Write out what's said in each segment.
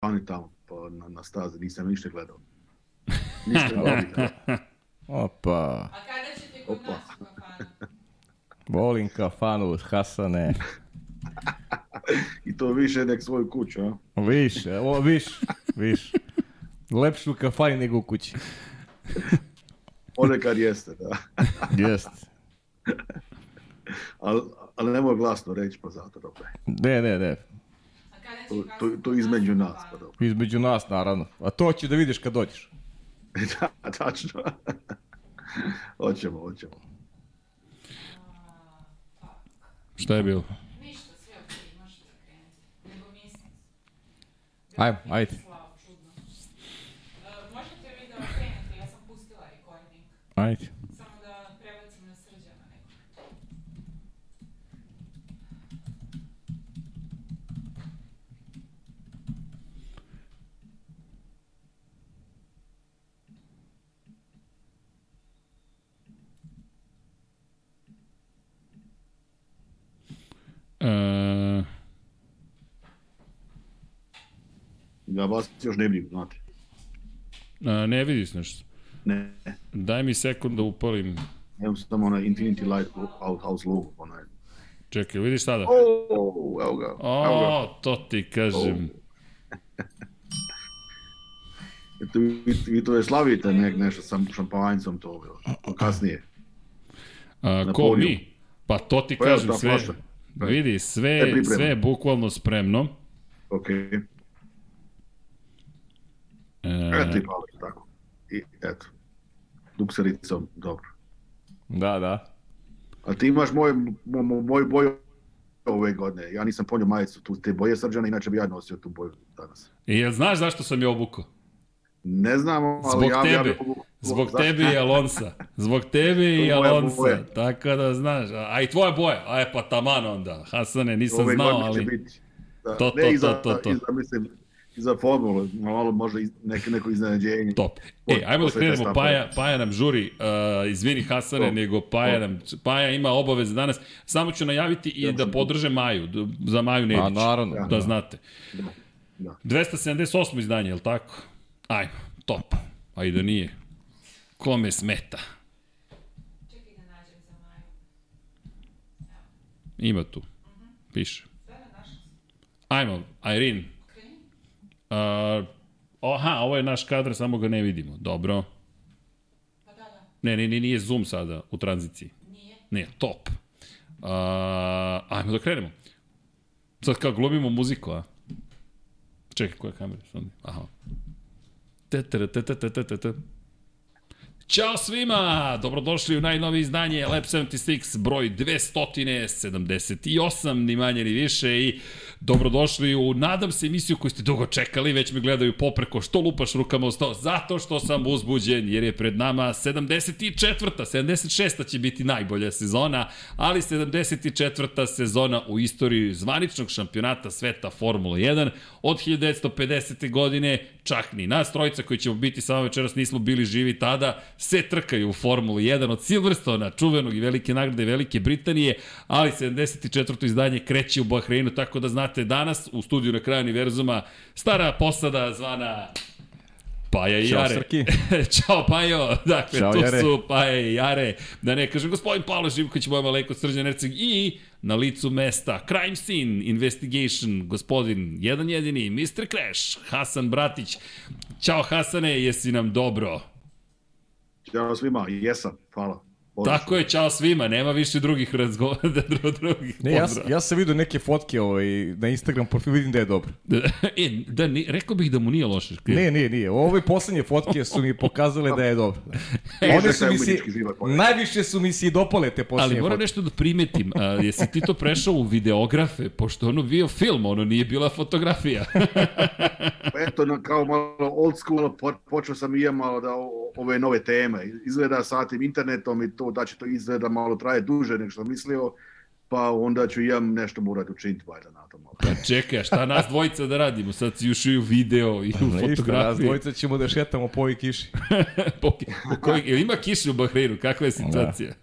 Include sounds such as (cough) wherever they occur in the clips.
kafani tamo pa na, na stazi, nisam ništa gledao. Ništa gledao. (laughs) Opa, A kada ćete kod Opa. nas u kafanu? (laughs) volim kafanu, Hasane. (laughs) I to više nek svoju kuću, a? Više, evo, više, više. Lepše u kafani nego u kući. Ponekad jeste, da. Jest. Ali al nemoj glasno reći, pa zato dobro. Ne, ne, ne. To, to, između nas, pa dobro. Između nas, naravno. A to će da vidiš kad dođeš. (laughs) da, tačno. (laughs) hoćemo, hoćemo. Šta je bilo? Ništa, sve okej, možete da krenete. Nego mislim. Ajmo, ajde. E, možete vi da krenete, ja sam pustila recording. Ajde. Samo da prebacim na srđana neko. E, Ja vas još ne vidim, znate. a, ne vidiš nešto. Ne, Daj mi sekund da upalim. imam samo onaj Infinity Light Outhouse logo, onaj. Čekaj, vidiš sada? O, evo ga, evo ga. O, to ti kažem. Eto, vi, (laughs) vi to je slavite nek, nešto sa šampanjcom to bilo. Kasnije. A, ko mi? Pa to ti Pa evo kažem sve. flaša. Vidi, Sve sve, sve je bukvalno spremno. Ok. E, Eto i malo tako. I eto. Duksericom, dobro. Da, da. A ti imaš moj, mo, mo, moj boju ove godine. Ja nisam ponio majicu tu te boje srđana, inače bi ja nosio tu boju danas. I jel znaš zašto sam je obukao? Ne znam, ali Zbog ja, tebe. ja mogu- Zbog zašto? tebe i Alonsa. Zbog tebe i Alonsa. boja. Tako da znaš. A, a i tvoja boja. A e pa taman onda. Hasane, nisam Ove znao, ali... biti. Da, To, to, ne to, iza, to, to. Iza, mislim, iza formule, malo možda iz, neke, neko iznenađenje. Top. E, ajmo da krenemo. Paja, Paja nam žuri. Uh, izvini Hasane, Top. nego Paja Top. nam... Paja ima obaveze danas. Samo ću najaviti i Ja da podrže Maju. Za Maju Nedić. Pa naravno. Da Da. znate. Da, da. 278. izdanje, je li tako? Ajmo, top. A i da nije. Kome smeta? Čekaj da nađem za Maju. Ima tu. Piše. Našla sam. Ajmo, Irene. Uh, aha, ovo je naš kadar, samo ga ne vidimo. Dobro. Pa da, da. Ne, ne, ne, nije zoom sada u tranziciji. Nije. Ne, top. Uh, ajmo da krenemo. Sad kao glumimo muziku, a? Čekaj, koja je kamera? Aha. Te, te, te, te, te, te, te, te. Ćao svima! Dobrodošli u najnovije izdanje Lab 76, broj 278, ni manje ni više i dobrodošli u, nadam se, emisiju koju ste dugo čekali, već me gledaju popreko, što lupaš rukama o sto, zato što sam uzbuđen, jer je pred nama 74. 76. će biti najbolja sezona, ali 74. sezona u istoriji zvaničnog šampionata sveta Formula 1 od 1950. godine, čak ni nas trojica koji ćemo biti samo večeras nismo bili živi tada, se trkaju u Formulu 1 od Silverstona, čuvenog i velike nagrade Velike Britanije, ali 74. izdanje kreće u Bahreinu, tako da znate danas u studiju na kraju univerzuma stara posada zvana Paja i Ćao, Jare. Srki. (laughs) Ćao Pajo, dakle Ćao, tu Jare. su Paja i Jare, da ne kažem gospodin Pavle Živković, moja maleko Srđan Erceg i na licu mesta Crime Scene Investigation, gospodin jedan jedini, Mr. Crash, Hasan Bratić. Ćao Hasane, jesi nam dobro? Ćao svima, jesam, hvala. Odlično. Tako je, čao svima, nema više drugih razgovora, (laughs) drugih Ne, ja, ja sam vidio neke fotke ovaj, na Instagram profilu, vidim da je dobro. (laughs) e, da, ni, rekao bih da mu nije loše. Ne, nije, nije. Ove poslednje fotke su mi pokazale da je dobro. (laughs) E, One su mi moram. najviše su mi se i dopale te Ali poslednje moram fotke. nešto da primetim, a, jesi ti to prešao u videografe, pošto ono bio film, ono nije bila fotografija. Pa Eto, na, kao malo old school, po, počeo sam i ja malo da o- ove nove teme. Izgleda sa tim internetom i to da će to izgleda malo traje duže nego što mislio, pa onda ću ja nešto morati učiniti valjda na to malo. Pa čekaj, šta nas dvojica da radimo? Sad si još i u video i u Ništa, nas fotografiji. dvojica ćemo da šetamo po ovoj kiši. (laughs) Po, po koji, jel ima kiše u Bahreinu? Kakva je situacija?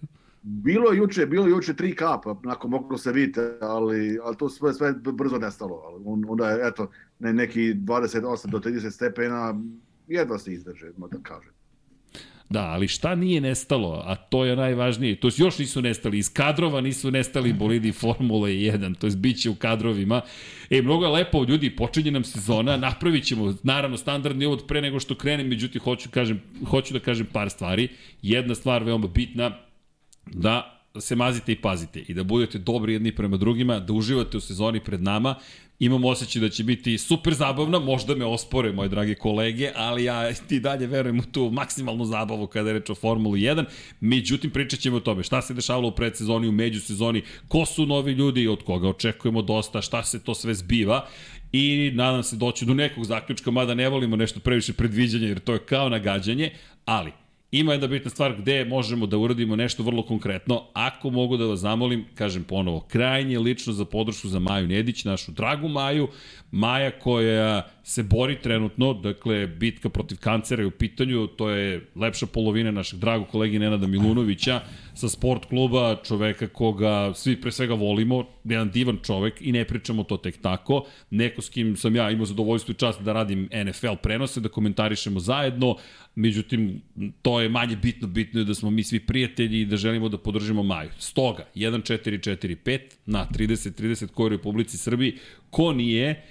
Bilo je juče, bilo je juče tri kapa, nakon moglo se vidite, ali, ali to sve, sve brzo nestalo. Ali on, onda je, eto, ne, neki 28 do 30 stepena, jedva se izdrže, da kažem. Da, ali šta nije nestalo, a to je najvažnije, to još nisu nestali, iz kadrova nisu nestali bolidi Formule 1, to je biće u kadrovima. E, mnogo je lepo, ljudi, počinje nam sezona, napravit ćemo, naravno, standardni uvod pre nego što krenem, međutim, hoću, kažem, hoću da kažem par stvari. Jedna stvar veoma bitna, da se mazite i pazite i da budete dobri jedni prema drugima, da uživate u sezoni pred nama. Imam osjećaj da će biti super zabavna, možda me ospore moje drage kolege, ali ja ti dalje verujem u tu maksimalnu zabavu kada je reč o Formuli 1. Međutim, pričat ćemo o tome šta se dešavalo u predsezoni, u međusezoni, ko su novi ljudi, od koga očekujemo dosta, šta se to sve zbiva i nadam se doći do nekog zaključka, mada ne volimo nešto previše predviđanja jer to je kao nagađanje, ali Ima jedna bitna stvar gde možemo da uradimo nešto vrlo konkretno. Ako mogu da vas zamolim, kažem ponovo, krajnje lično za podršku za Maju Nedić, našu dragu Maju, Maja koja se bori trenutno, dakle, bitka protiv kancera je u pitanju, to je lepša polovina našeg dragog kolegi Nenada Milunovića sa sport kluba, čoveka koga svi pre svega volimo, jedan divan čovek i ne pričamo to tek tako, neko s kim sam ja imao zadovoljstvo i čast da radim NFL prenose, da komentarišemo zajedno, međutim, to je manje bitno, bitno je da smo mi svi prijatelji i da želimo da podržimo Maju. Stoga, 1445 na 30-30 koji u Republici Srbiji, ko nije,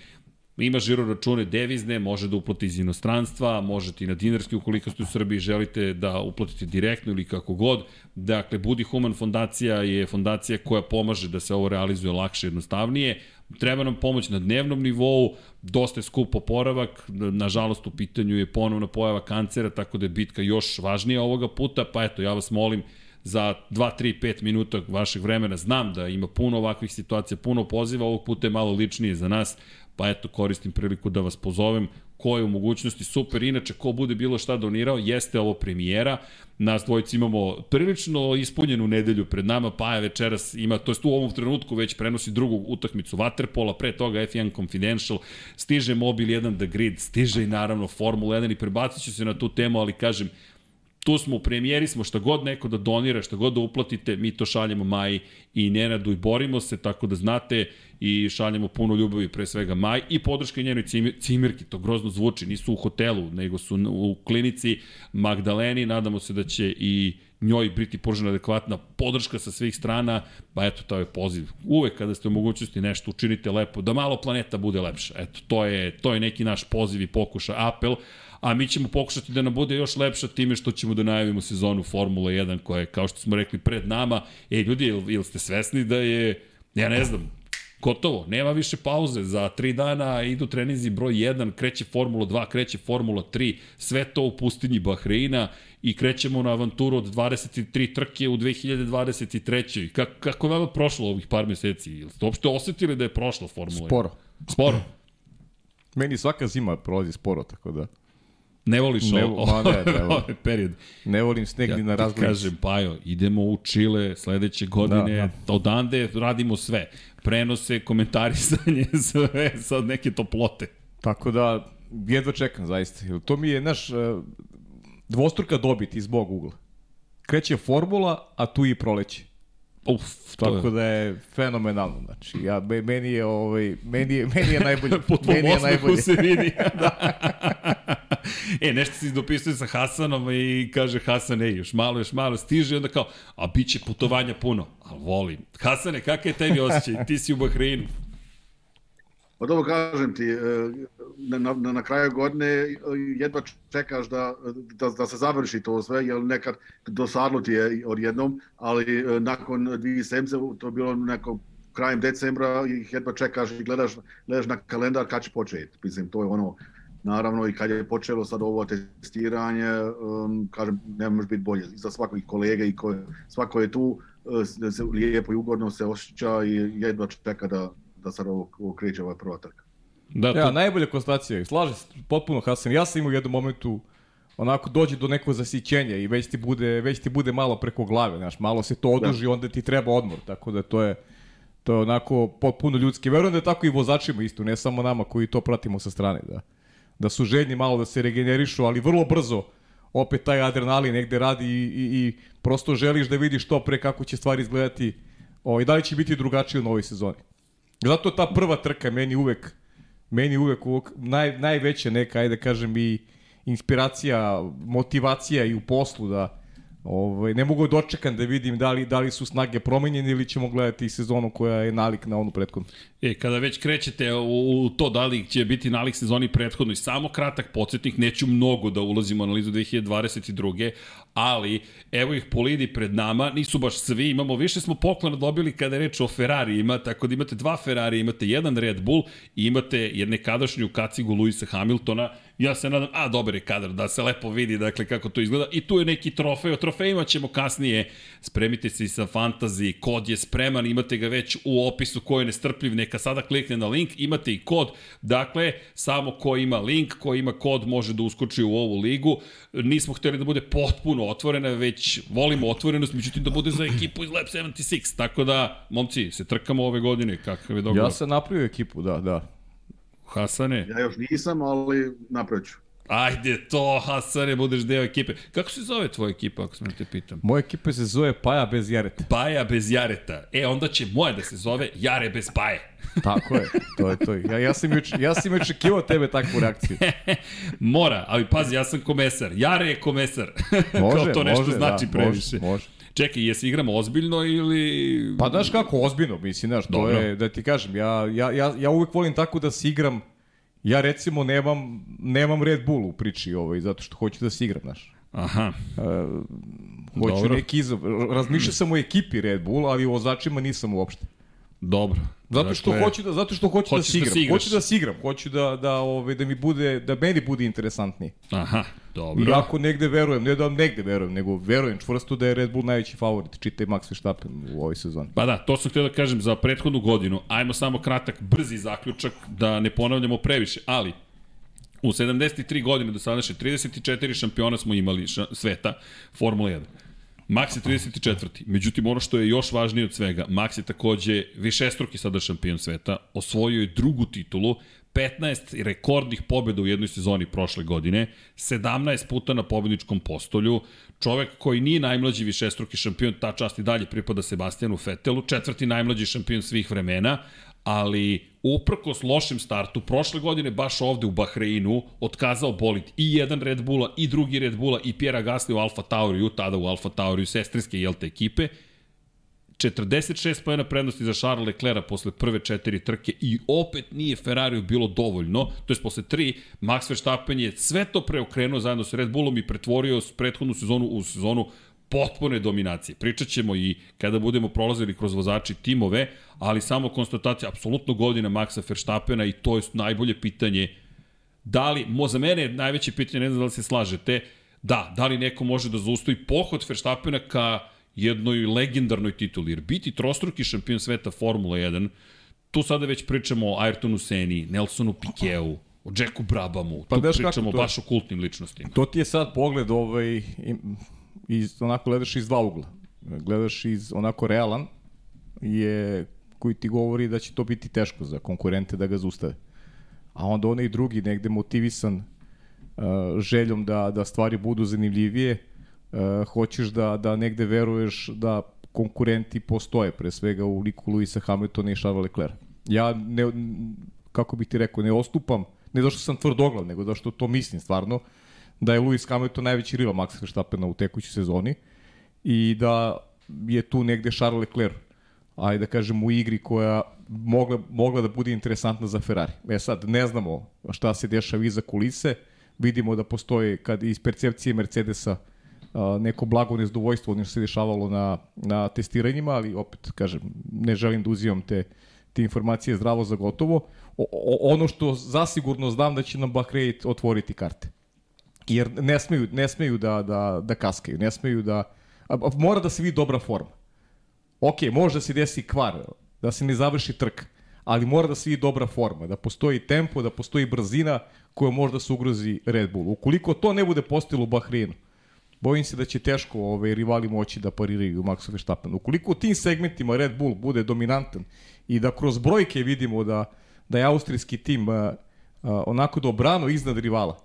ima žiro račune devizne, može da uplati iz inostranstva, možete i na dinarski ukoliko ste u Srbiji želite da uplatite direktno ili kako god. Dakle, Budi Human fondacija je fondacija koja pomaže da se ovo realizuje lakše i jednostavnije. Treba nam pomoć na dnevnom nivou, dosta je skup oporavak, nažalost u pitanju je ponovna pojava kancera, tako da je bitka još važnija ovoga puta, pa eto, ja vas molim, za 2, 3, 5 minuta vašeg vremena. Znam da ima puno ovakvih situacija, puno poziva, ovog puta je malo ličnije za nas pa eto koristim priliku da vas pozovem ko je u mogućnosti super. Inače, ko bude bilo šta donirao, jeste ovo premijera. Nas dvojici imamo prilično ispunjenu nedelju pred nama, pa je večeras ima, to jest u ovom trenutku već prenosi drugu utakmicu Waterpola, pre toga F1 Confidential, stiže Mobil 1 The Grid, stiže i naravno Formula 1 i prebacit ću se na tu temu, ali kažem, tu smo u premijeri smo, šta god neko da donira, šta god da uplatite, mi to šaljemo Maji i Nenadu i borimo se, tako da znate i šaljemo puno ljubavi pre svega Maj i podrška njenoj cimirki, to grozno zvuči, nisu u hotelu, nego su u klinici Magdaleni, nadamo se da će i njoj biti pružena adekvatna podrška sa svih strana, pa eto, to je poziv. Uvek kada ste u mogućnosti nešto učinite lepo, da malo planeta bude lepša. Eto, to je, to je neki naš poziv i pokuša, apel, a mi ćemo pokušati da nam bude još lepša time što ćemo da najavimo sezonu Formula 1 koja je, kao što smo rekli, pred nama. E, ljudi, ili il ste svesni da je, ja ne znam, gotovo, nema više pauze, za tri dana idu trenizi broj 1, kreće Formula 2, kreće Formula 3, sve to u pustinji Bahreina i krećemo na avanturu od 23 trke u 2023. Kako, kako je vama prošlo ovih par meseci? Ili ste uopšte osetili da je prošla Formula 1? Sporo. Sporo? (clears throat) Meni svaka zima prolazi sporo, tako da... Ne voliš ne, ovo, ma ne, ne, (laughs) ovaj period. Ne volim sneg ja, ni na razgledu. kažem, Pajo, idemo u Čile sledeće godine, da, da. odande radimo sve. Prenose, komentarisanje, (laughs) sve, sad neke toplote. Tako da, jedva čekam, zaista. To mi je, naš, e, dvostruka dobit iz bog ugla. Kreće formula, a tu i proleće. Uf, tako je. da je fenomenalno. Znači, ja, meni je, ovaj, meni je, meni je najbolje. (laughs) Po meni je najbolje. se vidi. (laughs) da. e, nešto se dopisuje sa Hasanom i kaže Hasan, ej, još malo, još malo, stiže i onda kao, a bit će putovanja puno. Ali volim. Hasane, kakav je tebi osjećaj? Ti si u Bahreinu. Pa dobro kažem ti, e, na, na, na kraju godine jedva čekaš da, da, da se završi to sve, jer nekad dosadlo ti je odjednom, ali e, nakon dvije sedmice, to je bilo neko krajem decembra, ih jedva čekaš i gledaš, gledaš na kalendar kad će početi. Mislim, to je ono, naravno i kad je počelo sad ovo testiranje, um, kažem, ne može biti bolje. Za svakog kolega i ko, svako je tu, se lijepo i ugodno se osjeća i jedva čeka da, da sad ovo, ovo kreće ova prva trka. Da, to... Ja, najbolja konstatacija. Slaže se potpuno Hasan. Ja sam imao u jednom momentu onako dođe do nekog zasićenja i već ti bude, već ti bude malo preko glave, znaš, malo se to oduži, da. onda ti treba odmor, tako da to je to je onako potpuno ljudski. Verujem da je tako i vozačima isto, ne samo nama koji to pratimo sa strane, da da su željni malo da se regenerišu, ali vrlo brzo opet taj adrenalin negde radi i, i, i prosto želiš da vidiš što pre kako će stvari izgledati o, i da li će biti drugačije u novoj sezoni. Zato ta prva trka meni uvek meni uvek, uvek naj, najveća neka, ajde da kažem i inspiracija, motivacija i u poslu da Ovaj, ne mogu dočekam da vidim da li, da li su snage promenjene ili ćemo gledati sezonu koja je nalik na onu prethodnu. E, kada već krećete u, u to da li će biti nalik sezoni prethodnoj, samo kratak podsjetnik, neću mnogo da ulazim u analizu 2022. Ali, evo ih polidi pred nama, nisu baš svi, imamo više smo poklona dobili kada je reč o Ferrarijima, tako da imate dva Ferrari, imate jedan Red Bull i imate jedne kadašnju kacigu Luisa Hamiltona, ja se nadam, a dobar je kadar, da se lepo vidi dakle kako to izgleda. I tu je neki trofej, o trofejima ćemo kasnije, spremite se i sa fantazi, kod je spreman, imate ga već u opisu ko je nestrpljiv, neka sada klikne na link, imate i kod, dakle, samo ko ima link, ko ima kod može da uskoči u ovu ligu, nismo hteli da bude potpuno otvorena, već volimo otvorenost, međutim da bude za ekipu iz Lab 76, tako da, momci, se trkamo ove godine, kakav je dogovor? Ja sam napravio ekipu, da, da. Hasane? Ja još nisam, ali napravit ću. Ajde to, Hasane, budeš deo ekipe. Kako se zove tvoja ekipa, ako sam te pitam? Moja ekipa se zove Paja bez Jareta. Paja bez Jareta. E, onda će moja da se zove Jare bez Paje. (laughs) Tako je, to je to. Ja, ja sam juč, ja sam očekivao tebe takvu reakciju. (laughs) Mora, ali pazi, ja sam komesar. Jare je komesar. (laughs) Može, Kao to nešto može, znači da, previše. Može, može. Čekaj, jesi igramo ozbiljno ili... Pa znaš kako, ozbiljno, mislim, znaš, to je, da ti kažem, ja, ja, ja, ja uvek volim tako da se igram, ja recimo nemam, nemam Red Bull u priči ovaj, zato što hoću da se igram, znaš. Aha. Hoću Dobro. neki izab... Razmišljao sam o ekipi Red Bull, ali o vozačima nisam uopšte. Dobro. Zato što Dakle, hoću da zato što hoću da hoćeš se da igram. igraš. hoću da se igram, hoću da da ovaj da mi bude da meni bude interesantnije. Aha, dobro. Iako negde verujem, ne da negde verujem, nego verujem čvrsto da je Red Bull najveći favorit, čitaj Max Verstappen u ovoj sezoni. Pa da, to sam htio da kažem za prethodnu godinu. Ajmo samo kratak, brzi zaključak, da ne ponavljamo previše, ali u 73 godine do sadašnje 34 šampiona smo imali ša, sveta Formula 1. Max je 34. Međutim, ono što je još važnije od svega, Max je takođe višestruki sada šampion sveta, osvojio je drugu titulu, 15 rekordnih pobjeda u jednoj sezoni prošle godine, 17 puta na pobedničkom postolju, čovek koji nije najmlađi višestruki šampion, ta čast i dalje pripada Sebastijanu Fetelu, četvrti najmlađi šampion svih vremena, ali uprkos lošem startu, prošle godine baš ovde u Bahreinu otkazao bolid i jedan Red Bulla i drugi Red Bulla i Pierre Gasly u Alfa Tauriju, tada u Alfa Tauriju sestrinske jelte ekipe, 46 pojena prednosti za Charles Leclerc posle prve četiri trke i opet nije Ferrariju bilo dovoljno, to je posle tri, Max Verstappen je sve to preokrenuo zajedno sa Red Bullom i pretvorio prethodnu sezonu u sezonu potpune dominacije. Pričat ćemo i kada budemo prolazili kroz vozači timove, ali samo konstatacija, apsolutno godina Maxa Verstappena i to je najbolje pitanje da li, mo, za mene je najveće pitanje, ne znam da li se slažete, da, da li neko može da zaustavi pohod Verstappena ka jednoj legendarnoj tituli, jer biti trostruki šampion sveta Formula 1, tu sada već pričamo o Ayrtonu Seni, Nelsonu Pikeu, o Jacku Brabamu, Pa tu pričamo baš o kultnim ličnostima. To ti je sad pogled ovaj, iz, onako gledaš iz dva ugla. Gledaš iz onako realan, je, koji ti govori da će to biti teško za konkurente da ga zaustave. A onda onaj drugi negde motivisan uh, željom da, da stvari budu zanimljivije, uh, hoćeš da, da negde veruješ da konkurenti postoje, pre svega u liku Luisa Hamiltona i Charles Leclerc. Ja ne, kako bih ti rekao, ne ostupam, ne zašto sam tvrdoglav, nego zašto to mislim stvarno, da je Lewis Hamilton najveći rival Maxa Verstappena u tekućoj sezoni i da je tu negde Charles Leclerc ajde da kažem u igri koja mogla, mogla da bude interesantna za Ferrari. E sad, ne znamo šta se dešava iza kulise, vidimo da postoji kad iz percepcije Mercedesa neko blago nezadovoljstvo onim što se dešavalo na, na testiranjima, ali opet, kažem, ne želim da uzimam te, te informacije zdravo za gotovo. O, o, ono što zasigurno znam da će nam Bahrein otvoriti karte jer ne smeju, ne smeju da, da, da kaskaju, ne smeju da... A, a, mora da se vidi dobra forma. Ok, može da se desi kvar, da se ne završi trk, ali mora da se vidi dobra forma, da postoji tempo, da postoji brzina koja može da se ugrozi Red Bull. Ukoliko to ne bude postojilo u Bahreinu, bojim se da će teško ovaj, rivali moći da pariraju Maxu Verstappen. Ukoliko u tim segmentima Red Bull bude dominantan i da kroz brojke vidimo da, da je austrijski tim uh, uh, onako dobrano iznad rivala,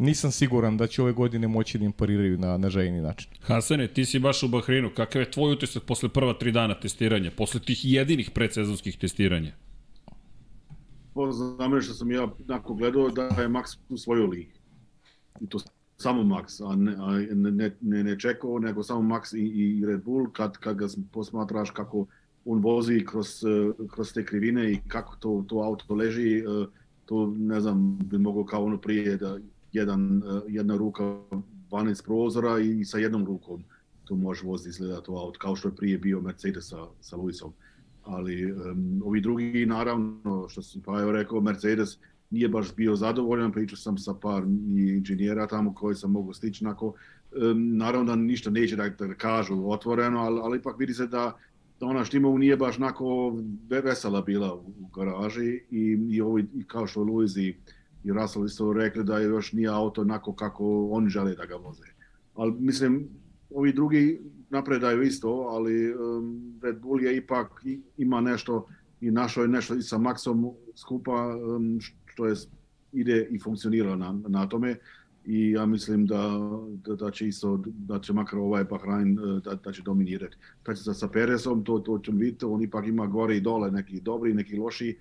nisam siguran da će ove godine moći da im pariraju na, na željeni način. Hasane, ti si baš u Bahreinu. Kakav je tvoj utisak posle prva tri dana testiranja? Posle tih jedinih predsezonskih testiranja? Znam što sam ja nakon gledao da je Max u svojoj ligi. I to samo Max, a ne, a ne, ne, ne čekao, nego samo Max i, i Red Bull, kad, kad ga posmatraš kako on vozi kroz, kroz te krivine i kako to, to auto leži, to ne znam, bi mogao kao ono prije da jedan, jedna ruka van iz prozora i sa jednom rukom to može voziti izgleda to auto, kao što je prije bio Mercedes sa, sa Lewisom. Ali um, ovi drugi, naravno, što sam pa evo rekao, Mercedes nije baš bio zadovoljan, pričao sam sa par inženjera tamo koji sam mogu stići, nako, um, naravno da ništa neće da, da kažu otvoreno, ali, ali ipak vidi se da, da ona Štimovu nije baš nako vesela bila u, u garaži i, i, ovi, i kao što Luiz i, i Russell isto rekli da još nije auto onako kako oni žele da ga voze. Ali mislim, ovi drugi napredaju isto, ali um, Red Bull je ipak ima nešto i našo je nešto i sa Maxom skupa um, što je ide i funkcionira na, na tome i ja mislim da, da, da će isto, da će makar ovaj Bahrain da, da će dominirati. Kad će sa Perezom, to, to ćemo vidjeti, on ipak ima gore i dole, neki dobri, neki loši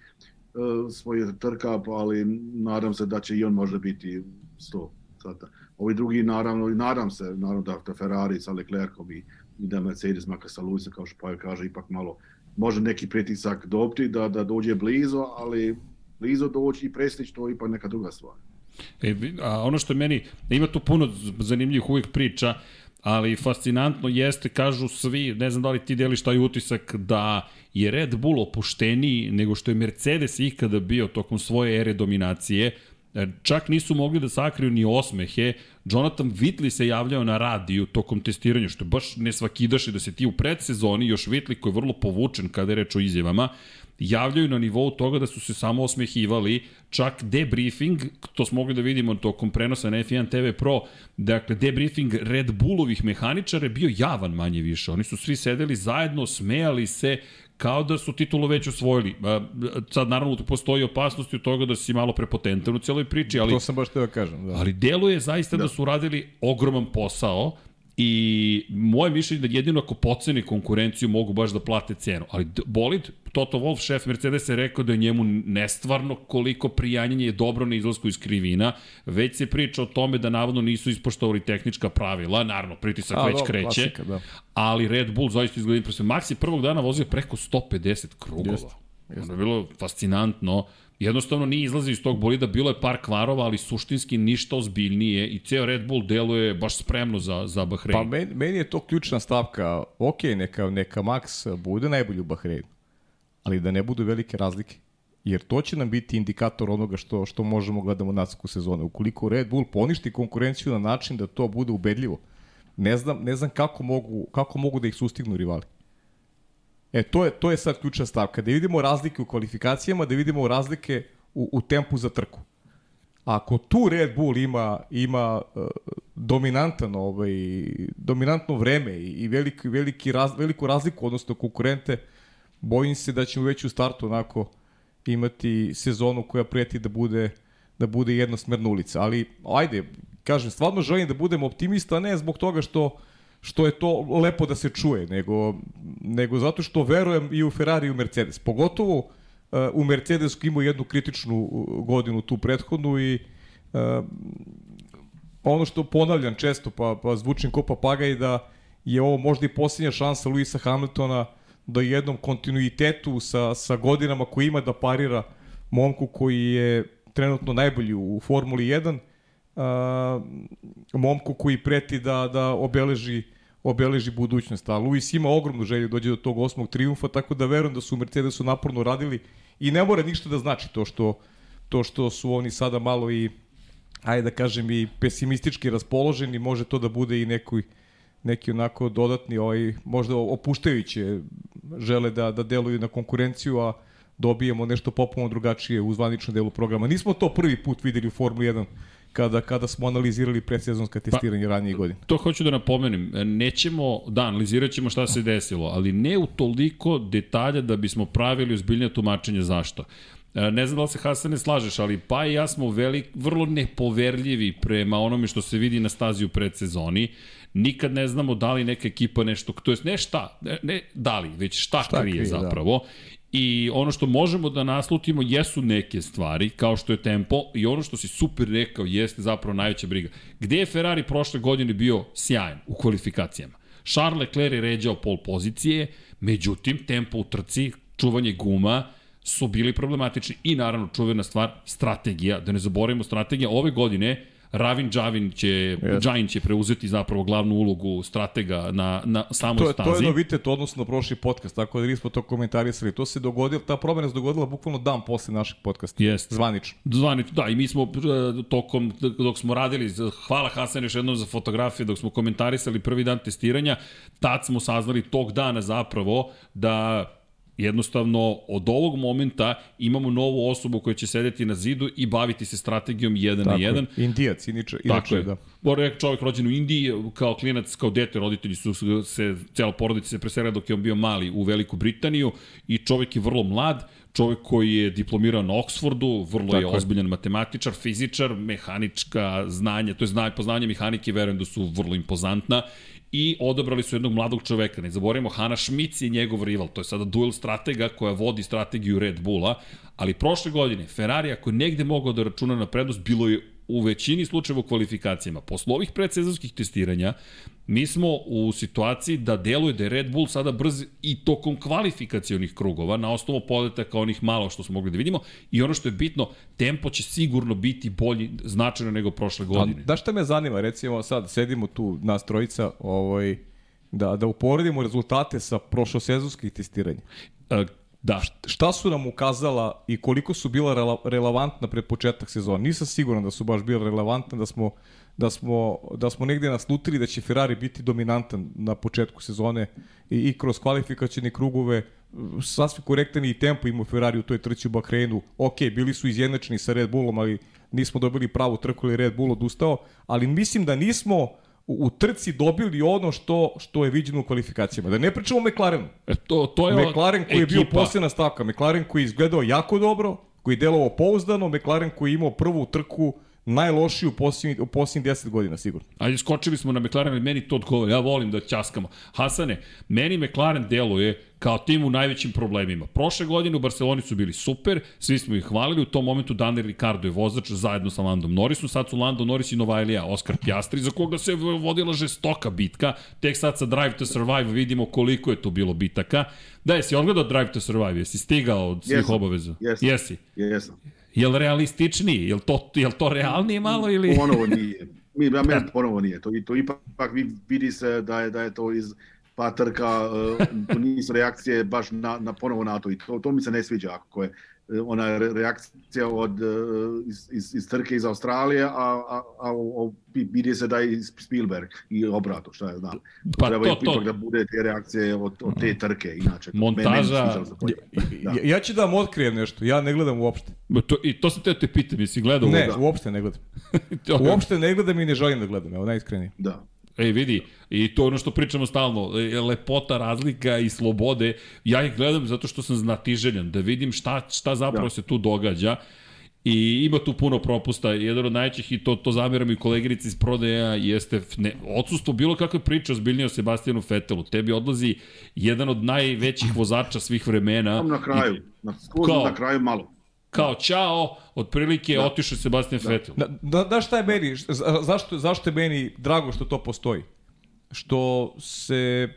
uh, svoje trka, ali nadam se da će i on možda biti 100. Sada. Ovi drugi, naravno, i nadam se, naravno da, da Ferrari sa Leclercom i, i da Mercedes, makar sa Luisa, kao što pa kaže, ipak malo može neki pritisak dobiti da, da dođe blizu, ali blizu doći i prestići, to je ipak neka druga stvar. E, a ono što meni, ima tu puno zanimljivih uvijek priča, ali fascinantno jeste, kažu svi, ne znam da li ti deliš taj utisak da je Red Bull opušteniji nego što je Mercedes ikada bio tokom svoje ere dominacije, E, čak nisu mogli da sakriju ni osmehe. Jonathan Whitley se javljao na radiju tokom testiranja, što je baš ne svakidaše da se ti u predsezoni, još Whitley koji je vrlo povučen kada je reč o izjavama, javljaju na nivou toga da su se samo osmehivali, čak debriefing, to smo mogli da vidimo tokom prenosa na F1 TV Pro, dakle debriefing Red Bullovih mehaničara je bio javan manje više. Oni su svi sedeli zajedno, smejali se, kao da su titulu već osvojili. Sad naravno tu postoji opasnost od toga da si malo prepotentan u celoj priči, ali To sam baš teo da kažem, da. Ali deluje zaista da. da su radili ogroman posao I moje mišljenje da jedino ako poceni konkurenciju mogu baš da plate cenu. Ali bolid, Toto Wolff, šef Mercedes, je rekao da je njemu nestvarno koliko prijanjanje je dobro na izlasku iz krivina. Već se priča o tome da navodno nisu ispoštovali tehnička pravila. Naravno, pritisak A, već dobro, kreće. Klasika, da. Ali Red Bull zaista izgleda impresivno. Max je prvog dana vozio preko 150 krugova. Jest, jest. Ono je bilo fascinantno. Jednostavno nije izlazio iz tog bolida, bilo je par kvarova, ali suštinski ništa ozbiljnije i ceo Red Bull deluje baš spremno za, za Bahrein. Pa meni, meni je to ključna stavka. Ok, neka, neka Max bude najbolji u Bahreinu, ali da ne budu velike razlike. Jer to će nam biti indikator onoga što, što možemo gledamo nadsku sezonu. Ukoliko Red Bull poništi konkurenciju na način da to bude ubedljivo, ne znam, ne znam kako, mogu, kako mogu da ih sustignu rivali. E, to je, to je sad ključna stavka. Da vidimo razlike u kvalifikacijama, da vidimo razlike u, u tempu za trku. Ako tu Red Bull ima, ima uh, dominantan, ovaj, dominantno vreme i, i veliki, veliki raz, veliku razliku, odnosno konkurente, bojim se da ćemo već u startu onako imati sezonu koja prijeti da bude da bude jednosmerna ulica. Ali, ajde, kažem, stvarno želim da budem optimista, ne zbog toga što što je to lepo da se čuje, nego, nego zato što verujem i u Ferrari i u Mercedes. Pogotovo uh, u Mercedes koji imao jednu kritičnu uh, godinu tu prethodnu i uh, ono što ponavljam često, pa, pa zvučim ko papagaj, da je ovo možda i posljednja šansa Luisa Hamiltona da jednom kontinuitetu sa, sa godinama koji ima da parira momku koji je trenutno najbolji u Formuli 1 uh, momku koji preti da, da obeleži obeleži budućnost. A Luis ima ogromnu želju da dođe do tog osmog triumfa, tako da verujem da su Mercedesu naporno radili i ne mora ništa da znači to što, to što su oni sada malo i ajde da kažem i pesimistički raspoloženi, može to da bude i neki neki onako dodatni, ovaj, možda opuštajuće žele da, da deluju na konkurenciju, a dobijemo nešto popuno drugačije u zvaničnom delu programa. Nismo to prvi put videli u Formuli 1 kada, kada smo analizirali predsezonska testiranja pa, ranije godine. To hoću da napomenem. Nećemo, da, analizirat ćemo šta se desilo, ali ne u toliko detalja da bismo pravili ozbiljnije tumačenje zašto. E, Ne znam da li se Hasane slažeš, ali pa i ja smo velik, vrlo nepoverljivi prema onome što se vidi na stazi u predsezoni. Nikad ne znamo da li neka ekipa nešto, to jest ne šta, ne, ne da li, već šta, šta krije, krije, da. I ono što možemo da naslutimo jesu neke stvari, kao što je tempo, i ono što si super rekao jeste zapravo najveća briga. Gde je Ferrari prošle godine bio sjajan u kvalifikacijama? Charles Leclerc je ređao pol pozicije, međutim, tempo u trci, čuvanje guma, su bili problematični. I naravno, čuvena stvar, strategija. Da ne zaboravimo, strategija ove godine Ravin Džavin će, yes. Džajin će preuzeti zapravo glavnu ulogu stratega na, na samoj To je, stazi. to je novitet u odnosu na prošli podcast, tako da nismo to komentarisali. To se dogodilo, ta promena se dogodila bukvalno dan posle našeg podcasta. Jeste. Zvanično. Zvanično, da, i mi smo e, tokom, dok smo radili, hvala Hasan još jednom za fotografije, dok smo komentarisali prvi dan testiranja, tad smo saznali tog dana zapravo da jednostavno od ovog momenta imamo novu osobu koja će sedeti na zidu i baviti se strategijom 1 Tako na 1. je. Indijac, inače, inače je. da. Bora je čovjek rođen u Indiji, kao klinac, kao dete, roditelji su se, cela porodica se preselila dok je on bio mali u Veliku Britaniju i čovjek je vrlo mlad, čovjek koji je diplomirao na Oksfordu, vrlo Tako je je. ozbiljan matematičar, fizičar, mehanička znanja, to je znanje, poznanje mehanike, verujem da su vrlo impozantna i odabrali su jednog mladog čoveka. Ne zaboravimo, Hana Šmic je njegov rival, to je sada duel stratega koja vodi strategiju Red Bulla, ali prošle godine Ferrari ako negde mogao da računa na prednost, bilo je u većini slučajeva u kvalifikacijama. Posle ovih predsezonskih testiranja, mi smo u situaciji da deluje da je Red Bull sada brz i tokom kvalifikacionih krugova, na osnovu podataka onih malo što smo mogli da vidimo, i ono što je bitno, tempo će sigurno biti bolji značajno nego prošle godine. A, da šta me zanima, recimo sad sedimo tu nas trojica, ovaj, da, da uporedimo rezultate sa prošlosezonskih testiranja. E, Da. Šta su nam ukazala i koliko su bila rela, relevantna pred početak sezona? Nisam siguran da su baš bila relevantna, da smo, da smo, da smo negde naslutili da će Ferrari biti dominantan na početku sezone i, i kroz kvalifikacijne krugove sasvim korektan i tempo imao Ferrari u toj trci u Bahreinu. Ok, bili su izjednačeni sa Red Bullom, ali nismo dobili pravu trku ili Red Bull odustao, ali mislim da nismo u, u trci dobili ono što što je viđeno u kvalifikacijama. Da ne pričamo o McLarenu. E, to, to je McLaren koji je bio ekipa. posljedna stavka, McLaren koji je izgledao jako dobro, koji je delovao pouzdano, McLaren koji je imao prvu trku najlošiju u posljednjih, u posljednjih 10 godina, sigurno. Ajde, skočili smo na McLaren, ali meni to odgovara. Ja volim da ćaskamo. Hasane, meni McLaren deluje kao tim u najvećim problemima. Prošle godine u Barceloni su bili super, svi smo ih hvalili, u tom momentu Daniel Ricardo je vozač zajedno sa Landom Norrisom, sad su Lando Norris i Novajlija, Oscar Piastri, za koga se vodila žestoka bitka, tek sad sa Drive to Survive vidimo koliko je tu bilo bitaka. Da, jesi odgledao Drive to Survive, jesi stigao od svih Jesam, obaveza? jesam. Jesi. Jesam. Jel realističniji? Jel to, jel to realnije malo ili... (laughs) Ponovo nije. Mi, ja meni ponovo nije. To, i to ipak vi- vidi se da je, da je to iz pa trka, uh, to nisu reakcije baš na, na ponovo na to i to, to mi se ne sviđa ako je ona re- reakcija od, uh, iz, iz, iz trke iz Australije, a, a, a vidi se da je iz Spielberg i obrato, šta je znam. Pa Treba to, ipak to. da bude te reakcije od, od te trke, inače. Montaža- Meni se to. Da. Ja, ja ću da vam otkrijem nešto, ja ne gledam uopšte. To, I to sam te te pitam, jesi gledao Ne, ovo? uopšte ne gledam. (laughs) To- Uopšte ne gledam i ne želim da gledam, evo najiskrenije. Da. Ej, vidi, i to je ono što pričamo stalno, e, lepota, razlika i slobode. Ja ih gledam zato što sam znatiželjan, da vidim šta, šta zapravo Da. se tu događa. I ima tu puno propusta. Jedan od najvećih, i to, to zameram i koleginici iz prodaja, jeste ne, odsustvo bilo kakve priče ozbiljnije o Sebastijanu Fetelu. Tebi odlazi jedan od najvećih vozača svih vremena. Samo na kraju, na, skroz Kao? na kraju malo. Kao, čao, otprilike da. otišao je Sebastian da. Fetel. Da, da, da šta je meni, za- zašto, zašto je meni drago što to postoji? Što se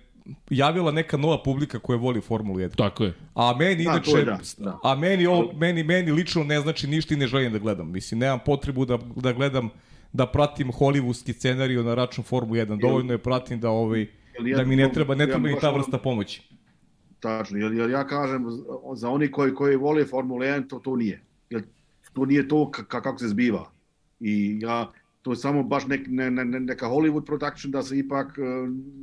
javila neka nova publika koja voli Formulu 1. Tako je. A meni Da, inače, da, da. a meni, ovo, meni, meni lično ne znači ništa i ne želim da gledam. Mislim, nemam potrebu da, da gledam, da pratim hollywoodski scenariju na račun Formu 1. Dovoljno je pratim da, ovaj, da mi ne treba, ne ja treba mi ta vrsta pomoći. Tačno, jer, jer ja kažem, za oni koji, koji vole Formula 1, to, to nije. Jer to nije to ka- ka- kako se zbiva. I ja, to je samo baš nek, ne, ne, ne- neka Hollywood production da se ipak e,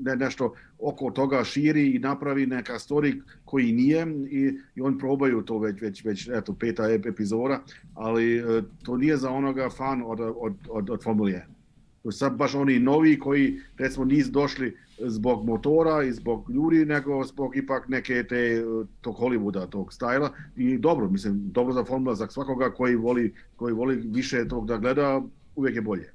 ne, nešto oko toga širi i napravi neka story koji nije i, i oni probaju to već, već, već eto, peta ep- epizoda, ali e, to nije za onoga fan od, od, od, od Formule 1. To je sad baš oni novi koji recimo nisu došli zbog motora i zbog ljudi, nego zbog ipak neke te, tog Hollywooda, tog stajla. I dobro, mislim, dobro za formula za svakoga koji voli, koji voli više tog da gleda, uvijek je bolje.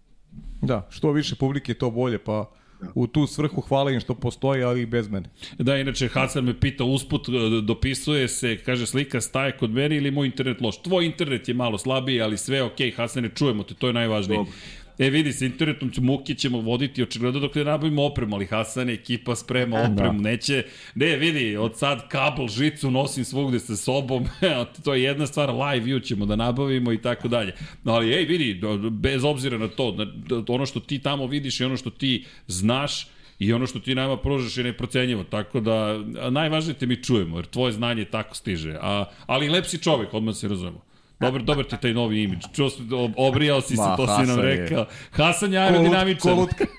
Da, što više publike to bolje, pa u tu svrhu hvala im što postoji, ali i bez mene. Da, inače Hasan me pita usput, e, dopisuje se, kaže slika staje kod mene ili moj internet loš. Tvoj internet je malo slabiji, ali sve je okej, okay, Hasane, čujemo te, to je najvažnije. Dobro. E vidi, sa internetom ću, muke ćemo voditi očigledno dok ne nabavimo opremu, ali Hasan ekipa sprema da. opremu, da. neće, ne vidi, od sad kabel, žicu nosim svugde sa sobom, (laughs) to je jedna stvar, live view ćemo da nabavimo i tako dalje. Ali ej, vidi, bez obzira na to, ono što ti tamo vidiš i ono što ti znaš, i ono što ti nama pružaš je neprocenjivo, tako da najvažnije te mi čujemo, jer tvoje znanje tako stiže, a, ali lepsi čovek, odmah se razumemo. Dobar, dobar ti taj novi imidž. Čuo, obrijao si se, to si nam rekao. Hasan je aerodinamičan. Kolutka. (laughs)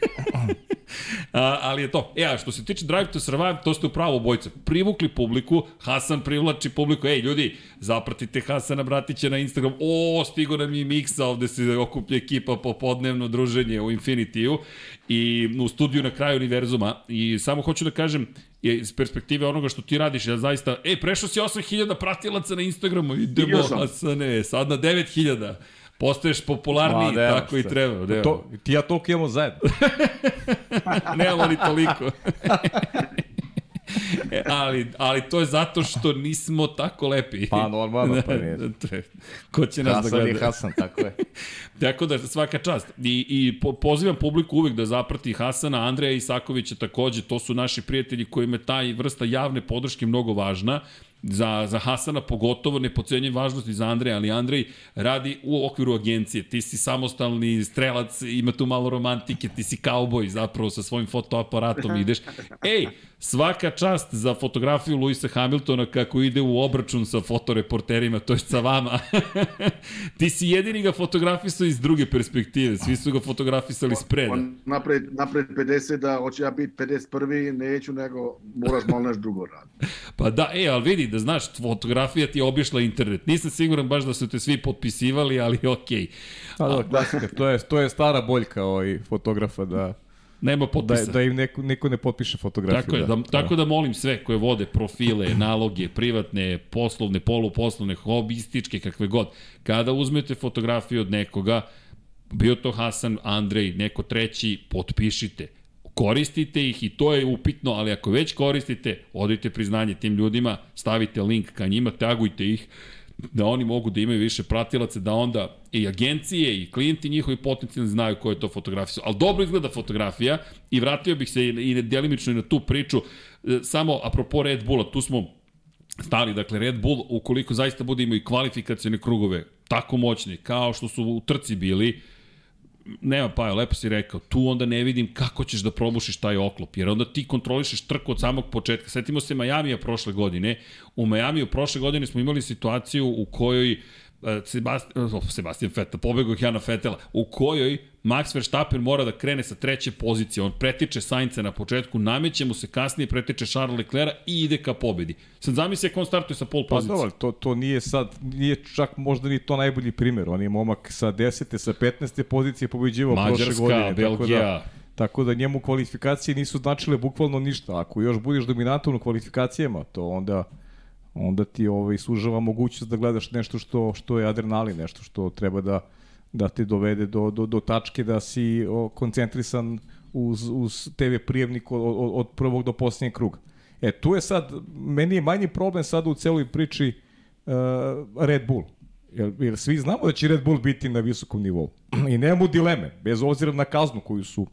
A, ali je to. E, a što se tiče Drive to Survive, to ste upravo obojca. Privukli publiku, Hasan privlači publiku. Ej, ljudi, zapratite Hasana Bratića na Instagram. O, stigo nam je miksa, ovde se okuplja ekipa popodnevno druženje u Infinitiju i u studiju na kraju univerzuma. I samo hoću da kažem, je iz perspektive onoga što ti radiš, ja zaista, ej, prešao si 8000 pratilaca na Instagramu, idemo, Hasane, sad na 9000. Postaješ popularniji, Ma, tako se. i treba. Nema. To, ti ja toliko imamo zajedno. (laughs) Nemamo ni toliko. (laughs) (laughs) E, ali, ali to je zato što nismo tako lepi. Pa normalno, pa nije. (laughs) Ko će nas Hasan da gleda? Hasan Hasan, tako je. (laughs) tako da svaka čast. I, i po, pozivam publiku uvek da zaprati Hasana, Andreja Isakovića takođe, to su naši prijatelji kojima je taj vrsta javne podrške mnogo važna za, za Hasana pogotovo ne pocenjujem važnosti za Andreja, ali Andrej radi u okviru agencije. Ti si samostalni strelac, ima tu malo romantike, ti si kauboj zapravo sa svojim fotoaparatom (laughs) ideš. Ej, svaka čast za fotografiju Luisa Hamiltona kako ide u obračun sa fotoreporterima, to je sa vama. (laughs) ti si jedini ga fotografisao iz druge perspektive, svi su ga fotografisali spreda. On napred, napred 50, da hoće ja biti 51. neću, nego moraš malo nešto drugo raditi. pa da, e, ali vidi, da znaš, fotografija ti je obišla internet. Nisam siguran baš da su te svi potpisivali, ali okej. Okay. Pa da, klasika, to je, to je stara boljka ovaj fotografa da Nema potpisa. Da, da im neko, neko ne potpiše fotografiju. Tako, je, da, da, tako da molim sve koje vode profile, (clears throat) naloge, privatne, poslovne, poluposlovne, hobističke, kakve god. Kada uzmete fotografiju od nekoga, bio to Hasan, Andrej, neko treći, potpišite koristite ih i to je upitno, ali ako već koristite, odite priznanje tim ljudima, stavite link ka njima, tagujte ih, da oni mogu da imaju više pratilaca, da onda i agencije i klijenti njihovi potencijalni znaju koje je to fotografija. Ali dobro izgleda fotografija i vratio bih se i delimično i na tu priču, e, samo apropo Red Bulla, tu smo stali, dakle Red Bull, ukoliko zaista bude imao i kvalifikacijone krugove tako moćni, kao što su u trci bili, nema pa, lepo si rekao, tu onda ne vidim kako ćeš da probušiš taj oklop, jer onda ti kontrolišeš trku od samog početka. Setimo se Majamija prošle godine. U Majamiju prošle godine smo imali situaciju u kojoj E, Sebastian, oh, Sebastian Vettel, pobegao Jana Fetela, u kojoj Max Verstappen mora da krene sa treće pozicije. On pretiče Sainca na početku, nameće mu se kasnije, pretiče Charles Leclerc i ide ka pobedi. Sad zamisli ako on startuje sa pol pa pozicije. Pa dobro, to, to nije sad, nije čak možda ni to najbolji primer. On je momak sa 10. sa 15. pozicije pobeđivao prošle godine. Mađarska, Belgija. Tako da, tako da njemu kvalifikacije nisu značile bukvalno ništa. Ako još budeš dominantom u kvalifikacijama, to onda onda ti ovaj, sužava mogućnost da gledaš nešto što, što je adrenalin, nešto što treba da, da te dovede do, do, do tačke da si o, koncentrisan uz, uz TV prijemnik od, od, od prvog do posljednjeg kruga. E, tu je sad, meni je manji problem sad u celoj priči uh, Red Bull. Jer, jer svi znamo da će Red Bull biti na visokom nivou. (clears throat) I nemamo dileme, bez obzira na kaznu koju su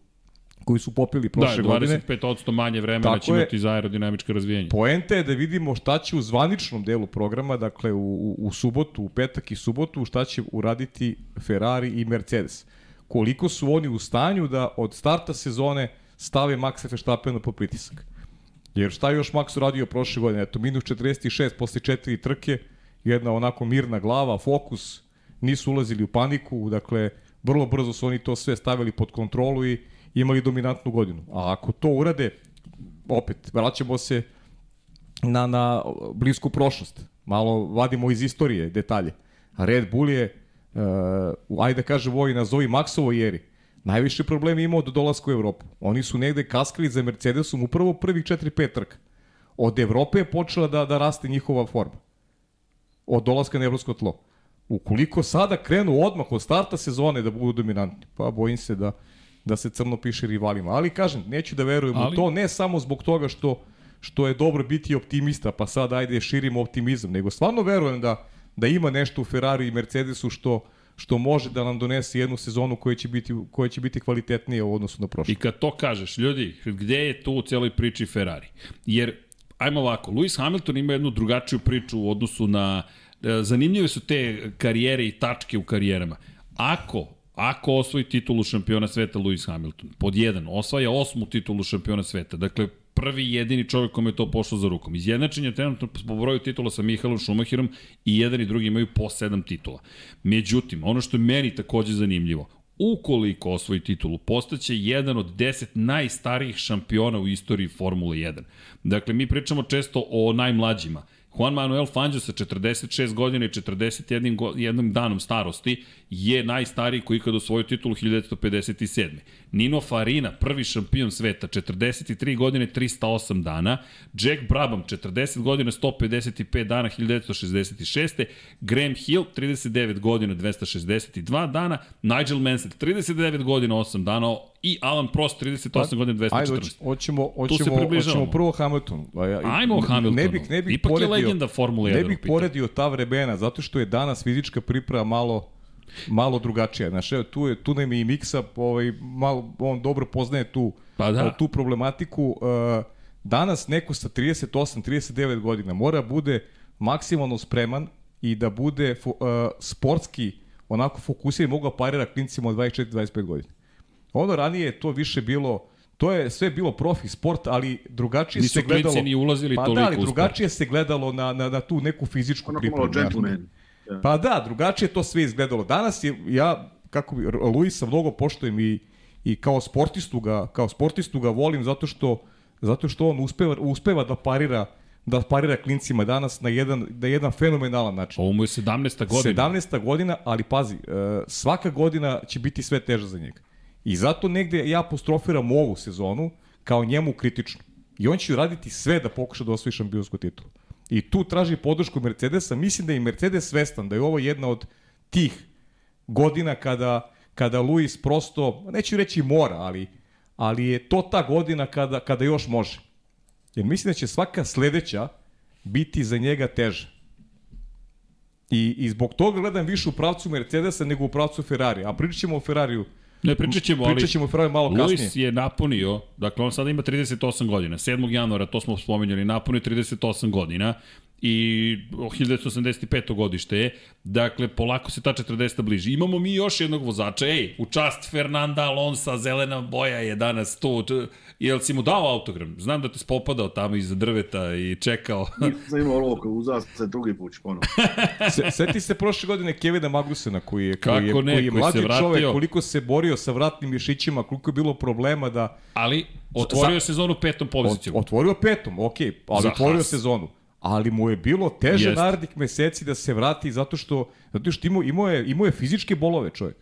koji su popili prošle da, godine. Da, 25% manje vremena će imati za aerodinamičko razvijenje. Poenta je da vidimo šta će u zvaničnom delu programa, dakle u, u, u subotu, u petak i subotu, šta će uraditi Ferrari i Mercedes. Koliko su oni u stanju da od starta sezone stave Maxa Verstappena po pritisak. Jer šta je još Max uradio prošle godine? Eto, minus 46 posle četiri trke, jedna onako mirna glava, fokus, nisu ulazili u paniku, dakle, vrlo brzo su oni to sve stavili pod kontrolu i imali dominantnu godinu. A ako to urade, opet, vraćamo se na, na blisku prošlost. Malo vadimo iz istorije detalje. Red Bull je, uh, ajde da kažem ovo i nazovi Maxovo jeri, najviše problema imao do dolaska u Evropu. Oni su negde kaskali za Mercedesom upravo prvih 4-5 trka. Od Evrope je počela da, da raste njihova forma. Od dolaska na evropsko tlo. Ukoliko sada krenu odmah od starta sezone da budu dominantni, pa bojim se da, da se crno piše rivalima. Ali kažem, neću da verujem Ali... U to, ne samo zbog toga što što je dobro biti optimista, pa sad ajde širimo optimizam, nego stvarno verujem da, da ima nešto u Ferrari i Mercedesu što, što može da nam donese jednu sezonu koja će biti, koja će biti kvalitetnija u odnosu na prošlu. I kad to kažeš, ljudi, gde je tu u celoj priči Ferrari? Jer, ajmo ovako, Lewis Hamilton ima jednu drugačiju priču u odnosu na... e, Zanimljive su te karijere i tačke u karijerama. Ako Ako osvoji titulu šampiona sveta Lewis Hamilton, pod jedan, osvaja osmu titulu šampiona sveta, dakle prvi jedini čovjek kome je to pošlo za rukom. Izjednačen je trenutno po broju titula sa Mihaelom Schumacherom i jedan i drugi imaju po sedam titula. Međutim, ono što je meni takođe zanimljivo, ukoliko osvoji titulu, postaće jedan od deset najstarijih šampiona u istoriji Formule 1. Dakle, mi pričamo često o najmlađima. Juan Manuel Fangio sa 46 godina i 41 go, jednom danom starosti je najstariji koji ikada osvojio titulu 1957. Nino Farina, prvi šampion sveta, 43 godine 308 dana. Jack Brabham, 40 godina 155 dana 1966. Graham Hill, 39 godina 262 dana. Nigel Mansell, 39 godina 8 dana i Alan Prost, 38 godina 214. Ajde, hoć- hoćemo, hoćemo, hoćemo prvo Hamilton. A ja- Ajmo Hamiltonu. Ne bih, ne bih Ipak je poredio, legenda Formule 1 Ne bih poredio ta vremena, zato što je danas fizička priprema malo malo drugačija. Znaš, evo, tu, je, tu nam je i Miksa, ovaj, malo, on dobro poznaje tu, Pa da. tu problematiku. Uh, danas neko sa 38-39 godina mora bude maksimalno spreman i da bude uh, sportski onako fokusiran i mogu da parira klincima od 24-25 godina. Ono ranije je to više bilo to je sve bilo profi sport, ali drugačije Nisu se gledalo. klinci ni ulazili pa toliko da, ali drugačije se gledalo na, na, na tu neku fizičku Onako pripremu. gentleman. Ja. Pa da, drugačije to sve izgledalo. Danas je, ja, kako bi, Luisa mnogo poštojem i, i kao sportistu ga, kao sportistu ga volim zato što, zato što on uspeva, uspeva da parira da parira klincima danas na jedan, na jedan fenomenalan način. Ovo mu je 17. godina. 17. godina, ali pazi, e, svaka godina će biti sve teža za njega. I zato negde ja apostrofiram ovu sezonu kao njemu kritično. I on će raditi sve da pokuša da osvoji šampionsku titulu. I tu traži podršku Mercedesa. Mislim da je Mercedes svestan da je ovo jedna od tih godina kada, kada Luis prosto, neću reći mora, ali, ali je to ta godina kada, kada još može. Jer mislim da će svaka sledeća biti za njega teža. I, I zbog toga gledam više u pravcu Mercedesa nego u pravcu Ferrari. A pričat ćemo o Ferrariju. Ne, pričat ćemo, ali Pričat ćemo o Ferrariju malo kasnije. Luis je napunio, dakle on sada ima 38 godina, 7. januara, to smo spomenuli, napunio 38 godina i 1985. godište je, dakle polako se ta 40 bliži. Imamo mi još jednog vozača, ej, u čast Fernanda Alonsa, zelena boja je danas tu, jel si mu dao autogram? Znam da te spopadao tamo iza drveta i čekao. (laughs) Nisam imao lovka, uzao sam se drugi put ponovo. (laughs) Se, seti se prošle godine Kevina Magnusena koji je, koji je, Kako ne, koji je koji mlađi se vratio. čovek, koliko se borio sa vratnim mišićima, koliko je bilo problema da Ali otvorio sezonu petom Ot, pozicijom. otvorio petom, ok, ali Za otvorio Haas. sezonu. Ali mu je bilo teže Jeste. narednih meseci da se vrati zato što, zato što imao, imao, je, imao je fizičke bolove čovjek.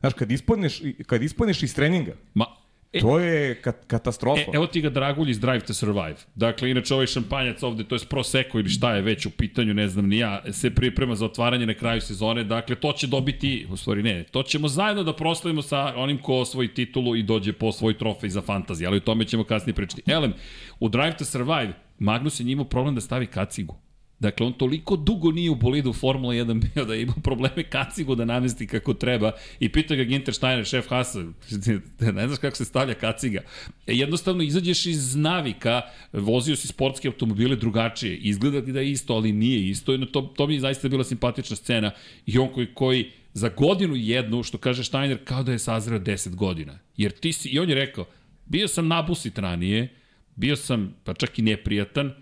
Znaš, kad ispadneš, kad ispadneš iz treninga, Ma, e, to je kat, katastrofa. E, evo ti ga Dragulj iz Drive to Survive. Dakle, inače ovaj šampanjac ovde, to je Prosecco ili šta je već u pitanju, ne znam ni ja, se priprema za otvaranje na kraju sezone. Dakle, to će dobiti, u stvari ne, to ćemo zajedno da proslavimo sa onim ko osvoji titulu i dođe po svoj trofej za fantaziju, ali o tome ćemo kasnije pričati. Elem, u Drive to Survive, Magnus je njimao problem da stavi kacigu. Dakle, on toliko dugo nije u bolidu Formula 1 bio da je imao probleme kacigu da namesti kako treba i pita ga Ginter Steiner, šef Hasa, (laughs) ne znaš kako se stavlja kaciga. E, jednostavno izađeš iz navika, vozio si sportske automobile drugačije, izgleda ti da je isto, ali nije isto. To, to mi je zaista bila simpatična scena i on koji, koji za godinu jednu, što kaže Steiner, kao da je sazreo 10 godina. Jer ti si, i on je rekao, bio sam nabusit ranije, bio sam pa čak i neprijatan,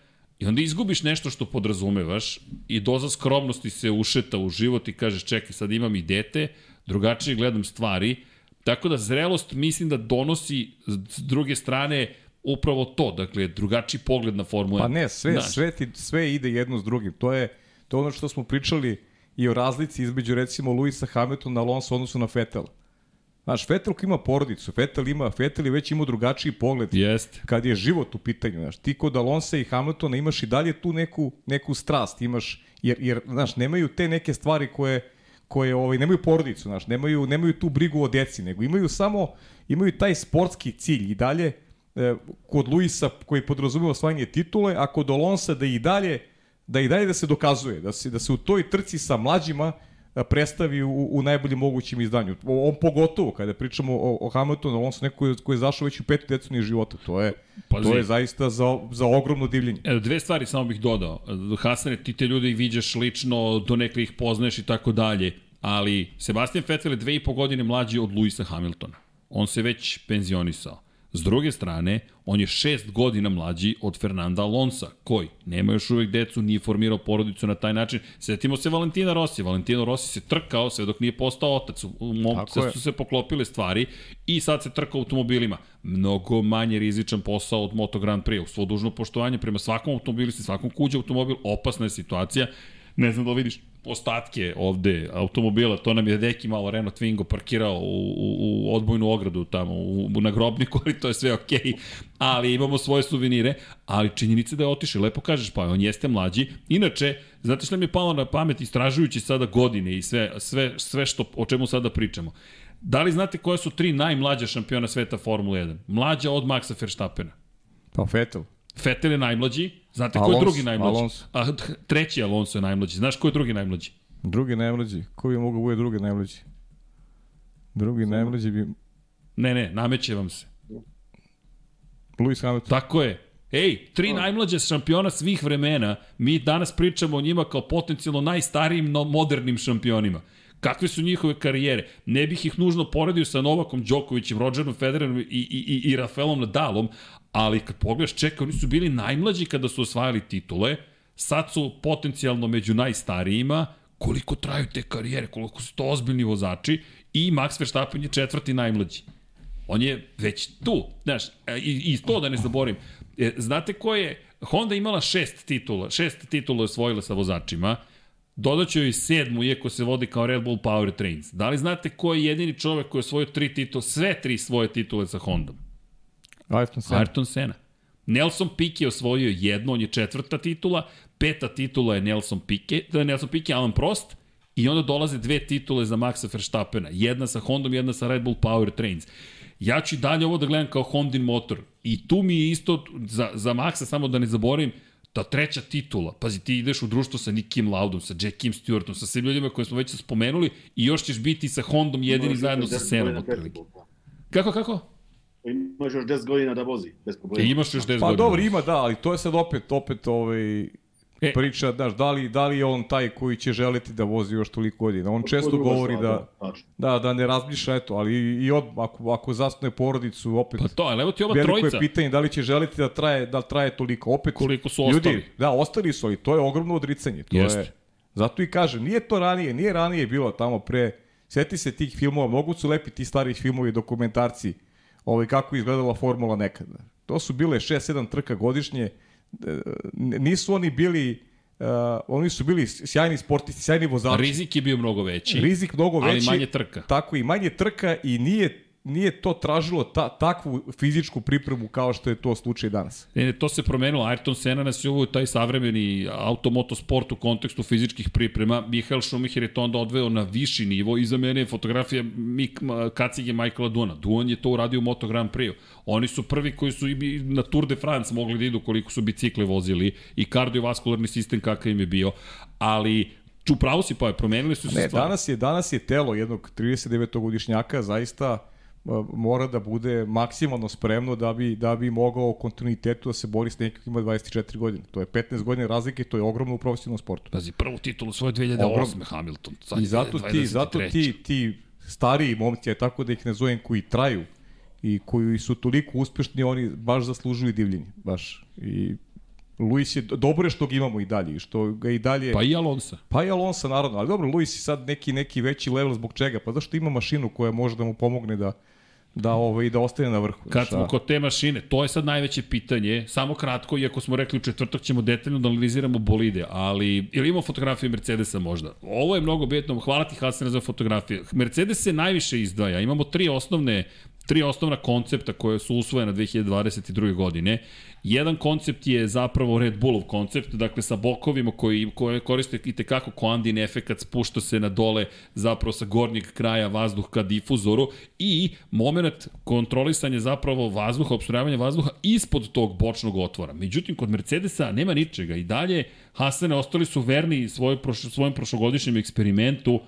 I onda izgubiš nešto što podrazumevaš i doza skromnosti se ušeta u život i kažeš čekaj sad imam i dete, drugačije gledam stvari, tako da zrelost mislim da donosi s druge strane upravo to, dakle drugačiji pogled na Formulu 1. Pa ne, sve, Znaš, sve, ti, sve ide jedno s drugim. To je, to je ono što smo pričali i o razlici između recimo Luisa Hamiltona, Alonso odnosu na Vettel. Znaš, Vettel ko ima porodicu, Vettel ima, Vettel je već imao drugačiji pogled Jeste. kad je život u pitanju, znaš, ti kod Alonsa i Hamiltona imaš i dalje tu neku, neku strast, imaš, jer, jer, znaš, nemaju te neke stvari koje, koje ovaj, nemaju porodicu, znaš, nemaju, nemaju tu brigu o deci, nego imaju samo, imaju taj sportski cilj i dalje, e, kod Luisa koji podrazumeva osvajanje titule, a kod Alonsa da i dalje, da i dalje da se dokazuje, da se, da se u toj trci sa mlađima predstavi u, u najboljem mogućem izdanju. On pogotovo, kada pričamo o, o Hamiltonu, Alonso neko koji, je- zašao već u petu deceniju života, to je, Pazi. to je zaista za, za ogromno divljenje. E, Dve stvari samo bih dodao. Hasane, ti te ljude viđaš lično, do nekle ih poznaješ i tako dalje, ali Sebastian Vettel je dve i po godine mlađi od Luisa Hamiltona. On se već penzionisao. S druge strane, on je šest godina mlađi od Fernanda Alonsa, koji nema još uvek decu, nije formirao porodicu na taj način. Setimo se Valentina Rossi. Valentino Rossi se trkao sve dok nije postao otac. U- U mom, Tako sve je. su se poklopile stvari i sad se trka automobilima. Mnogo manje rizičan posao od Moto Grand Prix. U svo dužno poštovanje prema svakom automobilisti, svakom kuđe automobil, opasna je situacija. Ne znam da vidiš ostatke ovde automobila, to nam je Deki malo Renault Twingo parkirao u, u, u odbojnu ogradu tamo u, u, na grobniku, (laughs) ali to je sve okej. Okay. Ali imamo svoje suvenire, ali činjenica da je otišao, lepo kažeš, pa on jeste mlađi. Inače, znate što nam je palo na pamet istražujući sada godine i sve, sve, sve što, o čemu sada pričamo. Da li znate koje su tri najmlađa šampiona sveta Formule 1? Mlađa od Maxa Verstappena. Pa Vettel. Vettel je najmlađi. Znate ko je Alonso, drugi najmlađi? Alonso. A, treći Alonso je najmlađi. Znaš ko je drugi najmlađi? Drugi najmlađi. Ko bi mogao bude drugi najmlađi? Drugi najmlađi bi Ne, ne, nameće vam se. Lewis Hamilton. Tako je. Ej, tri najmlađe šampiona svih vremena, mi danas pričamo o njima kao potencijalno najstarijim, no modernim šampionima. Kakve su njihove karijere? Ne bih ih nužno poredio sa Novakom Đokovićem, Rogerom Federerom i, i, i, i Rafaelom Nadalom, ali kad pogledaš, čekaj, oni su bili najmlađi kada su osvajali titule, sad su potencijalno među najstarijima, koliko traju te karijere, koliko su to ozbiljni vozači i Max Verstappen je četvrti najmlađi. On je već tu, znaš, e, i, i to da ne zaborim. E, znate ko je, Honda imala šest titula, šest titula je osvojila sa vozačima, dodaću joj sedmu, iako se vodi kao Red Bull Power Trains. Da li znate ko je jedini čovek koji je osvojio tri titule, sve tri svoje titule sa Hondom? Ayrton Senna. Ayrton Senna. Nelson Piquet je osvojio jednu, on je četvrta titula, peta titula je Nelson Piquet, da je Nelson Piquet, Alan Prost, i onda dolaze dve titule za Maxa Verstappena. Jedna sa Hondom, jedna sa Red Bull Power Trains. Ja ću dalje ovo da gledam kao Hondin motor. I tu mi je isto, za, za Maxa, samo da ne zaboravim, ta treća titula, pazi ti ideš u društvo sa Nikim Laudom, sa Jackiem Stewartom, sa svim ljudima koje smo već spomenuli i još ćeš biti sa Hondom jedini zajedno sa Senom otprilike. Kako, kako? Imaš još 10 godina da vozi, bez problema. imaš još 10 Pa godina. dobro, ima da, ali to je sad opet, opet ovaj, E. priča, znaš, da li, da li je on taj koji će želiti da vozi još toliko godina. On često govori da, da, da ne razmišlja, eto, ali i, i od, ako, ako zasnuje porodicu, opet, Pa to, ali evo ti ova veliko trojica. je pitanje da li će želiti da traje, da traje toliko. Opet, Koliko su ljudi, ostali. Da, ostali su, ali to je ogromno odricanje. To Jeste. je, zato i kažem, nije to ranije, nije ranije bilo tamo pre, sjeti se tih filmova, mnogo su lepi ti starih filmovi, dokumentarci, ovaj, kako je izgledala formula nekada. To su bile 6-7 trka godišnje, e, nisu oni bili, uh, oni su bili sjajni sportisti, sjajni vozači. Rizik je bio mnogo veći. Rizik mnogo ali veći. manje trka. Tako i manje trka i nije nije to tražilo ta, takvu fizičku pripremu kao što je to slučaj danas. Ne, ne, to se promenilo. Ayrton Senna nas je uvio taj savremeni automotosport u kontekstu fizičkih priprema. Michael Schumacher je to onda odveo na viši nivo i za mene je fotografija Mik, kacige Michaela Duana. Duan je to uradio u Moto Grand Prix. Oni su prvi koji su i na Tour de France mogli da idu koliko su bicikle vozili i kardiovaskularni sistem kakav im je bio. Ali Ču pravo si pa je, promenili su se Ne, stvari. danas je, danas je telo jednog 39-godišnjaka zaista mora da bude maksimalno spremno da bi, da bi mogao u kontinuitetu da se bori s nekim ima 24 godine. To je 15 godina razlike, to je ogromno u profesionalnom sportu. Pazi, prvu titulu svoje 2008. Ogromno. Hamilton. Sad I je zato ti, 23.. zato ti, ti stariji momci, a tako da ih ne zovem, koji traju i koji su toliko uspešni, oni baš zaslužuju divljenje. Baš. I Luis je, dobro je što ga imamo i dalje, što ga i dalje... Pa i Alonso. Pa i Alonso naravno, ali dobro, Luis je sad neki, neki veći level zbog čega? Pa zašto ima mašinu koja može da mu pomogne da, da ovaj da ostane na vrhu. Kad smo kod te mašine, to je sad najveće pitanje, samo kratko, iako smo rekli u četvrtak ćemo detaljno da analiziramo bolide, ali ili imamo fotografije Mercedesa možda? Ovo je mnogo bitno, hvala ti Hasene za fotografije. Mercedes se najviše izdvaja, imamo tri osnovne tri osnovna koncepta koje su usvojena 2022. godine. Jedan koncept je zapravo Red Bullov koncept, dakle sa bokovima koji, koje koriste i tekako koandin efekat, spušta se na dole zapravo sa gornjeg kraja vazduh ka difuzoru i moment kontrolisanja zapravo vazduha, obstrojavanja vazduha ispod tog bočnog otvora. Međutim, kod Mercedesa nema ničega i dalje Hasane ostali su verni svoj, svojem prošlogodišnjem eksperimentu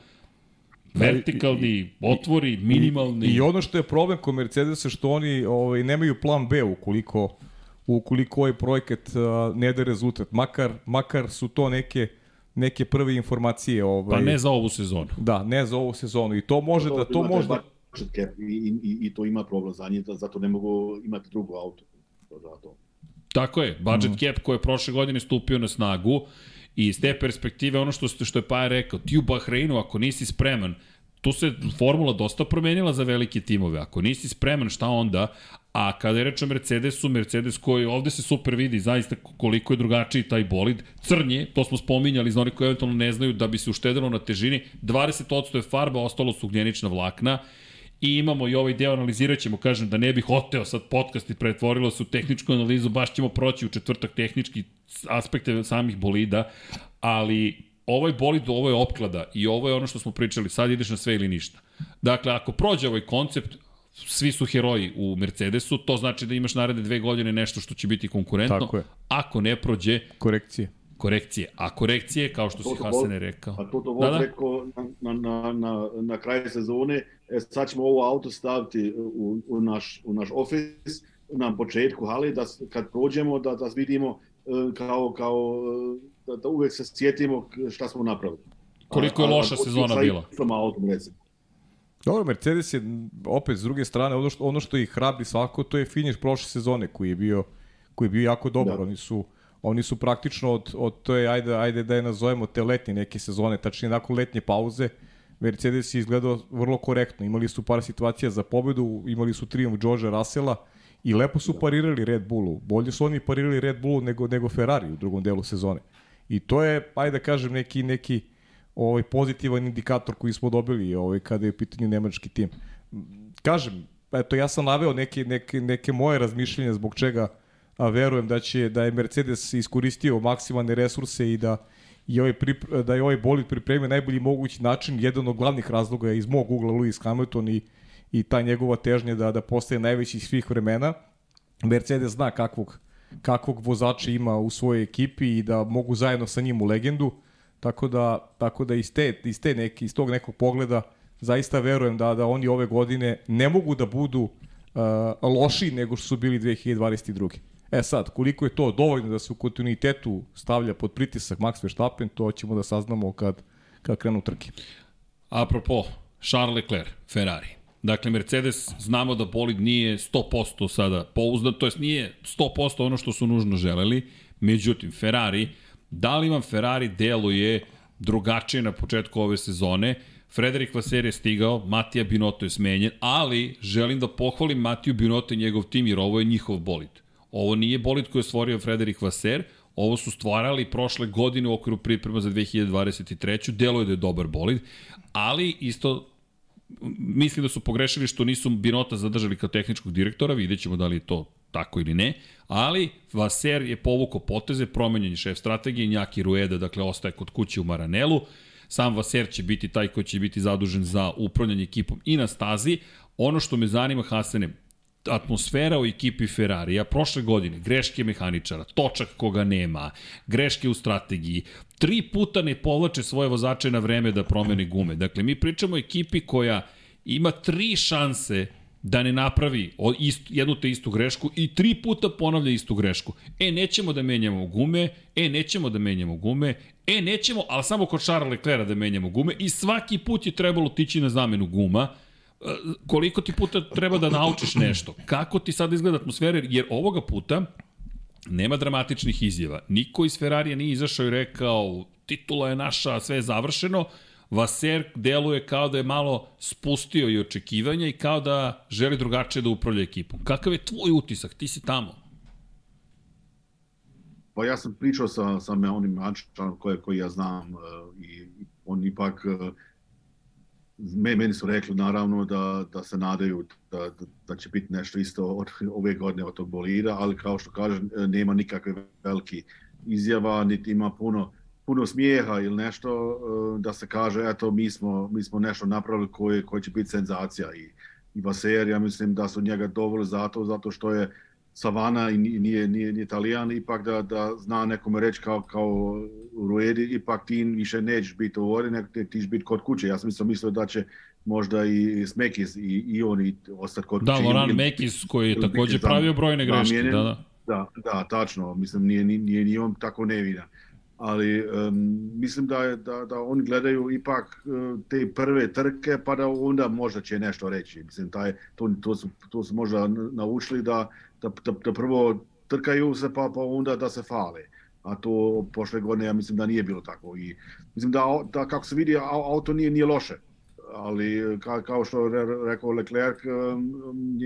vertikalni otvori, minimalni. I ono što je problem kod Mercedesa što oni ovaj nemaju plan B ukoliko ukoliko ovaj projekat uh, ne da rezultat. Makar makar su to neke neke prve informacije ovaj Pa ne za ovu sezonu. Da, ne za ovu sezonu i to može da to možda taj budget cap i, i, i to ima problem za njih, zato ne mogu imati drugo auto. To Zato. Tako je, budget mm. cap koji je prošle godine stupio na snagu i iz te perspektive ono što, što je Paja rekao, ti u Bahreinu ako nisi spreman, tu se formula dosta promenila za velike timove. Ako nisi spreman, šta onda? A kada je reč o Mercedesu, Mercedes koji ovde se super vidi zaista koliko je drugačiji taj bolid. Crnje, to smo spominjali za oni koji eventualno ne znaju da bi se uštedilo na težini. 20% je farba, ostalo su ugljenična vlakna. I imamo i ovaj deo, analizirat ćemo, kažem, da ne bih oteo sad podcast i pretvorilo se u tehničku analizu, baš ćemo proći u četvrtak tehnički aspekte samih bolida, ali ovaj bolid, ovo je opklada i ovo je ono što smo pričali, sad ideš na sve ili ništa. Dakle, ako prođe ovaj koncept, svi su heroji u Mercedesu, to znači da imaš naredne dve godine nešto što će biti konkurentno. Tako je. Ako ne prođe, korekcije. Korekcije. A korekcije, kao što si Wolff- rekao. A Toto Wolff Da, da. rekao na, na, na, na, na kraju sezone, e, sad ćemo ovo auto staviti u, u, naš, u naš ofis na početku hali, da kad prođemo da, da vidimo e, kao, kao e, da, da uvek se sjetimo šta smo napravili. Koliko je loša sezona sa bila. istom autom, recimo. Dobro, Mercedes je opet s druge strane ono što ono što ih hrabri svako to je finiš prošle sezone koji je bio koji je bio jako dobar. Da. Oni su oni su praktično od od to je ajde ajde da je nazovemo te letnje neke sezone, tačnije nakon letnje pauze Mercedes je izgledao vrlo korektno. Imali su par situacija za pobedu, imali su trijumf Georgea Russella i lepo su parirali Red Bullu. Bolje su oni parirali Red Bullu nego nego Ferrari u drugom delu sezone. I to je ajde da kažem neki neki ovaj pozitivan indikator koji smo dobili ovaj kada je u pitanju nemački tim. Kažem, eto ja sam naveo neke neke neke moje razmišljanja zbog čega a verujem da će da je Mercedes iskoristio maksimalne resurse i da i ovaj prip, da je ovaj bolid pripremio na najbolji mogući način. Jedan od glavnih razloga je iz mog ugla Lewis Hamilton i i ta njegova težnja da da postaje najveći svih vremena. Mercedes zna kakvog kakvog vozača ima u svojoj ekipi i da mogu zajedno sa njim u legendu. Tako da, tako da iz, te, iz, te neki, iz tog nekog pogleda zaista verujem da, da oni ove godine ne mogu da budu uh, lošiji nego što su bili 2022. E sad, koliko je to dovoljno da se u kontinuitetu stavlja pod pritisak Max Verstappen, to ćemo da saznamo kad, kad krenu trke. Apropo, Charles Leclerc, Ferrari. Dakle, Mercedes, znamo da bolid nije 100% sada pouzdan, to jest nije 100% ono što su nužno želeli, međutim, Ferrari, da li vam Ferrari deluje drugačije na početku ove sezone, Frederik Vaser je stigao, Matija Binotto je smenjen, ali želim da pohvalim Matiju Binotto i njegov tim, jer ovo je njihov bolid. Ovo nije bolid koji je stvorio Frederik Vaser, ovo su stvarali prošle godine u okviru priprema za 2023. Delo je da je dobar bolid, ali isto mislim da su pogrešili što nisu Binota zadržali kao tehničkog direktora, vidjet ćemo da li je to tako ili ne, ali Vaser je povukao poteze, promenjen je šef strategije, Njaki Rueda, dakle, ostaje kod kuće u Maranelu, sam Vaser će biti taj koji će biti zadužen za upravljanje ekipom i na stazi. Ono što me zanima, Hasene, atmosfera u ekipi Ferrarija prošle godine, greške mehaničara, točak koga nema, greške u strategiji, tri puta ne povlače svoje vozače na vreme da promene gume. Dakle, mi pričamo o ekipi koja ima tri šanse da ne napravi istu, jednu te istu grešku i tri puta ponavlja istu grešku. E, nećemo da menjamo gume, e, nećemo da menjamo gume, e, nećemo, ali samo kod Charles Leclerca da menjamo gume i svaki put je trebalo tići na zamenu guma, koliko ti puta treba da naučiš nešto, kako ti sad izgleda atmosfera, jer ovoga puta nema dramatičnih izjava. Niko iz Ferrarija nije izašao i rekao titula je naša, sve je završeno. Vaser deluje kao da je malo spustio i očekivanja i kao da želi drugačije da upravlja ekipom. Kakav je tvoj utisak? Ti si tamo. Pa ja sam pričao sa, sa onim Ančanom koje, koji ja znam uh, i on ipak me, meni su rekli naravno da, da se nadaju da, da, će biti nešto isto od ove godine od tog bolida, ali kao što kažem, nema nikakve veliki izjava, niti ima puno puno smijeha ili nešto da se kaže eto mi smo, mi smo nešto napravili koje, koje će biti senzacija. I, i Vaser, ja mislim da su njega dovoljno zato, zato što je Savana i nije, nije, nije italijan, ipak da, da zna nekome reći kao, kao Ruedi, ipak ti više nećeš biti u vodi, nego ti ćeš biti kod kuće. Ja sam mislio, mislio da će možda i Smekis i, i oni ostati kod da, kuće. Da, Loran Mekis koji je takođe pravio brojne greške. Da, da. Da, da, tačno. Mislim, nije, nije, nije on tako nevidan. Ali um, mislim da, da, da oni gledaju ipak uh, te prve trke, pa da onda možda će nešto reći. Mislim, taj, to, to, su, to su možda naučili da, da, da, da prvo trkaju se, pa, pa onda da se fale. A to pošle godine ja mislim da nije bilo tako. I mislim da, da kako se vidi, auto nije, nije loše. Ali ka, kao što je rekao Leclerc,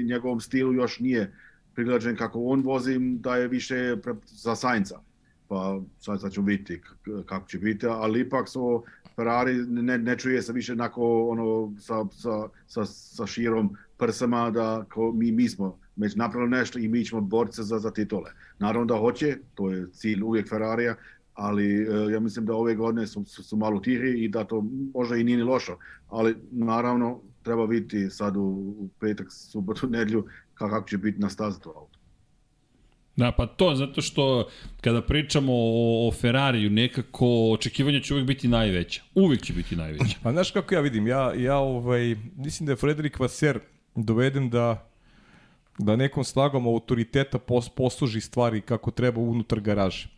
njegovom stilu još nije prilađen kako on vozi, da je više za Sainca. Pa sad, sad ćemo vidjeti kako će biti, ali ipak su Ferrari ne, ne čuje se više onako ono sa, sa, sa, sa širom prsama da ko, mi, mi smo već napravili nešto i mi ćemo borce za, za titule. Naravno da hoće, to je cilj uvijek Ferrarija, ali uh, ja mislim da ove godine su, su, su malo tihi i da to možda i nije ni lošo, ali naravno treba vidjeti sad u, u petak, subotu, (laughs) nedlju kako će biti na stazi to auto. Da, pa to, zato što kada pričamo o, o Ferrariju, nekako očekivanja će uvek biti najveća. Uvek će biti najveća. Pa znaš kako ja vidim, ja, ja ovaj, mislim da je Frederik Vaser doveden da da nekom snagom autoriteta pos, posluži stvari kako treba unutar garaže.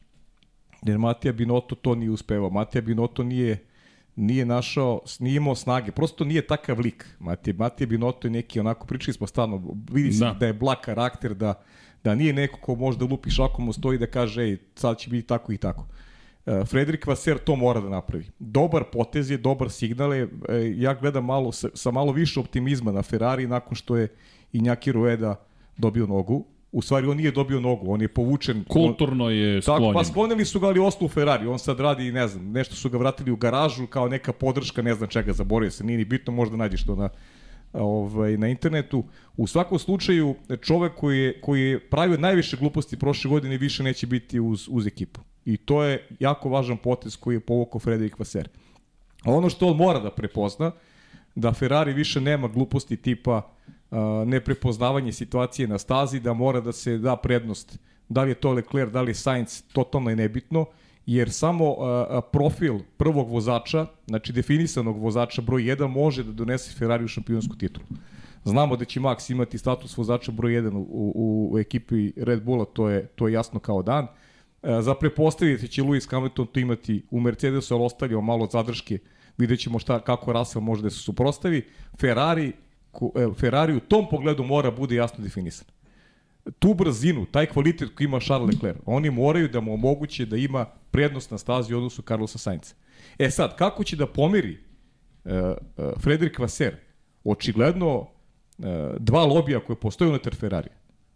Jer Matija Binoto to nije uspevao. Matija Binoto nije nije našao, nije imao snage, prosto nije takav lik. Matija, Matija Binoto je neki, onako, pričali smo stvarno, vidi se da. da je blag karakter, da, da nije neko ko može da lupi šakom mu stoji da kaže, ej, sad će biti tako i tako. Uh, Frederik Vaser to mora da napravi. Dobar potez je, dobar signal je, e, ja gledam malo, sa, sa malo više optimizma na Ferrari nakon što je i Njaki Rueda dobio nogu. U stvari, on nije dobio nogu, on je povučen. Kulturno je sklonjen. Tako, pa sklonili su ga, ali ostao u Ferrari. On sad radi, ne znam, nešto su ga vratili u garažu kao neka podrška, ne znam čega, zaboravio se, nije ni bitno, možda nađeš to na, ovaj, na internetu. U svakom slučaju, čovek koji je, koji je pravio najviše gluposti prošle godine više neće biti uz, uz ekipu. I to je jako važan potez koji je povukao Frederik Vaser. A ono što on mora da prepozna, da Ferrari više nema gluposti tipa neprepoznavanje situacije na stazi, da mora da se da prednost. Da li je to Leclerc, da li je Sainz, totalno je nebitno, jer samo profil prvog vozača, znači definisanog vozača broj 1, može da donese Ferrari u šampionsku titulu. Znamo da će Max imati status vozača broj 1 u, u, u ekipi Red Bulla, to je, to je jasno kao dan. Za prepostaviti će Lewis Hamilton to imati u Mercedesu, ali ostavio malo zadrške, vidjet ćemo šta, kako Russell može da se suprostavi. Ferrari Ferrari u tom pogledu mora bude jasno definisan. Tu brzinu, taj kvalitet koji ima Charles Leclerc, oni moraju da mu omoguće da ima prednost na stazi u odnosu Carlosa Sainca. E sad, kako će da pomiri uh, uh, Frederik Vaser? Očigledno uh, dva lobija koje postoje unutar Ferrari.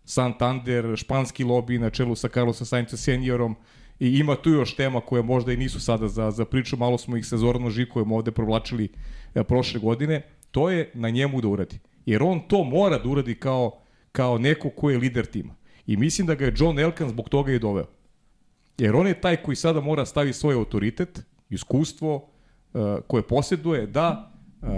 Santander, španski lobby na čelu sa Carlosa Sainca seniorom, i ima tu još tema koje možda i nisu sada za, za priču, malo smo ih sa Zoranom Žikojem ovde provlačili e, prošle godine, To je na njemu da uradi. Jer on to mora da uradi kao, kao neko ko je lider tima. I mislim da ga je John Elkan zbog toga i doveo. Jer on je taj koji sada mora stavi svoj autoritet, iskustvo uh, koje posjeduje da uh,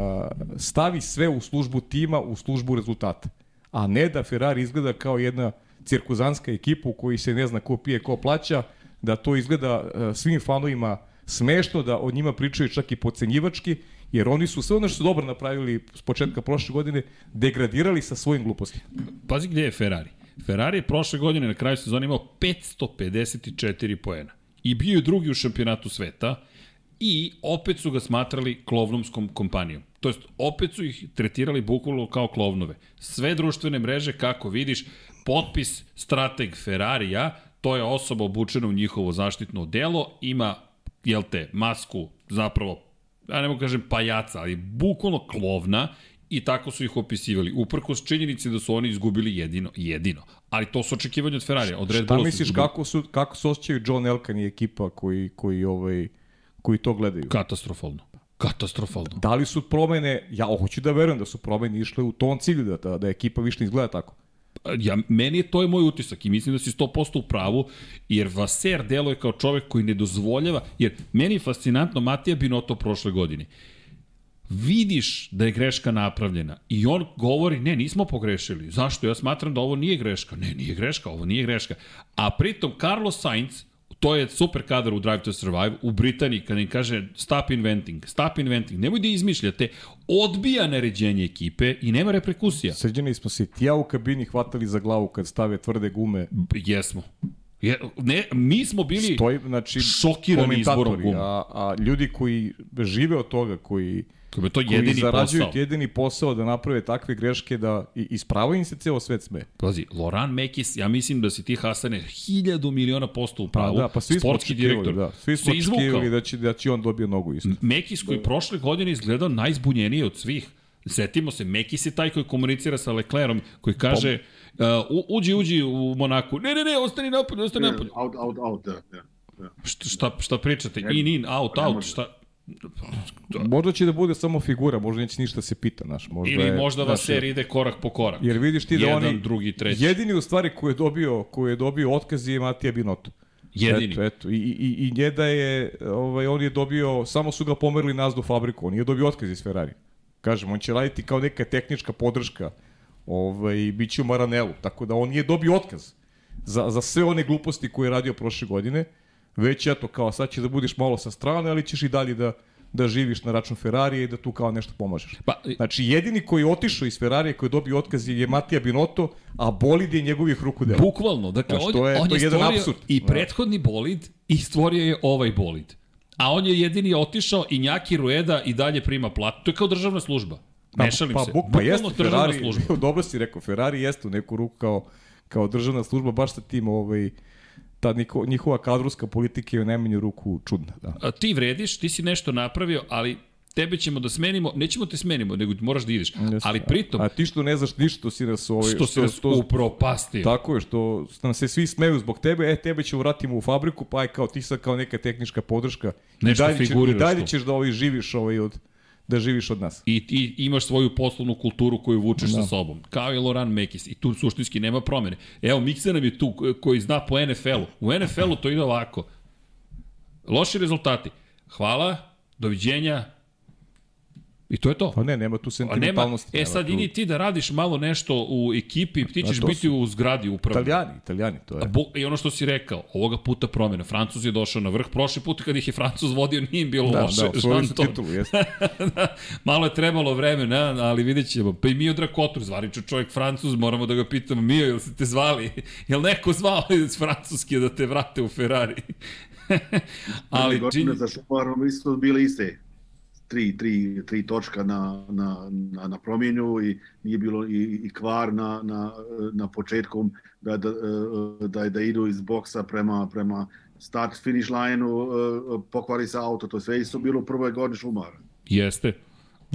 stavi sve u službu tima, u službu rezultata. A ne da Ferrari izgleda kao jedna cirkuzanska ekipa u kojoj se ne zna ko pije, ko plaća, da to izgleda uh, svim fanovima smešno, da od njima pričaju čak i pocenjivački jer oni su sve ono što su dobro napravili s početka prošle godine degradirali sa svojim glupostima. Pazi gde je Ferrari. Ferrari je prošle godine na kraju sezona imao 554 poena i bio je drugi u šampionatu sveta i opet su ga smatrali klovnomskom kompanijom. To jest, opet su ih tretirali bukvalno kao klovnove. Sve društvene mreže, kako vidiš, potpis strateg Ferrarija, to je osoba obučena u njihovo zaštitno delo, ima, jel te, masku zapravo ja ne mogu kažem pajaca, ali bukvalno klovna i tako su ih opisivali. Uprkos činjenici da su oni izgubili jedino, jedino. Ali to su očekivanje od Ferrarija, od Red Šta Bulla misliš izgubili. kako, su, kako se osjećaju John Elkan i ekipa koji, koji, ovaj, koji to gledaju? Katastrofalno. Katastrofalno. Da li su promene, ja hoću da verujem da su promene išle u tom cilju, da, da, da ekipa više ne izgleda tako. Ja, meni je to je moj utisak i mislim da si 100% u pravu, jer Vaser deluje kao čovek koji ne dozvoljava, jer meni je fascinantno Matija Binoto prošle godine. Vidiš da je greška napravljena i on govori, ne, nismo pogrešili. Zašto? Ja smatram da ovo nije greška. Ne, nije greška, ovo nije greška. A pritom Carlos Sainz, to je super kadar u Drive to Survive, u Britaniji, kada im kaže stop inventing, stop inventing, nemoj da izmišljate, odbija naređenje ekipe i nema reperkusija. Srđani smo se ti ja u kabini hvatali za glavu kad stave tvrde gume. Jesmo. Je, ne, mi smo bili Stoji, znači, šokirani izborom guma. a, a ljudi koji žive od toga, koji, Kako je to koji jedini zarađuju posao. jedini posao da naprave takve greške da i- ispravo im se ceo svet sme. Pazi, Loran Mekis, ja mislim da si ti Hasane hiljadu miliona posto u pravu. Pa, da, pa svi smo Sportski očekivali, direktor. da. Svi smo očekivali da će, da će on dobio nogu isto. Mekis koji prošle godine izgledao najzbunjeniji od svih. Setimo se, Mekis je taj koji komunicira sa Leclerom, koji kaže uh, uđi, uđi u Monaku. Ne, ne, ne, ostani napolju, ostani napolju. Out, out, out, da, da. da. Šta, šta, šta pričate? In, in, out, out, može. Možda će da bude samo figura, možda neće ništa se pita, naš. Možda Ili je, možda znaš, Vaser ide korak po korak. Jer vidiš ti da Jedan, oni drugi, treći. jedini u stvari koji je dobio koji je dobio otkaz je Matija Binotto. Jedini. Eto, eto. I, i, i njeda je, ovaj, on je dobio, samo su ga pomerili nazad u fabriku, on je dobio otkaz iz Ferrari. Kažem, on će raditi kao neka tehnička podrška, ovaj, bit će u Maranelu, tako da on nije dobio otkaz za, za sve one gluposti koje je radio prošle godine, već eto, kao sad će da budeš malo sa strane, ali ćeš i dalje da, da živiš na račun Ferrarija i da tu kao nešto pomažeš. Pa, Znači, jedini koji je otišao iz Ferrarija, koji je dobio otkaz je Matija Binotto, a bolid je njegovih ruku dela. Bukvalno, dakle, Znaš, on, to je- on to je je jedan apsurd. i prethodni bolid i stvorio je ovaj bolid. A on je jedini otišao i Njaki Rueda i dalje prima platu. To je kao državna služba. Ne šalim pa, se. Buk, pa jeste, Ferrari, služba. (laughs) dobro si rekao, Ferrari jeste u neku ruku kao, kao državna služba, baš sa tim ovaj, ta niko, njihova kadrovska politika je u najmanju ruku čudna. Da. A, ti vrediš, ti si nešto napravio, ali tebe ćemo da smenimo, nećemo te smenimo, nego moraš da ideš. Jeste. Ali pritom, A ti što ne znaš ništa, što si nas... Ovaj, što si nas upropastio. Tako je, što nam se svi smeju zbog tebe, e, tebe ćemo vratimo u fabriku, pa aj kao ti sad kao neka tehnička podrška. Nešto I dalje, ćeš, i dalje ćeš da ovaj živiš ovaj od, da živiš od nas. I ti imaš svoju poslovnu kulturu koju vučeš Da. sa sobom. Kao i Loran Mekis. I tu suštinski nema promene. Evo, Miksa nam je tu ko- koji zna po NFL-u. U NFL-u to ide ovako. Loši rezultati. Hvala, doviđenja, I to je to. Pa ne, nema tu A nema, sentimentalnosti. e nema sad tu- idi ti da radiš malo nešto u ekipi, ti ćeš biti su- u zgradi upravo. Italijani, italijani, to je. Bo, I ono što si rekao, ovoga puta promjena. Francuz je došao na vrh. Prošli put kad ih je Francuz vodio nije im bilo Da, loše. da, osvojili su titulu, jeste. (laughs) da, malo je trebalo vremena, ali vidjet ćemo. Pa i Mio Drakotur, zvaničan čovjek Francuz, moramo da ga pitamo, Mio, jel se te zvali? Jel neko zvao iz Francuske da te vrate u Ferrari? (laughs) ali godine čini... za Šumarom isto bile iste tri, tri, tri točka na, na, na, na promjenju i nije bilo i, i kvar na, na, na početku da, da, da, da idu iz boksa prema, prema start finish line-u, pokvari se auto, to sve isto bilo u prvoj godini Šumara. Jeste.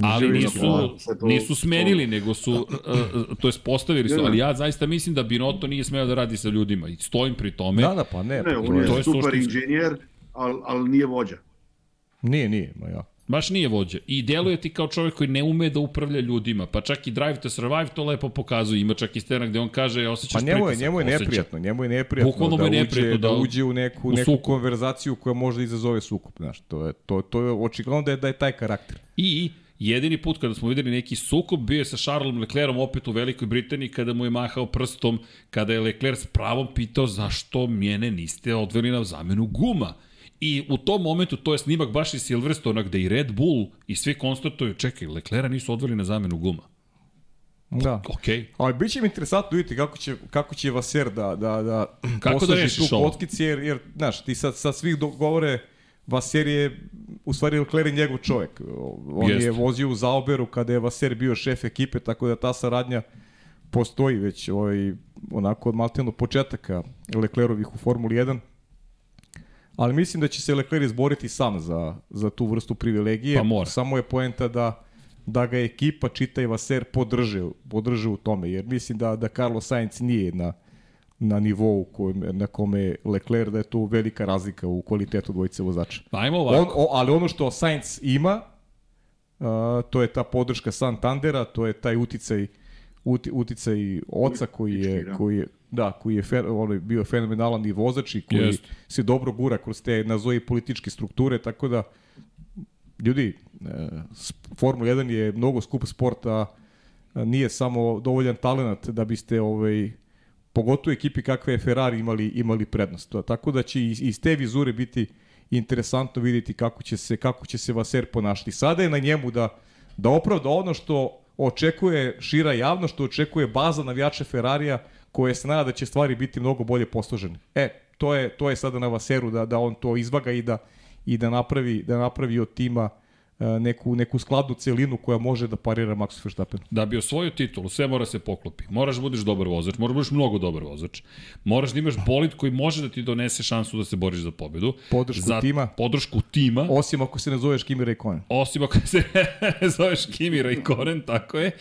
Ali nisu, to- nisu smenili, nego su, uh, (laughs) uh, to je postavili su, ali ja zaista mislim da Binotto nije smeo da radi sa ljudima i stojim pri tome. Da, da, pa ne. Ne, to on je, to je super suštinski. inženjer, ali al nije vođa. Nije, nije, ma ja. Baš nije vođa. I deluje ti kao čovjek koji ne ume da upravlja ljudima. Pa čak i Drive to Survive to lepo pokazuje. Ima čak i scena gde on kaže osjećaš Pa njemu je, njemu je neprijatno, njemu je neprijatno Bukvalno da, mu je uđe, neprijatno da, da- uđe u neku, u neku konverzaciju koja može da izazove sukup, znaš, to je, to, to je očigledno da je, da je taj karakter. I jedini put kada smo videli neki sukob bio je sa Charlesom Leclerom opet u Velikoj Britaniji kada mu je mahao prstom, kada je Leclerc s pravom pitao zašto mjene niste odveli na zamenu guma. I u tom momentu, to je snimak baš iz Silverstona, gde i Red Bull i svi konstatuju, čekaj, Leclera nisu odveli na zamenu guma. Da. Okej. Ali bit će mi interesantno vidjeti kako će, kako će Vaser da, da, da Kako da rešiš tu kockice, jer, jer, znaš, ti sad, sad svih govore Vaser je, u stvari Leclerc je njegov čovek. On Jeste. je vozio u Zauberu kada je Vaser bio šef ekipe, tako da ta saradnja postoji već ovaj, onako od malteno početaka Leclerovih u Formuli 1. ali mislim da će se Leclerc izboriti sam za, za tu vrstu privilegije. Pa mora. Samo je poenta da da ga ekipa čita i Vaser podrže, podrže u tome, jer mislim da, da Carlos Sainz nije na, na nivou kojem, na kome je Leclerc, da je to velika razlika u kvalitetu dvojice vozača. Ajmo ovako. On, o, ali ono što Sainz ima, uh, to je ta podrška Santandera, to je taj uticaj uti, uticaj oca koji je, koji je da, koji je fer, on je bio fenomenalan i vozač i koji Jest. se dobro gura kroz te nazovi političke strukture, tako da ljudi, e, Formula 1 je mnogo skup sport, a a nije samo dovoljan talent da biste ovaj, pogotovo ekipi kakve je Ferrari imali, imali prednost. Tako da će iz, iz te vizure biti interesantno vidjeti kako će se kako će se Vaser ponašati. Sada je na njemu da da opravda ono što očekuje šira javnost, što očekuje baza navijača Ferrarija koje se nada da će stvari biti mnogo bolje posložene. E, to je to je sada na Vaseru da da on to izvaga i da i da napravi da napravi od tima neku neku skladnu celinu koja može da parira Maxu Verstappenu. Da bi osvojio titulu, sve mora se poklopi. Moraš da budeš dobar vozač, moraš da budeš mnogo dobar vozač. Moraš da imaš bolid koji može da ti donese šansu da se boriš za pobedu. Podršku tima. Podršku tima. Osim ako se ne zoveš Kimi Raikkonen. Osim ako se (laughs) zoveš Kimi Raikkonen, tako je.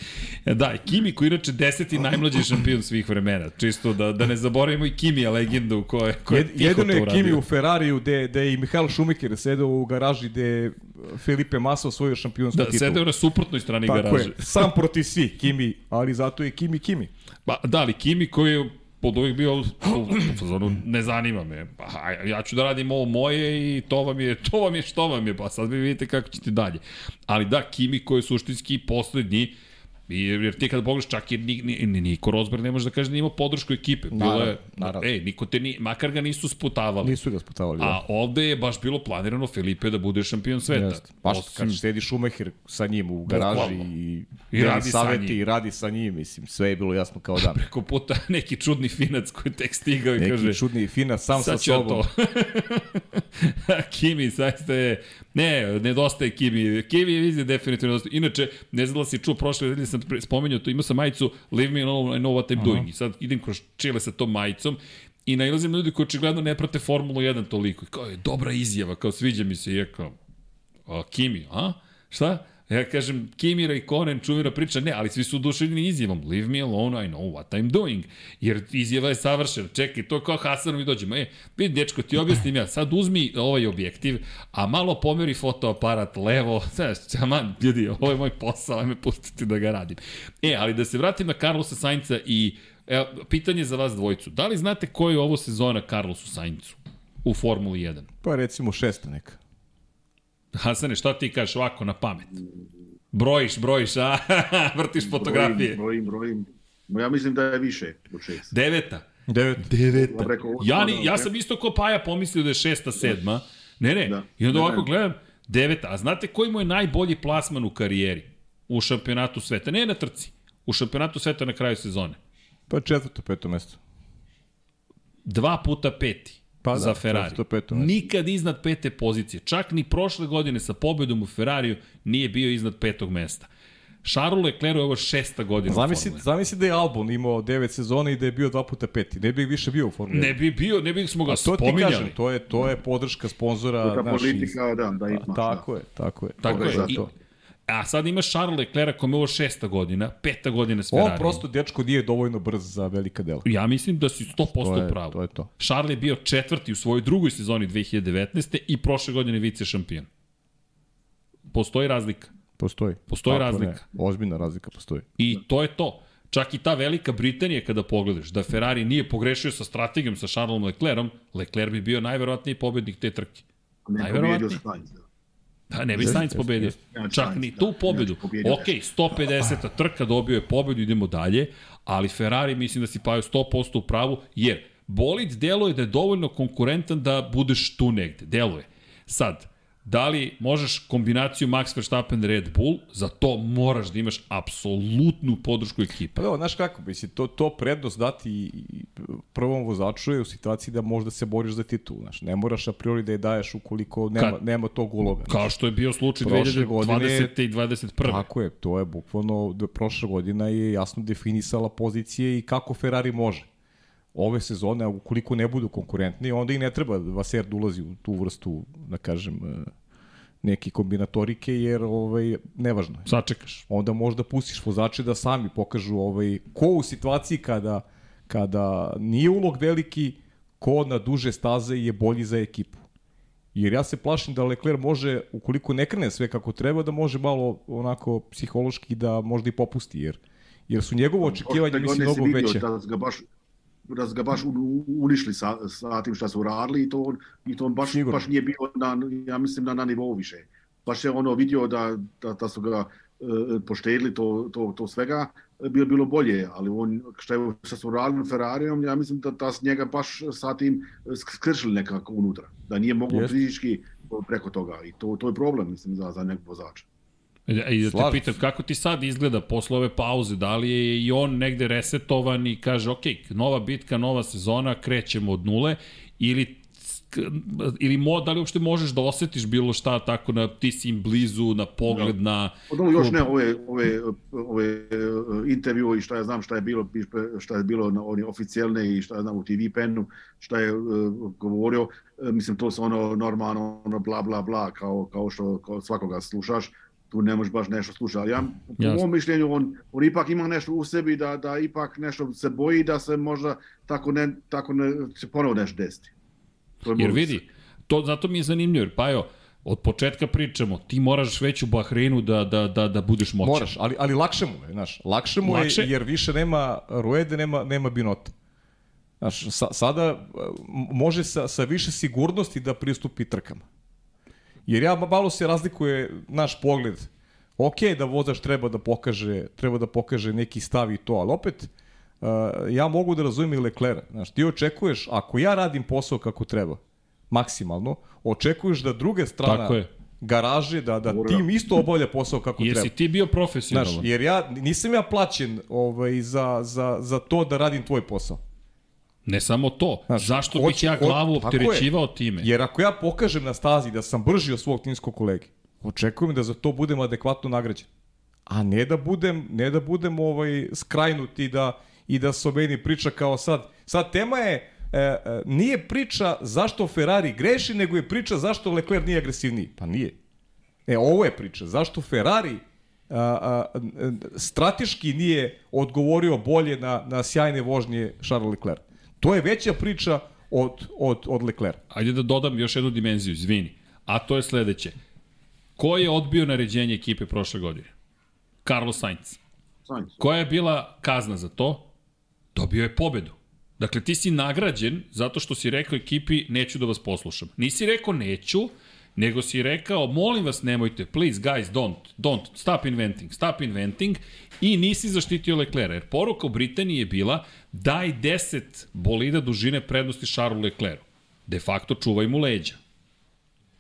Da, i Kimi koji inače deseti najmlađi šampion svih vremena. Čisto da, da ne zaboravimo i Kimija legendu koja, je- koja Jed, jedino je. Kimi u Ferrariju gde, gde je i Mihael Schumacher sedeo u garaži gde Felipe Massa osvojio šampionsku Da, titulu. sedeo na suprotnoj strani Tako garaže. je, sam protiv svih Kimi, ali zato je Kimi Kimi. Pa, da, ali Kimi koji je pod uvijek bio fazonu, ne zanima me. Pa, ja ću da radim ovo moje i to vam je, to vam je što vam je, pa sad vi vidite kako ćete dalje. Ali da, Kimi koji je suštinski poslednji, jer ti kada pogledaš čak i ni, ni, ni, Niko Rosberg ne može da kaže da ima podršku ekipe. Bilo Naravno, je, naravno. Ej, niko te ni, makar ga nisu sputavali. Nisu ga sputavali. Da. A ovde je baš bilo planirano Felipe da bude šampion sveta. Jeste. Baš Osim- kad sedi Schumacher sa njim u garaži Bukvalno. i, I radi sa saveti njim. i radi sa njim, mislim, sve je bilo jasno kao dan. (laughs) preko puta neki čudni finac koji tek stigao i Neki kaže čudni fina sam sa sobom. to. (laughs) Kimi, zaista je... Ne, nedostaje Kimi. Kimi je definitivno nedostaje. Inače, ne znam da si čuo, prošle nedelje sam pre- spomenuo to, imao sam majicu Leave me alone, I know what I'm doing. I sad idem kroz Čile sa tom majicom i nailazim na ljudi koji očigledno ne prate Formulu 1 toliko. I kao je dobra izjava, kao sviđa mi se i ja kao, a, Kimi, a? Šta? Ja kažem, Kimi Raikkonen, čuvena priča, ne, ali svi su oduševljeni izjavom. Leave me alone, I know what I'm doing. Jer izjava je savršena. Čekaj, to je kao Hasanovi dođemo. E, vidi, dečko, ti objasnim ja. Sad uzmi ovaj objektiv, a malo pomeri fotoaparat levo. (laughs) Znaš, čaman, ljudi, ovo je moj posao, ajme pustiti da ga radim. E, ali da se vratim na Carlosa Sainca i evo, pitanje za vas dvojicu. Da li znate koja je ovo sezona Carlosu Saincu u Formuli 1? Pa recimo šesta neka. Hasane, šta ti kažeš ovako na pamet? Brojiš, brojiš, a? (laughs) Vrtiš fotografije. Brojim, brojim, brojim. Ja mislim da je više od šest. Deveta. Devet. Deveta. Ja ni, ono, ja sam isto ko Paja pomislio da je šesta, sedma. Ne, ne. Da. I onda Ne, ovako ne. gledam, deveta. A znate koji mu je najbolji plasman u karijeri? U šampionatu sveta. Ne na trci. U šampionatu sveta na kraju sezone. Pa četvrto, peto mesto. Dva puta peti. Pa da, za Ferrari. četvrto, peto. Nikad iznad pete pozicije. Čak ni prošle godine sa pobedom u Ferrariju nije bio iznad petog mesta. Charles Leclerc je ovo šesta godina Zamisli, u Formuli. zamisli da je Albon imao devet sezona i da je bio dva puta peti. Ne bi više bio u Formuli. Ne bi bio, ne bi smo ga A to ti spominjali. kažem, to je, to je podrška sponzora. To politika, da, da ima. Tako je, tako je. Tako To je. za I, to. A sad imaš Charles Leclerc kome je ovo šesta godina, peta godina s On Ferrari. prosto, dečko, nije dovoljno brz za velika dela. Ja mislim da si 100% To je, pravo. to je to. Charles je bio četvrti u svojoj drugoj sezoni 2019. i prošle godine vice šampion. Postoji razlika. Postoji. Postoji Kako razlika. Ne, ozbiljna razlika postoji. I to je to. Čak i ta velika Britanija kada pogledaš, da Ferrari nije pogrešio sa strategijom sa Charlesom Leclerom, Leclerc bi bio najverovatniji pobednik te trke. Sainz, da. Da, ne bi Sainz pobedio. Čak ni da. tu pobedu. Ok, 150. trka dobio je pobedu, idemo dalje, ali Ferrari mislim da si paju 100% u pravu, jer bolid deluje da je dovoljno konkurentan da budeš tu negde. Deluje. Sad, da li možeš kombinaciju Max Verstappen Red Bull, za to moraš da imaš apsolutnu podršku ekipe. Pa evo, znaš kako, mislim, to, to prednost dati prvom vozaču je u situaciji da možda se boriš za titul, znaš, ne moraš a priori da je daješ ukoliko nema, Kad- nema tog uloga. znaš. Kao što je bio slučaj Prošle 2020. i 21. Tako je, to je bukvalno, da prošla godina je jasno definisala pozicije i kako Ferrari može. ove sezone, ukoliko ne budu konkurentni, onda i ne treba Vaser da ulazi u tu vrstu, da kažem, neke kombinatorike, jer ovaj, nevažno je. Sačekaš. Onda možda pustiš vozače da sami pokažu ovaj, ko u situaciji kada, kada nije ulog veliki, ko na duže staze je bolji za ekipu. Jer ja se plašim da Leclerc može, ukoliko ne krene sve kako treba, da može malo onako psihološki da možda i popusti, jer, jer su njegovo očekivanje, Prošle mislim, mnogo veće. Da su ga baš da ga baš unišli sa, sa tim šta su radili i to, on- i to on baš, Sigurno. baš nije bio na, ja mislim na, na nivou više. Baš je ono vidio da, da, da su ga e, poštedili to, to, to svega, e, bilo bilo bolje, ali on, šta, je, šta su radili Ferrarijom, ja mislim da, da su njega baš sa tim skršili nekako unutra, da nije moglo Jest. fizički preko toga i to, to je problem, mislim, za, za nekog vozača. E, I da te Slažem pitam, kako ti sad izgleda posle ove pauze, da li je i on negde resetovan i kaže, ok, nova bitka, nova sezona, krećemo od nule, ili ili mo, da li uopšte možeš da osetiš bilo šta tako na ti si im blizu na pogled na No, još ne, ove, ove, ove e, intervju i šta ja znam šta je bilo, šta je bilo na oni oficijalne i šta ja znam u TV penu, šta je uh, govorio, e, mislim to su ono normalno, ono bla bla bla, kao, kao što kao svakoga slušaš, tu ne možeš baš nešto slušati, ali ja, po Jasno. mom mišljenju, on, on ipak ima nešto u sebi da, da ipak nešto se boji da se možda tako ne, tako ne, se ponovo nešto desiti. To je Jer vidi, to, zato mi je zanimljivo, jer Pajo, od početka pričamo, ti moraš već u Bahreinu da, da, da, da budeš moćan. Moraš, ali, ali lakše mu je, znaš. Lakše mu Lakše? je jer više nema Ruede, nema, nema Binota. Znaš, sa, sada može sa, sa više sigurnosti da pristupi trkama. Jer ja malo se razlikuje naš pogled. Ok, da vozač treba da pokaže, treba da pokaže neki stav i to, ali opet uh, ja mogu da razumim i Leclerc. Znaš, ti očekuješ, ako ja radim posao kako treba, maksimalno, očekuješ da druga strana Tako je. garaže, da, da tim isto obavlja posao kako Jesi treba. ti bio Znaš, profesionalan? jer ja nisam ja plaćen ovaj, za, za, za to da radim tvoj posao. Ne samo to. Znaš, Zašto hoće- bih ja glavu opterećivao time? Jer ako ja pokažem na stazi da sam brži od svog timskog kolege, očekujem da za to budem adekvatno nagrađen. A ne da budem, ne da budem ovaj skrajnut i da, i da se o meni priča kao sad. Sad tema je, e, e, nije priča zašto Ferrari greši, nego je priča zašto Leclerc nije agresivniji. Pa nije. E, ovo je priča. Zašto Ferrari a, a, a, strateški nije odgovorio bolje na, na sjajne vožnje Charles Leclerc. To je veća priča od, od, od Leclerc. Ajde da dodam još jednu dimenziju, izvini. A to je sledeće. Ko je odbio naređenje ekipe prošle godine? Carlos Sainz. Sainz. Koja je bila kazna za to? Dobio je pobedu. Dakle, ti si nagrađen zato što si rekao ekipi neću da vas poslušam. Nisi rekao neću, nego si rekao molim vas nemojte, please guys, don't, don't, stop inventing, stop inventing i nisi zaštitio Leclerc. Jer poruka u Britaniji je bila daj 10 bolida dužine prednosti Charlesu Leclercu. De facto čuvaj mu leđa.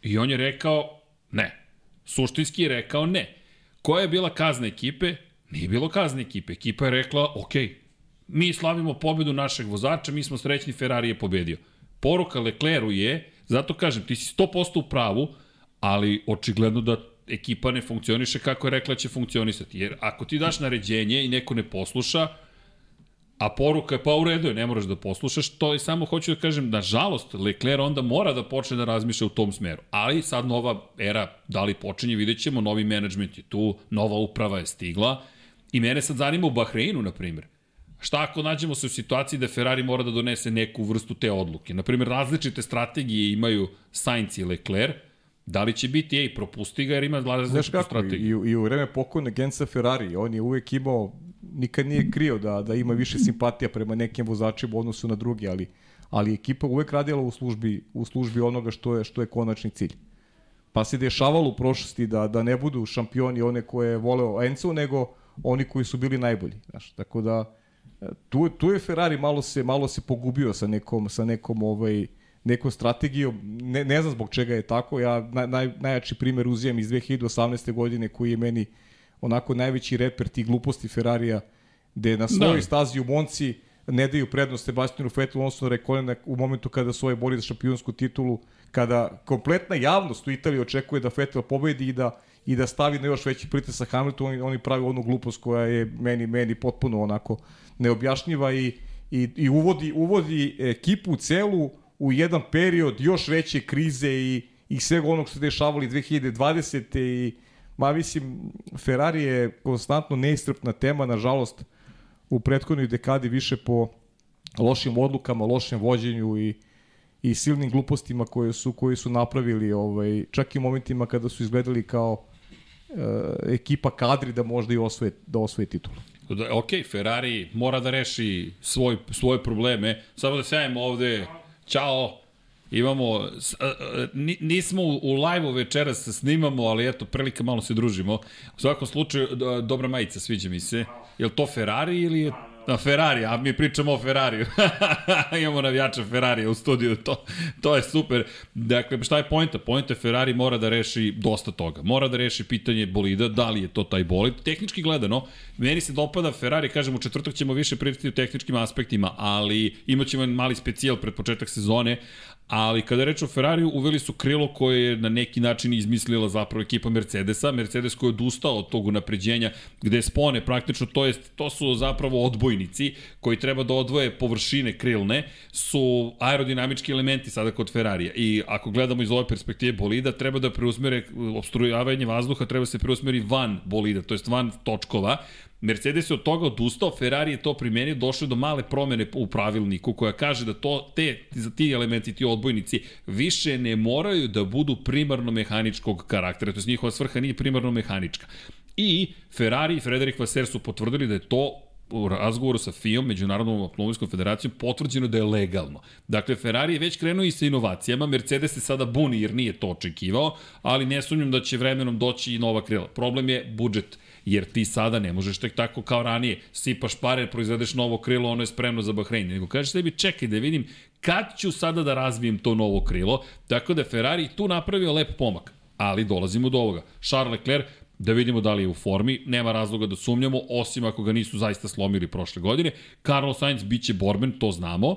I on je rekao ne. Suštinski je rekao ne. Koja je bila kazna ekipe? Nije bilo kazne ekipe. Ekipa je rekla, ok, mi slavimo pobedu našeg vozača, mi smo srećni, Ferrari je pobedio. Poruka Leclercu je, zato kažem, ti si 100% u pravu, ali očigledno da ekipa ne funkcioniše kako je rekla da će funkcionisati. Jer ako ti daš naređenje i neko ne posluša, a poruka je pa u redu ne moraš da poslušaš, to je samo hoću da kažem, nažalost, Leclerc onda mora da počne da razmišlja u tom smeru. Ali sad nova era, da li počinje, vidjet ćemo, novi menadžment je tu, nova uprava je stigla i mene sad zanima u Bahreinu, na primjer. Šta ako nađemo se u situaciji da Ferrari mora da donese neku vrstu te odluke? Naprimjer, različite strategije imaju Sainz i Leclerc, da li će biti, ej, propusti ga jer ima različitu kako, strategiju. i, i u vreme pokojne Gensa Ferrari, on je uvek imao, nikad nije krio da, da ima više simpatija prema nekim vozačima u odnosu na drugi, ali, ali ekipa uvek radila u službi, u službi onoga što je, što je konačni cilj. Pa se dešavalo u prošlosti da, da ne budu šampioni one koje je voleo Enzo, nego oni koji su bili najbolji. Znaš, tako da, tu, tu je Ferrari malo se, malo se pogubio sa nekom, sa nekom ovaj, nekom strategijom, ne, ne znam zbog čega je tako, ja naj, naj, najjači primer uzimam iz 2018. godine koji je meni onako najveći reper tih gluposti Ferrarija, gde na svojoj Da. stazi u Monci ne daju prednost Sebastianu Vettelu, odnosno Rekolena u momentu kada su ovaj bori za šampionsku titulu, kada kompletna javnost u Italiji očekuje da Vettel pobedi i da i da stavi na još veći pritisak Hamilton, oni, oni pravi onu glupost koja je meni meni potpuno onako neobjašnjiva i i, i uvodi, uvodi ekipu celu u jedan period još veće krize i, i svega onog što se dešavali 2020. i ma mislim Ferrari je konstantno neistrpna tema nažalost u prethodnoj dekadi više po lošim odlukama, lošem vođenju i i silnim glupostima koje su koji su napravili ovaj čak i u momentima kada su izgledali kao e, ekipa kadri da možda i osvoje da osvoje titulu. Da, ok, Ferrari mora da reši svoj, svoje probleme. Samo da sjajemo ovde. Ćao. Imamo, nismo u, live-u večeras se snimamo, ali eto, prilika malo se družimo. U svakom slučaju, dobra majica, sviđa mi se. Je to Ferrari ili je Na Ferrari, a mi pričamo o Ferrariju. (laughs) Imamo navijača Ferrarija u studiju, to, to je super. Dakle, šta je pojenta? Pojenta je Ferrari mora da reši dosta toga. Mora da reši pitanje bolida, da li je to taj bolid. Tehnički gledano, meni se dopada Ferrari, kažem, u četvrtak ćemo više pričati o tehničkim aspektima, ali imaćemo jedan mali specijal pred početak sezone, Ali kada je reč o Ferrariju, uveli su krilo koje je na neki način izmislila zapravo ekipa Mercedesa. Mercedes koji je odustao od tog unapređenja gde spone praktično, to, jest, to su zapravo odbojnici koji treba da odvoje površine krilne, su aerodinamički elementi sada kod Ferrarija. I ako gledamo iz ove perspektive bolida, treba da preusmere obstrujavanje vazduha, treba se preusmeri van bolida, to jest van točkova, Mercedes je od toga odustao, Ferrari je to primenio, došlo do male promene u pravilniku koja kaže da to, te, za ti elementi, ti odbojnici, više ne moraju da budu primarno mehaničkog karaktera, to je njihova svrha nije primarno mehanička. I Ferrari i Frederik Vasser su potvrdili da je to u razgovoru sa FIOM, Međunarodnom automobilskom federacijom, potvrđeno da je legalno. Dakle, Ferrari je već krenuo i sa inovacijama, Mercedes se sada buni jer nije to očekivao, ali ne sumnjam da će vremenom doći i nova krila. Problem je budžet jer ti sada ne možeš tek tako kao ranije, sipaš pare, proizvedeš novo krilo, ono je spremno za Bahrein, nego kažeš sebi čekaj da vidim kad ću sada da razvijem to novo krilo, tako da Ferrari tu napravio lep pomak, ali dolazimo do ovoga. Charles Leclerc, da vidimo da li je u formi, nema razloga da sumnjamo, osim ako ga nisu zaista slomili prošle godine. Carlos Sainz biće borben, to znamo,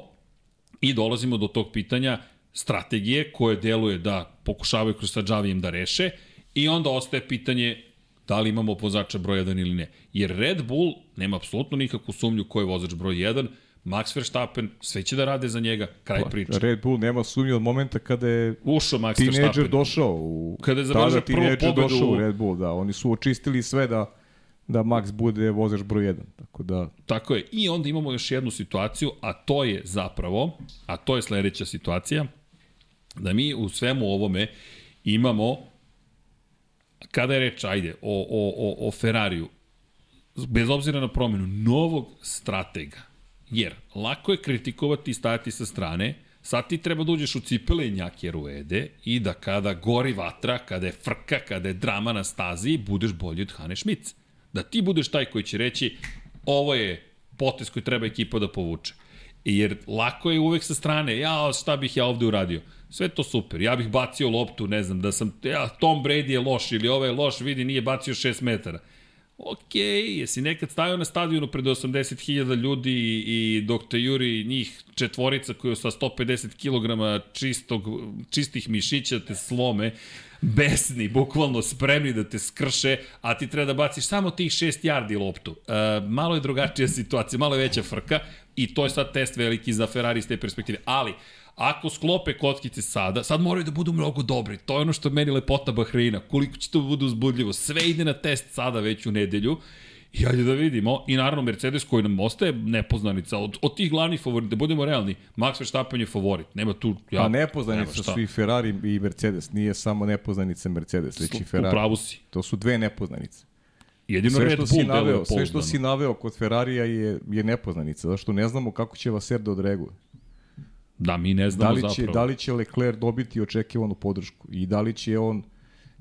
i dolazimo do tog pitanja strategije koje deluje da pokušavaju kroz Sadžavijem da reše i onda ostaje pitanje da li imamo vozača broj 1 ili ne. Jer Red Bull nema apsolutno nikakvu sumnju ko je vozač broj 1, Max Verstappen, sve će da rade za njega, kraj priče. Red Bull nema sumnje od momenta kada je Ušao Max Verstappen. došao u Kada je zabeležio prvu pobedu došao u- u Red Bull, da, oni su očistili sve da da Max bude vozač broj 1. Tako da Tako je. I onda imamo još jednu situaciju, a to je zapravo, a to je sledeća situacija, da mi u svemu ovome imamo, kada je reč, ajde, o, o, o, o Ferrariju, bez obzira na promenu, novog stratega. Jer, lako je kritikovati i stajati sa strane, sad ti treba da uđeš u cipele i njake ruede i da kada gori vatra, kada je frka, kada je drama na stazi, budeš bolji od Hane Šmic. Da ti budeš taj koji će reći ovo je potez koji treba ekipa da povuče. Jer lako je uvek sa strane, ja šta bih ja ovde uradio. Sve to super, ja bih bacio loptu, ne znam, da sam, ja, Tom Brady je loš ili ovaj je loš, vidi, nije bacio 6 metara. Ok, jesi nekad stavio na stadionu pred 80.000 ljudi i, dok te juri njih četvorica koji sa 150 kg čistog, čistih mišića te slome, besni, bukvalno spremni da te skrše, a ti treba da baciš samo tih 6 yardi loptu. E, malo je drugačija situacija, malo je veća frka i to je sad test veliki za Ferrari iz te perspektive. Ali, Ako sklope kockice sada, sad moraju da budu mnogo dobri. To je ono što je meni lepota Bahreina. Koliko će to bude uzbudljivo. Sve ide na test sada već u nedelju. I ajde da vidimo. I naravno Mercedes koji nam ostaje nepoznanica. Od, od tih glavnih favorita, da budemo realni, Max Verstappen je favorit. Nema tu... Ja, a nema nepoznanica su i Ferrari i Mercedes, nije samo nepoznanica Mercedes, već i Ferrari. pravu si. To su dve nepoznanice. Jedino Sve Red što si naveo, sve što si naveo kod Ferrarija je je nepoznanica, zašto ne znamo kako će Vaser da odreaguje. Da, mi ne Da znamo li će zapravo. da li će Leclerc dobiti očekivanu podršku i da li će on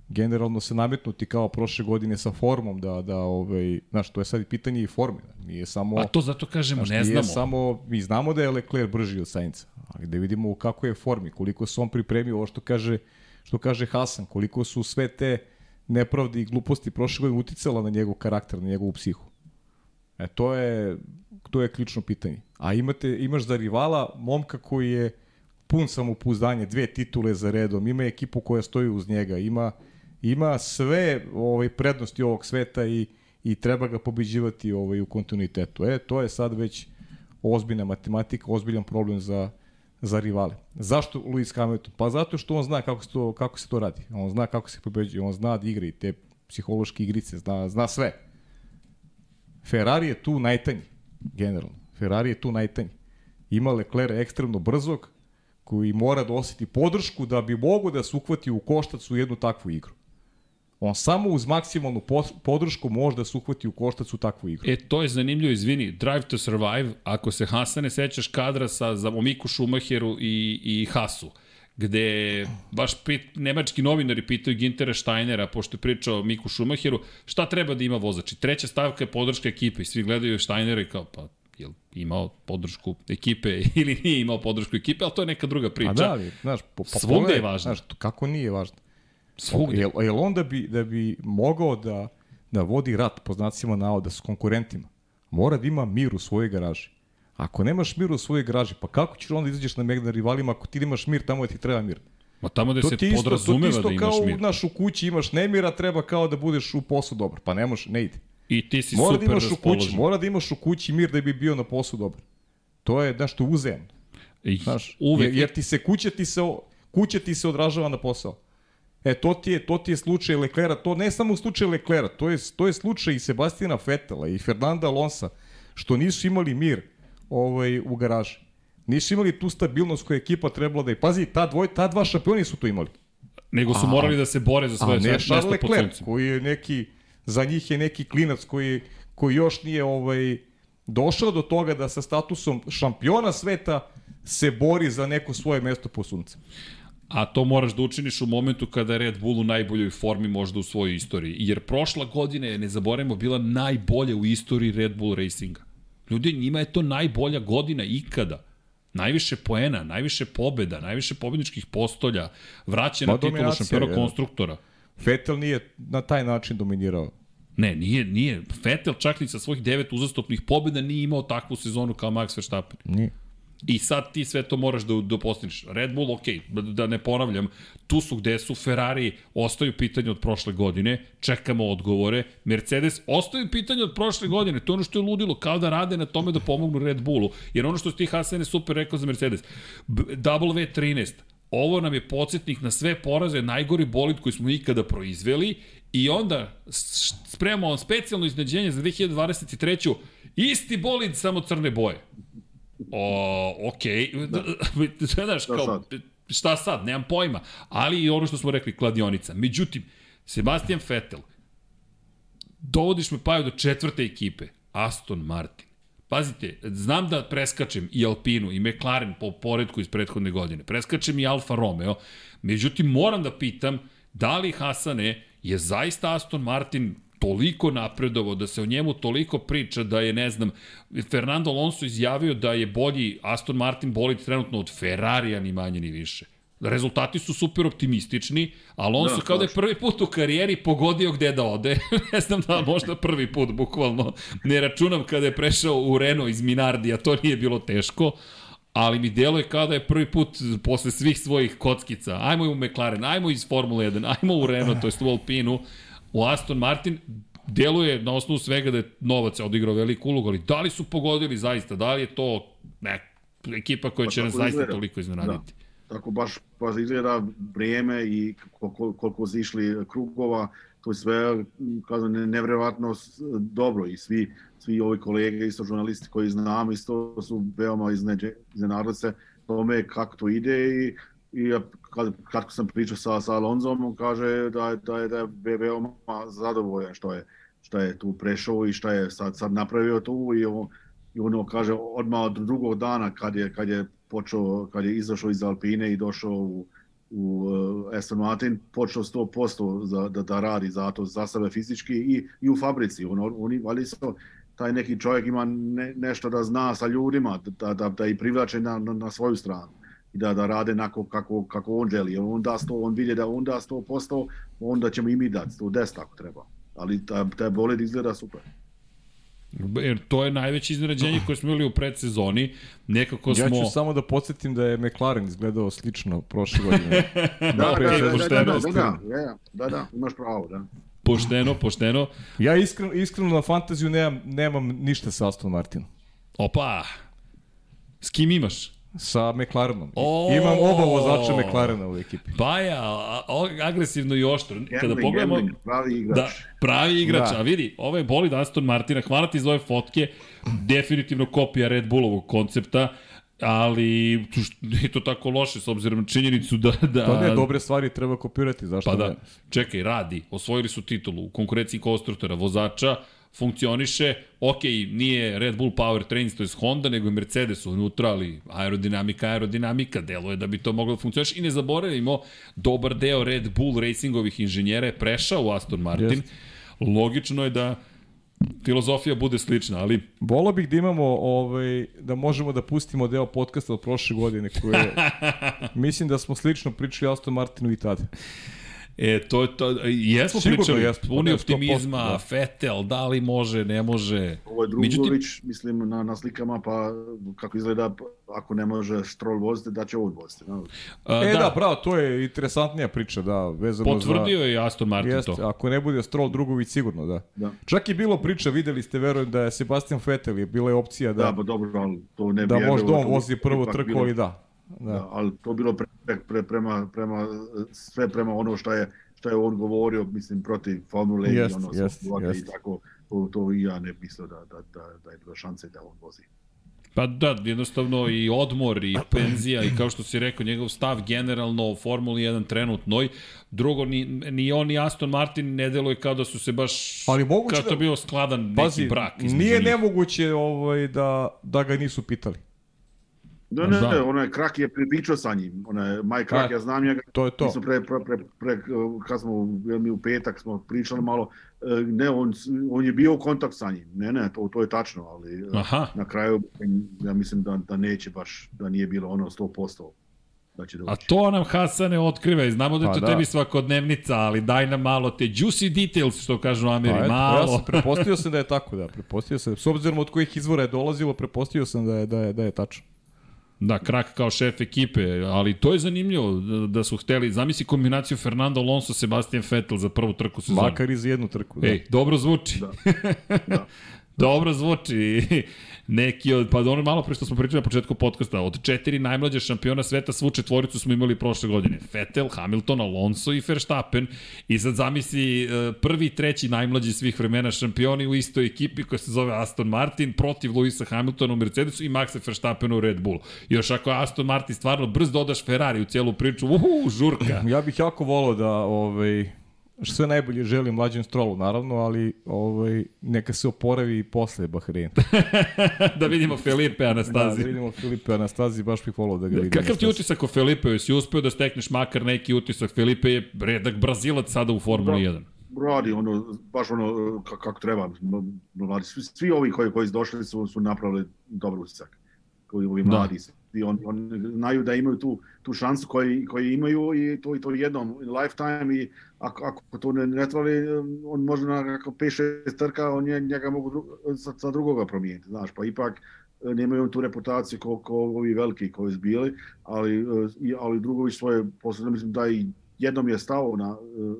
generalno se nametnuti kao prošle godine sa formom da da ovaj znaš to je sad pitanje i forme nije samo A to zato kažemo, znaš, ne znamo. samo mi znamo da je Leclerc brži od Sainca ali da vidimo u kakvoj je formi koliko se on pripremio ovo što kaže što kaže Hasan koliko su sve te nepravde i gluposti prošle godine uticala na njegov karakter na njegovu psihu E, to je, to je ključno pitanje. A imate, imaš za rivala momka koji je pun samopouzdanja, dve titule za redom, ima ekipu koja stoji uz njega, ima, ima sve ovaj, prednosti ovog sveta i, i treba ga pobeđivati ovaj, u kontinuitetu. E, to je sad već ozbiljna matematika, ozbiljan problem za, za rivale. Zašto Lewis Hamilton? Pa zato što on zna kako se to, kako se to radi. On zna kako se pobeđuje, on zna da igra i te psihološke igrice, zna, zna sve. Ferrari je tu najtanji, generalno. Ferrari je tu najtanji. Ima Leclerc ekstremno brzog, koji mora da osjeti podršku da bi mogo da se uhvati u koštac u jednu takvu igru. On samo uz maksimalnu po- podršku može da se uhvati u koštac u takvu igru. E, to je zanimljivo, izvini, Drive to Survive, ako se Hasane sećaš kadra sa za Miku Schumacheru i, i Hasu, gde baš pit, nemački novinari pitaju Gintera Steinera, pošto je pričao Miku Schumacheru, šta treba da ima vozač? Treća stavka je podrška ekipe i svi gledaju Steinera i kao, pa jel imao podršku ekipe (laughs) ili nije imao podršku ekipe, ali to je neka druga priča. A da, ali, znaš, po, pa Svugde je važno. Znaš, kako nije važno? Svugde. Jel, jel on da bi, da bi mogao da, da vodi rat, po znacima navoda, s konkurentima, mora da ima mir u svojoj garaži. Ako nemaš mir u svojoj garaži, pa kako ćeš onda izađeš na megna rivalima ako ti nemaš mir tamo gde ti treba mir? Ma tamo gde To se isto, to ti podrazumeva isto da kao imaš u, mir. naš, u kući imaš nemira, treba kao da budeš u poslu dobar. Pa ne može, ne ide. I ti si Mora da super imaš u kući, mora da imaš u kući mir da bi bio na poslu dobar. To je nešto uzemno. I Znaš, uvek, jer, jer ti se kuća ti se, kuća ti se odražava na posao. E, to ti je, to ti je slučaj Leklera, to ne samo slučaj Leklera, to je, to je slučaj i Sebastina Fetela i Fernanda Alonsa, što nisu imali mir ovaj, u garaži. Nisu imali tu stabilnost koju ekipa trebala da je. Pazi, ta, dvoj, ta dva šampioni su to imali. nego su morali da se bore za A svoje ne mesto pod suncem. koji je neki, za njih je neki klinac koji, koji još nije ovaj, došao do toga da sa statusom šampiona sveta se bori za neko svoje mesto po suncu. A to moraš da učiniš u momentu kada je Red Bull u najboljoj formi možda u svojoj istoriji. Jer prošla godina je, ne zaboravimo, bila najbolja u istoriji Red Bull Racinga. Ljudi, njima je to najbolja godina ikada. Najviše poena, najviše pobeda, najviše pobedničkih postolja, vraća na Ma, titulu dominacija, šampiona je. Vettel nije na taj način dominirao. Ne, nije, nije. Vettel čak ni sa svojih devet uzastopnih pobeda nije imao takvu sezonu kao Max Verstappen. Nije. I sad ti sve to moraš da, da postigneš. Red Bull, ok, da, ne ponavljam, tu su gde su, Ferrari ostaju pitanje od prošle godine, čekamo odgovore, Mercedes ostaju pitanje od prošle godine, to je ono što je ludilo, kao da rade na tome da pomognu Red Bullu. Jer ono što ti Hasane super rekao za Mercedes, B- W13, ovo nam je podsjetnik na sve poraze, najgori bolid koji smo ikada proizveli i onda spremamo specijalno iznenađenje za 2023. Isti bolid, samo crne boje. O, okej. Da. (laughs) Znaš, kao, šta sad, nemam pojma. Ali i ono što smo rekli, kladionica. Međutim, Sebastian Vettel, dovodiš me paju do četvrte ekipe, Aston Martin. Pazite, znam da preskačem i Alpinu i McLaren po poredku iz prethodne godine. Preskačem i Alfa Romeo. Međutim, moram da pitam da li Hasane je zaista Aston Martin toliko napredovao, da se o njemu toliko priča da je, ne znam, Fernando Alonso izjavio da je bolji Aston Martin bolid trenutno od Ferrarija ni manje ni više. Rezultati su super optimistični, Alonso Da, kao da je prvi put u karijeri pogodio gde da ode. (laughs) ne znam da možda prvi put, bukvalno. Ne računam kada je prešao u Renault iz Minardija, to nije bilo teško. Ali mi deluje kao da je prvi put posle svih svojih kockica. Ajmo u McLaren, ajmo iz Formule 1, ajmo u Renault, to jest u Alpinu, u Aston Martin, deluje na osnovu svega da je novac odigrao veliku ulogu, ali da li su pogodili zaista, da li je to ne, ekipa koja Pa će nas zaista toliko iznenaditi? Tako baš pa izgleda vrijeme i koliko, koliko su išli krugova, to je sve kažem, ne- nevjerovatno dobro i svi, svi ovi kolege, isto žurnalisti koji znam, isto su veoma iznenadili se tome kako to ide i, i ja kad, kratko sam pričao sa, sa Alonzom, on kaže da, da je, da je ve- veoma zadovoljan što je, što je tu prešao i što je sad, sad napravio tu i on, i ono kaže odmah od drugog dana kad je, kad je počeo, kad je izašao iz Alpine i došao u, u uh, Aston Martin, počeo 100% za, da, da radi za to, za sebe fizički i, i u fabrici. On, oni, ali su, taj neki čovjek ima ne, nešto da zna sa ljudima, da, da, da i privlače na, na, na svoju stranu i da, da rade nako kako, kako on želi. On da 100, on vidje da on da 100%, onda ćemo i mi dati 110 ako treba. Ali taj, taj bolid izgleda super. Jer to je najveće iznenađenje koje smo imali u predsezoni. Nekako Ja smo... ću samo da podsjetim da je McLaren izgledao slično prošle godine. (laughs) Da, da, da, za da, da, da, poštenost. da, da, da, da, da, imaš pravo, da. Pošteno, pošteno. Ja iskreno, iskreno na fantaziju nemam, nemam ništa sa Aston Martinom. Opa! kim imaš? Sa McLarenom. O! Imam oba vozača McLarena u ekipi. Baja, a- a- agresivno i oštro. Kada pogledamo... gambling, pravi igrač. Da, pravi igrač, Da. a vidi, ovo je bolid Aston Martina, hvala ti za ove fotke, definitivno kopija Red Bullovog koncepta, ali nije to tako loše s obzirom na činjenicu da... da To ne, dobre stvari treba kopirati, zašto Pa da, ne? čekaj, radi, osvojili su titulu u konkurenciji konstruktora, vozača, funkcioniše, ok, nije Red Bull Power Trains, to je Honda, nego je Mercedes unutra, ali aerodinamika, aerodinamika, deluje da bi to moglo da funkcioniše. I ne zaboravimo, dobar deo Red Bull racingovih inženjera je prešao u Aston Martin. Jest. Logično je da filozofija bude slična, ali Volao bih da imamo, ovaj, da možemo da pustimo deo podcasta od prošle godine koje (laughs) mislim da smo slično pričali Aston Martinu i tada. E, to je to, jesmo Sigurno pričali, jesmo, puni pa ne, 100%, optimizma, da. Fetel, da li može, ne može. Ovo je Drugović, mislim, na, na slikama, pa kako izgleda, ako ne može Stroll voziti, da će on voziti. No. a, E da, bravo, to je interesantnija priča, da, vezano potvrdio za... je Aston Martin Jest, to. ako ne bude Stroll Drugović sigurno, da. Da. Čak je bilo priča, videli ste, verujem da je Sebastian Vettel, je bila je opcija Da, da, pa dobro, ali to ne da vjerujem, možda on vozi bi prvu ipak trku, bilo- ali da. Da. Da. ali to bilo pre, pre, pre, prema, prema, sve prema ono što je, što je on govorio, mislim, protiv Formule Jest, i ono, svaka jest. i tako, to, to i ja ne mislio da, da, da, da je bilo šanse da on vozi. Pa da, jednostavno i odmor i penzija i kao što si rekao, njegov stav generalno u Formuli 1 trenutnoj. Drugo, ni, ni on ni Aston Martin ne deluje kao da su se baš... Ali moguće kao da- to bio skladan neki Pazi, brak. nije njih. nemoguće ovaj, da, da ga nisu pitali. Da, ne, Da. ne, onaj Krak je pričao sa njim, onaj Mike Krak, Da. ja znam njega, To je to. Mi smo pre, pre, pre, pre, kad smo mi u petak smo pričali malo, e, ne, on, on je bio u kontakt sa njim, ne, ne, to, to je tačno, ali e, Aha. na kraju ja mislim da, da neće baš, da nije bilo ono 100% da će doći. A to nam Hasane otkriva i znamo da je Pa to da. tebi svakodnevnica, ali daj nam malo te juicy details, što kažu Ameri, Pa eto, malo. Ja sam, prepostavio sam da je tako, da, prepostavio sam. S obzirom od kojih izvora je dolazilo, prepostavio sam da je, da je, da je tačno. Da, Krak kao šef ekipe, ali to je zanimljivo da, da su hteli, zamisli kombinaciju Fernando Alonso, Sebastian Vettel za prvu trku sezone. Makar i za jednu trku. Da. Ej, dobro zvuči. Da. Da. (laughs) dobro zvuči. Neki od, pa ono malo pre što smo pričali na početku podcasta, od četiri najmlađe šampiona sveta, svu četvoricu smo imali prošle godine. Vettel, Hamilton, Alonso i Verstappen. I sad zamisli e, prvi treći najmlađi svih vremena šampioni u istoj ekipi koja se zove Aston Martin protiv Luisa Hamiltona u Mercedesu i Maxa Verstappena u Red Bullu. Još ako Aston Martin stvarno brz dodaš Ferrari u cijelu priču, uhu, žurka. Ja bih jako volao da ovaj, sve najbolje želim mlađem strolu, naravno, ali ovaj, neka se oporavi i posle Bahreina. (laughs) da vidimo Felipe Da, Anastazi. da vidimo Filipe Anastazi, baš bih volao da ga vidim. Kakav ti utisak o Felipe? Jesi uspeo da stekneš makar neki utisak? Felipe je redak Brazilac sada u Formuli 1. Radi ono, baš ono ka- kako treba. Svi, svi ovi koji, koji su došli su, su napravili dobar utisak. Koji ovi Da. mladi. I on, on znaju da imaju tu, tu šansu koji, koji imaju i to, i to jednom lifetime i ako, ako to ne, ne tvali, on može na ako 5-6 trka, on je, njega mogu dru, sa, sa drugoga promijeniti, znaš, pa ipak e, nemaju tu reputaciju ko, ko ovi veliki koji su bili, ali, e, i- ali Drugović svoje posebno mislim da i jednom je stao na e,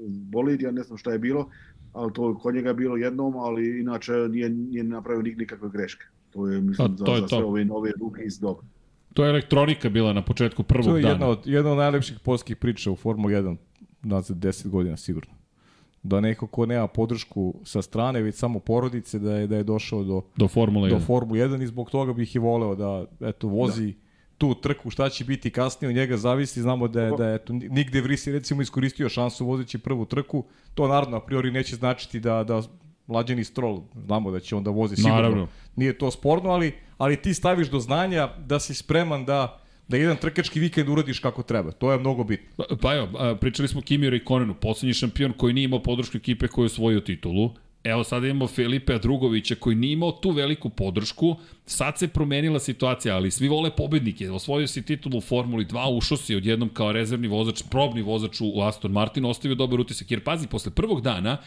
bolid, ja ne znam šta je bilo, ali to kod njega je bilo jednom, ali inače nije, nije napravio nik, nikakve greške. To je, mislim, A, za, to je za to. sve ove nove ruke iz dobro. To je elektronika bila na početku prvog To je dana. jedna od, jedna od najlepših polskih priča u Formuli 1 nazad 10 godina sigurno. Da neko ko nema podršku sa strane, već samo porodice, da je, da je došao do, Do Formule 1. do Formule 1 i zbog toga bih i voleo da eto, vozi da. tu trku, šta će biti kasnije od njega zavisi, znamo da je, da je eto, nigde Vrisi recimo iskoristio šansu vozeći prvu trku, to naravno a priori neće značiti da, da mlađeni strol, znamo da će onda vozi sigurno, Naravno. nije to sporno, ali, ali ti staviš do znanja da si spreman da da jedan trkački vikend uradiš kako treba. To je mnogo bitno. Pa, pa evo, pričali smo Kimi Raikkonenu, poslednji šampion koji nije imao podršku ekipe koji je osvojio titulu. Evo sada imamo Filipe Drugovića koji nije imao tu veliku podršku. Sad se promenila situacija, ali svi vole pobednike. Osvojio si titulu u Formuli 2, ušao si odjednom kao rezervni vozač, probni vozač u Aston Martin, ostavio dobar utisak. Jer pazi, posle prvog dana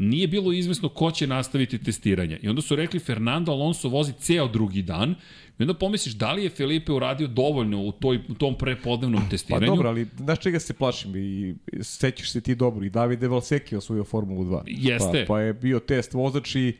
nije bilo izvesno ko će nastaviti testiranje. I onda su rekli Fernando Alonso vozi ceo drugi dan i onda pomisliš da li je Felipe uradio dovoljno u, toj, u tom prepodnevnom Pa testiranju. dobro, ali znaš čega se plašim i sećaš se ti dobro i Davide Valseki osvojio Formulu 2. Jeste. Pa, pa je bio test vozač i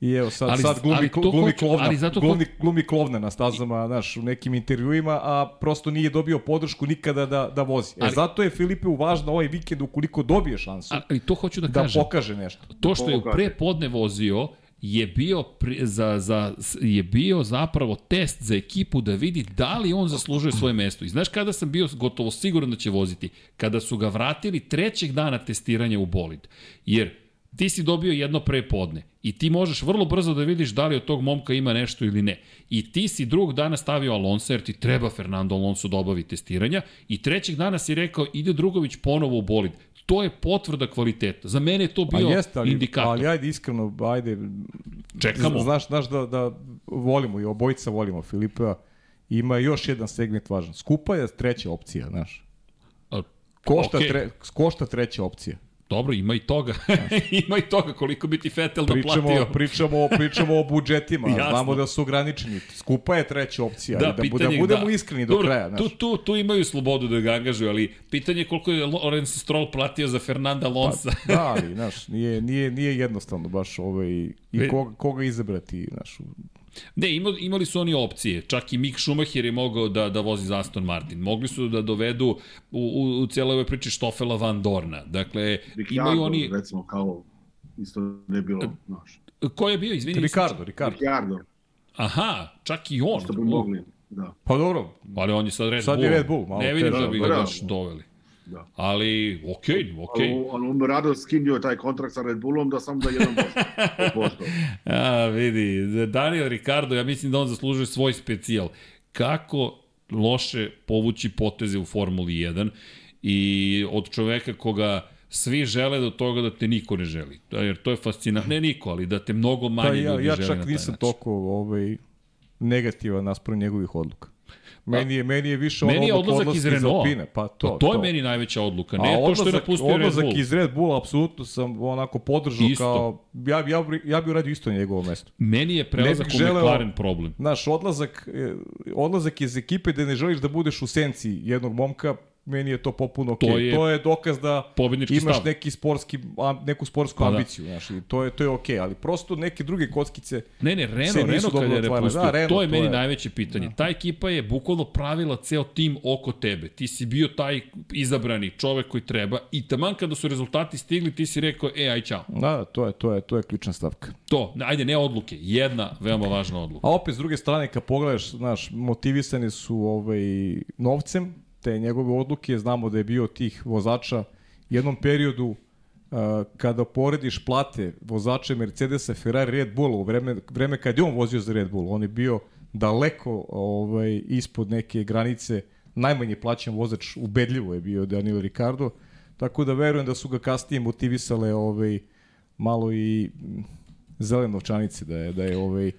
I evo sad, Ali- sad glumi, ali to glumi, hoću- klovna, ali zato glumi, glumi klovna na stazama, znaš, u nekim intervjuima, a prosto nije dobio podršku nikada da, da vozi. E, Ali- zato je Filipeu važno ovaj vikend ukoliko dobije šansu Ali to hoću da, da kažem. pokaže nešto. To što je pre podne vozio je bio pri, za, za, je bio zapravo test za ekipu da vidi da li on zaslužuje svoje mesto. I znaš kada sam bio gotovo siguran da će voziti? Kada su ga vratili trećeg dana testiranja u bolid. Jer ti si dobio jedno pre podne i ti možeš vrlo brzo da vidiš da li od tog momka ima nešto ili ne. I ti si drugog dana stavio Alonso jer ti treba Fernando Alonso da obavi testiranja i trećeg dana si rekao ide Drugović ponovo u bolid. To je potvrda kvaliteta. Za mene je to Pa bio jeste, ali, indikator. ali ajde iskreno, ajde, Čekamo. Znaš, znaš da, da volimo i obojica volimo Filipea. Ima još jedan segment važan. Skupa je treća opcija, znaš. Košta, okej. tre, košta treća opcija. Dobro, ima i toga. (laughs) ima i toga koliko bi ti Fetel Pričamo, naplatio. pričamo, pričamo o budžetima, (laughs) Jasno. znamo da su ograničeni. Skupa je treća opcija, Da, da, da, pitanje, da budemo da. iskreni do Dobro, kraja. Znaš. Tu, tu, tu imaju slobodu da ga angažuju, ali pitanje je koliko je Lorenzo Stroll platio za Fernanda Alonso. Pa, da, ali, znaš, nije, nije, nije jednostavno baš ovaj, i Ve- koga, koga izabrati, znaš. Ne, imali, imali su oni opcije. Čak i Mick Schumacher je mogao da, da vozi za Aston Martin. Mogli su da dovedu u, u, u cijeloj ovoj priči Štofela Van Dorna. Dakle, imaju Ricciardo, oni... recimo, kao isto ne bilo, znaš. Ko je bio, izvini? Ricardo, Ricardo. Ricciardo, Aha, čak i on. što bi mogli, da. Pa dobro, Ali on je sad Red Sad Bull. je Red Bull, malo ne vidim da bi ga Da, baš da. doveli. Da. Ali, okej, okej. Okay. On, on rado skinio taj kontrakt sa Red Bullom da samo da jedan posto. (laughs) A, vidi, Daniel Ricardo, ja mislim da on zaslužuje svoj specijal. Kako loše povući poteze u Formuli 1 i od čoveka koga svi žele do toga da te niko ne želi. Da, Jer to je fascinantno. Ne niko, ali da te mnogo manje pa ja, ljudi ja želi na čak taj nisam način. toliko ovaj, negativan naspram njegovih odluka. Meni je, meni je više Meni je odlazak, odlazak iz Renaulta. Alpine. Pa to, To, to je meni najveća odluka. Ne A to što je odlazak- napustio Red odlazak Bull. iz Red Bulla, apsolutno sam onako podržao Isto. kao, ja, ja, ja bi uradio isto na njegovo mesto. Meni je prelazak bih u želeo- McLaren problem. Znaš, odlazak, eh, odlazak iz ekipe gde ne želiš da budeš u senci jednog momka, meni je to popuno okej. To To to je dokaz da imaš stav. neki sportski, neku sportsku Pa da. ambiciju, znaš, i to je, to je okej, ali prosto neke druge kockice, Ne, ne, nisu Renault kad je repustio, Da, Renault, to je to meni je- najveće pitanje. Ta ekipa je bukvalno pravila ceo tim oko tebe. Ti si bio taj izabrani čovek koji treba i taman kada su rezultati stigli, ti si rekao, e, aj čao. da, to je, to je, to je ključna stavka. To, ajde, ne odluke, jedna veoma važna odluka. A opet, s druge strane, kad pogledaš, znaš, motivisani su ovaj, novcem, te njegove odluke, znamo da je bio tih vozača jednom periodu uh, kada porediš plate vozača Mercedesa, Ferrari, Red Bulla u vreme, vreme kad je on vozio za Red Bull, on je bio daleko ovaj, ispod neke granice, najmanje plaćen vozač, ubedljivo je bio Daniel Ricardo, tako da verujem da su ga kasnije motivisale ovaj, malo i mm, zelene novčanice, da je, da je ovaj,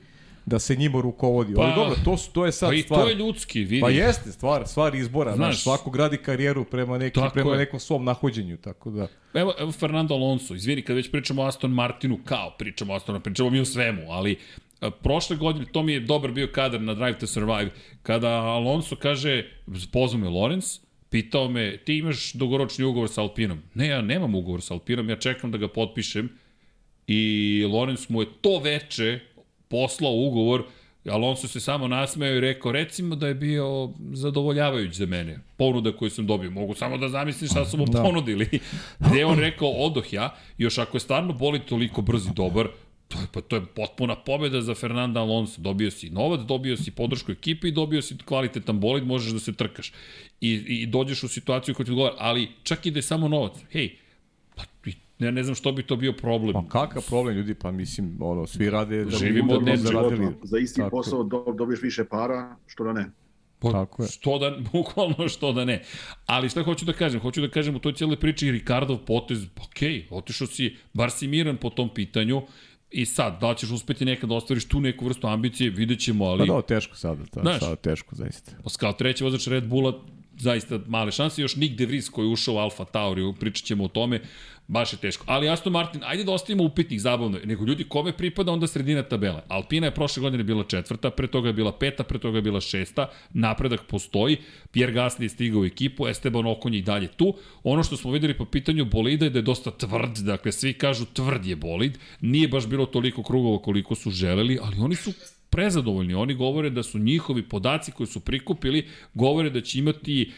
da se njima rukovodi. Pa- Ali dobro, to, su, to je sad Pa i stvar. to je ljudski, vidi. Pa jeste, stvar, stvar izbora. Znaš, Znaš, svako gradi karijeru prema, neki, prema je. nekom svom nahođenju, tako da... Evo, evo Fernando Alonso, izvini, kad već pričamo o Aston Martinu, kao pričamo o Aston pričamo mi o svemu, ali a, prošle godine, to mi je dobar bio kadar na Drive to Survive, kada Alonso kaže, pozvao me Lorenz, pitao me, ti imaš dugoročni ugovor sa Alpinom? Ne, ja nemam ugovor sa Alpinom, ja čekam da ga potpišem i Lorenz mu je to veče poslao ugovor, Alonso se samo nasmeo i rekao, recimo da je bio zadovoljavajuć za mene, ponuda koju sam dobio. Mogu samo da zamislim šta su mu da. ponudili. Gde on rekao, odoh ja, još ako je stvarno boli toliko brz i dobar, to je, pa to je potpuna pobeda za Fernanda Alonso. Dobio si novac, dobio si podršku ekipe i dobio si kvalitetan bolid, možeš da se trkaš. I, i dođeš u situaciju koja ti odgovara, ali čak i da je samo novac. Hej, ja ne znam što bi to bio problem. Pa kakav problem ljudi, pa mislim, ono, svi rade da Živimo od da nečega. Za isti Tako. posao do, dobiješ više para, što da ne. Pa, Tako je. Što da, (laughs) bukvalno što da ne. Ali šta hoću da kažem? Hoću da kažem u toj cijeloj priči Ricardov potez, ok, otišao si, bar si miran po tom pitanju, I sad, da li ćeš uspeti nekad da ostvariš tu neku vrstu ambicije, vidjet ćemo, Pa ali da, teško sada, ta, Znaš. sada teško, zaista. kao treći vozač Red Bulla, zaista male šanse. Još Nick De Vries koji je ušao u Alfa Tauri, pričat ćemo o tome, baš je teško. Ali Aston Martin, ajde da ostavimo upitnik zabavno, nego ljudi kome pripada onda sredina tabele. Alpina je prošle godine bila četvrta, pre toga je bila peta, pre toga je bila šesta, napredak postoji, Pierre Gasly je stigao u ekipu, Esteban Okon je i dalje tu. Ono što smo videli po pitanju bolida je da je dosta tvrd, dakle svi kažu tvrd je bolid, nije baš bilo toliko krugova koliko su želeli, ali oni su prezadovoljni. Oni govore da su njihovi podaci koji su prikupili, govore da će imati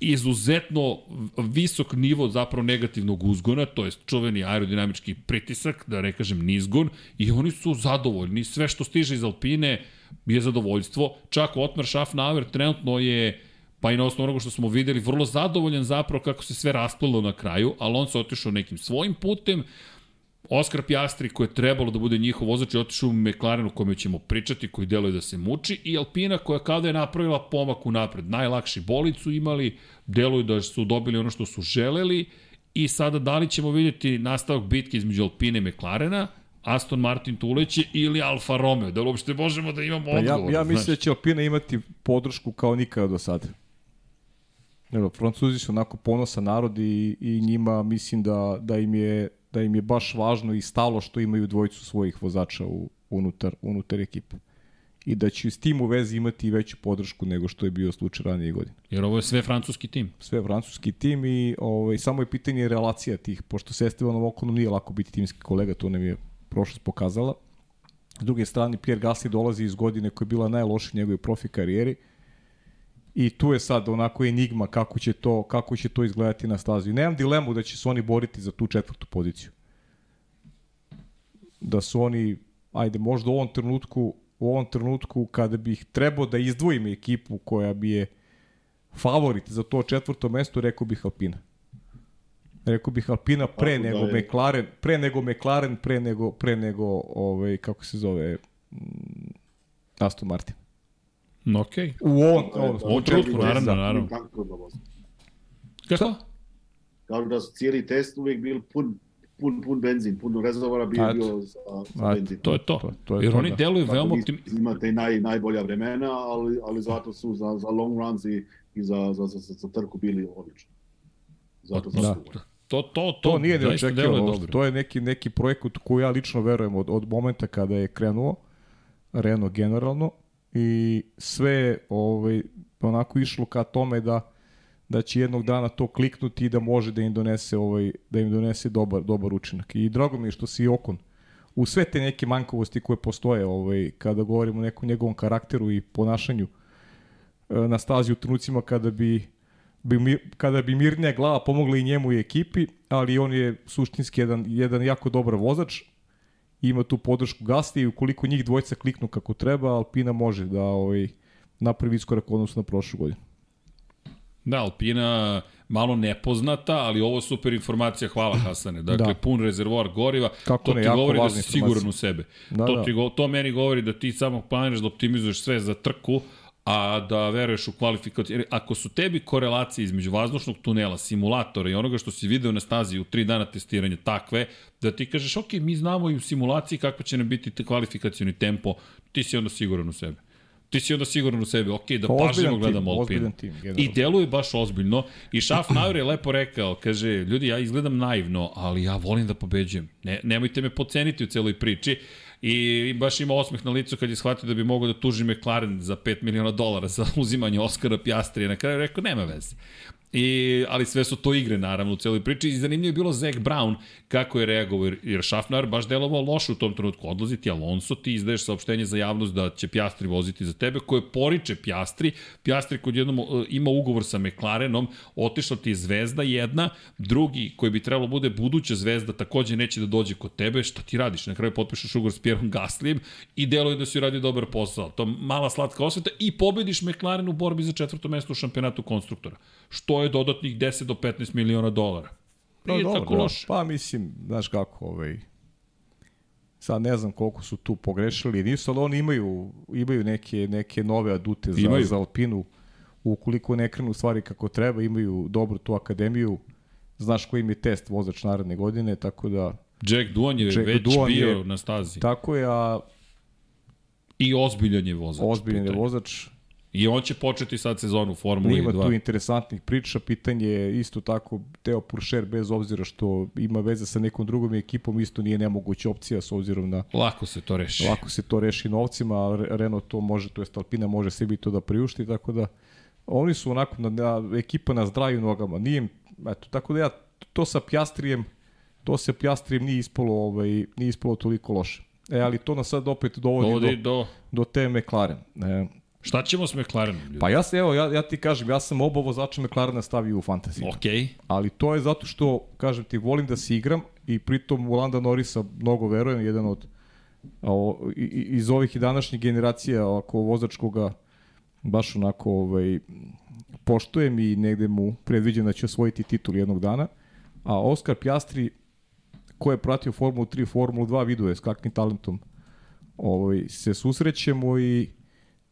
izuzetno visok nivo zapravo negativnog uzgona, to je čuveni aerodinamički pritisak, da ne kažem nizgon, i oni su zadovoljni. Sve što stiže iz Alpine je zadovoljstvo. Čak Otmar Schaffnauer trenutno je pa i na osnovu onoga što smo videli, vrlo zadovoljan zapravo kako se sve rasplilo na kraju, ali on se otišao nekim svojim putem, Oskar Pjastri koji je trebalo da bude njihov vozač je otišao u McLaren o kome ćemo pričati, koji deluje da se muči i Alpina koja kada je napravila pomak u napred. Najlakši bolid su imali, deluju da su dobili ono što su želeli i sada da li ćemo vidjeti nastavak bitke između Alpine i McLarena, Aston Martin tu uleće ili Alfa Romeo, da li uopšte možemo da imamo odgovor. Pa ja, ja mislim da će Alpina imati podršku kao nikada do sada. Evo, Francuzi su onako ponosan narod i, i njima mislim da, da im je da im je baš važno i stalo što imaju dvojicu svojih vozača u, unutar, unutar ekipe i da će s tim u vezi imati veću podršku nego što je bio slučaj ranije godine. Jer ovo je sve francuski tim. Sve francuski tim i ovaj, samo je pitanje relacija tih, pošto se Estebanom Okonom nije lako biti timski kolega, to nam je prošlost pokazala. S druge strane, Pierre Gasly dolazi iz godine koja je bila najlošija njegove profi karijeri, I tu je sad onako enigma kako će to, kako će to izgledati na stazi. Nemam dilemu da će se oni boriti za tu četvrtu poziciju. Da su oni, ajde, možda u ovom trenutku, u ovom trenutku kada bih trebao da izdvojim ekipu koja bi je favorit za to četvrto mesto, rekao bih Alpina. Rekao bih Alpina pre Tako nego da je... McLaren, pre nego McLaren, pre nego, pre nego ovaj, kako se zove, mm, Aston Martin. Ok. U ovom, u ovom trenutku, naravno, naravno. Kako? Kao da su cijeli test uvijek bil pun pun, pun benzin, pun rezervora bi bio za, za benzin. To je to. to, to je Jer to, oni da. deluju veoma optimistično. Imate naj, najbolja vremena, ali, ali zato su za, za long runs i, i za, za, za, za, za trku bili odlični. Zato da. To, to, to, to nije neočekivano. To je neki, neki projekat koji ja lično verujem od, od momenta kada je krenuo Renault generalno i sve ovaj, onako išlo ka tome da da će jednog dana to kliknuti i da može da im donese ovaj da im donese dobar dobar učinak. I drago mi je što si Okon u sve te neke manjkavosti koje postoje ovaj kada govorimo o nekom njegovom karakteru i ponašanju e, na stazi u trenucima kada bi, bi kada bi mirnija glava pomogla i njemu i ekipi, ali on je suštinski jedan, jedan jako dobar vozač, ima tu podršku Gasti i ukoliko njih dvojca kliknu kako treba, Alpina može da ovaj, napravi iskorak odnosno na prošlu godinu. Da, Alpina malo nepoznata, ali ovo super informacija, hvala Hasane. Dakle, da. pun rezervoar goriva, Kako to ne, ti govori da si siguran u sebe. Da, to, da. Ti, to meni govori da ti samo planiraš da optimizuješ sve za trku, a da veruješ u kvalifikaciju. Jer ako su tebi korelacije između vazdušnog tunela, simulatora i onoga što si video na stazi u tri dana testiranja takve, da ti kažeš, ok, mi znamo i u simulaciji kako će nam biti kvalifikacioni tempo, ti si onda siguran u sebe ti si onda siguran u sebi, ok, da pažljivo gledamo Alpinu. Tim, I deluje baš ozbiljno. I Schaffnauer je lepo rekao, kaže, ljudi, ja izgledam naivno, ali ja volim da pobeđujem. Ne, nemojte me poceniti u celoj priči. I baš ima osmeh na licu kad je shvatio da bi mogao da tuži McLaren za 5 miliona dolara za (laughs) uzimanje Oscara Piastrije. Na kraju rekao, nema veze. I, ali sve su to igre, naravno, u celoj priči. I zanimljivo je bilo Zach Brown, kako je reagovao, jer Schaffner baš delovao loše u tom trenutku. Odlazi ti Alonso, ti izdaješ saopštenje za javnost da će Pjastri voziti za tebe, koje poriče Pjastri. Pjastri kod jednom e, ima ugovor sa McLarenom, otišla ti je zvezda jedna, drugi koji bi trebalo bude buduća zvezda takođe neće da dođe kod tebe, šta ti radiš? Na kraju potpišeš ugovor s Pierom Gaslijem i deluje da si radio dobar posao. To mala slatka osveta i pobediš McLaren u borbi za četvrto mesto u šampionatu konstruktora. Što je dodatnih 10 do 15 miliona dolara. Pa Nije dobro, tako loše. Pa mislim, znaš kako, ovaj, sad ne znam koliko su tu pogrešili, nisu, ali oni imaju, imaju neke, neke nove adute za, imaju. za Alpinu, ukoliko ne krenu stvari kako treba, imaju dobru tu akademiju, znaš koji im je test vozač naredne godine, tako da... Jack Duan je Jack već Duan bio je, na stazi. Tako je, a... I ozbiljan je vozač. Ozbiljan je vozač I on će početi sad sezonu u Formuli Ima 2. tu interesantnih priča, pitanje je isto tako Teo Puršer bez obzira što ima veze sa nekom drugom ekipom, isto nije nemoguća opcija s obzirom na Lako se to reši. Lako se to reši novcima, a Re- Renault to može, to jest Alpina može sebi to da priušti, tako da oni su onako na, na ekipa na zdravim nogama. Nije, eto, tako da ja to sa Pjastrijem, to sa Pjastrijem nije ispalo, ovaj, nije ispalo toliko loše. E, ali to nas sad opet dovodi, Dovodi do, do... do te McLaren. E, Šta ćemo s McLarenom? Ljudi? pa ja se, evo, ja, ja ti kažem, ja sam oba vozača McLarena stavio u fantaziju. Okej. Ali to je zato što, kažem ti, volim da se igram i pritom u Landa Norrisa mnogo verujem, jedan od o, iz ovih i današnjih generacija ako vozačkoga baš onako ovaj, poštujem i negde mu predviđam da će osvojiti titul jednog dana. A Oskar Pjastri, ko je pratio Formulu 3, Formulu 2, vidio je s kakvim talentom ovaj, se susrećemo i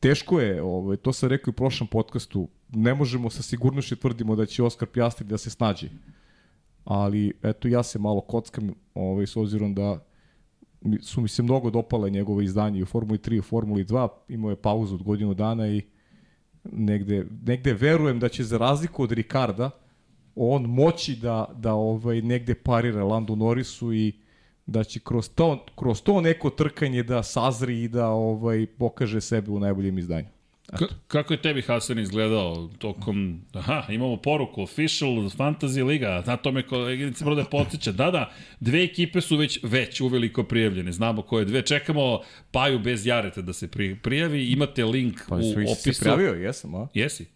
teško je, ovaj, to sam rekao i u prošlom podcastu, ne možemo sa sigurnošću tvrdimo da će Oskar Pjastri da se snađe. Ali, eto, ja se malo kockam, ovaj, s obzirom da su mi se mnogo dopale njegove izdanje u Formuli 3 i u Formuli 2, imao je pauzu od godinu dana i negde, negde verujem da će za razliku od Ricarda on moći da, da ovaj negde parira Landu Norrisu i da će kroz to, kroz to neko trkanje da sazri i da ovaj pokaže sebe u najboljem izdanju. K kako je tebi Hasan izgledao tokom... Aha, imamo poruku, official fantasy liga, na tome koleginica Brode podsjeća. Da, da, dve ekipe su već, već uveliko prijavljene, znamo koje dve. Čekamo Paju bez Jareta da se pri, prijavi, imate link Pa u su opisu. se prijavio, jesam, a? Jesi?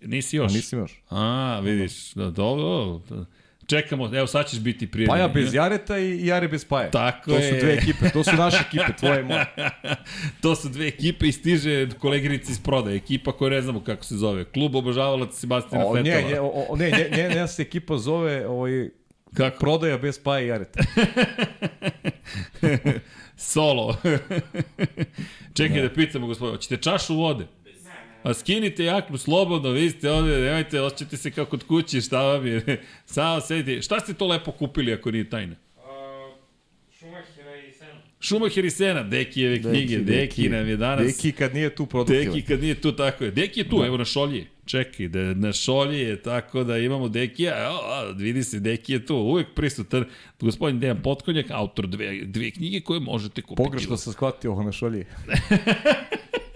Nisi još? A nisam još. A, vidiš, da, dobro. Čekamo, evo sad ćeš biti prijavljen. Paja bez Jareta i Jare bez Paje. Tako to je. su dve ekipe, to su naše ekipe, tvoje moje. (laughs) to su dve ekipe i stiže koleginica iz prodaje, ekipa koja ne znamo kako se zove. Klub obožavalaca Sebastina O, Fetela. nje, nje, o, ne, nje, nje, nje se ekipa zove ovaj, Kako? prodaja bez Paje i Jareta. (laughs) Solo. (laughs) Čekaj da pitamo gospodine, hoćete čašu vode? A skinite jaknu slobodno, vi ste ovde, nemojte, osjećate se kao kod kući, šta vam je. (laughs) Samo sedite. Šta ste to lepo kupili ako nije tajna? Šumahira i Sena. Šumacher i Sena, Dekijeve knjige, Deki, Deki nam je danas. Deki kad nije tu produktivan. Deki kad nije tu, tako je. Deki je tu, da. evo na šolji. Čekaj, da na šolji je tako da imamo Dekija, evo, a, vidi se, Deki je tu, uvek prisutan. Gospodin Dejan Potkonjak, autor dve, dve knjige koje možete kupiti. Pogrešno sam shvatio ovo na šolji. (laughs)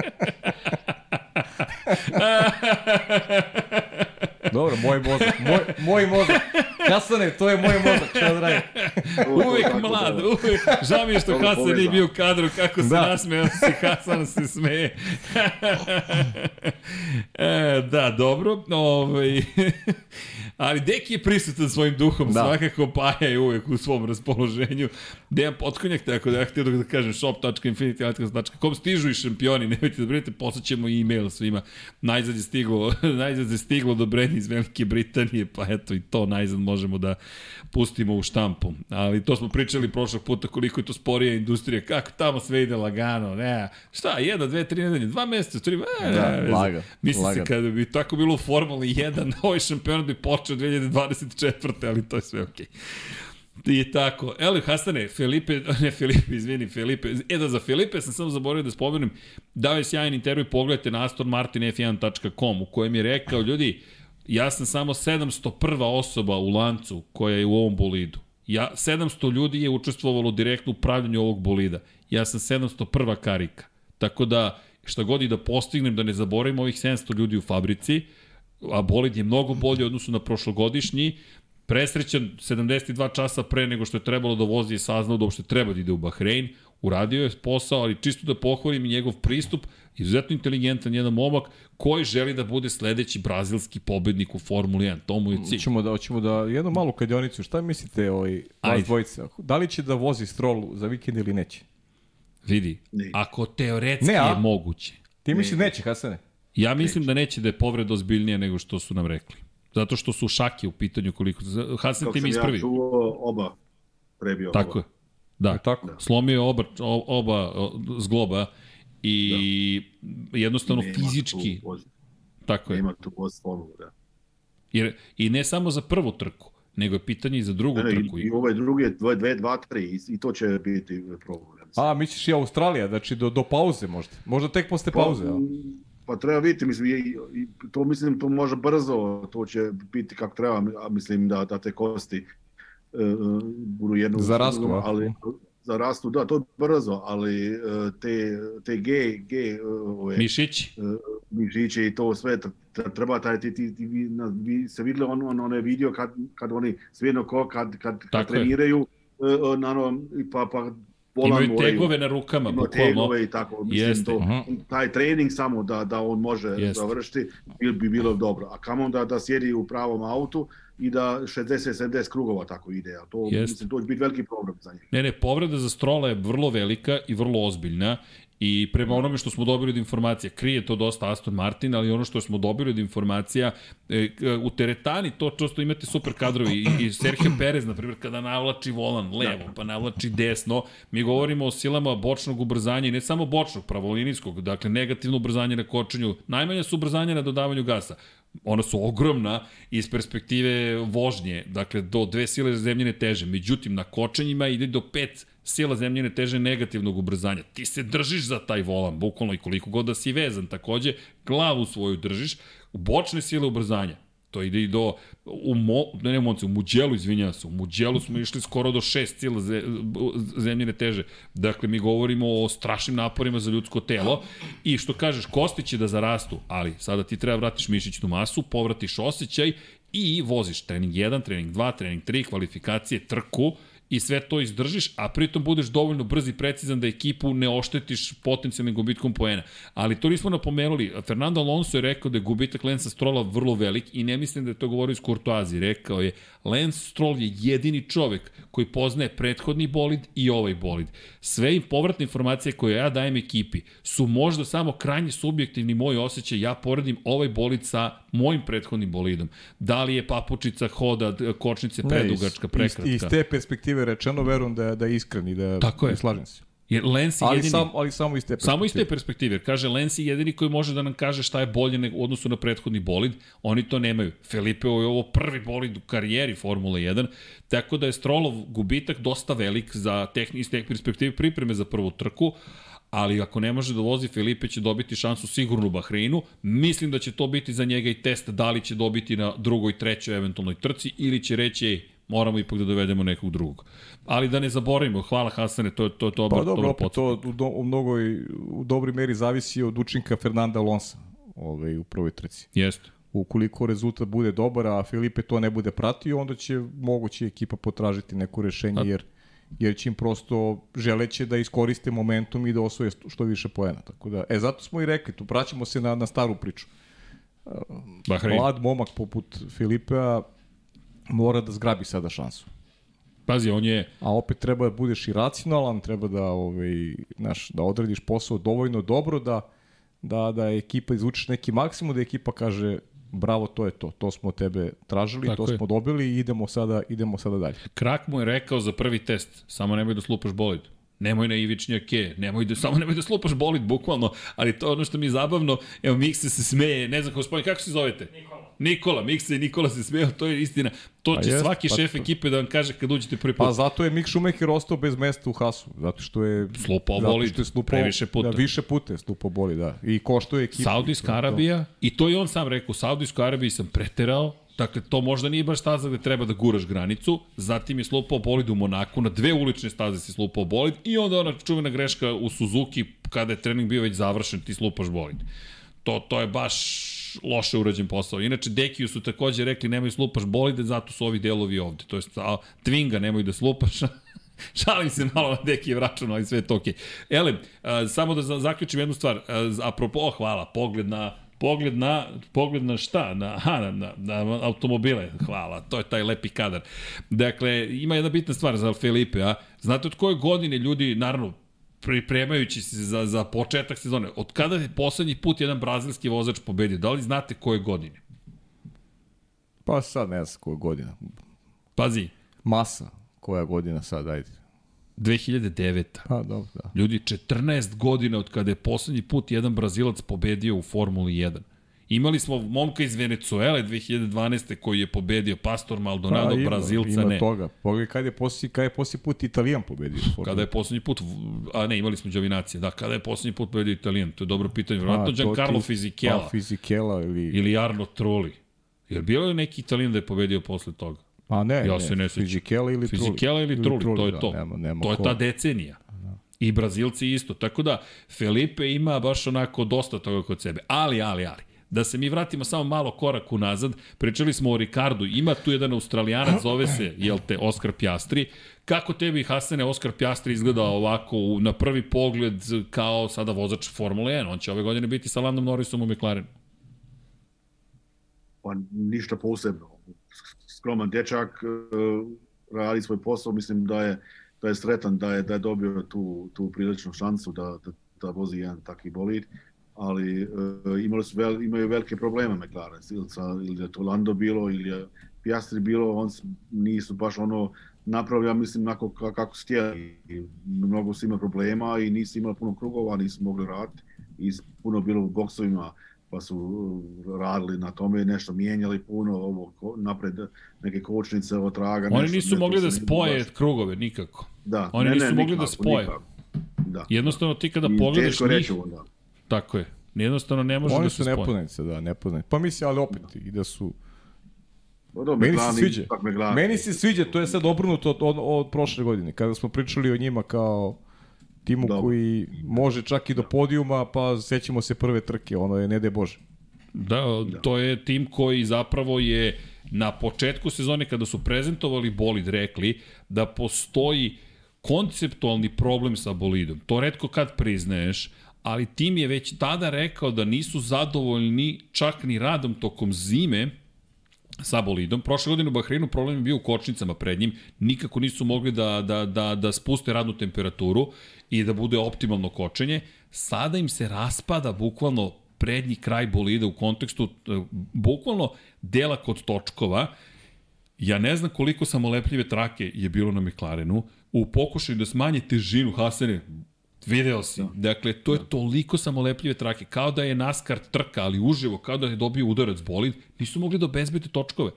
(laughs) Dobro, moj mozak, moj, moj mozak. Kasane, to je moj mozak, šta da radim? Uvek tako mlad, da- uvek. Žao mi je što Hasan nije bio u kadru, kako se Da. nasmeo se, Hasan se smeje. (laughs) e, da, dobro. Ovaj, ali Deki je prisutan svojim duhom, da. Svakako Paja je uvek u svom raspoloženju. Dejan Potkonjak, tako da ja htio da kažem shop.infinitylighthouse.com stižu i šampioni, (laughs) nemojte da brinete, poslaćemo i e-mail svima. Najzad je stiglo, (laughs) najzad je stiglo odobrenje iz Velike Britanije, pa eto i to najzad možemo da pustimo u štampu. Ali to smo pričali prošlog puta koliko je to sporija industrija, kako tamo sve ide lagano, ne, šta, jedna, dve, tri nedelje, dva meseca, tri, e, Da, ne, laga, Mislim se lagano. kada bi tako bilo Formuli 1, (laughs) ovaj šampionat bi počeo 2024. ali to je sve okej. I tako. Evo, Hasane, Felipe, ne Felipe, izvini, Felipe. E da, za Felipe sam samo zaboravio da spomenem, dao je sjajan intervju, pogledajte na astonmartinf1.com u kojem je rekao, ljudi, ja sam samo 701. osoba u lancu koja je u ovom bolidu. Ja, 700 ljudi je učestvovalo direktno u pravljanju ovog bolida. Ja sam 701. karika. Tako da, šta god i da postignem, da ne zaboravim ovih 700 ljudi u fabrici, a bolid je mnogo bolji u odnosu na prošlogodišnji, presrećan 72 časa pre nego što je trebalo da vozi i saznao da uopšte treba da ide u Bahrein, uradio je posao, ali čisto da pohvalim i njegov pristup, izuzetno inteligentan jedan momak koji želi da bude sledeći brazilski pobednik u Formuli 1. To mu je cilj. Hoćemo da, hoćemo da, jednu malu kadionicu, šta mislite ovaj, vas dvojica? Da li će da vozi Stroll za vikend ili neće? Vidi, Ne. ako teoretski Ne, a? je moguće. Ti misliš neće, Hasane? Ja mislim da neće da je povreda ozbiljnija nego što su nam rekli. Zato što su šake u pitanju koliko... Hasan Kako ti mi sam ja ispravi. čuo, oba prebio. Tako je. Da. Je tako? Slomio je oba, oba zgloba i jednostavno Nema fizički, Tu, tako je. nema tu voz formulu, da. Jer, I ne samo za prvu trku, nego je pitanje i za drugu Ne, ne, trku. i, I ovaj drugi je 2, 2, 3 i, i to će biti problem. A, misliš i Australija, znači do, do pauze možda. Možda tek posle pauze, a? Pa treba vidjeti, mislim, i, i, to mislim, to može brzo, to će biti kako treba, mislim da, da te kosti e, budu jedno Za rastu, a? ali za rastu, da, to je brzo, ali e, te, te G, G, e, ove, Mišić? mišiće i to sve, treba taj, ti, ti, ti, vi, na, vi se vidjeli on, on, onaj video kad, kad oni svijedno ko, kad, kad, kad je. treniraju, na ono, i pa, pa volan Imaju tegove na rukama, ima tegove i tako, mislim, Jeste. to, taj trening samo da, da on može Jeste. završiti, bi, bi bilo dobro. A kamo da, da sjedi u pravom autu i da 60-70 krugova tako ide, a to, Jeste. mislim, to će biti veliki problem za njih. Ne, ne, povreda za Strola je vrlo velika i vrlo ozbiljna i prema onome što smo dobili od informacija, krije to dosta Aston Martin, ali ono što smo dobili od informacija, e, k- u teretani to često imate super kadrovi. I, i Sergio Perez, na primjer, kada navlači volan levo, pa navlači desno, mi govorimo o silama bočnog ubrzanja i ne samo bočnog, pravolinijskog, dakle negativno ubrzanje na kočenju, najmanja su ubrzanja na dodavanju gasa ona su ogromna iz perspektive vožnje, dakle do dve sile zemljene teže. Međutim, na kočenjima ide do pet sila zemljene teže negativnog ubrzanja. Ti se držiš za taj volan, bukvalno i koliko god da si vezan. Takođe, glavu svoju držiš, bočne sile ubrzanja. To ide i do, u mo, ne, ne Monci, u Muđelu, izvinjavam se, u Muđelu smo išli skoro do šest sila ze, zemljene teže. Dakle, mi govorimo o strašnim naporima za ljudsko telo i što kažeš, kosti će da zarastu, ali sada ti treba vratiš mišićnu masu, povratiš osjećaj i voziš trening 1, trening 2, trening 3, kvalifikacije, trku, i sve to izdržiš, a pritom budeš dovoljno brz i precizan da ekipu ne oštetiš potencijalnim gubitkom poena. Ali to nismo napomenuli. Fernando Alonso je rekao da je gubitak Lensa Strola vrlo velik i ne mislim da je to govorio iz Courtoisie. Rekao je, Lance Stroll je jedini čovek koji poznaje prethodni bolid i ovaj bolid. Sve i povratne informacije koje ja dajem ekipi su možda samo krajnje subjektivni moj osjećaj. Ja poredim ovaj bolid sa mojim prethodnim bolidom. Da li je papučica, hoda, kočnice predugačka, prekratka. Iz, iz te perspektive rečeno, verujem da, da je iskren i da Tako je. i slažem se. Jer Lens je Ali, jedini... sam, ali samo iz te perspektive. Samo iz te perspektive. Kaže, Lens je jedini koji može da nam kaže šta je bolje nego u odnosu na prethodni bolid. Oni to nemaju. Felipe je ovo prvi bolid u karijeri Formule 1, tako da je Strollov gubitak dosta velik za tehni, iz te perspektive pripreme za prvu trku, ali ako ne može da vozi, Felipe će dobiti šansu sigurno u Bahreinu. Mislim da će to biti za njega i test da li će dobiti na drugoj, trećoj eventualnoj trci ili će reći, ej, moramo ipak da dovedemo nekog drugog. Ali da ne zaboravimo, hvala Hasane, to je to, to, Pa dobro, to, opet to u, do, u, mnogoj, u dobroj meri zavisi od učinka Fernanda Alonsa ovaj, u prvoj trci. Jeste. Ukoliko rezultat bude dobar, a Filipe to ne bude pratio, onda će moguće ekipa potražiti neko rešenje, jer, jer će im prosto želeće da iskoriste momentum i da osvoje što više poena. Tako da, e, zato smo i rekli, tu praćamo se na, na staru priču. Bahrein. Mlad momak poput Filipea mora da zgrabi sada šansu. Pazi, on je, A opet treba da budeš i racionalan, treba da ovaj naš da odradiš posao dovoljno dobro da da da ekipa izvučeš neki maksimum da ekipa kaže bravo, to je to. To smo od tebe tražili, Tako to je. smo dobili i idemo sada idemo sada dalje. Krak mu je rekao za prvi test, samo nemoj da slupaš bolid. Nemoj na ivičnjake, nemoj da, samo nemoj da slupaš bolid, bukvalno. Ali to je ono što mi je zabavno, evo Mikse se smeje, ne znam gospodin, kako se zovete? Nikola. Nikola, Mikse i Nikola se smeje, to je istina. To Pa će jest, svaki pa šef to- ekipe da vam kaže kad uđete prvi put. Pa zato je Mick Schumacher ostao bez mesta u Hasu, zato što je Slupao zato bolid što je slupao, previše puta. Da, više puta je slupao bolid, da. I košto je ekipa. Saudijska Arabija, i to je on sam rekao, u Saudijskoj Arabiji sam preterao, dakle to možda nije baš staza gde treba da guraš granicu, zatim je slupao bolid u Monaku, na dve ulične staze si slupao bolid i onda ona čuvena greška u Suzuki kada je trening bio već završen, ti slupaš bolid. To, to je baš loše urađen posao. Inače, Dekiju su takođe rekli nemoj slupaš bolide, zato su ovi delovi ovde. To je Twinga nemoj da slupaš, (laughs) Šalim se malo na Dekijev račun, ali sve je to okej. Okay. Ele, a, samo da za- zaključim jednu stvar. A, apropo, hvala, pogled na pogled na, pogled na šta? Na, aha, na, na, na automobile. Hvala, to je taj lepi kadar. Dakle, ima jedna bitna stvar za Felipe, a znate od koje godine ljudi, naravno, pripremajući se za, za početak sezone, od kada je poslednji put jedan brazilski vozač pobedio? Da li znate koje godine? Pa sad ne znam koja godina. Pazi, Masa, koja godina sad, ajde. 2009. Pa dobro, da. Ljudi, 14 godina od kada je poslednji put jedan Brazilac pobedio u Formuli 1. Imali smo momka iz Venecuele 2012. koji je pobedio Pastor Maldonado, Pa, ima- Brazilca ima ne. toga. Pogledaj kad je posljednji, kad je posljednji put Italijan pobedio. u Formuli. Kada je poslednji put, a ne, imali smo Đovinacije, da, kada je poslednji put pobedio Italijan, to je dobro pitanje, A, vjerojatno to Giancarlo ti- Fisichella Pa, Fisichella ili... ili Arno Trulli. Je bilo je neki Italijan da je pobedio posle toga? A ne, Ja ne, se ne sećam. Fisichella ili Trulli. Fisichella ili Trulli, to je da, to. Nema, nema to je ko. ta decenija. I Brazilci isto. Tako da, Felipe ima baš onako dosta toga kod sebe. Ali, ali, ali. Da se mi vratimo samo malo korak unazad, pričali smo o Ricardu, ima tu jedan australijanac, zove se, jel te, Oskar Pjastri. Kako tebi, Hasane, Oskar Pjastri izgleda ovako na prvi pogled kao sada vozač Formule 1? On će ove godine biti sa Landom Norrisom u McLarenu. pa ništa posebno. Skroman dječak, e, radi svoj posao, mislim da je, da je sretan da je, da je dobio tu, tu priličnu šansu da, da, da vozi jedan takvi bolid, ali e, imali su vel, imaju velike probleme McLaren, ili, sa, ili je to Lando bilo, ili je Piastri bilo, on nisu baš ono napravlja, mislim, onako ka- kako su Mnogo su imali problema i nisu imali puno krugova, nisu mogli raditi. I puno bilo u boksovima, pa su radili na tome, nešto mijenjali puno, ovo, napred neke kočnice, otraga. Oni nešto, nisu mogli da spoje baš- krugove nikako. Da, oni nisu mogli da nikako, spoje. nikako. Da. Jednostavno ti kada I pogledaš teško njih, reći onda. tako je. Jednostavno ne može Oni da su se spoje. nepoznanice, da, nepoznanice. Pa mislim, ali opet, i da su... Pa dobro, Meni se sviđa. Meni se sviđa, to je sad obrnuto od, od, od prošle godine, kada smo pričali o njima kao timu Dobro. koji može čak i do podijuma, pa sećamo se prve trke, ono je ne de Bože. Da, to je tim koji zapravo je na početku sezone kada su prezentovali bolid rekli da postoji konceptualni problem sa bolidom. To redko kad priznaješ, ali tim je već tada rekao da nisu zadovoljni čak ni radom tokom zime sa bolidom. Prošle godine u Bahreinu problem je bio u kočnicama pred njim. Nikako nisu mogli da, da, da, da spuste radnu temperaturu i da bude optimalno kočenje. Sada im se raspada bukvalno prednji kraj bolida u kontekstu e, bukvalno dela kod točkova. Ja ne znam koliko samolepljive trake je bilo na McLarenu. U pokušaju da smanje težinu Hasene, Video si. Dakle, to je toliko samolepljive trake. Kao da je NASCAR trka, ali uživo, kao da je dobio udarac bolid, nisu mogli da obezbede točkove.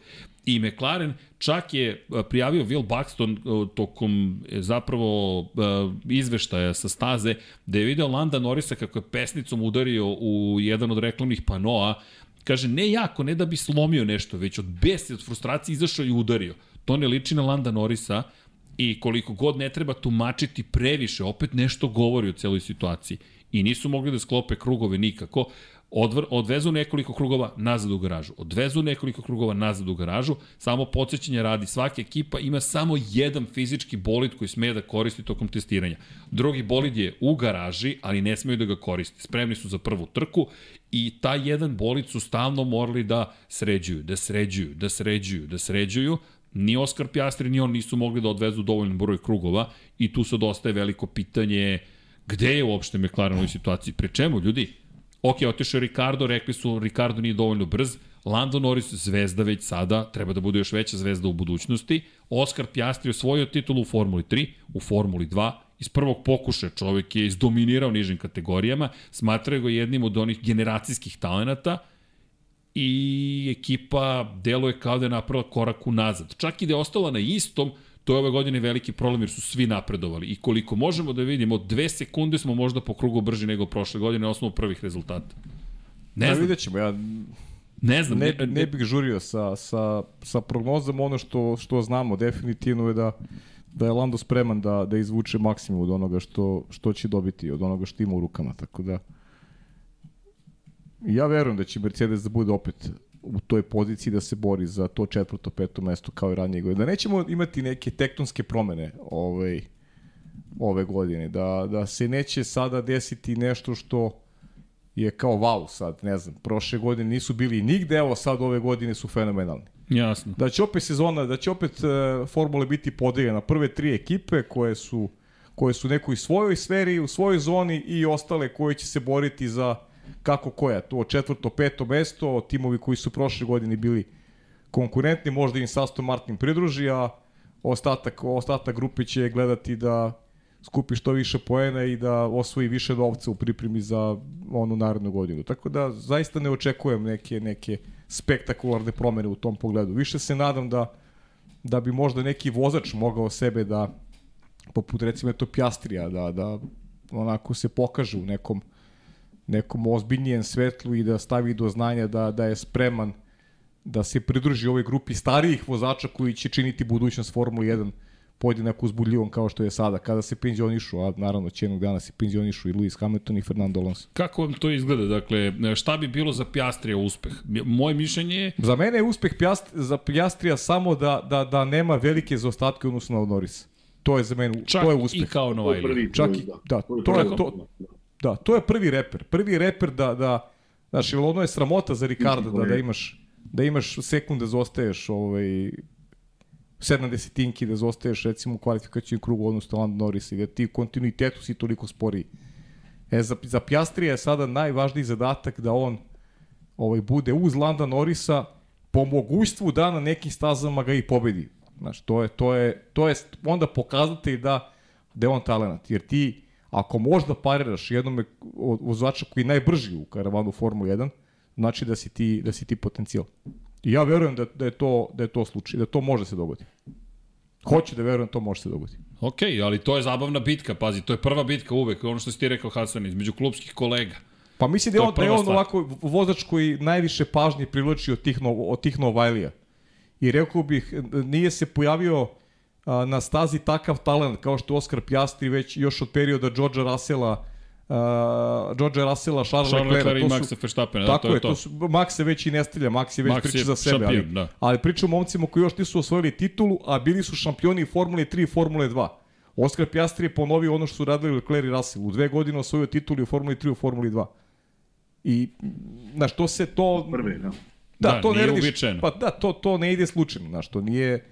I McLaren čak je a, prijavio Will Buxton a, tokom e, zapravo izveštaja sa staze, da je video Landa Norrisa kako je pesnicom udario u jedan od reklamnih panoa, kaže ne jako, ne da bi slomio nešto, već od besa, od frustracije izašao i udario. To ne liči na Landa Norrisa, I koliko god ne treba tumačiti previše, opet nešto govori o celoj situaciji. I nisu mogli da sklope krugove nikako. Odvr, odvezu nekoliko krugova nazad u garažu. Odvezu nekoliko krugova nazad u garažu. Samo podsjećanje radi. Svaka ekipa ima samo jedan fizički bolid koji sme da koristi tokom testiranja. Drugi bolid je u garaži, ali ne smeju da ga koriste. Spremni su za prvu trku i taj jedan bolid su stalno morali da sređuju, da sređuju, da sređuju, da sređuju ni Oskar Pjastri ni on nisu mogli da odvezu dovoljno broj krugova i tu sad ostaje veliko pitanje gde je uopšte McLaren u ovoj situaciji. Pre čemu, ljudi? Ok, otišao Ricardo, rekli su Ricardo nije dovoljno brz, Lando Norris zvezda već sada, treba da bude još veća zvezda u budućnosti. Oskar Pjastri osvojio titulu u Formuli 3, u Formuli 2, iz prvog pokušaja čovek je izdominirao nižim kategorijama, smatraju ga jednim od onih generacijskih talenata, i ekipa deluje kao da je napravila korak unazad. Čak i da je ostala na istom, to je ove godine veliki problem jer su svi napredovali. I koliko možemo da vidimo, dve sekunde smo možda po krugu brži nego prošle godine na osnovu prvih rezultata. Ne Ne znam, vidjet ćemo, ja ne znam. ne, ne bih žurio sa, sa, sa prognozom, ono što, što znamo definitivno je da da je Lando spreman da, da izvuče maksimum od onoga što, što će dobiti, od onoga što ima u rukama, tako da ja verujem da će Mercedes da bude opet u toj poziciji da se bori za to četvrto, peto mesto kao i ranije godine. Da nećemo imati neke tektonske promene ovaj, ove godine, da, da se neće sada desiti nešto što je kao wow sad, ne znam, prošle godine nisu bili nigde, evo sad ove godine su fenomenalni. Jasno. Da će opet sezona, da će opet uh, formule biti podeljena. Prve tri ekipe koje su koje su nekoj svojoj sferi, u svojoj zoni i ostale koje će se boriti za kako koja, to četvrto, peto mesto, timovi koji su prošle godine bili konkurentni, možda im Aston Martin pridruži, a ostatak, ostatak grupe će gledati da skupi što više poena i da osvoji više novca u pripremi za onu narednu godinu. Tako da zaista ne očekujem neke neke spektakularne promene u tom pogledu. Više se nadam da da bi možda neki vozač mogao sebe da poput recimo eto Pjastrija da da onako se pokaže u nekom nekom ozbiljnijem svetlu i da stavi do znanja da da je spreman da se pridruži ovoj grupi starijih vozača koji će činiti budućnost Formule 1 podjednako uzbudljivom kao što je sada, kada se penzionišu, a naravno će jednog dana se penzionišu i Lewis Hamilton i Fernando Alonso. Kako vam to izgleda? Dakle, šta bi bilo za Pjastrija uspeh? Moje mišljenje je... Za mene je uspeh Pjast, za Pjastrija samo da, da, da nema velike zaostatke odnosno na Norris. To je za mene, Čak to je uspeh. i kao Novajlija. Čak i, je, da, to je to to, da, to je prvi reper. Prvi reper da, da, znaš, jer ono je sramota za Ricarda da, da imaš da imaš sekunde zostaješ ovaj, sedam desetinki da zostaješ recimo u kvalifikacijnom krugu odnosno Lando Norris i da ti u kontinuitetu si toliko sporiji. E, za, za Pjastrija je sada najvažniji zadatak da on ovaj, bude uz Landa Norisa po mogućstvu da na nekim stazama ga i pobedi. Znaš, to je, to je, to je onda pokazatelj da, da je on talent. Jer ti, ako možda pariraš jednome od vozača koji je najbrži u karavanu Formula 1, znači da si ti, da si ti potencijal. I ja verujem da, da, je to, da je to slučaj, da to može se dogoditi. Hoću da verujem to može se dogoditi. Ok, ali to je zabavna bitka, pazi, to je prva bitka uvek, ono što si ti rekao Hasan, između klubskih kolega. Pa mislim da je on, da je on ovako vozač koji najviše pažnje privlači od tih, no, od tih Novajlija. I rekao bih, nije se pojavio na stazi takav talent kao što Oskar Pjastri već još od perioda Georgea Russella uh, Georgea Russella, Charles, Charles Leclerc, Leclerc i Maxa Verstappena, da, tako to je je, to. to su, Max se već i ne stilja, Max je već Max priča je za sebe, ali, šampion, da. ali pričam o momcima koji još nisu osvojili titulu, a bili su šampioni Formule 3 i Formule 2. Oskar Pjastri je ponovio ono što su radili Leclerc i Russell. U dve godine osvojio titulu u Formuli 3 i u Formuli 2. I, znaš, to se to... Prve, da. Da, Da, to ne radiš, pa da, to, to ne ide slučajno, znaš, to nije,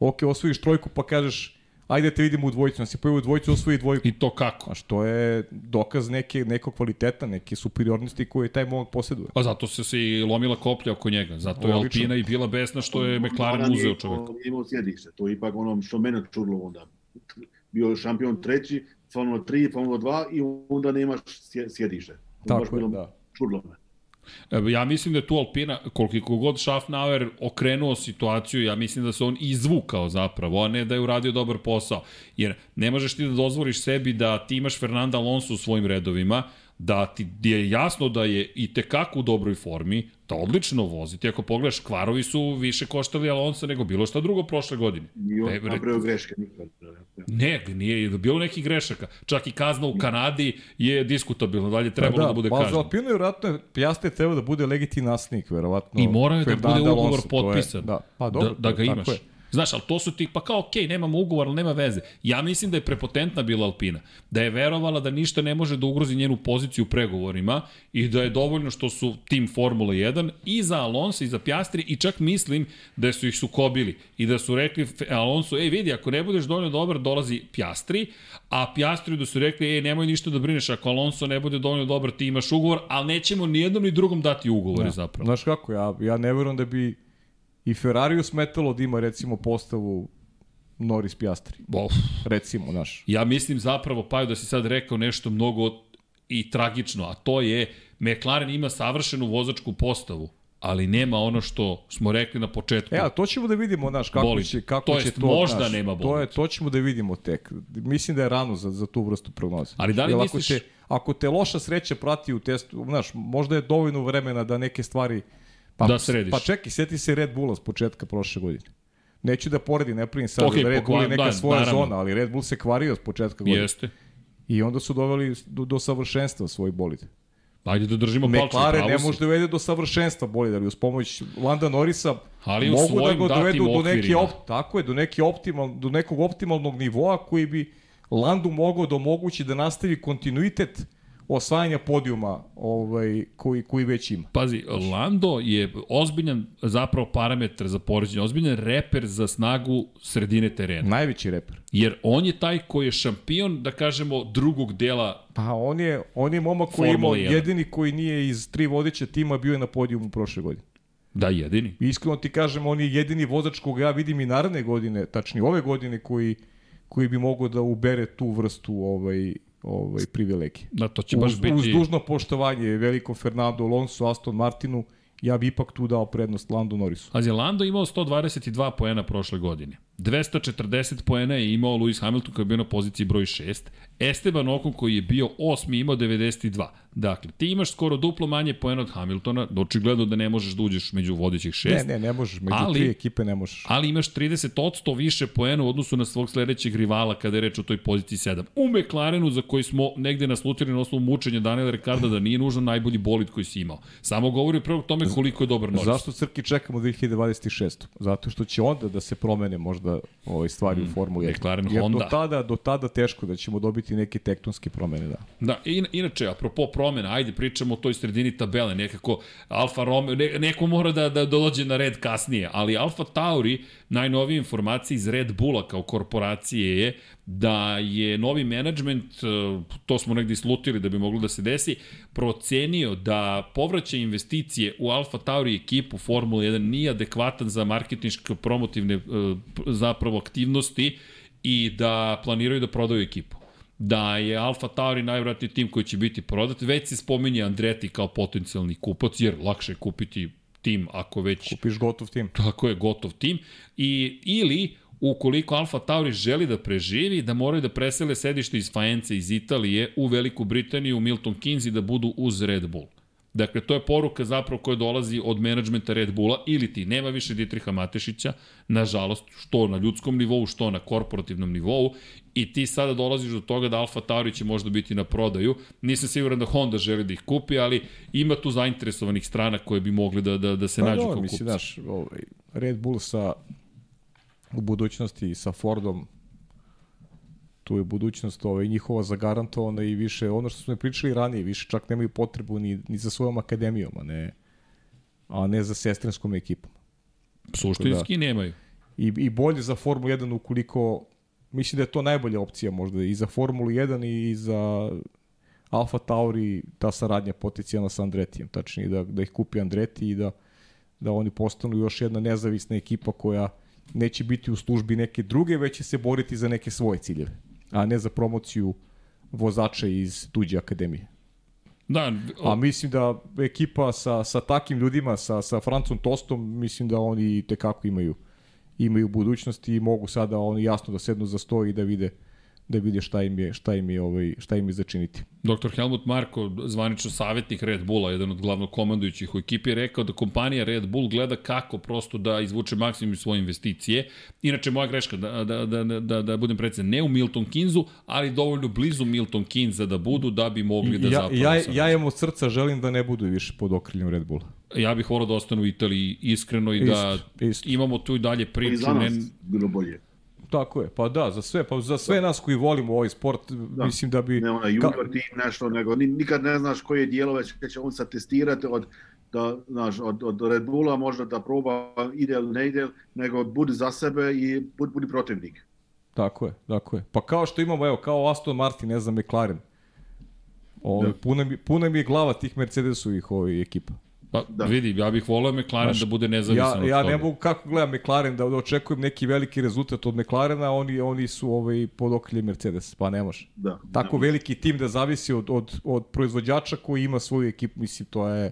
ok, osvojiš trojku pa kažeš, ajde te vidimo u dvojicu, nas je pojavi u dvojicu, osvoji dvojku. I to kako? Znaš, to je dokaz neke, nekog kvaliteta, neke superiornosti koje taj momak posjeduje. Pa zato se se i lomila koplja oko njega. Zato je Logično. Alpina i bila besna što je McLaren uzeo čoveka. imao- imao sjedište. To je ipak ono što mene čudilo onda. Bio je šampion treći, Formula 3, Formula 2 i onda nemaš sje- sjedište. Tako je, da. Čudilo me. Evo, Ja mislim da je tu Alpina, koliko god Schaffnauer okrenuo situaciju, ja mislim da se on izvukao zapravo, a ne da je uradio dobar posao. Jer ne možeš ti da dozvoliš sebi da ti imaš Fernanda Alonso u svojim redovima, da ti je jasno da je i tekako u dobroj formi, da odlično vozi. Ti ako pogledaš, kvarovi su više koštali Alonso nego bilo šta drugo prošle godine. E, bre- napravio greške nikad. Ne, nije bilo nekih grešaka. Čak i kazna u Kanadi je diskutabilna, dalje trebalo da, da bude pa za kažnjeno. Alpinu je vjerojatno Pjastre treba da bude legitimni naslednik, verovatno. I mora je da bude ugovor Alonso, to je- potpisan. da, pa dobro, da, da ga tako imaš. je. Znaš, ali to su ti, pa kao, okej, nemamo ugovor, ali nema veze. Ja mislim da je prepotentna bila Alpina. Da je verovala da ništa ne može da ugrozi njenu poziciju u pregovorima i da je dovoljno što su tim Formula 1 i za Alonso i za Pjastri i čak mislim da su ih sukobili i da su rekli Alonso, ej vidi, ako ne budeš dovoljno dobar, dolazi Pjastri, a Pjastri da su rekli, ej nemoj ništa da brineš, ako Alonso ne bude dovoljno dobar, ti imaš ugovor, ali nećemo ni jednom ni drugom dati ugovore zapravo. Znaš kako, ja, ja ne verujem da bi i Ferrariju smetalo da ima recimo postavu Norris Pjastri. Bof. Recimo, znaš. Ja mislim zapravo, Paju, da si sad rekao nešto mnogo i tragično, a to je McLaren ima savršenu vozačku postavu, ali nema ono što smo rekli na početku. E, a to ćemo da vidimo, znaš, kako Bolid. će, kako To će jest, to, možda znaš, nema to, je, bolid. to ćemo da vidimo tek. Mislim da je rano za, za tu vrstu prognoze. Ali da li Jer misliš- Ako te, ako te loša sreća prati u testu, znaš, možda je dovoljno vremena da neke stvari... Pa, Da središ. Pa čekaj, sjeti se Red Bulla s početka prošle godine. Neću da poredim, ne pravim sad Okej, da Red Bull je neka da, svoja naravno. zona, ali Red Bull se kvario s početka godine. Jeste. I onda su doveli do, do savršenstva svoj bolid. Ajde da držimo palče. McLaren ne može da uvede do savršenstva bolid, ali uz pomoć Landa Norrisa Ali mogu da ga dovedu do neke op, tako je, do neke optimal, do nekog optimalnog nivoa koji bi Landu mogao da omogući da nastavi kontinuitet osvajanja podijuma ovaj, koji, koji već ima. Pazi, Lando je ozbiljan zapravo parametar za poređenje, ozbiljan reper za snagu sredine terena. Najveći reper. Jer on je taj koji je šampion, da kažemo, drugog dela Pa on je, on je momak koji je imao Formula 1. jedini koji nije iz tri vodeća tima bio je na podijumu prošle godine. Da, jedini. Iskreno ti kažem, on je jedini vozač koga ja vidim i naredne godine, tačnije ove godine, koji, koji bi mogao da ubere tu vrstu ovaj, ovaj privilegije. Da, to će baš uz, biti... uz dužno poštovanje velikom Fernando Alonso, Aston Martinu, ja bi ipak tu dao prednost Lando Norrisu. Pazi, Lando imao 122 poena prošle godine. 240 poena je imao Lewis Hamilton koji je bio na poziciji broj 6. Esteban Ocon koji je bio osmi imao 92. Dakle, ti imaš skoro duplo manje poena od Hamiltona, očigledno da ne možeš da uđeš među vodećih šest. Ne, ne, ne možeš, među Ali- tri ekipe ne možeš. ali imaš 30% više poena u odnosu na svog sledećeg rivala kada je reč o toj poziciji 7. U McLarenu za koji smo negde naslutili na osnovu mučenja Daniela Ricarda da nije nužno najbolji bolid koji si imao. Samo govori upravo tome koliko je dobar Norris. Zašto Crki čekamo 2026? Zato što će onda da se promene možda ove stvari u Formuli 1. Mm, McLaren, Jer Honda. do tada, do tada teško da ćemo dobiti neke tektonske promene, da. Da, in, inače, apropo promena, ajde pričamo o toj sredini tabele, nekako Alfa Romeo, ne, neko mora da, da dođe na red kasnije, ali Alfa Tauri, najnovije informacije iz Red Bulla kao korporacije je da je novi menadžment, eh, to smo negdje slutili da bi moglo da se desi, procenio da povraćaj investicije u Alfa Tauri ekipu Formula 1 nije adekvatan za marketinške promotivne eh, zapravo aktivnosti i da planiraju da prodaju ekipu da je Alfa Tauri najvratniji tim koji će biti prodat. Već se spominje Andreti kao potencijalni kupac, jer lakše je kupiti tim ako već Kupiš gotov tim. tako je gotov tim. I, ili ukoliko Alfa Tauri želi da preživi, da moraju da presele sedište iz Faence iz Italije u Veliku Britaniju, u Milton Keynes i da budu uz Red Bull. Dakle, to je poruka zapravo koja dolazi od menadžmenta Red Bulla, ili ti nema više Dietriha Matešića, nažalost, što na ljudskom nivou, što na korporativnom nivou, i ti sada dolaziš do toga da Alfa Tauri će možda biti na prodaju. Nisam siguran da Honda želi da ih kupi, ali ima tu zainteresovanih strana koje bi mogli da, da, da se Pa nađu dobro, kao mislim, kupci. znaš, ovaj, Red Bull sa u budućnosti sa Fordom tu je budućnost ovaj, njihova zagarantovana i više, ono što smo pričali ranije, više čak nemaju potrebu ni, ni za svojom akademijom, a ne, a ne za sestrinskom ekipom. Suštinski nemaju. I, I bolje za Formulu 1 ukoliko, mislim da je to najbolja opcija možda i za Formulu 1 i za Alfa Tauri ta saradnja potencijalna sa Andretijem, tačnije da, da ih kupi Andreti i da, da oni postanu još jedna nezavisna ekipa koja neće biti u službi neke druge, već će se boriti za neke svoje ciljeve, a ne za promociju vozača iz tuđe akademije. Da, A mislim da ekipa sa, sa takim ljudima, sa, sa Francom Tostom, mislim da oni tekako imaju imaju budućnost i mogu sada oni jasno da sednu za sto i da vide da vide šta im je šta im je ovaj šta im je začiniti. Dr. Helmut Marko, zvanično savjetnik Red Bulla, jedan od glavnog komandujućih u ekipi, je rekao da kompanija Red Bull gleda kako prosto da izvuče maksimum iz svoje investicije. Inače, moja greška, da, da, da, da, da budem precizan, ne u Milton Keynesu, ali dovoljno blizu Milton Keynesa da budu da bi mogli da ja, zapravo... ja, ja im od srca želim da ne budu više pod okriljem Red Bulla. ja bih volao da ostanu u Italiji iskreno i da Isto, isto. imamo tu i dalje I priču. za nas Ne, bilo bolje. Tako je, pa da, za sve, pa za sve nas koji volimo ovaj sport, da. mislim da bi... Ne onaj junior tim nešto, nego ni- nikad ne znaš koje dijelove će će on sad testirati od, da, znaš, od, od Red Bulla možda da proba ide ili ne ide, nego budi za sebe i budi, budi protivnik. Tako je, tako je. Pa kao što imamo, evo, kao Aston Martin, ne znam, McLaren. Ovo, Da. da. puna, mi, puna mi je glava tih Mercedesovih ovih ekipa. Pa Da. vidi, ja bih volao McLaren Znaš, da bude nezavisan Ja, od ja toga. ne mogu kako gledam McLaren da, očekujem neki veliki rezultat od McLarena, oni oni su ovaj pod okriljem Mercedes, pa ne može. Da. Tako Ne, veliki tim da zavisi od, od, od proizvođača koji ima svoju ekipu, mislim to je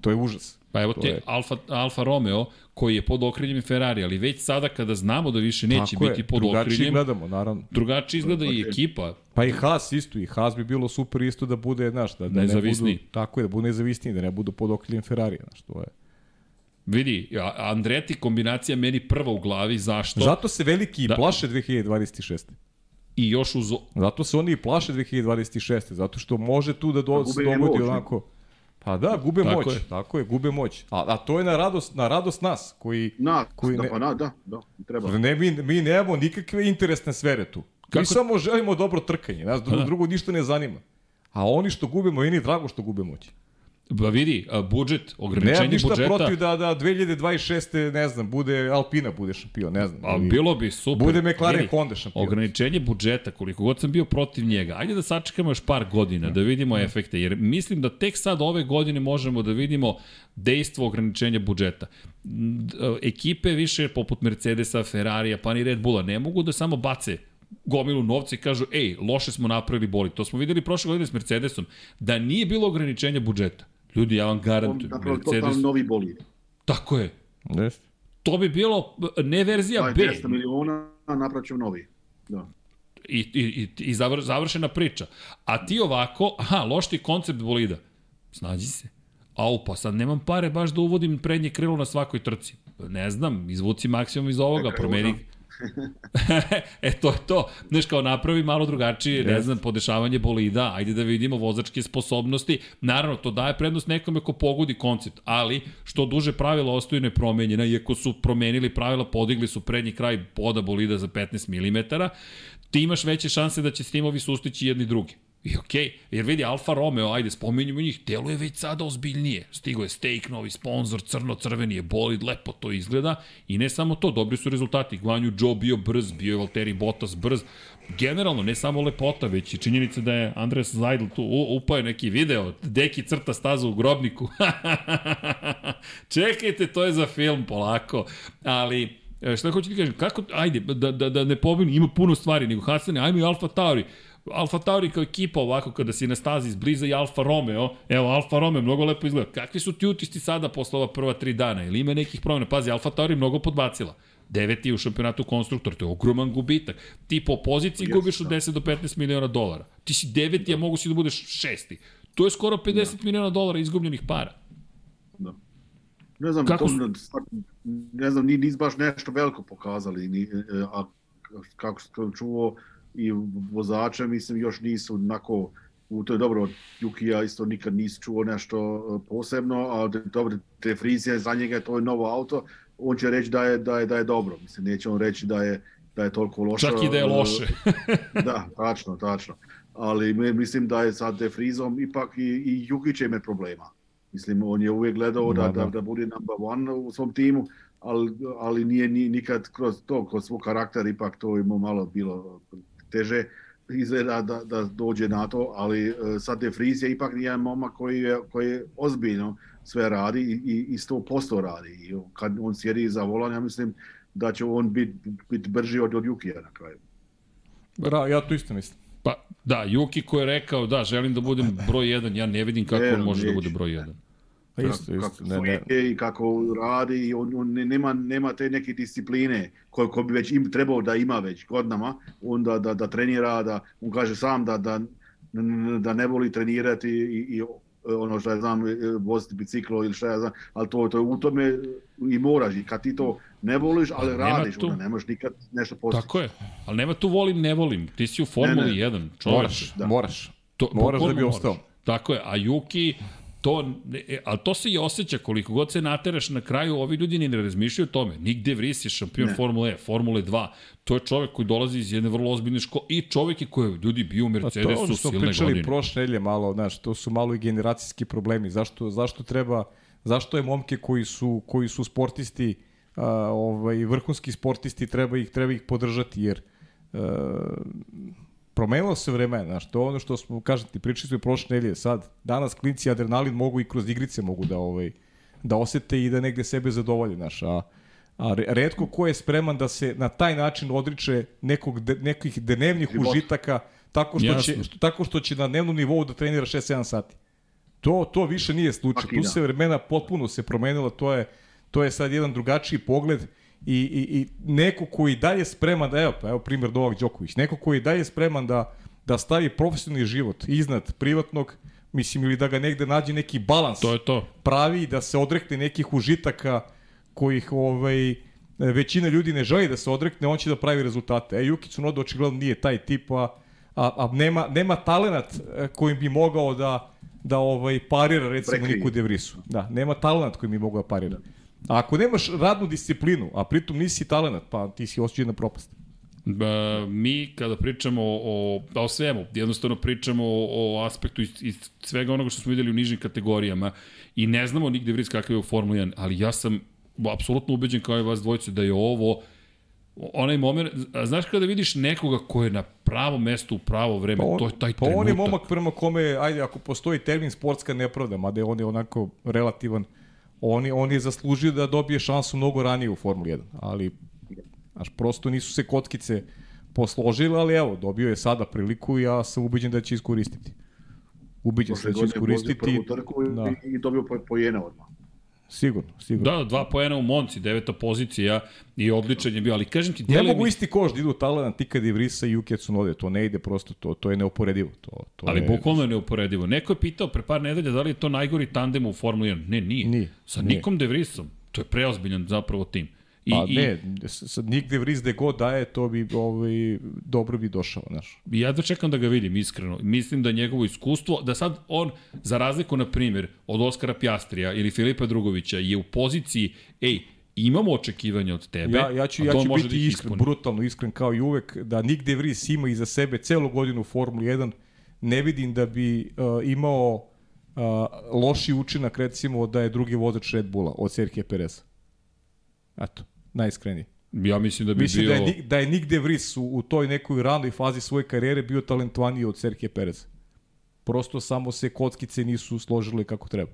to je užas. Pa evo je- Alfa, Alfa Romeo koji je pod okriljem Ferrari, ali već sada kada znamo da više neće Tako biti je, pod drugačije okriljem, gledamo, naravno. drugačije izgleda i Ok. ekipa. Pa i Haas isto, i Haas bi bilo super isto da bude, znaš, da, da Nezavisniji. Ne budu, tako je, da budu nezavisniji, da ne budu pod okriljem Ferrarija, znaš, to je. Vidi, Andreti kombinacija meni prva u glavi, zašto? Zato se veliki Da. plaše 2026. I još uz... Zato se oni i plaše 2026. Zato što može tu da do, Pa dogodi onako... Pa da, gube Tako moć. je. Tako je, gube moć. A, a to je na radost, na radost nas, koji... Na, koji da, ne- pa na, da, da, treba. Ne, mi, mi nemamo nikakve interesne sfere tu. Kako? Mi samo želimo dobro trkanje. Nas drugo, drugo ništa ne zanima. A oni što gube, meni je drago što gube moć. Ba vidi, a, budžet, Nemam ograničenje ništa budžeta, protiv da, da 2026. ne znam, bude Alpina bude šampion, ne znam. a bilo bi super. Bude McLaren Vidi, Honda šampion. Ograničenje budžeta, koliko god sam bio protiv njega, ajde da sačekamo još par godina, da vidimo efekte, jer mislim da tek sad ove godine možemo da vidimo dejstvo ograničenja budžeta. Ekipe više poput Mercedesa, Ferrarija, pa ni Red Bulla ne mogu da samo bace gomilu novca i kažu, ej, loše smo napravili boli. To smo videli prošle godine s Mercedesom. Da nije bilo ograničenja budžeta, ljudi, ja vam On garantujem, napravio Mercedes... totalno novi bolid. Tako je. Jeste. To bi bilo e, ne verzija Taj B. 200 miliona napravit ćemo novi. Da. I, i, i, i zavr, završena priča. A ti ovako, aha, loš ti koncept bolida. Snađi se. Au, pa sad nemam pare baš da uvodim prednje krilo na svakoj trci. Ne znam, izvuci maksimum iz ovoga, promeni... (laughs) e, to je to. Znaš, kao napravi malo drugačije, ne znam, podešavanje bolida, ajde da vidimo vozačke sposobnosti. Naravno, to daje prednost nekome ko pogodi koncept, ali što duže pravila ostaju nepromenjena, iako su promenili pravila, podigli su prednji kraj poda bolida za 15 mm, ti imaš veće šanse da će s timovi sustići jedni drugi. I okej, okay, jer vidi Alfa Romeo, ajde, spominjamo njih, deluje već sada ozbiljnije. Stigo je Steak, novi sponsor, crno-crveni je bolid, lepo to izgleda. I ne samo to, dobri su rezultati. Guanju Joe bio brz, bio je Valtteri Bottas brz. Generalno, ne samo lepota, već i činjenica da je Andres Zajdl tu upao neki video, deki crta stazu u grobniku. (laughs) Čekajte, to je za film, polako. Ali, e, šta hoću ti kažem, kako, ajde, da, da, da ne pobim, ima puno stvari, nego Hasane, ajmo i Alfa Tauri. Alfa Tauri kao ekipa ovako kada si na stazi izbliza i Alfa Romeo, evo Alfa Romeo mnogo lepo izgleda. Kakvi su ti utisci sada posle ova prva tri dana? Ili ima nekih promjena? Pazi, Alfa Tauri mnogo podbacila. Deveti u šampionatu konstruktor, to je ogroman gubitak. Ti po poziciji gubiš od da. 10 do 15 miliona dolara. Ti si deveti, a mogu si da budeš šesti. To je skoro 50 miliona dolara izgubljenih para. Da. Ne znam, Kako to, su- ne znam, ni, nisu baš nešto veliko pokazali, ni, e, a kako sam čuo i vozače, mislim, još nisu onako, u to je dobro, od Jukija isto nikad nisi čuo nešto e, posebno, a dobro, te frizije za njega to je novo auto, on će reći da je, da je, da je dobro, mislim, neće on reći da je, da je toliko loše. Čak i da je loše. (laughs) da, tačno, tačno. Ali mi- mislim da je sad De Frizom ipak i, i Juki će imati problema. Mislim, on je uvijek gledao da, Da, da, da. da bude number one u svom timu, ali, ali nije ni, nikad kroz to, kroz svoj karakter ipak to ima malo bilo teže izgleda da, da dođe na to, ali e, sad De Vries je ipak jedan momak koji je, koji je ozbiljno sve radi i, i, i 100% radi. I kad on sjedi za volan, ja mislim da će on biti bit brži od, od Jukija na kraju. Ra, ja to isto mislim. Pa, da, Juki ko je rekao, da, želim da budem (laughs) broj 1, ja ne vidim kako Ne, on može da neće. bude broj 1. Pa isto, kako isto. Ne, ne. je i kako radi i on, on ne- nema, nema te neke discipline koje ko bi već im trebao da ima već godinama, on da, da, da trenira, da on kaže sam da, da, da ne voli trenirati i, i ono što ja znam, voziti biciklo ili što ja znam, ali to, to je u tome i moraš i kad ti to ne voliš, ali Nema radiš, tu. onda ne možeš nikad nešto postići. Tako je. Ali nema tu volim, ne volim. Ti si u Formuli Ne, 1, čoveče. Moraš, Da. moraš. To, Moraš da bi ostao. Tako je, a Juki, to, e, ali to se i osjeća koliko god se nateraš na kraju, ovi ljudi ni ne razmišljaju o tome. Nigde Vries je šampion Ne. Formule E, Formule 2. To je čovek koji dolazi iz jedne vrlo ozbiljne škole i čovek je koji je ljudi bio u Pa to je Mercedesu ono što silne pričali godine. prošle nedelje malo, znaš, to su malo i generacijski problemi. Zašto, zašto treba, zašto je momke koji su, koji su sportisti, a, ovaj, vrhunski sportisti, treba ih, treba ih podržati, jer e, promenilo se vreme, znaš, to je ono što smo, kažem ti, pričali smo i prošle nedelje, sad, danas klinci adrenalin mogu i kroz igrice mogu da, ovaj, da osete i da negde sebe zadovolje, znaš, a, a re- redko ko je spreman da se na taj način odriče nekog, de, nekih dnevnih Života. užitaka tako što, će, što, tako što će na dnevnom nivou da trenira 6-7 sati. To, to više nije slučaj. Tu dan. se vremena potpuno se promenila, to je, to je sad jedan drugačiji pogled i, i, i neko koji dalje spreman da, evo, pa evo primjer Novak Đoković, neko koji dalje spreman da, da stavi profesionalni život iznad privatnog, mislim, ili da ga negde nađe neki balans To je to. pravi da se odrekne nekih užitaka kojih ovaj, većina ljudi ne želi da se odrekne, on će da pravi rezultate. E, Juki Tsunoda očigledno nije taj tip, a, a, a nema, nema talenat e, kojim bi mogao da, da ovaj parira recimo Prekrije. Niku De Vrisu. Da, nema talenat kojim bi mogao da parira. A ako nemaš radnu disciplinu, a pritom nisi talenat, pa ti si osuđen na propast. Ba, mi kada pričamo o, o svemu, jednostavno pričamo o, o aspektu iz, iz svega onoga što smo videli u nižim kategorijama i ne znamo nigde Vries kakav je u Formuli 1, ali ja sam apsolutno ubeđen kao i vas dvojice da je ovo onaj moment, a znaš kada vidiš nekoga ko je na pravo mesto u pravo vreme, on, to je taj pa trenutak. on je momak prema kome, ajde, ako postoji termin sportska nepravda, mada je on je onako relativan, on je, on je zaslužio da dobije šansu mnogo ranije u Formuli 1, ali Znaš, prosto nisu se kockice posložili, ali evo, dobio je sada priliku i ja sam ubeđen da će iskoristiti. Ubeđen sam da će iskoristiti. prvu trku Da. i dobio po, pojene odmah. Sigurno, sigurno. Da, dva poena u Monci, deveta pozicija i odličan je bio, ali kažem ti, Ne mogu mi- isti koš da idu Tika Di Vrisa i Yuki Tsunoda, to ne ide prosto, to, to je neuporedivo. To, to Ali je, bukvalno je neuporedivo. Neko je pitao pre par nedelja da li je to najgori tandem u Formuli 1. Ne, nije. Nije, Sa nije. Nikom De Vriesom. To je preozbiljan zapravo tim. I, Pa i, ne, s- sad nigde Vris gde god daje, to bi ovaj, dobro bi došao, znaš. Ja da čekam da ga vidim, iskreno. Mislim da njegovo iskustvo, da sad on, za razliku, na primjer, od Oskara Pjastrija ili Filipa Drugovića, je u poziciji, ej, imamo očekivanja od tebe, Ja, ja ću, ja ću biti da iskren, brutalno iskren kao i uvek, da nigde Vris ima iza sebe celu godinu Formuli 1, ne vidim da bi uh, imao uh, loši učinak recimo da je drugi vozač Red Bulla od Serhije Pereza. Eto, najiskreniji. Ja mislim da bi Mislim bio... da je, da je nigde Vris u, u toj nekoj ranoj fazi svoje karijere bio talentovaniji od Serhije Pereza. Prosto samo se kockice nisu složile kako treba.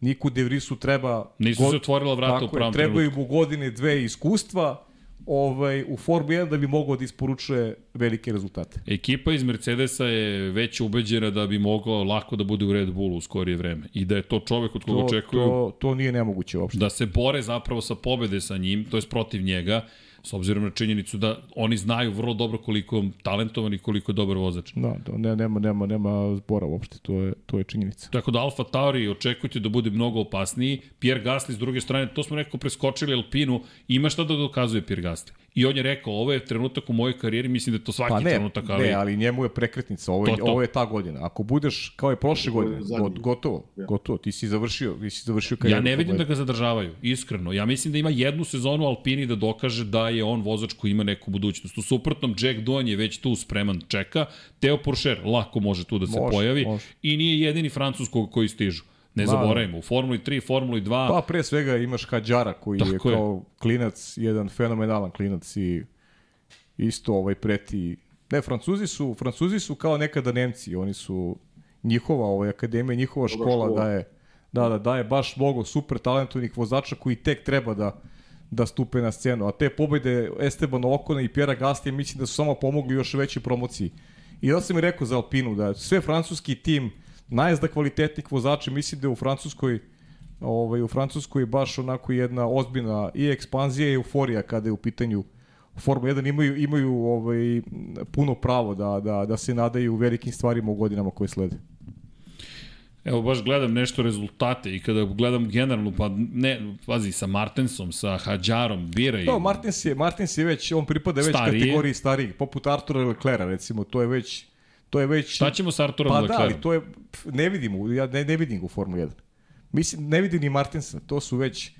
Niku De Vrisu treba... Nisu se otvorila vrata u Tako je, pravom trebaju mu godine, dve iskustva ovaj, u Formuli 1 da bi mogao da isporučuje velike rezultate. Ekipa iz Mercedesa je već ubeđena da bi mogao lako da bude u Red Bullu u skorije vreme. I da je to čovek od koga To, očekuju to, to nije nemoguće uopšte. da se bore zapravo sa pobede sa njim, to je protiv njega, s obzirom na činjenicu da oni znaju vrlo dobro koliko je talentovan i koliko je dobar vozač. Da, da ne, nema, nema, nema zbora uopšte, to je, to je činjenica. Tako da Alfa Tauri očekujte da bude mnogo opasniji. Pierre Gasly s druge strane, to smo nekako preskočili Alpinu, ima šta da dokazuje Pierre Gasly. I on je rekao, ovo je trenutak u mojoj karijeri, mislim da je to svaki Pa ne, trenutak, ali... ne, ali njemu je prekretnica, ovo je, To, to. ovo je ta godina. Ako budeš kao je prošle To je godine, got, gotovo, Ja. gotovo, ti si završio, ti si završio karijeru. Ja ne vidim da ga zadržavaju, iskreno. Ja mislim da ima jednu sezonu Alpini da dokaže da je on vozač koji ima neku budućnost. U suprotnom, Jack Doohan je već tu spreman, čeka. Teo Pourchaire lako može tu da se Može, pojavi. može. I nije jedini francus koga koji stižu. Ne Da, zaboravimo, u Formuli 3, Formuli 2, Pa pre svega imaš Hadžara koji je Tako je. kao klinac, jedan fenomenalan klinac i isto ovaj preti ne Francuzi su Francuzi su kao nekada Nemci, oni su njihova ovaj akademija, njihova škola škola. daje da da daje baš mnogo super talentovanih vozača koji tek treba da da stupe na scenu. A te pobede Esteban Okona i Pjera Gasly mislim da su samo pomogli još većoj promociji. I da sam i rekao za Alpinu da sve francuski tim najzda kvalitetnih vozača mislim da je u Francuskoj ovaj, u Francuskoj baš onako jedna ozbiljna i ekspanzija i euforija kada je u pitanju Formula 1 imaju, imaju ovaj, puno pravo da, da, da se nadaju velikim stvarima u godinama koje slede. Evo baš gledam nešto rezultate i kada gledam generalno, pa ne, pazi, sa Martensom, sa Hadžarom, biraj. Da, Martins je, Martins je već, on pripada već Stariji. kategoriji starijih, poput Artura Leclerca recimo, to je već to je već Šta ćemo sa Arturom Pa da, Leclercom? ali to je ne vidim, u- ja ne, ne vidim ga u Formuli 1. Mislim ne vidim ni Martinsa, to su već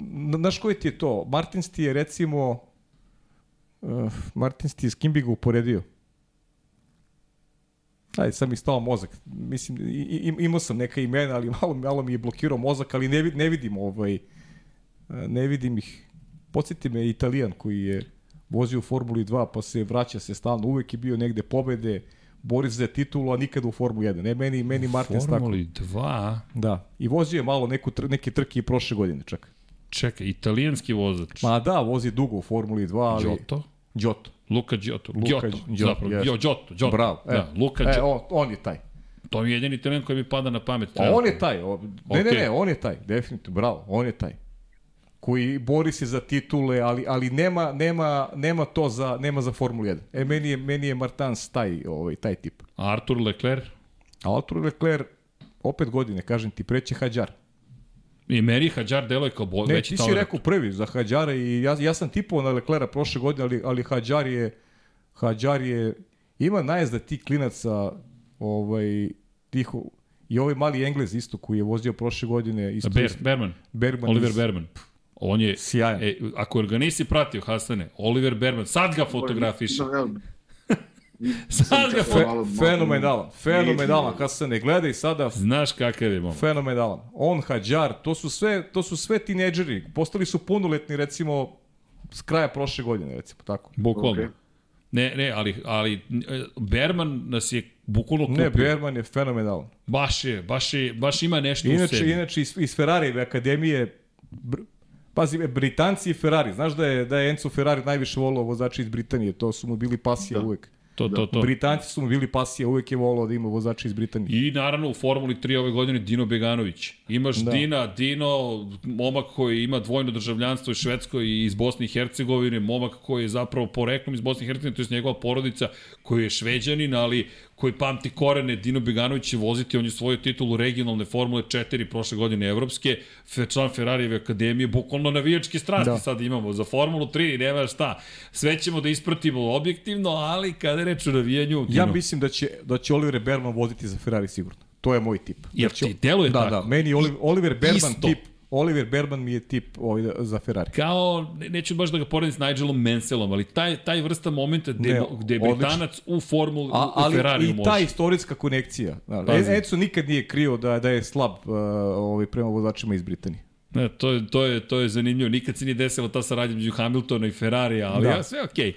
na- znaš koji ti je to? Martins ti je recimo uh, Martins ti je s kim bi ga uporedio? Ajde, sad mi stao mozak. Mislim, imao sam neka imena, ali malo, malo mi je blokirao mozak, ali ne, vid- ne vidim ovaj, ne vidim ih. Podsjeti me Italijan koji je vozio u Formuli 2, pa se vraća se stalno, uvek je bio negde pobede, bori se za titulu, a nikada u Formuli 1. Ne, meni, meni Martins tako. Formuli 2, Da. I vozio je malo neku, neke trke i prošle godine čak. čekaj, italijanski vozač. Ma da, vozi dugo u Formuli 2, ali... Giotto? Giotto. Luka Giotto. Luka Giotto, Gio- zapravo. Gio, Giotto, Giotto. Bravo. E, Da, Luka e, Giotto. on, on je taj. To je jedini italijan koji mi pada na pamet. A on je taj. O, ne, ne, Okej. ne, on je taj. Definitivno, bravo, on je taj. Koji bori se za titule, ali ali nema nema nema to za nema za Formulu 1. E meni je meni je Martins taj ovaj taj tip. A Artur Leclerc? A Artur Leclerc opet godine, kažem ti, preće Hadžar. I meni Hadžar deluje kao bo, Ne, veći ti si talent. rekao prvi za Hadžara i ja, ja sam tipao na Leclerca prošle godine, ali, ali Hadžar je, Hadžar je, ima najezda tih klinaca, ovaj, tih, i ovaj mali Englez isto koji je vozio prošle godine, isto, Ber, isto Berman. Bergman Oliver iz- Berman. On je, Sjajan. e, ako ga nisi pratio, Hasane, Oliver Berman, sad ga fotografiš. (laughs) Sad ga Fe, fenomenalan, fenomenalan, kad se ne gleda i sada Znaš kakav je momak. fenomenalan. On, Hadžar, to su sve, to su sve tinejdžeri, postali su punoletni recimo s kraja prošle godine, recimo tako. Bukvalno. Okej. Ne, ne, ali, ali e, Berman nas je bukvalno kupio. Ne, Berman je fenomenalan. Baš je, baš je, baš ima nešto u Inače, sebi. inače iz, iz Ferrarijeve akademije br, Pazi, Britanci i Ferrari. Znaš da je, da je Enzo Ferrari najviše volao vozača iz Britanije. To su mu bili pasija Da. uvek. To, to, to. Britanci su mu bili pasija, uvek je volao da ima vozača iz Britanije. I naravno u Formuli 3 ove godine Dino Beganović. Imaš da. Da. Dina, Dino, momak koji ima dvojno državljanstvo iz Švedskoj i iz Bosne i Hercegovine, momak koji je zapravo poreklom iz Bosne i Hercegovine, to je njegova porodica koji je šveđanin, ali koji pamti korene, Dino Beganović će voziti, on je svoju titulu regionalne Formule 4 prošle godine evropske, član Ferrarijeve akademije, bukvalno navijačke strasti da. Da. sad imamo za Formulu 3, nema šta. Sve ćemo da ispratimo objektivno, ali kada je reč o navijanju, Ja Dino, mislim da će, da će Oliver Berman voziti za Ferrari sigurno. To je moj tip. Jer Da će- ti deluje da, tako. Da, meni je Oliver, Oliver Berman Isto. tip. Oliver Berman mi je tip ovaj, za Ferrari. kao, ne- neću baš da ga poredim s Nigelom Menselom, ali taj, taj vrsta momenta gde, Ne, gde odlično. Britanac u formuli, A, u ali Ferrariju i može. ta istorijska konekcija. Da. Enzo nikad nije krio da, da je slab uh, ovaj, prema vozačima iz Britanije. Ne, to, je, to, je, to je zanimljivo. Nikad se nije desila ta saradnja među Hamiltona i Ferrarija, ali da. Da. ja, sve okej.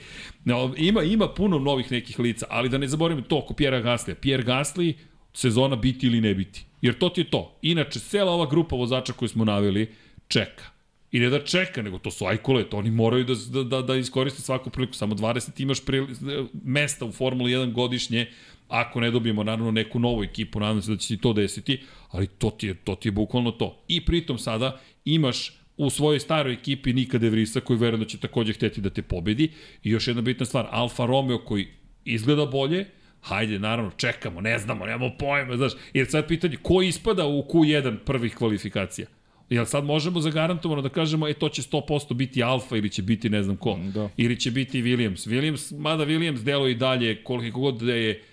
No, ima, ima puno novih nekih lica, ali da ne zaboravim to oko Pjera Gaslija. Pierre Gasly, sezona biti ili ne biti. Jer to ti je to. Inače, cela ova grupa vozača koju smo naveli čeka. I ne da čeka, nego to su ajkule, to oni moraju da, da, da, da iskoriste svaku priliku. Samo 20 imaš prili, mesta u Formuli 1 godišnje, ako ne dobijemo naravno neku novu ekipu, nadam se da će se to desiti, ali to ti je, to ti je bukvalno to. I pritom sada imaš u svojoj staroj ekipi Nika De Vrisa koji verujem da će takođe hteti da te pobedi. I još jedna bitna stvar, Alfa Romeo koji izgleda bolje, hajde, naravno, čekamo, ne znamo, nemamo pojma, znaš, jer sad pitanje, ko ispada u Q1 prvih kvalifikacija? Jel sad možemo zagarantovano da kažemo, e, to će 100% biti Alfa ili će biti ne znam ko? Da. Ili će biti Williams. Williams, mada Williams delo i dalje, koliko god da je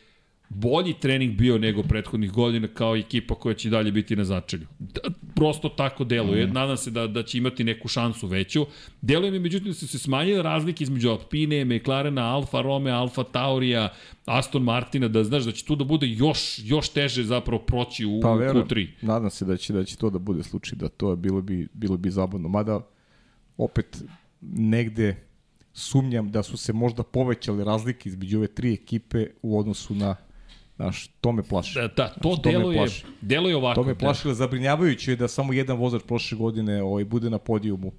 bolji trening bio nego prethodnih godina kao ekipa koja će dalje biti na začelju. Da, prosto tako deluje. Mm. Nadam se da, da će imati neku šansu veću. Deluje mi međutim da su se smanjile razlike između Alpine, McLarena, Alfa Romeo, Alfa Taurija, Aston Martina, da znaš da će tu da bude još, još teže zapravo proći u, Pa u verujem, Q3. nadam se da će, da će to da bude slučaj, da to je bilo bi, bilo bi zabavno. Mada, opet, negde sumnjam da su se možda povećale razlike između ove tri ekipe u odnosu na Znaš, to me plaši. Da, da, to to me deluje, plaši. deluje ovako. To me plašilo zabrinjavajuće je da samo jedan vozač prošle godine ovaj, bude na podijumu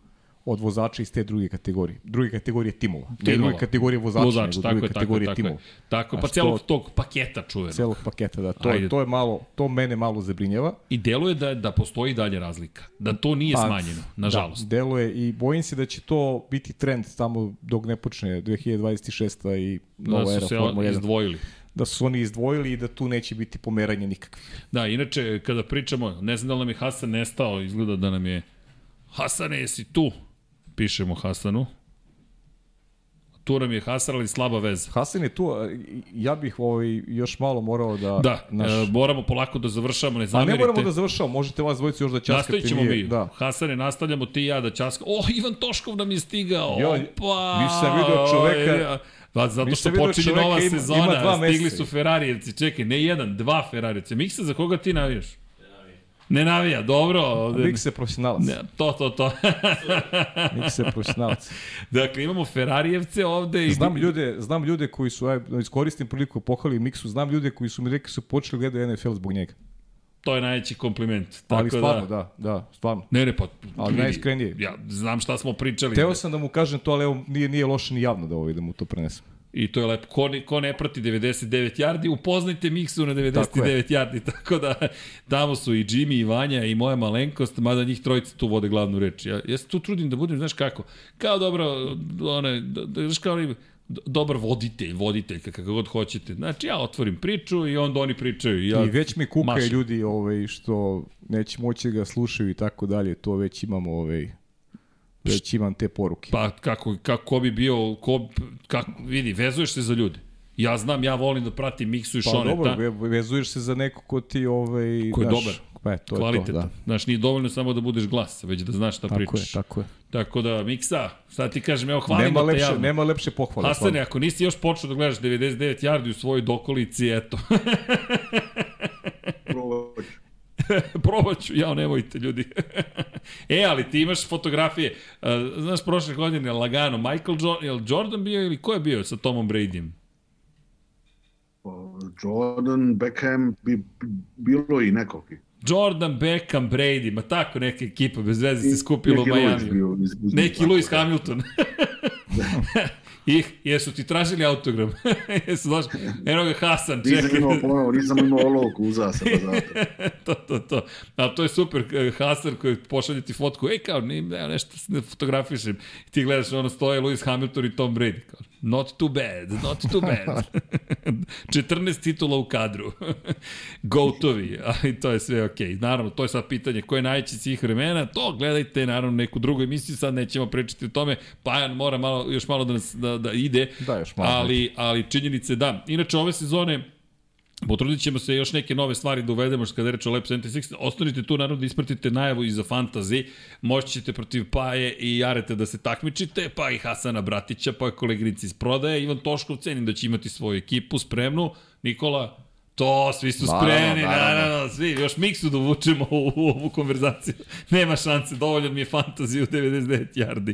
od vozača iz te druge kategorije. Druge kategorije timova. Ne Timova. druge kategorije vozača, Vozač, nego tako druge je, tako je, kategorije tako je. timova. Tako, pa Znaš, celog to- tog paketa čuveno. Celog paketa, da. To, Ajde. to je malo, to mene malo zabrinjava. I deluje da, da postoji dalje razlika. Da to nije smanjeno, nažalost. Da, deluje i bojim se da će to biti trend tamo dok ne počne 2026. i Da, nova su era Formula 1. izdvojili. Da su oni izdvojili i da tu neće biti pomeranje nikakvih. Da, inače, kada pričamo, ne znam da li nam je Hasan nestao, izgleda da nam je... Hasane, jesi tu? Pišemo Hasanu. Tu nam je Hasan, ali slaba veza. Hasan je tu, ja bih ovaj, još malo morao da... Da, naš, e, moramo polako da završamo, ne a ne zamerite. moramo da završamo, možete vas dvojicu još da časkate. Nastavit ćemo mi. Da. Hasane, nastavljamo ti i ja da časkamo. O, Ivan Toškov nam je stigao. Jo, Opa! nisam video čoveka- Pa zato što počinje nova ima- sezona, ima dva stigli su Ferarijevci. Čekaj, ne jedan, dva Ferarijevci. Miksa, za koga ti navijaš? Ne navija, dobro. Ovde... Mik se profesionalac. Ne, to, to, to. (laughs) Mik se profesionalac. dakle, imamo Ferarijevce ovde. I... Znam ljude, znam ljude koji su, aj, da iskoristim priliku pohvali Miksu, znam ljude koji su mi rekli su počeli gledati NFL zbog njega. To je najveći kompliment. Tako Ali stvarno, da... da, da, stvarno. Ne, ne, pa... Ali vidi, najiskrenije. Ja znam šta smo pričali. Teo sam da mu kažem to, ali evo, nije, nije loše ni javno da, ovaj, da mu to prenesem. I to je lepo. Ko ne, ko ne prati 99 yardi, upoznajte Miksu na 99 Tako je. yardi. (laughs) Tako da tamo su i Jimmy, i Vanja, i moja malenkost, mada njih trojica tu vode glavnu reč. Ja, ja se tu trudim da budem, znaš kako, kao dobro, one, da, da, znaš kao dobar voditelj, voditeljka, kako god hoćete. Znači, ja otvorim priču i onda oni pričaju. i Ja, I već mi kukaju mašem. ljudi ovaj, što neće moći da ga slušaju i tako dalje, to već imamo ovaj, već imam te poruke. Pa kako, kako ko bi bio, ko, kako, vidi, vezuješ se za ljude. Ja znam, ja volim da pratim Miksu i Pa Šoneta. dobro, ve- vezuješ se za neko ko ti ovaj, Ko je znaš, dobar. Pa je, to je to, da. Znaš, nije dovoljno samo da budeš glas, već da znaš šta Tako je, pričaš. tako je. Tako da, Miksa, sad ti kažem, evo hvalimo Nema te lepše, javno. nema lepše pohvale. Hasane, ako nisi još počeo da gledaš 99 yardi u svojoj dokolici, eto. (laughs) Probaću. (laughs) Probat ću, ja, nemojte ljudi. (laughs) e, ali ti imaš fotografije. Uh, znaš, prošle godine lagano, Michael jo je Jordan bio ili ko je bio sa Tomom Bradyjem? Pa, Jordan, Beckham, bi bilo i nekog. Jordan, Beckham, Brady, ma tako neka ekipa bez veze se skupila u Miami. Neki Lewis. Hamilton. (laughs) I, jesu ti tražili autogram? (laughs) jesu došli? Eno ga Hasan, Nisam čekaj. imao ponovo, nisam imao olovku, uzao sam pa zato. (laughs) to, to, to. A to je super, eh, Hasan koji pošalje ti fotku, ej kao, ne, ne, nešto se ne fotografišem. I ti gledaš, ono stoje Lewis Hamilton i Tom Brady. Kao, not too bad, not too bad. (laughs) 14 titula u kadru. (laughs) Gotovi, ali to je sve okej. Okay. Naravno, to je sad pitanje ko je najveći svih vremena, to gledajte naravno neku drugu emisiju, sad nećemo pričati o tome, Pajan mora malo, još malo da, nas, da, da ide, Da, još malo. ali, ali činjenice da. Inače, ove sezone, Potrudit ćemo se još neke nove stvari da uvedemo što kada je reč o Lab 76. Ostanite tu naravno da ispratite najavu i za Fantasy. Moći ćete protiv Paje i Jarete da se takmičite, pa i Hasana Bratića, pa koleginici iz prodaje. Ivan Toškov cenim da će imati svoju ekipu spremnu. Nikola, to, svi su Naravno, spremni, naravno, naravno. svi. Još miksu da uvučemo u, u ovu konverzaciju. (laughs) Nema šanse, dovoljno mi je fantazija u 99 yardi.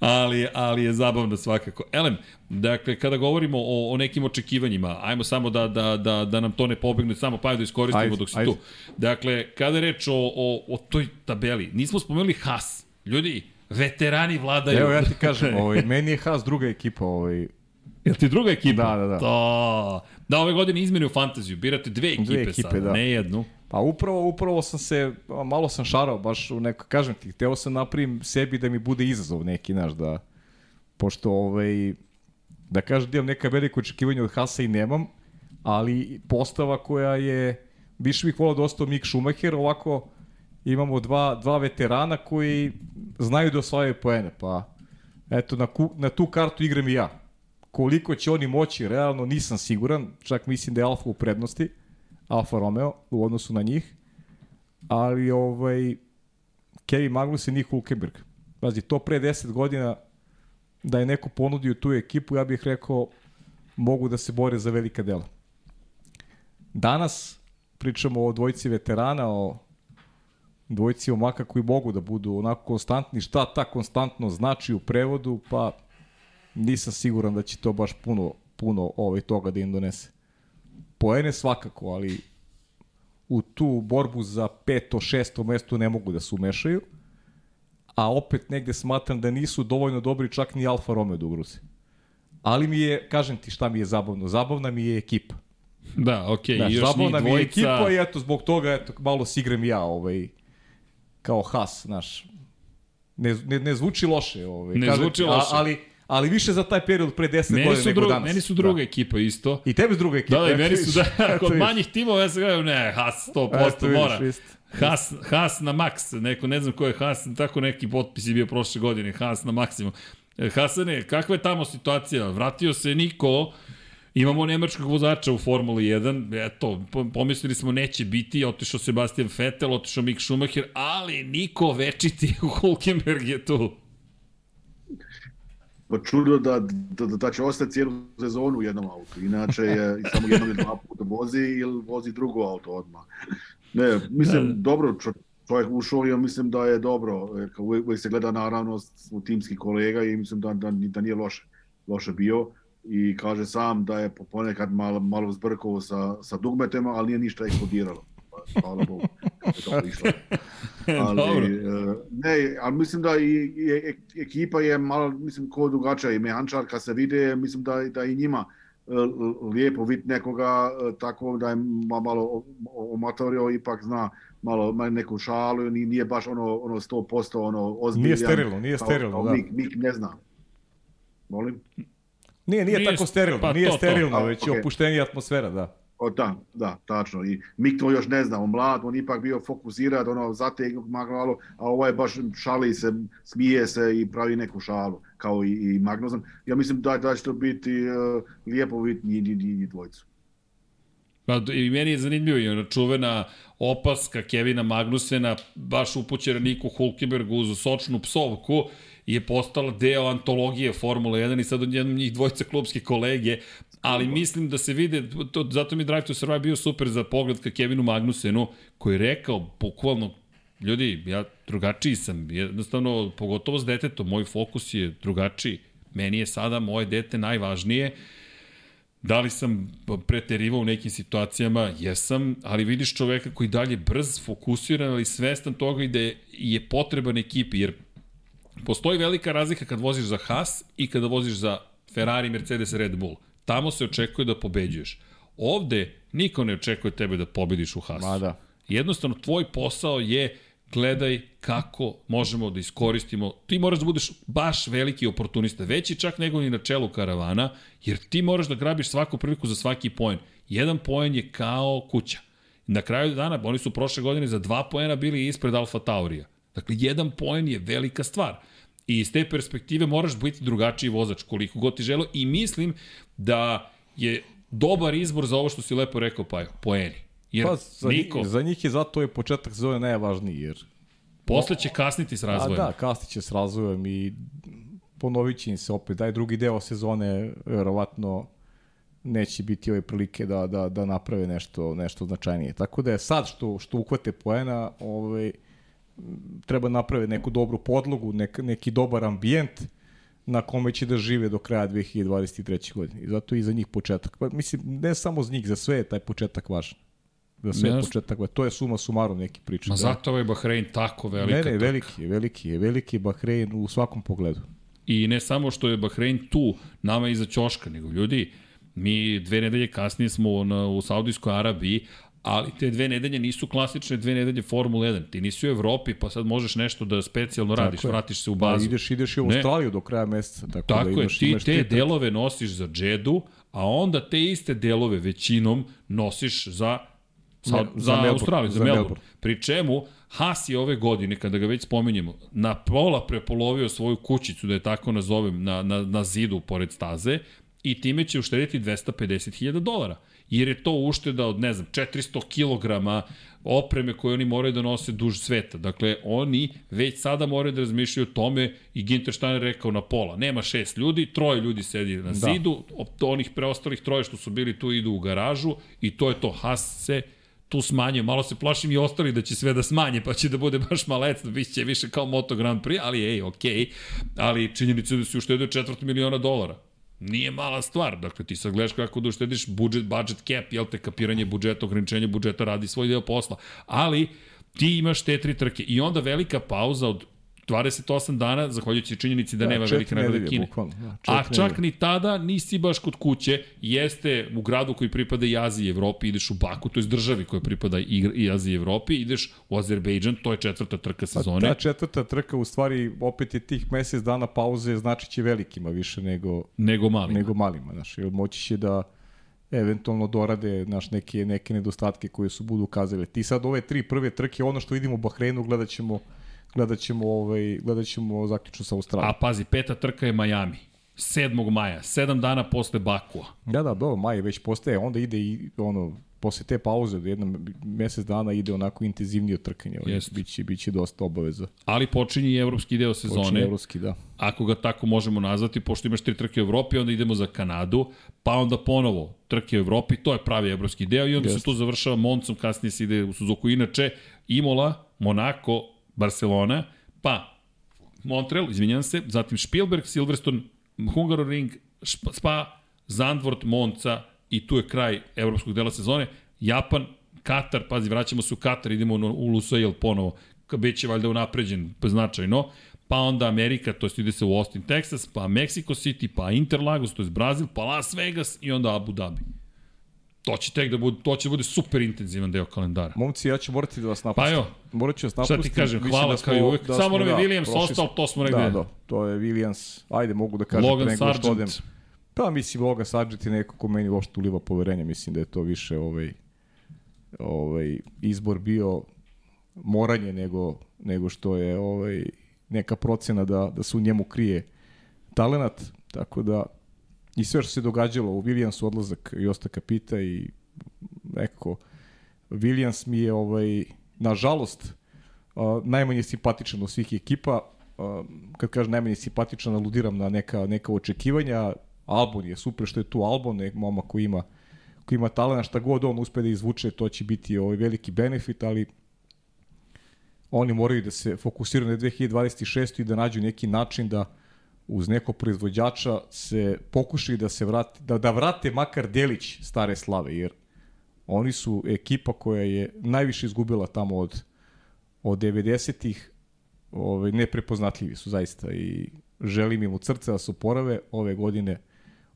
Ali, ali je zabavno svakako. Elem, dakle, kada govorimo o, o nekim očekivanjima, ajmo samo da, da, da, da nam to ne pobegne, samo pa da iskoristimo Ajde, dok si ajde. tu. Dakle, kada je reč o, o, o toj tabeli, nismo spomenuli Haas. Ljudi, veterani vladaju. Evo ja ti kažem, (laughs) ovaj, meni je Haas druga ekipa, ovaj, Jel ti druga ekipa? Da, da, da. To. Da, ove godine izmeni u fantaziju. Birate dve ekipe, Dve ekipe, sada, da. ne jednu. Pa upravo, upravo sam se, malo sam šarao, baš u neko, kažem ti, hteo sam napravim sebi da mi bude izazov neki, znaš, da, pošto, ovaj, da kažem da imam neka velika očekivanja od Hasa i nemam, ali postava koja je, više bih volao da ostao Mick Schumacher, ovako imamo dva, dva veterana koji znaju da osvajaju poene, pa eto, na, ku, na tu kartu igram i ja. Koliko će oni moći, realno nisam siguran, čak mislim da je Alfa u prednosti, Alfa Romeo u odnosu na njih, ali ovaj Kevin Magnus i Nick Hulkenberg. Pazi, to pre 10 godina da je neko ponudio tu ekipu, ja bih rekao mogu da se bore za velika dela. Danas pričamo o dvojici veterana, o dvojici omaka koji mogu da budu onako konstantni. Šta ta konstantno znači u prevodu, pa nisam siguran da će to baš puno, puno ovaj toga da im donese. Poene svakako, ali u tu borbu za peto, šesto mesto ne mogu da se umešaju, a opet negde smatram da nisu dovoljno dobri čak ni Alfa Romeo da ugruze. Ali mi je, kažem ti šta mi je zabavno, zabavna mi je ekipa. Da, okej, Znaš, okay, još njih zabavna mi je dvojica. ekipa i eto, zbog toga, eto, malo se igram ja, ovaj, kao Has, znaš. Ne, ne, ne zvuči loše, ovaj. Ne zvuči a- loše. ali, ali više za taj period pre 10 Meni godina su, nego dru, danas. meni su druga ekipa isto. Da. I tebe s druga ekipa. Da, da, i meni su, vidiš, da, (laughs) kod vidiš. manjih timova ja sam gledao, ne, Haas 100% Eto vidiš, mora. isto. Haas, Haas na max, neko, ne znam ko je Haas, tako neki potpis je bio prošle godine, Haas na maksimum. E, Hasane, kakva je tamo situacija? Vratio se Niko, imamo nemačkog vozača u Formuli 1, eto, po- pomislili smo neće biti, otišao Sebastian Vettel, otišao Mick Schumacher, ali Niko večiti (laughs) Hulkenberg je tu. Pa čudo da, da, da, da će ostati cijelu sezonu u jednom autu. Inače je samo jednom ili dva puta vozi ili vozi drugo auto odmah. Ne, mislim, Da. dobro, čo, čovjek ušao i ja mislim da je dobro. Uvijek, se gleda naravno u timski kolega i mislim da, da, da nije loše, loše bio. I kaže sam da je po- ponekad malo, malo zbrkao sa, sa dugmetima, ali nije ništa eksplodiralo. Hvala Bogu, ali, (laughs) Dobro. e, ne, ali mislim da i, i e- ekipa je malo, mislim, ko drugačija i mehančar, kad se vide, mislim da, da i njima e, lijepo vid nekoga e, tako da je ma- malo omatorio, ipak zna malo ma neku šalu, ni- nije baš ono, ono 100% ono ozbiljan. Nije sterilno, nije sterilno, da. Mik, Mik ne zna. Molim? Nije, nije, Nije tako st- sterilno, pa nije to, to. sterilno, A, već je okej. opuštenija atmosfera, da. O, da, da, tačno. I Mik to još ne zna, on mlad, on ipak bio fokusiran, ono, zategnut malo, a ovaj baš šali se, smije se i pravi neku šalu, kao i, i Magnuzan. Ja mislim da, da će to biti uh, lijepo vidjeti njih, njih, njih dvojicu. Pa, I meni je zanimljivo i ona čuvena opaska Kevina Magnusena, baš upućena Niku Hulkenbergu uz sočnu psovku, je postala deo antologije Formule 1 i sad od jednom njih dvojica klubske kolege, ali mislim da se vide, to, zato mi Drive to Survive bio super za pogled ka Kevinu Magnusenu, koji je rekao, bukvalno, ljudi, ja drugačiji sam, jednostavno, pogotovo s detetom, moj fokus je drugačiji. Meni je sada moje dete najvažnije, Da li sam preterivao u nekim situacijama? Jesam, ali vidiš čoveka koji dalje brz, fokusiran, ali svestan toga i da je, je potreban ekipi, jer postoji velika razlika kad voziš za Haas i kada voziš za Ferrari, Mercedes, Red Bull. Tamo se očekuje da pobeđuješ. Ovde niko ne očekuje tebe da pobediš u Haasu. Ma da. Jednostavno, tvoj posao je gledaj kako možemo da iskoristimo. Ti moraš da budeš baš veliki oportunista, veći čak nego ni na čelu karavana, jer ti moraš da grabiš svaku priliku za svaki poen. Jedan poen je kao kuća. Na kraju dana, oni su prošle godine za dva poena bili ispred Alfa Taurija. Dakle, jedan poen je velika stvar. I iz te perspektive moraš biti drugačiji vozač koliko god ti želo i mislim da je dobar izbor za ovo što si lepo rekao, pa poeni. Jer Pa, za, niko, njih, za njih je zato je početak sezone najvažniji, jer posle će kasniti s A razvojem. da, kasnit će s razvojem i ponovit će im se opet. Daj drugi deo sezone, verovatno neće biti ove prilike da, da, da naprave nešto, nešto značajnije. Tako da je sad što, što uhvate poena, ovaj, treba naprave neku dobru podlogu, nek, neki dobar ambijent na kome će da žive do kraja 2023. godine. I zato i za njih početak. Pa, mislim, ne samo za njih, za sve je taj početak važan. Za sve je Jasno. početak važan. To je suma sumarom neki priča. Ma da. zato ovaj Bahrein tako velika. Ne, ne, veliki je, veliki je, veliki je Bahrein u svakom pogledu. I ne samo što je Bahrein tu, nama iza ćoška, nego ljudi, mi dve nedelje kasnije smo na, u Saudijskoj Arabiji, ali te dve nedelje nisu klasične dve nedelje Formula 1. Ti nisi u Evropi, pa sad možeš nešto da specijalno radiš, je. vratiš se u Pa bazu. ideš, ideš i u Ne. Australiju do kraja meseca. Tako, Tako da je, imaš, ti imaš te te delove nosiš za džedu, a onda te iste delove većinom nosiš za Sa, Ne, za, za za Melbourne, Australiju, za, za Melbourne. Melbourne. Pri čemu Haas je ove godine, kada ga već spominjemo, na pola prepolovio svoju kućicu, da je tako nazovem, na, na, na zidu pored staze i time će uštediti 250.000 dolara. Jer je to ušteda od, ne znam, 400 kg opreme koje oni moraju da nose duž sveta. Dakle, oni već sada moraju da razmišljaju o tome i Ginter Steiner rekao na pola. Nema šest ljudi, troje ljudi sedi na zidu, op- onih preostalih troje što su bili tu idu u garažu i to je to. Haas se tu smanjuje. Malo se plašim i ostali da će sve da smanje, pa će da bude baš malecno, bit će više kao Moto Grand Prix, ali ej, okej. Okay. Ali činjenica je da si uštedio četvrt miliona dolara. Nije mala stvar. Dakle, ti sad gledaš kako da uštediš budžet, budget cap, jel te, kapiranje budžeta, ograničenje budžeta radi svoj deo posla. Ali, ti imaš te tri trke i onda velika pauza od 28 dana, zahvaljujući činjenici da, Da, nema velike nagrade Kine. bukvalno, da, A čak nedelje. ni tada nisi baš kod kuće, jeste u gradu koji pripada i Aziji i Evropi, ideš u Baku, to je državi koja pripada i, i Aziji i Evropi, ideš u Azerbejdžan, to je četvrta trka sezone. Ta četvrta trka u stvari opet je tih mesec dana pauze znači će velikima više nego, nego mali. nego malima. Znaš, jer moći će da eventualno dorade naš neke, neke nedostatke koje su budu ukazali. Ti sad ove tri prve trke, ono što vidimo u Bahreinu, gledat ćemo, gledat ćemo, ovaj, gledat ćemo zaključno sa A Australijom. pazi, peta trka je Miami. 7. maja, 7 dana posle Bakua. Da, da, dobro, maj već postaje, onda ide i ono, posle te pauze, do jednom mesec dana ide onako intenzivnije trkanje. Ovaj, biće, biće dosta obaveza. Ali počinje i evropski deo Počinje sezone, evropski, da. ako ga tako možemo nazvati, pošto imaš tri trke u Evropi, onda idemo za Kanadu, pa onda ponovo trke u Evropi, to je pravi evropski deo i onda Jeste. se to završava Moncom, kasnije se ide u Suzuku. Inače, Imola, Monako, Barcelona, pa Montreal, izvinjam se, zatim Spielberg, Silverstone, Hungaroring, Spa, Zandvoort, Monca i tu je kraj evropskog dela sezone. Japan, Katar, pazi, vraćamo se u Katar, idemo u- Lusail ponovo, bit će valjda unapređen značajno, pa onda Amerika, to jest ide se u Austin, Texas, pa Mexico City, pa Interlagos, to je Brazil, pa Las Vegas i onda Abu Dhabi. To će tek da bude, to će da bude super intenzivan deo kalendara. Momci, ja ću morati da vas napustim. Pa evo, Morat ću vas šta napustiti. ti kažem, Mislim hvala da smo- kao i uvek. da Samo nam je da, Williams prošli ostao, to smo negde. Da, da, to je Williams. Ajde, mogu da kažem Logan nego što odem. Sargent. Pa mislim, Logan Sargent je neko ko meni uopšte uliva poverenje. Mislim da je to više ovaj, ovaj, izbor bio moranje nego, nego što je ovaj, neka procena da, da se u njemu krije talenat. Tako da i sve što se događalo u Williamsu odlazak i osta kapita i nekako Williams mi je ovaj nažalost a, najmanje simpatičan od svih ekipa. A, kad kažem najmanje simpatičan, aludiram na neka, neka očekivanja. Albon je super što je tu Albon, nek mama koji ima koji ima talena, šta god on uspe da izvuče, to će biti ovaj veliki benefit, ali oni moraju da se fokusiraju na 2026. i da nađu neki način da uz nekog proizvođača se pokušali da se vrati, da, da vrate makar delić stare slave, jer oni su ekipa koja je najviše izgubila tamo od, od 90-ih, ovaj, neprepoznatljivi su zaista i želim im od srca da se uporave ove godine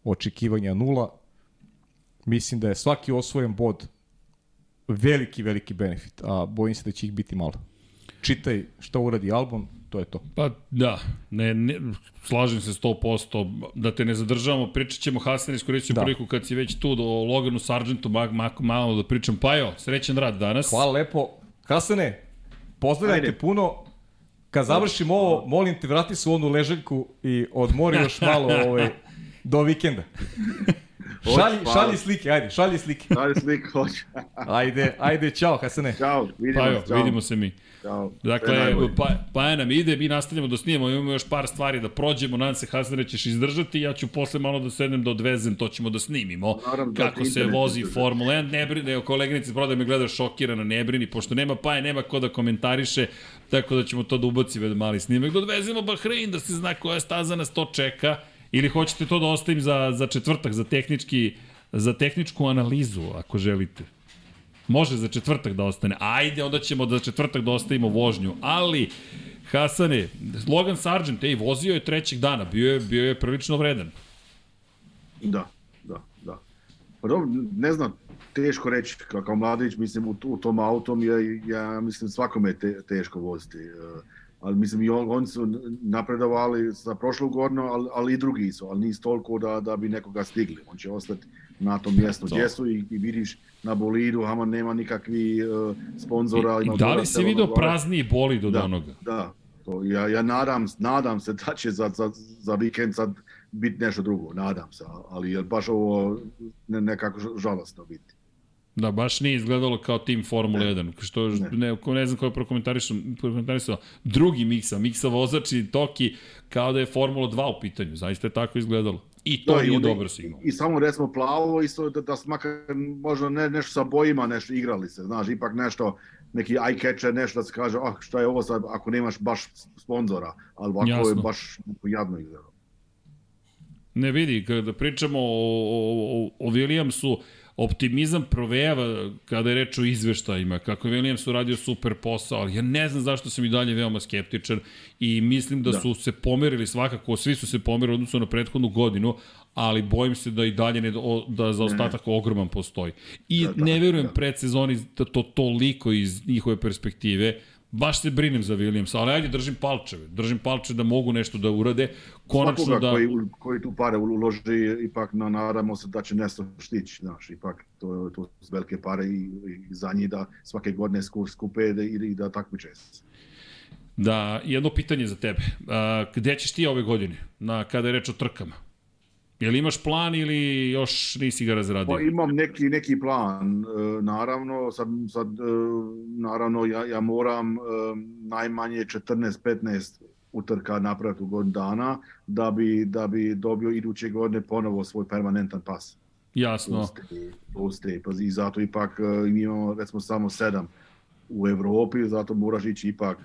očekivanja nula. Mislim da je svaki osvojen bod veliki, veliki benefit, a bojim se da će ih biti malo. Čitaj šta uradi album, to je to. Pa da, ne, ne, slažem se 100%, da te ne zadržavamo, pričat ćemo Hasan, iskoristit ću Da. priliku kad si već tu, do Loganu Sargentu, ma, ma, malo da pričam. Pajo, srećan rad danas. Hvala lepo. Hasane, pozdravljam te puno. Kad završim ovo, molim te, vrati se u onu ležaljku i odmori još (laughs) malo ovaj, do vikenda. Šalji, šalji slike, ajde, šalji slike. Daj sliku, hoće. (laughs) Ajde, ajde, čao Hasane. Ćao, vidimo Pajo, se, čao. vidimo se mi. Ćao. Dakle, pa, pa nam ide, mi nastavljamo da snimamo, imamo još par stvari da prođemo, nadam se Hasane ćeš izdržati, ja ću posle malo da sednem da odvezem, to ćemo da snimimo. Naravno, da kako ti se vozi. Formula 1, ne brini, evo koleginica prodaje me gleda šokirana, ne brini, pošto nema paje, nema ko da komentariše, tako da ćemo to da ubacimo da mali snimak, da odvezemo Bahrein, da se zna koja staza nas to čeka, ili hoćete to da ostavim za, za četvrtak, za tehnički za tehničku analizu, ako želite. Može za četvrtak da ostane. Ajde, onda ćemo za četvrtak da ostavimo vožnju. Ali, Hasane, Logan Sargent, ej, vozio je trećeg dana, bio je, bio je prilično vredan. Da, da, da. Pa dobro, ne znam, teško reći, kao, kao mladić, mislim, u, u tom autom je, ja mislim, svakome je te, teško voziti. eh, ali mislim, i on, oni su napredovali za prošlu godinu, ali, ali i drugi su, ali nisu toliko da, da bi nekoga stigli. On će ostati na tom mjestu To. gdje su i, i vidiš na bolidu, Hama nema nikakvi uh, sponzora. I ima da li si Maguire. prazniji bolid od Da. onoga? Da, to, ja, ja nadam, nadam se da će za, za, za vikend sad biti nešto drugo, nadam se, ali je baš ovo ne, nekako žalostno biti. Da, baš nije izgledalo kao tim Formula Ne. 1, što Ne. ne, znam ko je prokomentarisao, drugi miksa, miksa vozač i Toki, kao da je Formula 2 u pitanju, zaista je tako izgledalo. I to Da, i nije onda- dobar signal. I samo recimo plavo, isto da, da su makar možda ne, nešto sa bojima nešto igrali se, znaš, ipak nešto, neki eye catcher, nešto da se kaže, ah, šta je ovo sad, ako nemaš baš sponzora, ali ovako Jasno. je baš jadno izgledalo. Ne vidi, kada pričamo o, o, o, o Williamsu, optimizam provejava kada je reč o izveštajima, kako je Williams uradio super posao, ali ja ne znam zašto sam i dalje veoma skeptičan i mislim da, Da. su se pomerili svakako, svi su se pomerili u odnosu na prethodnu godinu, ali bojim se da i dalje ne, da za ostatak ogroman postoji. I Da, da, ne verujem da. predsezoni da to toliko iz njihove perspektive, baš se brinem za Williamsa, ali ajde držim palčeve, držim palčeve da mogu nešto da urade, konačno Svakoga da... koji, koji tu pare uloži, ipak na, nadamo se da će nešto stići, znaš, ipak to, to su velike pare i, i za njih da svake godine sku- skupe da, i da takmiče se. Da, jedno pitanje za tebe. A, gde ćeš ti ove godine, na, kada je reč o trkama? Jel imaš plan ili još nisi ga razradio? Pa imam neki, neki plan, e, naravno, sad, sad e, naravno ja, ja moram e, najmanje 14-15 utrka napraviti u godinu dana da bi, da bi dobio iduće godine ponovo svoj permanentan pas. Jasno. Plus te- plus I zato ipak mi imamo recimo samo sedam u Evropi, zato moraš ići ipak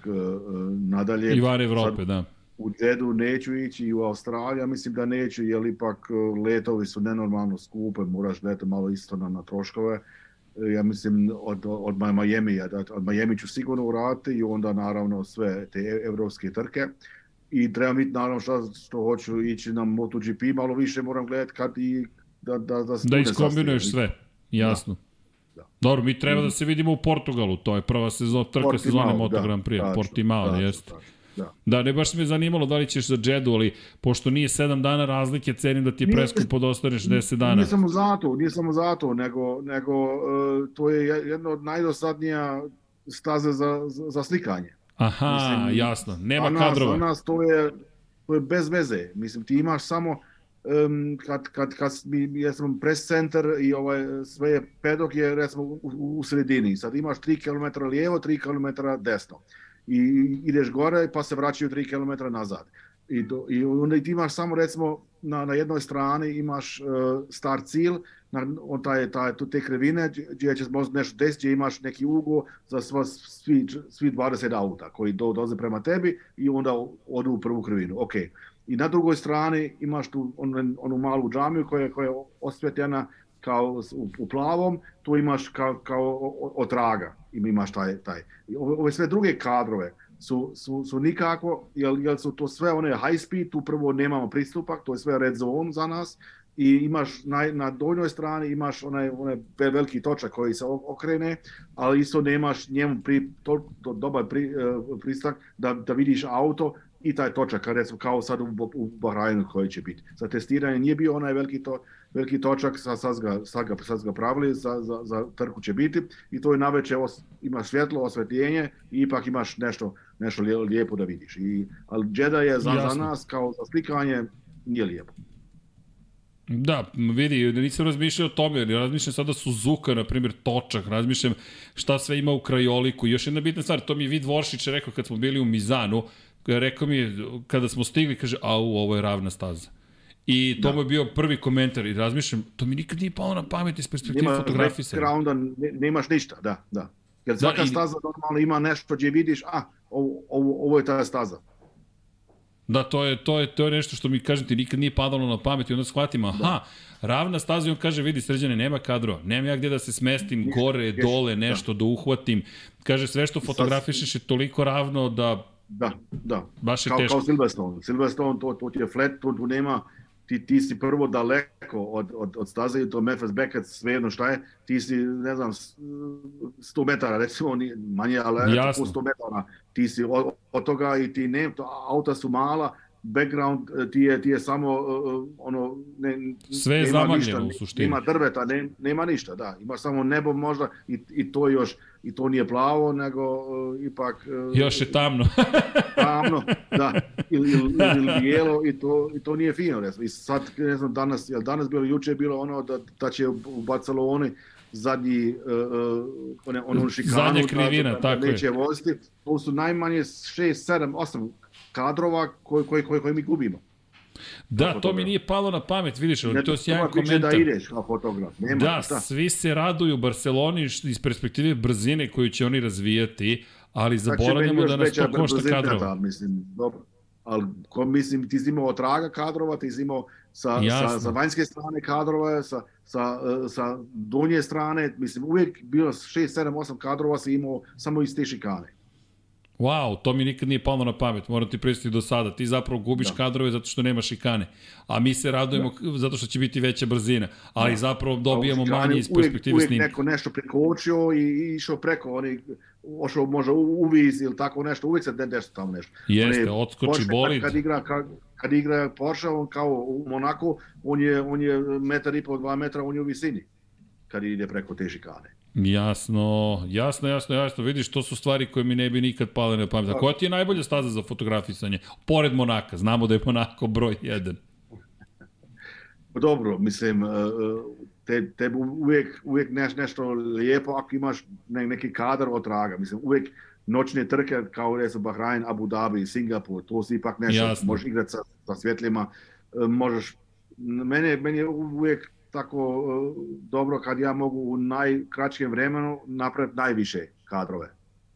nadalje. I van Evrope, Sad, da. U Dedu neću ići i u Australiju, mislim da neću, jer ipak e, letovi su nenormalno skupe, moraš gledati malo isto na, na troškove. E, Ja mislim od, od Miami, da, od Miami ću sigurno uraditi i onda naravno sve te evropske trke. I treba biti naravno što, što hoću ići na MotoGP, malo više moram gledati kad i da, da, da, Da iskombinuješ sve. Jasno. Da. Dobro, mi treba da se vidimo u Portugalu, to je prva sezona, trka Portimao, sezone Moto da, Grand Prix, Portimao, jeste. tačno, Da. Da, ne baš me zanimalo da li ćeš za Jedu, ali pošto nije 7 dana razlike, cenim da ti je preskupo da ostaneš 10 dana. Nije samo zato, nije samo zato, nego, nego e, to je jedno od najdosadnija staze za, za, za slikanje. Aha, Mislim, jasno, nema nas, kadrova. A nas to je, to je bez veze. Mislim, ti imaš samo um, kad, kad, kad mi, ja sam press center i ovaj, sve je pedok je recimo u, u, sredini. Sad imaš 3 km lijevo, 3 km desno. I ideš gore pa se vraćaju 3 km nazad. I, do, I onda ti imaš samo recimo na, na jednoj strani imaš uh, star cilj, na, on taj, taj, tu te krivine gdje će možda nešto desiti, gdje imaš neki ugo za sva, svi, svi 20 auta koji do, dolaze prema tebi i onda odu u prvu krivinu. Ok. I na drugoj strani imaš tu onu, onu malu džamiju koja, koja je osvetljena kao u, u plavom, tu imaš kao, kao otraga imaš taj, taj. Ove, sve druge kadrove, su, su, su nikako, jer, jer su to sve one high speed, tu prvo nemamo pristupak, to je sve red zone za nas i imaš na, na donjoj strani imaš onaj, onaj veliki točak koji se okrene, ali isto nemaš njemu pri, to, to dobar pri, uh, pristak da, da vidiš auto i taj točak, recimo kao sad u, u Bahrajnu koji će biti. Za testiranje nije bio onaj veliki, to, veliki točak, sad, sad, ga, sad, ga, sad ga pravili, za, za, za trku će biti i to je naveče, os, imaš svjetlo, osvetljenje i ipak imaš nešto, nešto lijepo da vidiš. I, ali Jedi je za, za nas kao za slikanje nije lijepo. Da, vidi, nisam razmišljao o tome, razmišljam sada Suzuka, na primjer, točak, razmišljam šta sve ima u krajoliku. Još jedna bitna stvar, to mi je Vid Voršić rekao kad smo bili u Mizanu, rekao mi je, kada smo stigli, kaže, au, ovo je ravna staza. I to da. mu je bio prvi komentar i razmišljam, to mi nikad nije palo na pamet iz perspektive Nima fotografisanja. Backgrounda, ne, nemaš ništa, da, da. Jer svaka da, i... staza normalno ima nešto gdje vidiš, a, ovo, ovo, ovo je ta staza. Da, to je, to je, to je nešto što mi, kažem ti, nikad nije padalo na pamet i onda shvatim, aha, da. ravna staza i on kaže, vidi, sređane, nema kadro, nema ja gdje da se smestim Ništa, gore, ješ, dole, da. nešto da. da uhvatim. Kaže, sve što fotografišeš je toliko ravno da Da, da. Baš je kao, teško. Kao Silverstone. Silverstone, to, to ti je flat, tu, tu nema, ti, ti si prvo daleko od, od, od staze i to Memphis Beckett, svejedno šta je, ti si, ne znam, 100 metara, recimo, manje, ali Jasno. 100 metara, ti si od, od toga i ti ne, to, auta su mala, background e, ti je, ti je samo uh, ono ne, sve je zamagljeno u suštini. Ima drveta, ne, nema ništa, da. Ima samo nebo možda i, i to još i to nije plavo, nego uh, ipak uh, još je tamno. (laughs) tamno, da. Ili, ili, ili bijelo i to i to nije fino, recimo. I sad ne znam danas, jel danas bilo juče je bilo ono da da će u Barceloni zadnji uh, one ono šikanu zadnja krivina da, da, da tako neće je. voziti. To su najmanje 6 7 8 kadrova koji, koji, koji, koji mi gubimo. Da, to mi nije palo na pamet, vidiš, ali to je sjajan komentar. da ideš kao fotograf. Nema da, šta. svi se raduju Barceloni iz perspektive brzine koju će oni razvijati, ali zaboravljamo da nas to košta kadrova. Da, mislim, dobro. Ali, ko, mislim, ti si imao traga kadrova, ti si imao sa, sa, sa vanjske strane kadrova, sa, sa, sa donje strane, mislim, uvijek bilo 6, 7, 8 kadrova si imao samo iz te šikane. Wow, to mi nikad nije palo na pamet, moram ti pristiti do sada. Ti zapravo gubiš da. kadrove zato što nema šikane. A mi se radujemo da. zato što će biti veća brzina. Ali da. zapravo dobijamo manje iz perspektive uvijek. Uvijek neko nešto prekočio i išao preko, oni ošao možda u viz ili tako nešto, uvijek se nešto tamo nešto. Jeste, odskoči bolid. Kad, kad igra, kad, kad igra Porsche, on kao u Monaku, on je, on je metar i pol, dva metra, on je u visini kad ide preko te šikane. Jasno, jasno, jasno, jasno. Vidiš, to su stvari koje mi ne bi nikad pale na pamet. A koja ti je najbolja staza za fotografisanje? Pored Monaka, znamo da je Monako broj 1. Dobro, mislim, e, e, te, te uvijek, uvijek neš, nešto lijepo ako imaš ne, neki kadar od traga. Mislim, uvijek noćne trke kao recimo Bahrain, Abu Dhabi, Singapur, to si ipak nešto, Jasno. možeš igrati sa, sa svjetlima, e, možeš, mene, meni je uvijek tako e, dobro kad ja mogu u najkraćem vremenu napraviti najviše kadrove.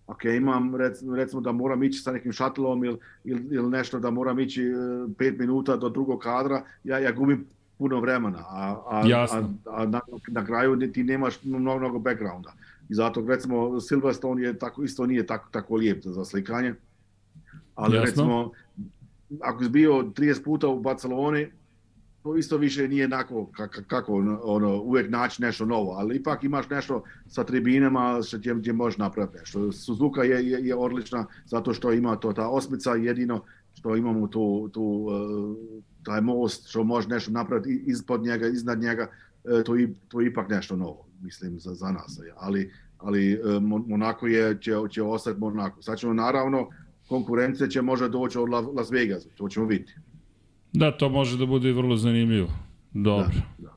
Ok, imam recimo, recimo da moram ići sa nekim šatlom ili, ili, ili nešto da moram ići e, pet minuta do drugog kadra, ja, ja gubim puno vremena, a, a, a, a na, na kraju ti nemaš mnogo, mnogo backgrounda. I zato recimo Silverstone je tako, isto nije tako, tako lijep za slikanje. Ali Jasno. recimo, ako si bio 30 puta u Barceloni, isto više nije onako kako, ono, uvek naći nešto novo, ali ipak imaš nešto sa tribinama sa gdje, gdje možeš napraviti nešto. Suzuka je, je, je odlična zato što ima to ta osmica jedino što imamo tu, tu uh, taj most što može nešto napraviti ispod njega, iznad njega, uh, to, i, to je ipak nešto novo, mislim, za, za nas. Ali, ali uh, Monako je, će, će ostati Monako. Sad ćemo naravno, konkurencija će možda doći od Las Vegas, to ćemo vidjeti. Da, to može da bude vrlo zanimljivo. Dobro. Da, da,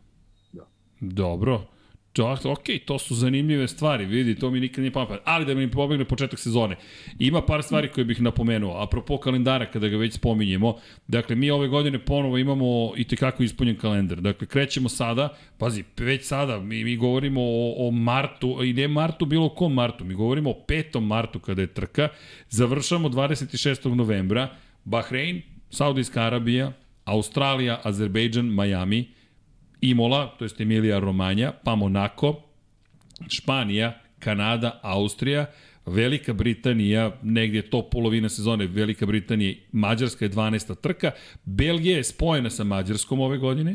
da. Dobro. Čak, ok, to su zanimljive stvari, vidi, to mi nikad nije pametno. Ali da mi pobegne početak sezone. Ima par stvari koje bih napomenuo. Apropo kalendara, kada ga već spominjemo, dakle, mi ove godine ponovo imamo i tekako ispunjen kalendar. Dakle, krećemo sada, pazi, već sada, mi, mi govorimo o, o martu, i ne martu, bilo kom martu, mi govorimo o 5. martu kada je trka, završamo 26. novembra, Bahrein, Saudijska Arabija, Australija, Azerbejdžan, Miami, Imola, to jest Emilija Romanja, pa Monako, Španija, Kanada, Austrija, Velika Britanija, negdje je to polovina sezone, Velika Britanija, Mađarska je 12. trka, Belgija je spojena sa Mađarskom ove godine,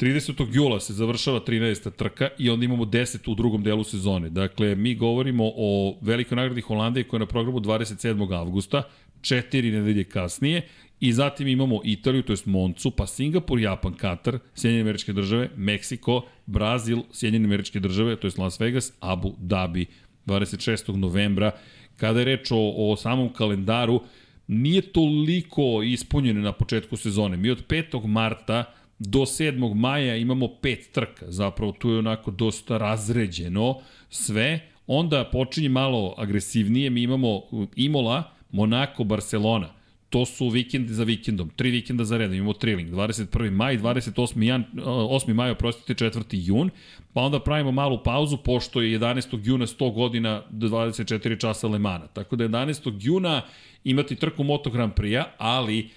30. jula se završava 13. trka i onda imamo 10 u drugom delu sezone. Dakle, mi govorimo o velikoj nagradi Holandije koja je na programu 27. avgusta, četiri nedelje kasnije I zatim imamo Italiju, to je Moncu, pa Singapur, Japan, Katar, Sjedinjene američke države, Meksiko, Brazil, Sjedinjene američke države, to je Las Vegas, Abu Dhabi, 26. novembra. Kada je reč o, o samom kalendaru, nije toliko ispunjeno na početku sezone. Mi od 5. marta do 7. maja imamo pet trka. Zapravo tu je onako dosta razređeno sve. Onda počinje malo agresivnije. Mi imamo Imola, Monako, Barcelona to su vikendi za vikendom, tri vikenda za redom, imamo triling, 21. maj, 28. Jan, 8. maj, oprostite, 4. jun, pa onda pravimo malu pauzu, pošto je 11. juna 100 godina do 24 časa Lemana. Tako da 11. juna imati trku Moto Grand Prix-a, ali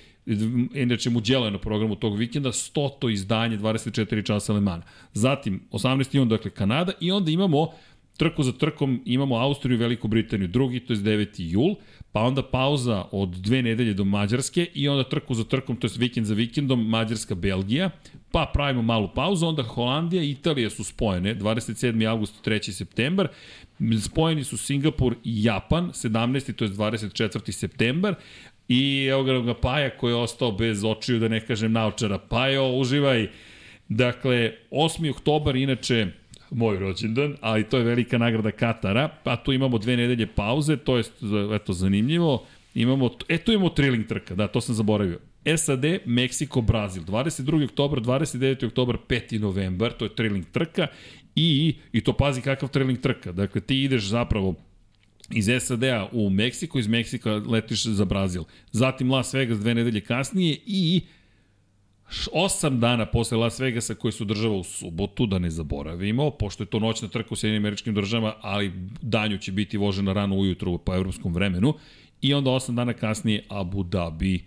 inače Mugello je na programu tog vikenda, 100. izdanje 24 časa Lemana. Zatim, 18. jun, dakle, Kanada i onda imamo trku za trkom, imamo Austriju i Veliku Britaniju, drugi, to je 9. jul, pa onda pauza od dve nedelje do Mađarske i onda trku za trkom, to je vikend za vikendom, Mađarska, Belgija, pa pravimo malu pauzu, onda Holandija i Italija su spojene, 27. august, 3. septembar, spojeni su Singapur i Japan, 17. to je 24. septembar, i evo ga, ga Paja koji je ostao bez očiju, da ne kažem naučara. Pajo, uživaj. Dakle, 8. oktobar, inače, moj rođendan, ali to je velika nagrada Katara, pa tu imamo dve nedelje pauze, to je eto, zanimljivo. Imamo, e, tu imamo triling trka, da, to sam zaboravio. SAD, Meksiko, Brazil. 22. oktober, 29. oktober, 5. novembar, to je triling trka i, i to pazi kakav triling trka. Dakle, ti ideš zapravo iz SAD-a u Meksiko, iz Meksika letiš za Brazil. Zatim Las Vegas dve nedelje kasnije i osam dana posle Las Vegasa koji su država u subotu, da ne zaboravimo, pošto je to noćna trka u Sjedinim američkim državama, ali danju će biti vožena rano ujutru po evropskom vremenu, i onda osam dana kasnije Abu Dhabi.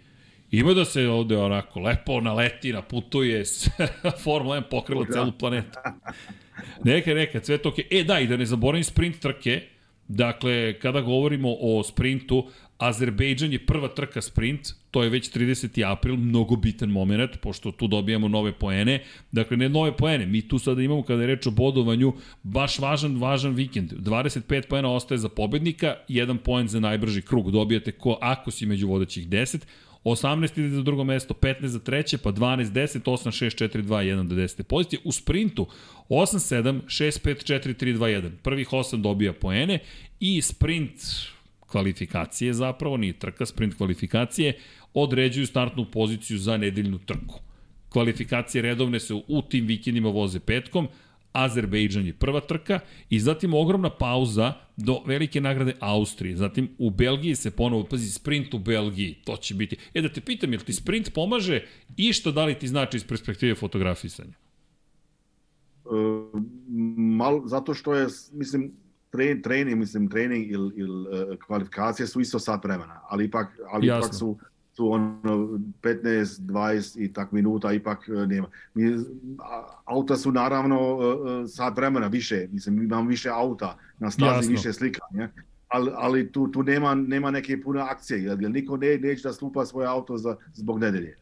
Ima da se ovde onako lepo naleti, naputuje, (laughs) Formula 1 pokrila da. celu planetu. Neka, neka, sve to. E da, i da ne zaboravim sprint trke, Dakle, kada govorimo o sprintu, Azerbejdžan je prva trka sprint, to je već 30. april, mnogo bitan moment, pošto tu dobijamo nove poene. Dakle, ne nove poene, mi tu sada imamo, kada je reč o bodovanju, baš važan, važan vikend. 25 poena ostaje za pobednika, jedan poen za najbrži krug. Dobijate ko ako si među vodećih 10. 18 ide za drugo mesto, 15 za treće, pa 12, 10, 8, 6, 4, 2, 1 do 10. pozicije. U sprintu 8, 7, 6, 5, 4, 3, 2, 1. Prvih 8 dobija poene i sprint kvalifikacije zapravo, nije trka, sprint kvalifikacije, određuju startnu poziciju za nedeljnu trku. Kvalifikacije redovne se u tim vikendima voze petkom, Azerbejdžan je prva trka i zatim ogromna pauza do velike nagrade Austrije. Zatim u Belgiji se ponovo, pazi, sprint u Belgiji, to će biti. E da te pitam, jel ti sprint pomaže i što da li ti znači iz perspektive fotografisanja? E, mal, zato što je, mislim, tre, trening, mislim, trening ili il, uh, kvalifikacije su isto sat vremena, ali ipak, ali Jasno. ipak su su ono 15, 20 i tak minuta ipak e, nema. Mi, auta su naravno e, sat vremena više, mislim imam više auta na stazi, Jasno. više slika, ne? ali, ali tu, tu nema, nema neke pune akcije, jer, jer niko ne, neće da slupa svoje auto za, zbog nedelje.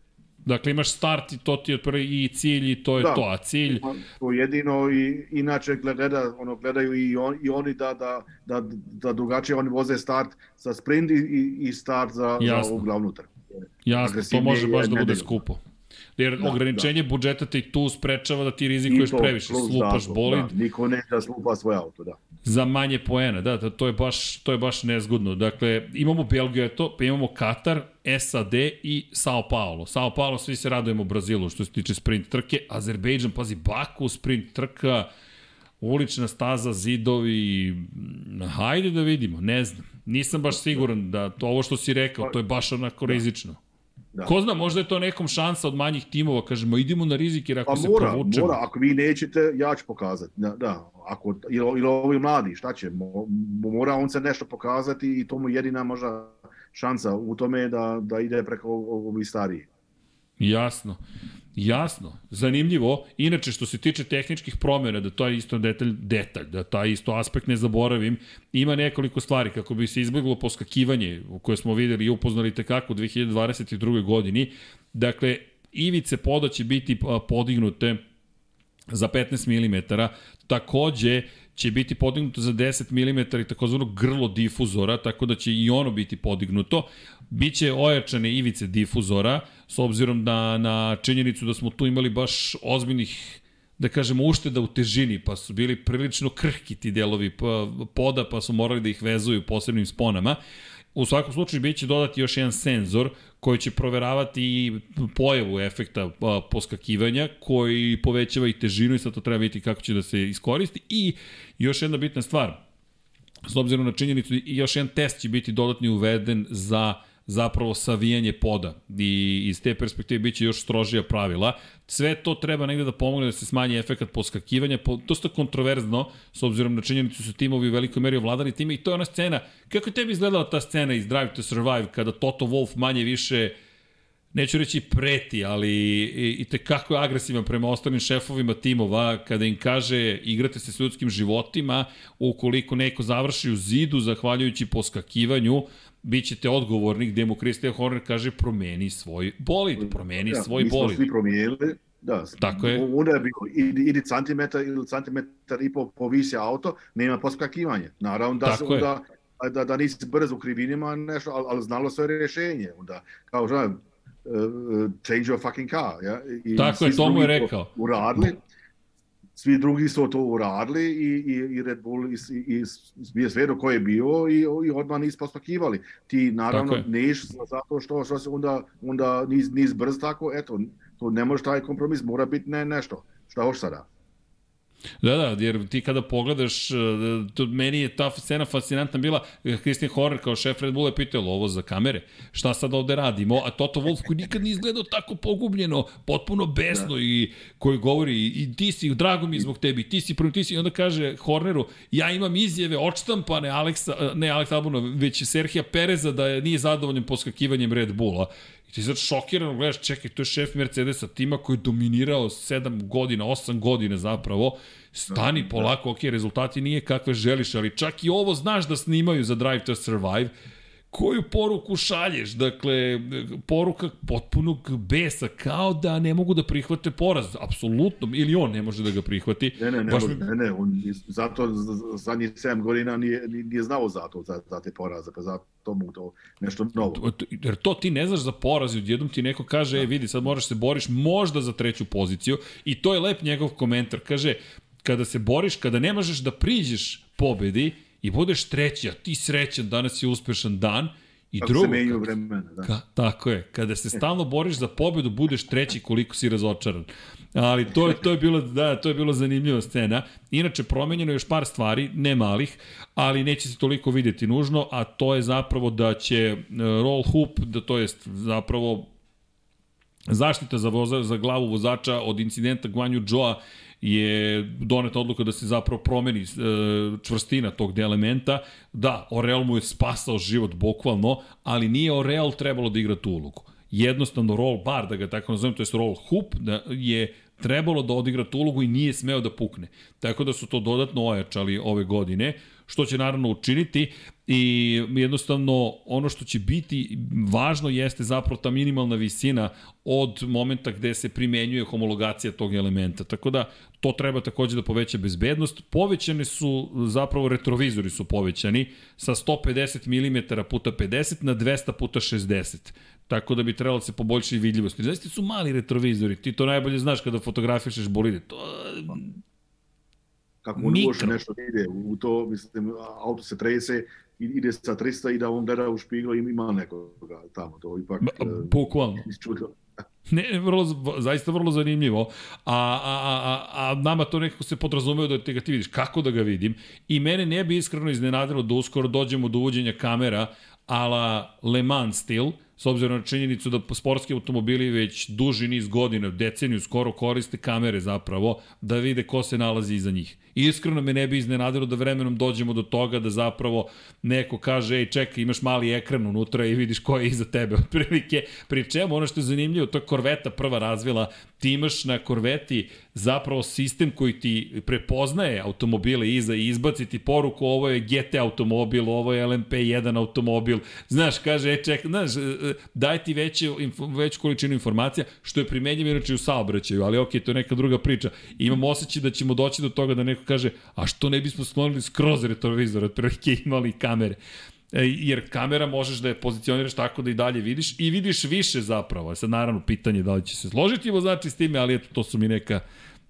Dakle, imaš start i to ti je prvi i cilj i to je da, to, a cilj... To jedino i inače gleda, ono, gledaju i, on, i oni da, da, da, da drugačije oni voze start za sprint i, i start za, Jasno. za ovu glavnu trku. Jasno, to može baš da bude skupo. Jer da, ograničenje da. budžeta te i tu sprečava da ti rizikuješ previše, slupaš da, bolid. Da, niko ne da slupa svoj auto, da. Za manje poena, da, da, to je baš, to je baš nezgodno. Dakle, imamo Belgiju, to, pa imamo Katar, SAD i Sao Paulo. Sao Paulo, svi se radujemo Brazilu što se tiče sprint trke. Azerbejdžan, pazi, Baku, sprint trka, ulična staza, zidovi, hajde da vidimo, ne znam. Nisam baš siguran da to ovo što si rekao, to je baš onako rizično. Da. Ko zna, možda je to nekom šansa od manjih timova, kažemo, idemo na rizik jer ako Pa se mora, provučemo... mora, ako vi nećete, ja ću pokazati. Da, da. Ako, ili, ili ovi mladi, šta će? Mo- Mora on se nešto pokazati i to mu jedina možda šansa u tome da, da ide preko ovih stariji. Jasno. Jasno, zanimljivo. Inače, što se tiče tehničkih promjena, da to je isto detalj, detalj, da taj isto aspekt ne zaboravim, ima nekoliko stvari kako bi se izbjeglo poskakivanje, koje smo videli i upoznali tekako u 2022. godini. Dakle, ivice poda će biti podignute za 15 mm. Takođe će biti podignuto za 10 mm i takozvano grlo difuzora, tako da će i ono biti podignuto. Biće ojačane ivice difuzora, s obzirom na, na činjenicu da smo tu imali baš ozbiljnih da kažemo ušteda u težini, pa su bili prilično krhki ti delovi poda, pa su morali da ih vezuju posebnim sponama. U svakom slučaju biće dodati još jedan senzor koji će proveravati i pojavu efekta poskakivanja koji povećava i težinu i sad to treba vidjeti kako će da se iskoristi i još jedna bitna stvar s obzirom na činjenicu još jedan test će biti dodatni uveden za zapravo savijanje poda i iz te perspektive biće još strožija pravila. Sve to treba negde da pomogne da se smanji efekat poskakivanja, po, dosta kontroverzno, s obzirom na činjenicu su timovi u velikoj meri ovladali time i to je ona scena. Kako je tebi izgledala ta scena iz Drive to Survive kada Toto Wolf manje više neću reći preti, ali i, i tekako je agresivan prema ostalim šefovima timova kada im kaže igrate se s ljudskim životima, ukoliko neko završi u zidu zahvaljujući poskakivanju, bit ćete odgovorni gde mu Christian Horner kaže promeni svoj bolid, promeni Da, svoj mi smo bolid. svi promijenili. Da, Tako je. Onda je bilo, idi, idi centimetar ili centimetar i po povisi auto, nema poskakivanja. Naravno da se Tako je. onda, da, da nisi brz u krivinima, nešto, ali, ali znalo se rješenje. Onda, kao što uh, change your fucking car. Ja? I Tako je, to mu je rekao. Uradili. Svi drugi su to uradili i, i, i Red Bull i, i, i sve ko je bio i, i odmah nis poskakivali. Ti naravno neš zato što, što se onda, onda nis, nis brz tako, eto, to ne može taj kompromis, mora biti ne, nešto. Šta hoš sada? Da, da, jer ti kada pogledaš, eh, to, meni je ta scena fascinantna bila, eh, Christian Horner kao šef Red Bulla je pitao, "Jel ovo za kamere, šta sad ovde radimo, a Toto Wolff koji nikad nije izgledao tako pogubljeno, potpuno besno da. i koji govori, i, ti si, drago mi zbog tebi, ti si prvi, ti si, i onda kaže Horneru, ja imam izjave odštampane Aleksa, ne Aleksa Albona, već Serhija Pereza da je nije zadovoljan poskakivanjem Red Bulla. I ti sad šokirano gledaš, čekaj, to je šef Mercedesa, tima koji je dominirao 7 godina, 8 godina zapravo, stani polako, ok, rezultati nije kakve želiš, ali čak i ovo znaš da snimaju za Drive to Survive, koju poruku šalješ? Dakle, poruka potpunog besa, kao da ne mogu da prihvate poraz, apsolutno, ili on ne može da ga prihvati. Ne, ne, ne, Baš mi- ne, ne, on zato zadnjih 7 godina nije, nije znao za to, za, za te poraze, pa zato mu to nešto novo. Jer to ti ne znaš za poraz i odjednom ti neko kaže, e vidi, sad moraš se boriš možda za treću poziciju i to je lep njegov komentar. Kaže, kada se boriš, kada ne možeš da priđeš pobedi i budeš treći, a ti srećan, danas je uspešan dan, i Kako drugo, se menjaju kad- vremena, da. Ka, tako je. Kada se stalno boriš za pobedu, budeš treći koliko si razočaran. Ali to je, to je bilo, da, to je bilo zanimljiva scena. Inače, promenjeno je još par stvari, ne malih, ali neće se toliko videti nužno, a to je zapravo da će e, roll hoop, da to jest zapravo zaštita za, voza, za glavu vozača od incidenta Guanju Joa je doneta odluka da se zapravo promeni e, čvrstina tog elementa. Da, Orel mu je spasao život bukvalno, ali nije Orel trebalo da igra tu ulogu. Jednostavno roll bar, da ga tako nazovem, to je roll hoop, da je trebalo da odigra tu ulogu i nije smeo da pukne. Tako da su to dodatno ojačali ove godine, što će naravno učiniti i jednostavno ono što će biti važno jeste zapravo ta minimalna visina od momenta gde se primenjuje homologacija tog elementa. Tako da to treba takođe da poveća bezbednost. Povećane su, zapravo retrovizori su povećani sa 150 mm puta 50 na 200 puta 60. Tako da bi trebalo da se poboljša i vidljivost. Zaista su mali retrovizori, ti to najbolje znaš kada fotografišeš bolide. To Kako on uopšte nešto ide u to, mislim, auto se trese, ide sa 300 i da on gleda u špiglo i ima nekoga tamo, to ipak Ba- e, bukvalno. Ne, (laughs) ne, vrlo, zaista vrlo zanimljivo. A, a, a, a nama to nekako se podrazumeo da te ga ti vidiš. Kako da ga vidim? I mene ne bi iskreno iznenadilo da uskoro dođemo do uvođenja kamera ala Le Mans stil, s obzirom na činjenicu da sportski automobili već duži niz godina, deceniju skoro koriste kamere zapravo, da vide ko se nalazi iza njih. I iskreno me ne bi iznenadilo da vremenom dođemo do toga da zapravo neko kaže, ej čekaj, imaš mali ekran unutra i vidiš ko je iza tebe. (laughs) Otprilike, pri čemu ono što je zanimljivo, to je Korveta prva razvila, ti imaš na Korveti zapravo sistem koji ti prepoznaje automobile iza i izbaci ti poruku ovo je GT automobil, ovo je LMP1 automobil. Znaš, kaže, e, ček, znaš, e, e, daj ti veće, veću količinu informacija, što je primenjivo inače u saobraćaju, ali ok, to je neka druga priča. I imam osjećaj da ćemo doći do toga da neko kaže, a što ne bismo sklonili skroz retrovizor, otprilike imali kamere. E, jer kamera možeš da je pozicioniraš tako da i dalje vidiš i vidiš više zapravo. Sad naravno pitanje da li će se složiti znači s time, ali eto to su mi neka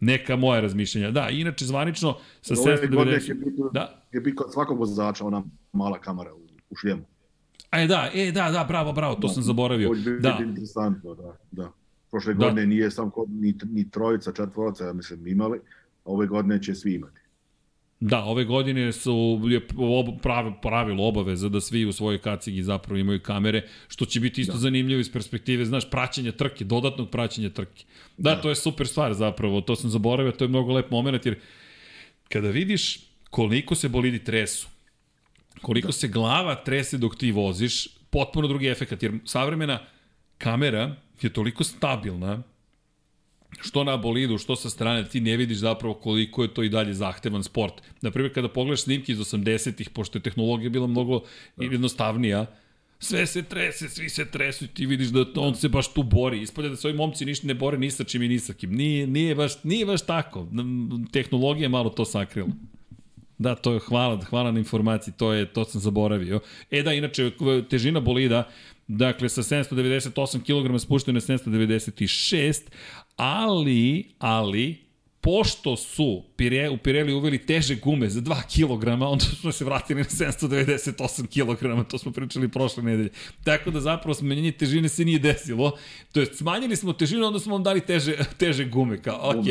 neka moja razmišljenja. Da, inače zvanično sa 790... Je biti, da. je biti kod svakog vozača ona mala kamera u, u šljemu. E da, e da, da, bravo, bravo, to da, sam zaboravio. To je da. interesantno, da, da. Prošle da. godine nije sam kod ni, ni trojica, četvorica, ja mislim, imali, ove godine će svi imati. Da, ove godine su je pravilo obaveza da svi u svojoj kacigi zapravo imaju kamere, što će biti isto da. zanimljivo iz perspektive, znaš, praćenja trke, dodatnog praćenja trke. Da, da, to je super stvar zapravo, to sam zaboravio, to je mnogo lep moment, jer kada vidiš koliko se bolidi tresu, koliko da. se glava trese dok ti voziš, potpuno drugi efekt, jer savremena kamera je toliko stabilna što na bolidu, što sa strane, ti ne vidiš zapravo koliko je to i dalje zahtevan sport. Naprimjer, kada pogledaš snimke iz 80-ih, pošto je tehnologija bila mnogo jednostavnija, sve se trese, svi se tresu i ti vidiš da on se baš tu bori. Ispolje da se ovi momci ništa ne bore ni sa čim i ni sa kim. Nije, nije, baš, nije baš tako. Tehnologija malo to sakrila. Da, to je hvala, hvala na informaciji, to je to sam zaboravio. E da, inače težina bolida Dakle, sa 798 kg spušteno na 796, ali, ali, pošto su Pire, u Pirelli uveli teže gume za 2 kg, onda smo se vratili na 798 kg, to smo pričali prošle nedelje. Tako da zapravo smanjenje težine se nije desilo. To je, smanjili smo težinu, onda smo vam dali teže, teže gume, kao, ok.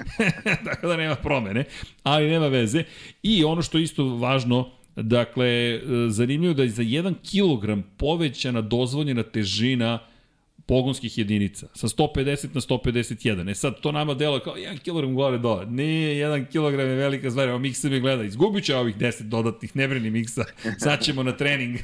(laughs) Tako da nema promene, ali nema veze. I ono što je isto važno, Dakle, zanimljivo da je za 1 kg povećana dozvoljena težina pogonskih jedinica, sa 150 na 151. E sad, to nama delo kao 1 kg gore dole. Nije, 1 kg je velika stvar, evo Miksa mi gleda, izgubit će ovih 10 dodatnih, ne Miksa, sad ćemo na trening.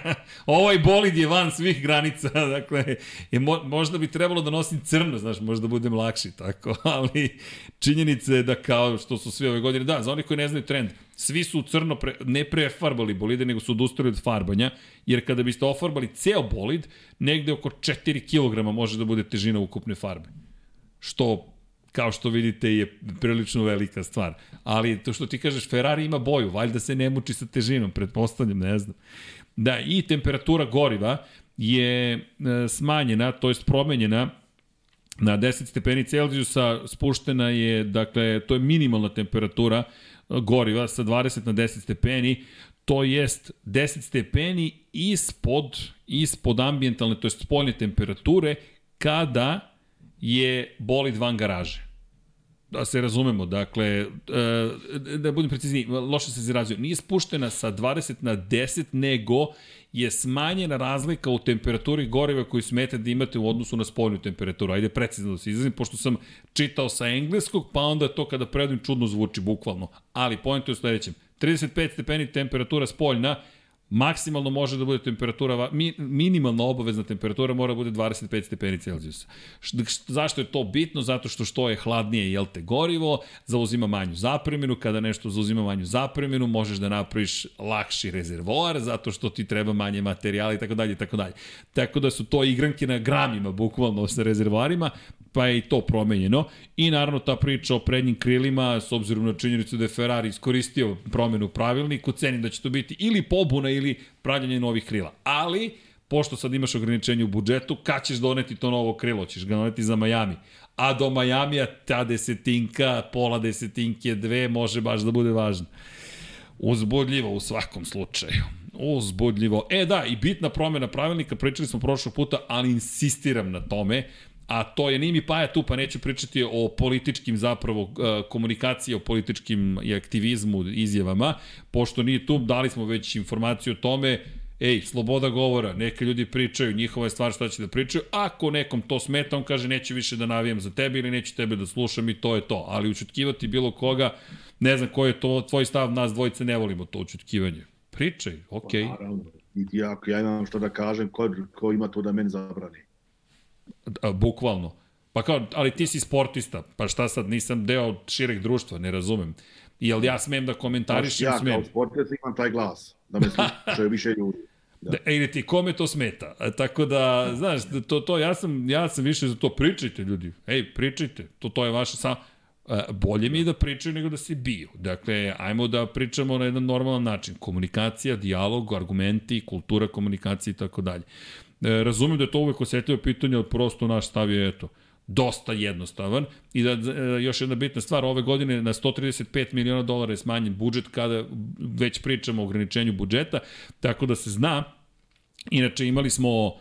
(laughs) ovaj bolid je van svih granica, (laughs) dakle, je, mo, možda bi trebalo da nosim crno, znaš, možda budem lakši, tako, (laughs) ali činjenica je da kao što su sve ove godine, da, za onih koji ne znaju trend, svi su crno pre, ne prefarbali bolide, nego su odustali od farbanja, jer kada biste ofarbali ceo bolid, negde oko 4 kg može da bude težina ukupne farbe. Što kao što vidite je prilično velika stvar. Ali to što ti kažeš, Ferrari ima boju, valjda se ne muči sa težinom, pretpostavljam, ne znam. Da, i temperatura goriva je e, smanjena, to jest promenjena na 10 stepeni Celzijusa, spuštena je, dakle, to je minimalna temperatura, goriva sa 20 na 10 stepeni, to jest 10 stepeni ispod, ispod ambientalne, to jest spoljne temperature, kada je bolid van garaže. Da se razumemo, dakle, e, da budem precizni, loše se izrazio, nije spuštena sa 20 na 10, nego je smanjena razlika u temperaturi goriva koju smete da imate u odnosu na spoljnu temperaturu. Ajde precizno da se izrazim, pošto sam čitao sa engleskog, pa onda to kada predim čudno zvuči bukvalno. Ali pojent je u sledećem. 35 stepeni temperatura spoljna, maksimalno može da bude temperatura, mi, minimalna obavezna temperatura mora da bude 25 stepeni Celzijusa. Zašto je to bitno? Zato što što je hladnije, jel te, gorivo, zauzima manju zapreminu, kada nešto zauzima manju zapreminu, možeš da napraviš lakši rezervoar, zato što ti treba manje materijala i tako dalje tako dalje. Tako da su to igranke na gramima, bukvalno, sa rezervoarima, pa je i to promenjeno. I naravno ta priča o prednjim krilima, s obzirom na činjenicu da je Ferrari iskoristio promenu pravilniku, cenim da će to biti ili pobuna ili pravljanje novih krila. Ali, pošto sad imaš ograničenje u budžetu, kad ćeš doneti to novo krilo? Ćeš ga doneti za Miami. A do Majamija ta desetinka, pola desetinke, dve, može baš da bude važno. Uzbudljivo u svakom slučaju. Uzbudljivo. E da, i bitna promjena pravilnika, pričali smo prošlog puta, ali insistiram na tome, a to je Nimi Paja tu, pa neću pričati o političkim zapravo e, komunikaciji, o političkim i aktivizmu, izjavama, pošto nije tu, dali smo već informaciju o tome, ej, sloboda govora, neke ljudi pričaju, njihova je stvar šta će da pričaju, ako nekom to smeta, on kaže neću više da navijam za tebe ili neću tebe da slušam i to je to, ali učutkivati bilo koga, ne znam koji je to tvoj stav, nas dvojice ne volimo to učutkivanje. Pričaj, okej. Okay. Naravno. Niti ja, ja imam što da kažem, ko, ko ima to da meni zabrani? A, bukvalno. Pa kao, ali ti si sportista, pa šta sad, nisam deo šireg društva, ne razumem. Jel ja smem da komentarišem? ja smem. kao sportista imam taj glas, da me slušaju više ljudi. (laughs) Da. da ili ti kome to smeta. A, tako da, znaš, to, to ja, sam, ja sam više za to. Pričajte, ljudi. Ej, pričajte. To, to je vaše sam... Bolje mi je da pričaju nego da se biju. Dakle, ajmo da pričamo na jedan normalan način. Komunikacija, dijalog, argumenti, kultura komunikacije i tako dalje. E, razumem da je to uvek osetljivo pitanje, ali prosto naš stav je, eto, dosta jednostavan. I da e, još jedna bitna stvar ove godine na 135 miliona dolara je smanjen budžet kada već pričamo o ograničenju budžeta tako da se zna. Inače imali smo uh,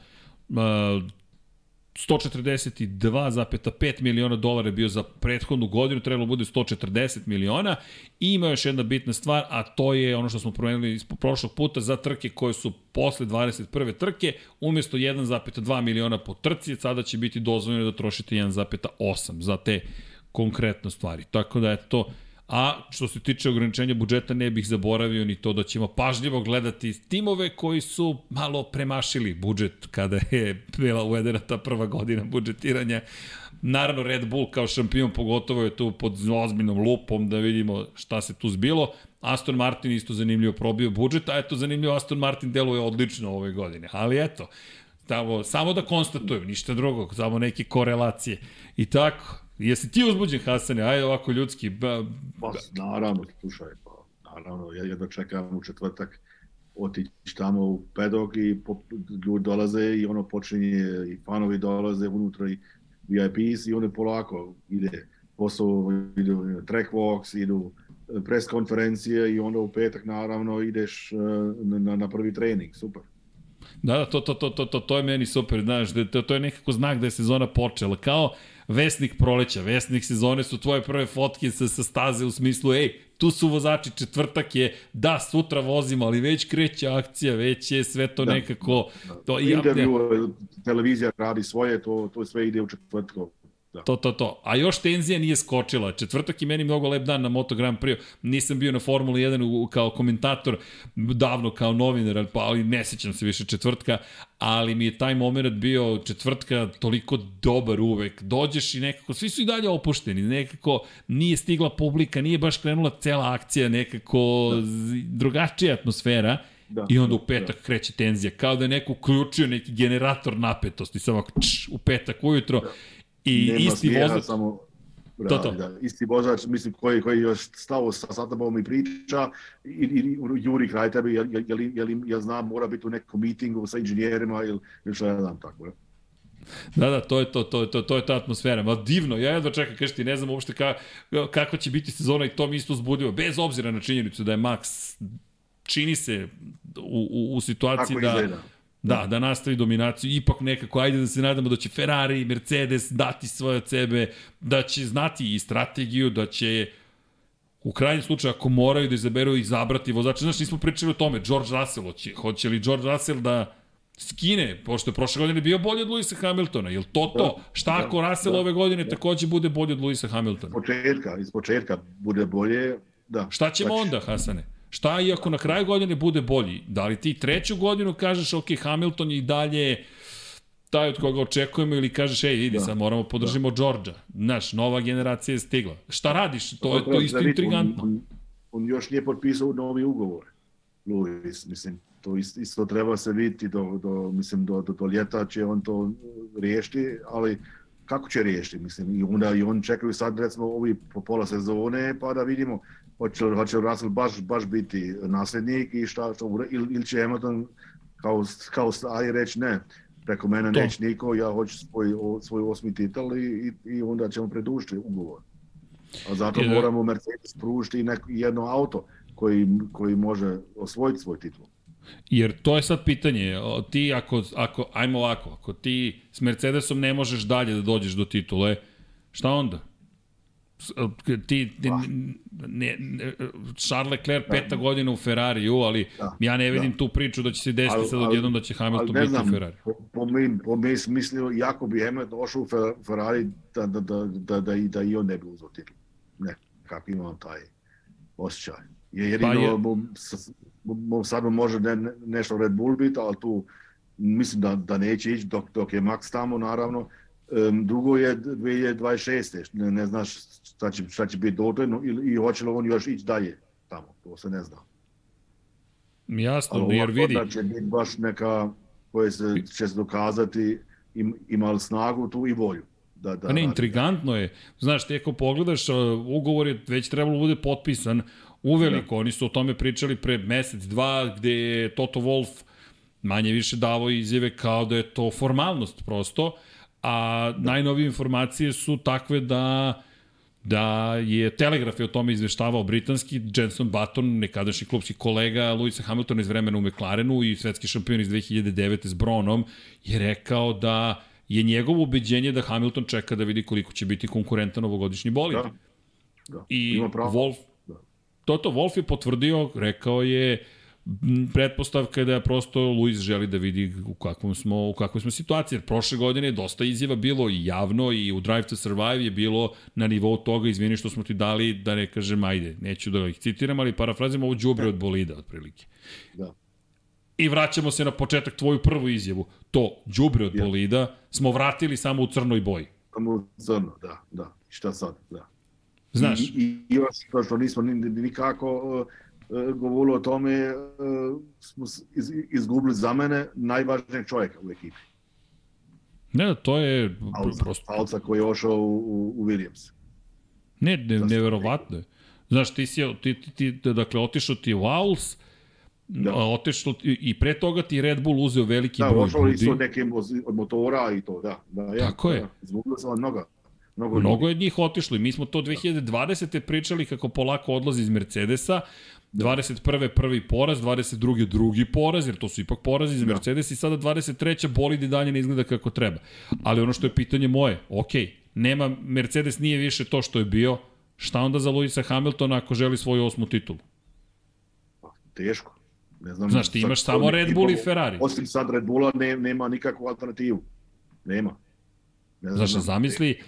142,5 miliona dolara je bio za prethodnu godinu, trebalo bude 140 miliona i ima još jedna bitna stvar, a to je ono što smo promenili iz prošlog puta za trke koje su posle 21. trke, umjesto 1,2 miliona po trci, sada će biti dozvoljeno da trošite 1,8 za te konkretne stvari. Tako da je to A što se tiče ograničenja budžeta, ne bih zaboravio ni to da ćemo pažljivo gledati timove koji su malo premašili budžet kada je bila uvedena ta prva godina budžetiranja. Naravno, Red Bull kao šampion pogotovo je tu pod ozbiljnom lupom da vidimo šta se tu zbilo. Aston Martin isto zanimljivo probio budžet, a eto zanimljivo Aston Martin deluje odlično ove godine. Ali eto, tamo, samo da konstatujem, ništa drugo, samo neke korelacije. I tako, Jesi ti uzbuđen, Hasane? Ajde ovako ljudski. Ba, ba. Pa, naravno, slušaj, pa, naravno, ja jedno čekam u četvrtak otići tamo u pedok i po, ljudi dolaze i ono počinje i fanovi dolaze unutra i VIPs i one polako ide posao, idu track walks, idu pres konferencije i onda u petak naravno ideš eh, na, na prvi trening, super. Da, da, to, to, to, to, to, to je meni super, znaš, da, to, to je nekako znak da je sezona počela, kao vesnik proleća, vesnik sezone su tvoje prve fotke sa, sa staze u smislu, ej, tu su vozači, četvrtak je, da, sutra vozimo, ali već kreće akcija, već je sve to da, nekako... To, Intervju, ja, televizija radi svoje, to, to sve ide u četvrtkom. Da. To, to, to. A još tenzija nije skočila. Četvrtak je meni mnogo lep dan na Moto Grand Prix. Nisam bio na Formuli 1 kao komentator, davno kao novinar, pa, ali ne sećam se više četvrtka, ali mi je taj moment bio četvrtka toliko dobar uvek. Dođeš i nekako, svi su i dalje opušteni, nekako nije stigla publika, nije baš krenula cela akcija, nekako da. drugačija atmosfera. Da, I onda u petak da. kreće tenzija, kao da je neko uključio neki generator napetosti, samo č, u petak ujutro. Da I Nema isti smijeha, vozač... Samo, da, to, to. Da, isti vozač, mislim, koji, koji još stao sa, sa tobom i priča i, i juri kraj tebe, jel, jel, jel, jel, jel zna, mora biti u nekom mitingu sa inženjerima ili, ili što ja znam tako, je. Da, da, to je to, to, to, to je ta atmosfera. Ma divno, ja jedva čekam, kažeš ti, ne znam uopšte ka, kako će biti sezona i to mi isto zbudilo, bez obzira na činjenicu da je Max čini se u, u, u situaciji da... Izgleda Da, da nastavi dominaciju, ipak nekako, ajde da se nadamo da će Ferrari i Mercedes dati svoje od sebe, da će znati i strategiju, da će u krajnjem slučaju ako moraju da izaberu i zabrati vozača, znaš, nismo pričali o tome, George Russell, hoće, hoće li George Russell da skine, pošto je prošle godine bio bolji od Luisa Hamiltona, je to to? Da, Šta da, ako Russell da, ove godine da. takođe bude bolji od Luisa Hamiltona? Iz početka, iz početka bude bolje, da. Šta ćemo znači, onda, Hasane? Šta i ako na kraju godine bude bolji? Da li ti treću godinu kažeš, ok, Hamilton je i dalje taj od koga očekujemo ili kažeš, ej, vidi, da. sad moramo podržimo da. Đorđa. Znaš, nova generacija je stigla. Šta radiš? To je to isto da intrigantno. On, on, on još nije potpisao novi ugovor. Luis, mislim, to isto, isto treba se vidjeti do, do, mislim, do, do, do ljeta će on to riješiti, ali kako će riješiti, mislim, i onda i on čekaju sad recimo ovi po pola sezone, pa da vidimo hoće, hoće Russell baš, baš biti naslednik i šta, šta ili, ili će Hamilton kao, kao stari reći ne, preko mene to. neće niko, ja hoću svoj, svoj osmi titel i, i onda ćemo predužiti ugovor. A zato moramo Mercedes pružiti neko, jedno auto koji, koji može osvojiti svoj titul. Jer to je sad pitanje, ti ako, ako, ajmo ovako, ako ti s Mercedesom ne možeš dalje da dođeš do titule, šta onda? S- Ti, ti ne, ne, Charles Leclerc peta godina u Ferrariju, ali Da, ja ne vidim da. tu priču da će se desiti Ali- sad odjednom da će Hamilton ne biti u znam, Ferrari. po, po, mi, po mi smislio, jako bi Hamilton došao u Fer- Ferrari da, da, da, da, da, i, da i on ne bi uzeo titul. Ne, kako imam taj osjećaj. Je jedino, Pa je- s, mo- sad može ne, ne- nešto Red Bull biti, ali tu mislim da, da neće ići dok, dok je Max tamo, naravno. Um, drugo je 2026. Ne, ne znaš šta će, šta će biti dotle no, ili i hoće li on još ići dalje tamo, to se ne zna. Jasno, Ali jer vidi, da će biti baš neka koja se, će se dokazati im, ima li snagu tu i volju. Da, da, Pa ne, intrigantno je. Znaš, ti ako pogledaš, ugovor je već trebalo da bude potpisan uveliko. Oni su o tome pričali pre mesec, dva, gde je Toto Wolff manje više davao izjave kao da je to formalnost prosto, a najnovije informacije su takve da da je Telegraf je o tome izveštavao britanski, Jenson Button, nekadašnji klubski kolega Lewisa Hamiltona iz vremena u McLarenu i svetski šampion iz 2009. s Bronom, je rekao da je njegovo ubeđenje da Hamilton čeka da vidi koliko će biti konkurentan ovogodišnji bolid. Da. Da. I. Wolf, Da. Toto Wolf je potvrdio, rekao je, m, pretpostavka je da prosto Luis želi da vidi u kakvom smo, u kakvoj smo situaciji. Jer prošle godine je dosta izjava bilo i javno i u Drive to Survive je bilo na nivou toga, izvini što smo ti dali, da ne kažem, ajde, neću da ih citiram, ali parafrazim ovo džubre od bolida, otprilike. Da. I vraćamo se na početak tvoju prvu izjavu. To, đubre od Ja. bolida, smo vratili samo u crnoj boji. Samo crno, da, da. I šta sad, da. Znaš, I, i, i još to što nismo ni, ni- nikako uh, uh, govorili o tome, uh, smo izgubili za mene najvažnijeg čovjeka u ekipi. ne, to je Alca, prosto Alca koji je ošao u, u, u Williams. Ne, ne Zašto? neverovatno je. Znaš, ti si, ti, ti, ti dakle, otišao ti u Auls, da. Da. otišao ti, i pre toga ti Red Bull uzeo veliki Da, broj ošao i ljudi. su nekim od, motora i to, da. da ja, Tako je. Da, izgubili smo mnogo. Mnogo, Mnogo je njih otišlo i mi smo to 2020. pričali kako polako odlazi iz Mercedesa, 21. prvi poraz, 22. drugi poraz, jer to su ipak porazi za Da. Mercedes i sada 23. bolid i dalje ne izgleda kako treba. Ali ono što je pitanje moje, ok, nema, Mercedes nije više to što je bio, šta onda za Luisa Hamiltona ako želi svoju osmu titulu? Teško. Ne znam, Znaš, ti imaš samo Red Bull i Ferrari. Osim sad Red Bulla ne, nema nikakvu alternativu. Nema. Ne znam, Znaš, zamisli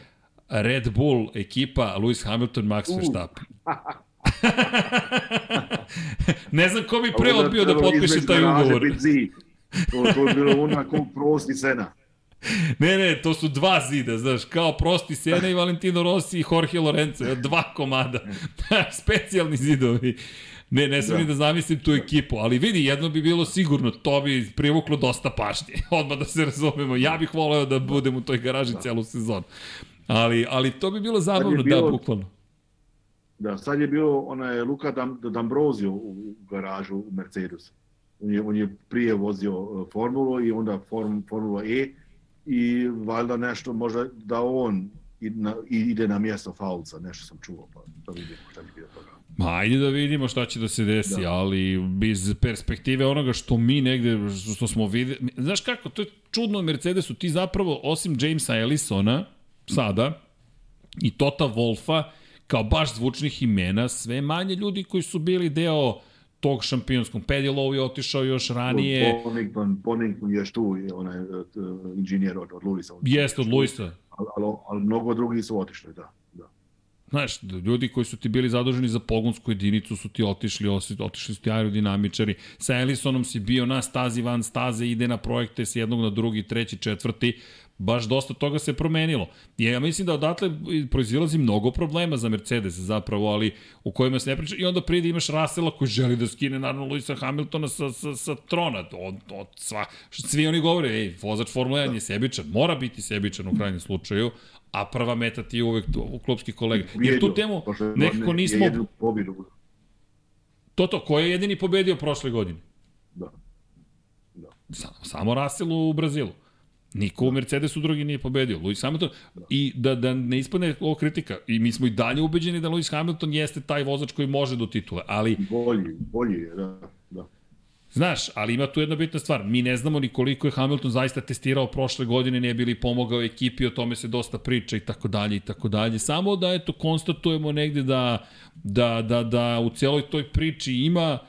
Red Bull ekipa Lewis Hamilton, Max. Verstappen. (laughs) (laughs) ne znam ko bi pre odbio da potpiše taj ugovor. To, to je bilo onako prosti sena. Ne, ne, to su dva zida, znaš, kao prosti Sena i Valentino Rossi i Jorge Lorenzo, dva komada. (laughs) Specijalni zidovi. Ne, ne sam Da. ni da zamislim tu ekipu, ali vidi, jedno bi bilo sigurno, to bi privuklo dosta pažnje. (laughs) Odmah da se razumemo, ja bih voleo da budem u toj garaži celu sezonu. Ali, ali to bi bilo zabavno, bilo- da, bukvalno. Da, sad je bio onaj Luka Dam, D'Ambrosio u, garažu u Mercedesu. On je, on je prije vozio uh, Formulu i onda form, Formula E i valjda nešto možda da on na, ide na mjesto Faulca, nešto sam čuo, pa da vidimo šta će biti toga. Ma, ajde da vidimo šta će da se desi. Da. ali iz perspektive onoga što mi negde, što smo videli, znaš kako, to je čudno u Mercedesu, ti zapravo, osim Jamesa Ellisona, sada, i Tota Wolfa, kao baš zvučnih imena, sve manje ljudi koji su bili deo tog šampionskog. Lowe je otišao još ranije, Bonington, Bonington je tu, je onaj uh, inženjer od, od Luisa. jeste od Luisa. Ali, ali, ali mnogo drugi su otišli, da. da. Znaš, ljudi koji su ti bili zaduženi za pogonsku jedinicu su ti otišli, otišli su ti aerodinamičari. Sa Ellisonom si bio na stazi van staze, ide na projekte s jednog na drugi, treći, četvrti. Baš dosta toga se promenilo. I ja mislim da odatle proizilazi mnogo problema za Mercedes zapravo, ali u kojima se ne priča. I onda pride imaš Rasela koji želi da skine naravno Luisa Hamiltona sa, sa, sa trona. Od, od sva, svi oni govore, ej, vozač Formula 1 je sebičan, mora biti sebičan u krajnjem slučaju, a prva meta ti je uvek u klubski kolega. Jer tu temu nekako nismo... Je jednu pobjedu. To to, ko je jedini pobedio prošle godine? Da. Samo, samo Russell u Brazilu. Niko u Mercedesu drugi nije pobedio. Lewis Hamilton. I da, da ne ispadne ovo kritika. I mi smo i dalje ubeđeni da Lewis Hamilton jeste taj vozač koji može do titule. Ali Bolji, bolji je, da. da. Znaš, ali ima tu jedna bitna stvar. Mi ne znamo ni koliko je Hamilton zaista testirao prošle godine, ne bili pomogao ekipi, o tome se dosta priča i tako dalje i tako dalje. Samo da eto konstatujemo negde da, da, da, da u celoj toj priči ima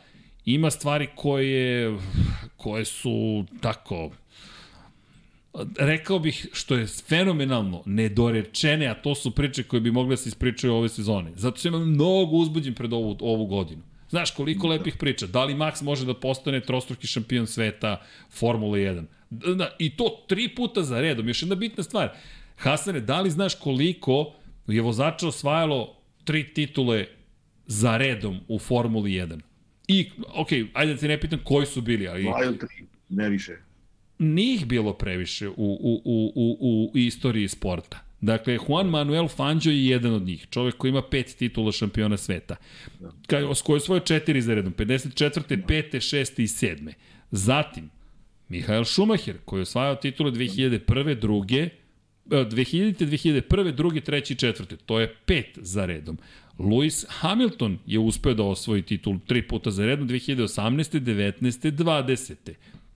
ima stvari koje koje su tako rekao bih što je fenomenalno nedorečene, a to su priče koje bi mogle da se ispričaju ove sezone. Zato imam mnogo uzbuđen pred ovu, ovu godinu. Znaš koliko lepih priča. Da li Max može da postane trostruki šampion sveta Formule 1? Da, I to tri puta za redom. Još jedna bitna stvar. Hasane, da li znaš koliko je vozača osvajalo tri titule za redom u Formuli 1? I, ok, ajde da ti ne pitam koji su bili, ali... Tri, ne više. Nije ih bilo previše u, u, u, u, u istoriji sporta. Dakle, Juan Manuel Fangio je jedan od njih. Čovek koji ima pet titula šampiona sveta. Kao, s koje svoje četiri za redom. 54. 5. 6. i 7. Zatim, Mihael Schumacher, koji je osvajao titule 2001. 2. 2000. 2001. 2. 3. 4. To je pet za redom. Lewis Hamilton je uspeo da osvoji titul tri puta za redom 2018. 19. 20.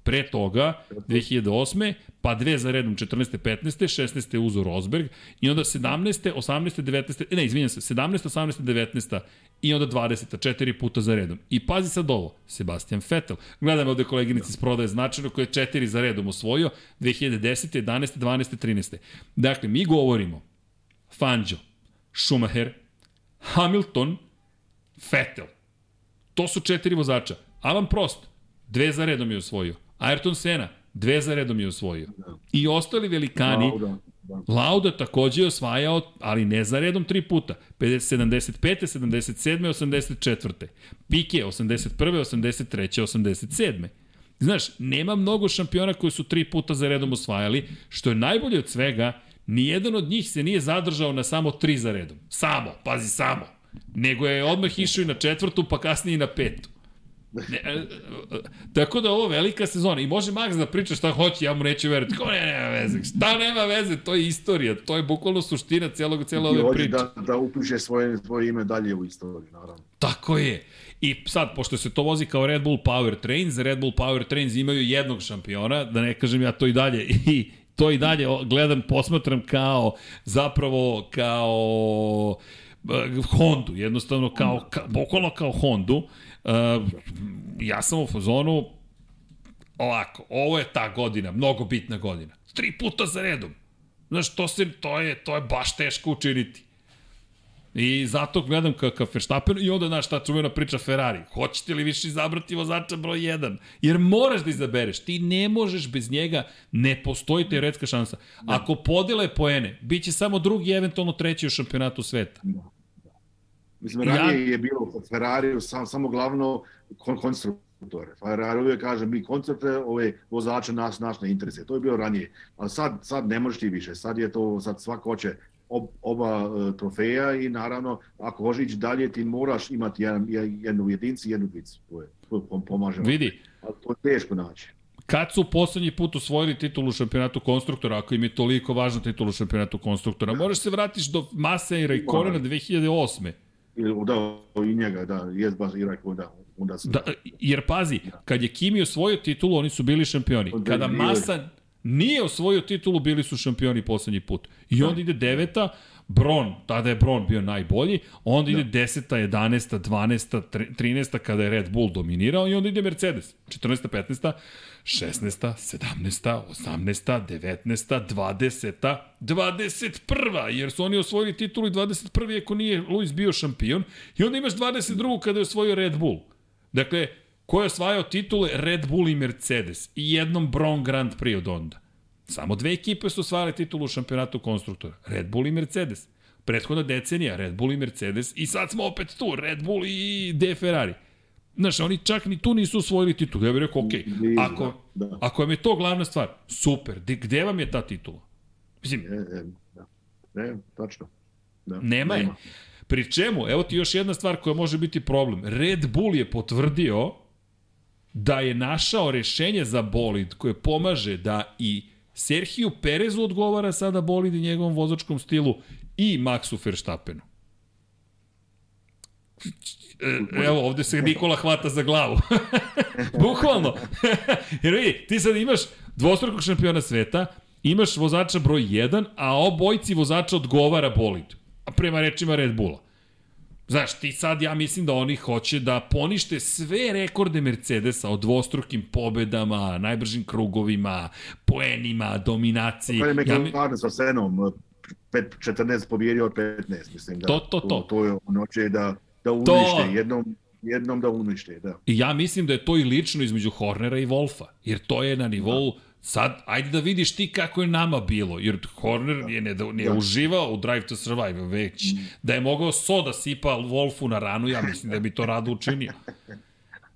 Pre toga, 2008. pa dve za redom 14. 15. 16. uzo Rosberg i onda 17. 18. 19. ne, izvinjam se, 17. 18. 19. i onda 20. četiri puta za redom. I pazi sad ovo, Sebastian Vettel. Gledam ovde koleginici iz prodaje značajno koje je četiri za redom osvojio 2010. 11. 12. 13. Dakle, mi govorimo Fangio, Schumacher, Hamilton, Vettel. To su četiri vozača. Alan Prost, dve za redom je osvojio. Ayrton Senna, dve za redom je osvojio. I ostali velikani, Lauda, da. Lauda takođe je osvajao, ali ne za redom tri puta. 50, 75. 77. 84. Pike 81. 83. 87. Znaš, nema mnogo šampiona koji su tri puta za redom osvajali, što je najbolje od svega, nijedan od njih se nije zadržao na samo tri za redom. Samo, pazi, samo. Nego je odmah išao i na četvrtu, pa kasnije i na petu. Ne, e, e, tako da ovo velika sezona i može Max da priča šta hoće, ja mu neću veriti. Ko ne, nema veze. Šta nema veze? To je istorija, to je bukvalno suština celog cele I ove priče. da, da upiše svoje, svoje ime dalje u istoriju, naravno. Tako je. I sad, pošto se to vozi kao Red Bull Power Trains, Red Bull Power Trains imaju jednog šampiona, da ne kažem ja to i dalje, (laughs) i to i dalje gledam, posmatram kao, zapravo kao eh, Hondu, jednostavno kao, ka, bukvalno kao Hondu. Uh, ja sam u fazonu, ovako, ovo je ta godina, mnogo bitna godina. Tri puta za redom. Znaš, to, se, to, je, to je baš teško učiniti. I zato gledam ka, ka Verstappen i onda, znaš, ta čuvena priča Ferrari. Hoćete li više izabrati vozača broj 1? Jer moraš da izabereš. Ti ne možeš bez njega, ne postoji teoretska šansa. Ako podele poene, bit će samo drugi, eventualno treći u šampionatu sveta. Mislim, Ja- ranije je bilo u Ferrariju sam, samo glavno kon, konstruktore. Ferrari uvijek kaže, mi konstrukte, ove vozače nas, nas ne interesuje. To je bilo ranije. Ali sad, sad ne možeš ti više. Sad je to, sad svako hoće ob, oba uh, trofeja i naravno, ako hoćeš ići dalje, ti moraš imati jedan, jednu jedinci i jednu dvicu. To je, to pom- pomaže. Vidi, Ali to je teško naći. kad su poslednji put osvojili titulu šampionatu konstruktora, ako im je toliko važna titulu šampionatu konstruktora, moraš se vratiš do Mase i Raikkonena 2008. Ili, da, i njega, da, jest baš i rekao, da, onda su... Da, jer pazi, kad je Kimi osvojio titulu, oni su bili šampioni. Kada Masa nije osvojio titulu, bili su šampioni poslednji put. I onda ide deveta, Bron, tada je Bron bio najbolji, onda ide 10. 11. 12. tre- 13. kada je Red Bull dominirao i onda ide Mercedes. 14. 15. 16. 17. 18. 19. 20. 21. Jer su oni osvojili titulu i 21. ako nije Luis bio šampion. I onda imaš 22. kada je osvojio Red Bull. Dakle, ko je osvajao titule? Red Bull i Mercedes. I jednom Bron Grand Prix od onda. Samo dve ekipe su osvajale titulu u šampionatu konstruktora. Red Bull i Mercedes. Prethodna decenija, Red Bull i Mercedes. I sad smo opet tu, Red Bull i De Ferrari. Znaš, oni čak ni tu nisu osvojili titulu. Ja bih rekao, ok, Blizu, ako, da, da. ako vam je to glavna stvar, super, de, gde vam je ta titula? Mislim, E, e, da. Ne, tačno. Da. Nema je. Pri čemu, evo ti još jedna stvar koja može biti problem. Red Bull je potvrdio da je našao rešenje za bolid koje pomaže da i Serhiju Perezu odgovara sada bolid i njegovom vozačkom stilu i Maxu Verstappenu. E, Evo, ovde se Nikola hvata za glavu. (laughs) Bukvalno. (laughs) Jer vidi, ti sad imaš dvostrukog šampiona sveta, imaš vozača broj 1, a obojci vozača odgovara bolid. A prema rečima Red Bulla. Znaš, ti sad, ja mislim da oni hoće da ponište sve rekorde Mercedesa o dvostrukim pobedama, najbržim krugovima, poenima, dominaciji. Kada je Ja, McLaren sa Senom, pet, 14 pobjedio od 15, mislim da. To, to, to. To, to je ono će da, da unište, jednom, jednom da unište, da. I ja mislim da je to i lično između Hornera i Wolfa, jer to je na nivou Sad, ajde da vidiš ti kako je nama bilo, jer Horner je ne, ne Da. uživao u Drive to Survive, već da je mogao so da sipa Wolfu na ranu, ja mislim da bi to rado učinio.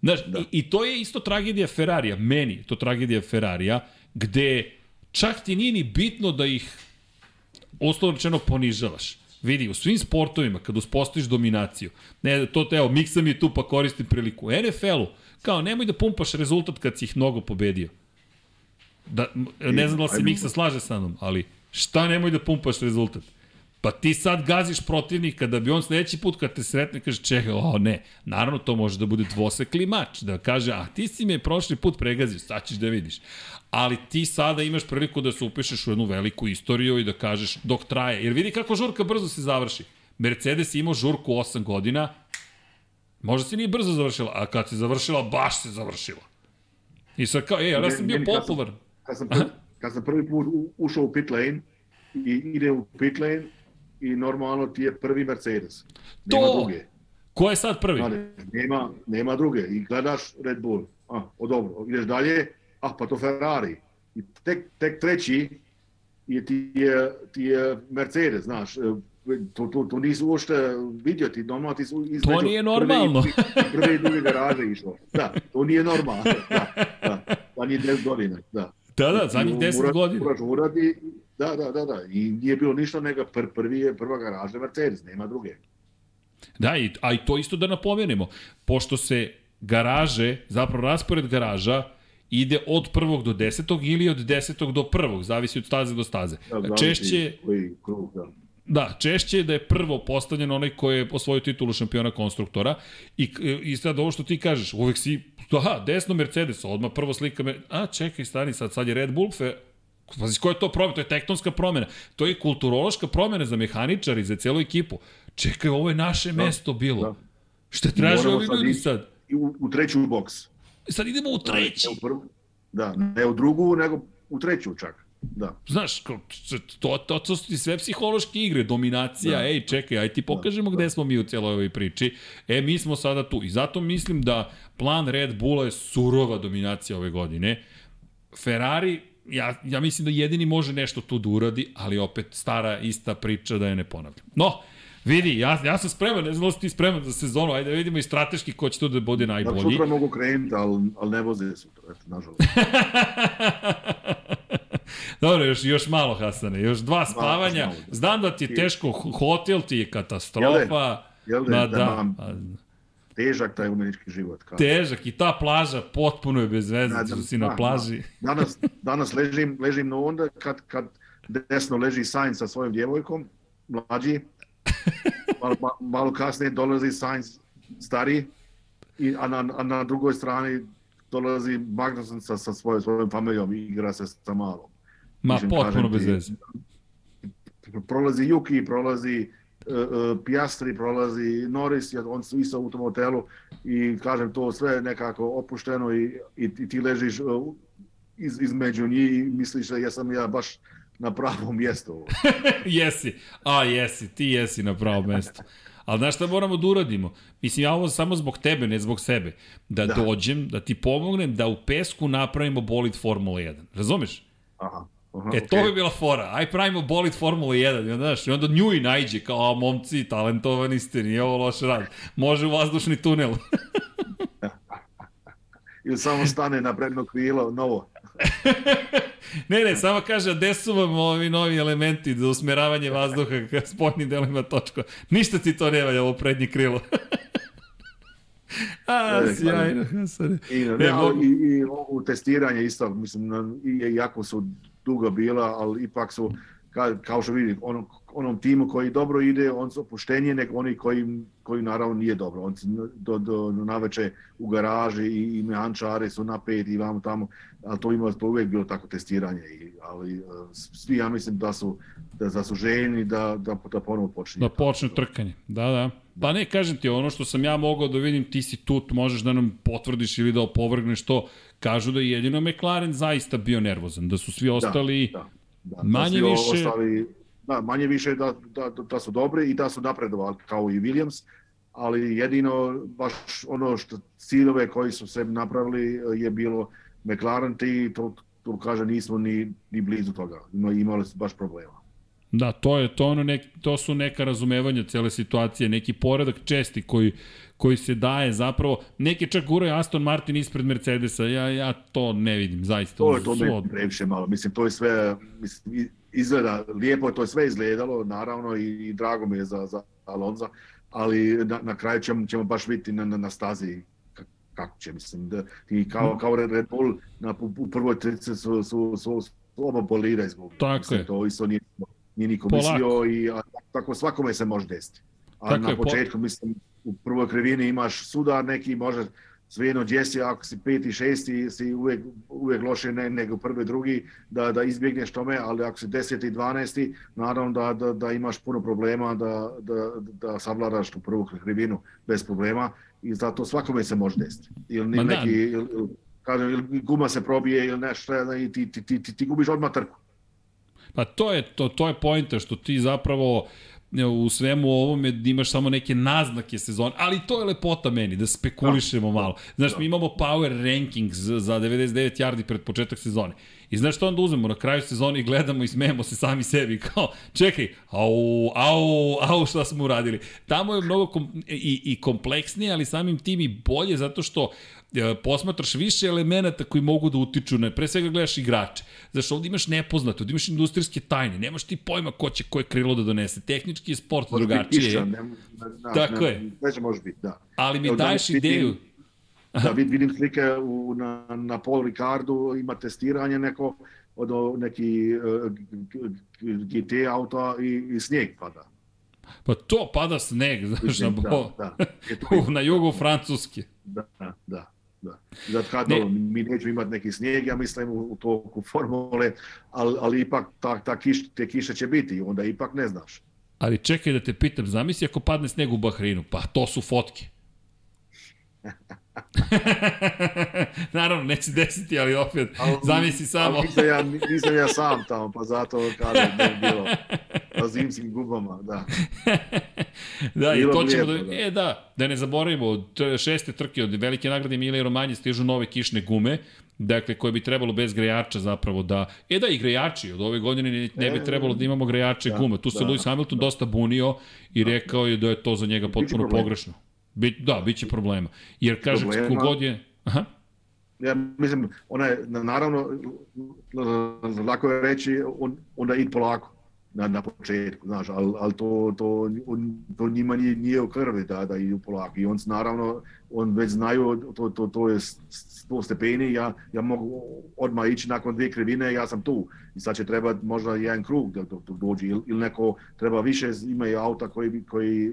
Znaš, da. i, i to je isto tragedija Ferrarija, meni to tragedija Ferrarija, gde čak ti nije ni bitno da ih uslovno rečeno ponižavaš. Vidi, u svim sportovima, kad uspostaviš dominaciju, ne, to, evo, miksa mi je tu pa koristim priliku. U NFL-u, kao, nemoj da pumpaš rezultat kad si ih mnogo pobedio. Da, ne znam da li se. Miksa slaže sa mnom, ali šta nemoj da pumpaš rezultat? Pa ti sad gaziš protivnika da bi on sledeći put kad te sretne kaže čekaj, o ne, naravno to može da bude dvosekli mač, da kaže a ti si me prošli put pregazio, sad ćeš da vidiš. Ali ti sada imaš priliku da se upišeš u jednu veliku istoriju i da kažeš dok traje. Jer vidi kako žurka brzo se završi. Mercedes je imao žurku 8 godina, možda se nije brzo završila, a kad se završila, baš se završila. I sad kao, ej, ali ja sam bio popularan. Kad sam, prvi, kad sam prvi put ušao u pit lane i ide u pit lane i normalno ti je prvi Mercedes. Nema To! druge. Ko je sad prvi? Znate, nema, nema druge. I gledaš Red Bull. A, o dobro, ideš dalje, ah, pa to Ferrari. I tek, tek treći je ti, je, ti je Mercedes, znaš. E, To, to, to nisu uopšte vidio ti, normalno ti su između To nije normalno. Prve, i- prve i druge garaže išlo. Da, to nije normalno. Da, da. Da nije 10 godina, da. Da, da, zadnjih 10 Mora- godina. Moraš uradi, da, da, da, da. I nije bilo ništa nego pr, prvi je prva garaža Mercedes, nema druge. Da, i, a i to isto da napomenemo. Pošto se garaže, zapravo raspored garaža, ide od prvog do desetog ili od desetog do prvog, zavisi od staze do staze. Da, Češće, Koji krug, da. da, češće je da je prvo postavljen onaj koji je osvojio titulu šampiona konstruktora i, i sad ovo što ti kažeš, uvek si, aha, desno Mercedes, odmah prvo slika, me, a čekaj, stani sad, sad je Red Bull, fe, Pazi, koja je to promena? To je tektonska promena. To je kulturološka promena za mehaničar i za celu ekipu. Čekaj, ovo je naše da, mesto bilo. da. Šta traže ovi ljudi sad? I u, u treću boks. Sad idemo u treći. Ne u prvu, da, ne u drugu, nego u treću čak. Da. Znaš, kao, to, to, to su ti sve psihološke igre, dominacija, da. ej, čekaj, aj ti pokažemo da, gde smo mi u cijeloj ovoj priči. E, mi smo sada tu. I zato mislim da plan Red Bulla je surova dominacija ove godine. Ferrari, ja, ja mislim da jedini može nešto tu da uradi, ali opet stara ista priča da je ne ponavljam. No, vidi, ja, ja sam spreman, ne znam da si ti spreman za sezonu, ajde da vidimo i strateški ko će tu da bude Da, najbolji. sutra mogu krenuti, ali, ali ne voze sutra, eto, nažalost. (laughs) Dobro, još, još malo, Hasane, još dva spavanja. malo, da. Znam da ti je teško, hotel ti je katastrofa. Jel da, da, da, mam a, težak taj umenički život. Kao. težak i ta plaža potpuno je bez veze, Da, da, si na da, plaži. Danas, (laughs) danas ležim, ležim na onda kad, kad desno leži Sainz sa svojom djevojkom, mlađi. Malo, ma- malo kasnije dolazi Sainz stari, i, a, na, a na drugoj strani dolazi Magnussen sa, sa svojom, svojom familijom i igra se sa malom. Ma potpuno bez veze. Prolazi Yuki, prolazi uh, uh, Piastri, prolazi Norris, on su isto u tom hotelu i kažem to sve nekako opušteno i, i, i ti ležiš uh, iz, između njih i misliš da jesam ja baš na pravom mjestu. (laughs) jesi, a jesi, ti jesi na pravo mesto. Ali znaš šta moramo da uradimo? Mislim, ja ovo samo zbog tebe, ne zbog sebe. Da, da. Da. dođem, da ti pomognem da u pesku napravimo bolid Formula 1. Razumeš? Aha. Aha, E, to bi bila fora. Aj pravimo bolid Formula 1, i onda, znaš, i onda nju i najđe, kao, a, momci, talentovani ste, nije ovo loš rad. Može u vazdušni tunel. (laughs) Ili samo stane na predno krilo, novo. (laughs) ne, ne, samo kaže, gde su vam ovi novi elementi za usmeravanje vazduha ka spoljnim delima točka. Ništa ti to ne valja, ovo prednje krilo. (laughs) a, E, sjajno. I, ne, Ne, mogu- i, i ovo testiranje isto, mislim, i, jako su dugo bila, ali ipak su ka, kao što vidi, onom, onom timu koji dobro ide, on su opuštenije nego oni koji, koji naravno nije dobro. On do, do, do naveče u garaži i, i mehančari su napeti i vamo tamo, ali to ima to uvijek bilo tako testiranje. I, ali uh, svi ja mislim da su, da, da su željeni da, da, da ponovo počne. Da počne trkanje, da, da. Pa ne, kažem ti, ono što sam ja mogao da vidim, ti si tu, možeš da nam potvrdiš ili da opovrgneš to, kažu da je jedino McLaren zaista bio nervozan, da su svi ostali da, da, da, manje da više... Ostali, da, manje više da, da, da su dobri i da su napredovali kao i Williams, ali jedino baš ono što ciljeve koji su se napravili je bilo McLaren ti to, to kaže nismo ni, ni blizu toga. Imali su baš problema. Da, to je to ono nek, to su neka razumevanja cele situacije, neki poredak česti koji koji se daje zapravo, neki čak guraju Aston Martin ispred Mercedesa, ja, ja to ne vidim, zaista. To je to me previše malo, mislim, to je sve, mislim, izgleda, lijepo je to sve izgledalo, naravno, i, i drago mi je za, za Alonza, ali na, na kraju ćemo, ćemo baš vidjeti na, na, na stazi kako će, mislim, da ti kao, kao Red Bull na, u prvoj trici su, su, su, su oba bolira izgubili. Tako mislim, je. To isto nije, nije niko mislio i a, tako svakome se može desiti. A Tako na je, po- početku, mislim, u prvoj krivini imaš sudar neki, može svejedno gdje si, ako si peti, šesti, si uvijek, uvijek loše ne, nego prvi, drugi, da, da izbjegneš tome, ali ako si deseti, dvanesti, naravno da, da, da imaš puno problema da, da, da savladaš tu prvu krivinu bez problema i zato svakome se može desiti. Ili Ma da. neki, ili, ili, kažem, ili guma se probije ili nešto i ti, ti, ti, ti, ti gubiš odmah trku. Pa to je, to, to je pojenta što ti zapravo u svemu ovome imaš samo neke naznake sezone, ali to je lepota meni, da spekulišemo malo. Znaš, mi imamo power rankings za 99 yardi pred početak sezone. I znaš što onda uzmemo na kraju sezone i gledamo i smejemo se sami sebi kao, čekaj, au, au, au, šta smo uradili. Tamo je mnogo kom, i, i kompleksnije, ali samim tim i bolje zato što posmatraš više elemenata koji mogu da utiču na, pre svega gledaš igrače. Znaš, ovde imaš nepoznato, ovde imaš industrijske tajne, nemaš ti pojma ko će koje krilo da donese. Tehnički je sport Može drugačije, kiša, ne, ne, Tako ne, je. Sve će može biti, da. ali mi Evo, daješ danas vidim- ideju. Da vid, vidim slike u, na, na Paul Ricardu, ima testiranje neko od neki uh, GT auta i, i snijeg pada. Pa to pada sneg, znaš, na, da, bo, da, (laughs) to, na jugu Francuske. da, da, da. Zato kad Ne. ne. mi nećemo imati neki snijeg, ja mislim, u, u toku formule, ali, ali ipak ta, ta kiš, te kiše će biti, onda ipak ne znaš. Ali čekaj da te pitam, zamisli ako padne sneg u Bahreinu, pa to su fotke. (laughs) (laughs) Naravno, neće desiti, ali opet, Ali, zamisli samo. Ali nisam ja, nisam ja sam tamo, pa zato kažem da je bilo na (laughs) zimskim gubama, da. (laughs) da, i to ćemo lijepo, da, da. E, da, da ne zaboravimo, šeste trke od velike nagrade Milija Romanje stižu nove kišne gume, dakle, koje bi trebalo bez grejača zapravo da... E da, i grejači, od ove godine ne, ne bi E, trebalo da imamo grejače da, gume. Tu se da, Lewis Hamilton dosta bunio i rekao je da je to za njega potpuno pogrešno. Bi, da, bit će problema. Jer, kažem, Problema. kogod je... Aha. Ja mislim, ona je, na- naravno, lako je reći, on, onda id polako na, na početku, znaš, ali, ali to, to, on, to njima nije, nije u krvi da, da idu polako. I on naravno, on već znaju, to, to, to je s- sto stepeni, ja, ja mogu odmah ići nakon dvije krivine, ja sam tu. I sad će treba možda jedan krug da, da, da dođe, ili, ili neko treba više, imaju auta koji, koji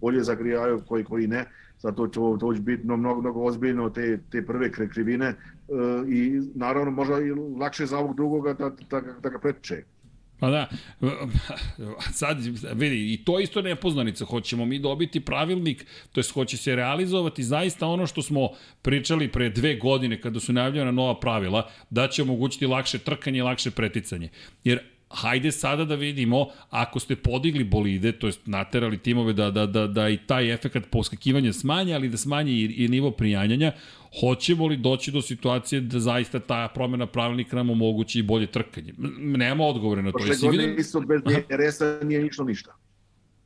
bolje zagrijaju, koji, koji ne zato to, to će biti mnogo, mnogo, ozbiljno te, te prve krivine e, i naravno možda i lakše za ovog drugoga da, da, da ga pretiče. Pa da, (laughs) sad vidi, i to isto nepoznanica, hoćemo mi dobiti pravilnik, to jest hoće se realizovati zaista ono što smo pričali pre dve godine kada su najavljena nova pravila, da će omogućiti lakše trkanje i lakše preticanje. Jer hajde sada da vidimo, ako ste podigli bolide, to jest naterali timove da, da, da, da i taj efekat poskakivanja smanje, ali da smanje i, i nivo prijanjanja, hoćemo li doći do situacije da zaista ta promena pravilnika nam omogući i bolje trkanje? Nema odgovore na to. Prošle godine vidio? isto bez DRS-a nije išlo ništa.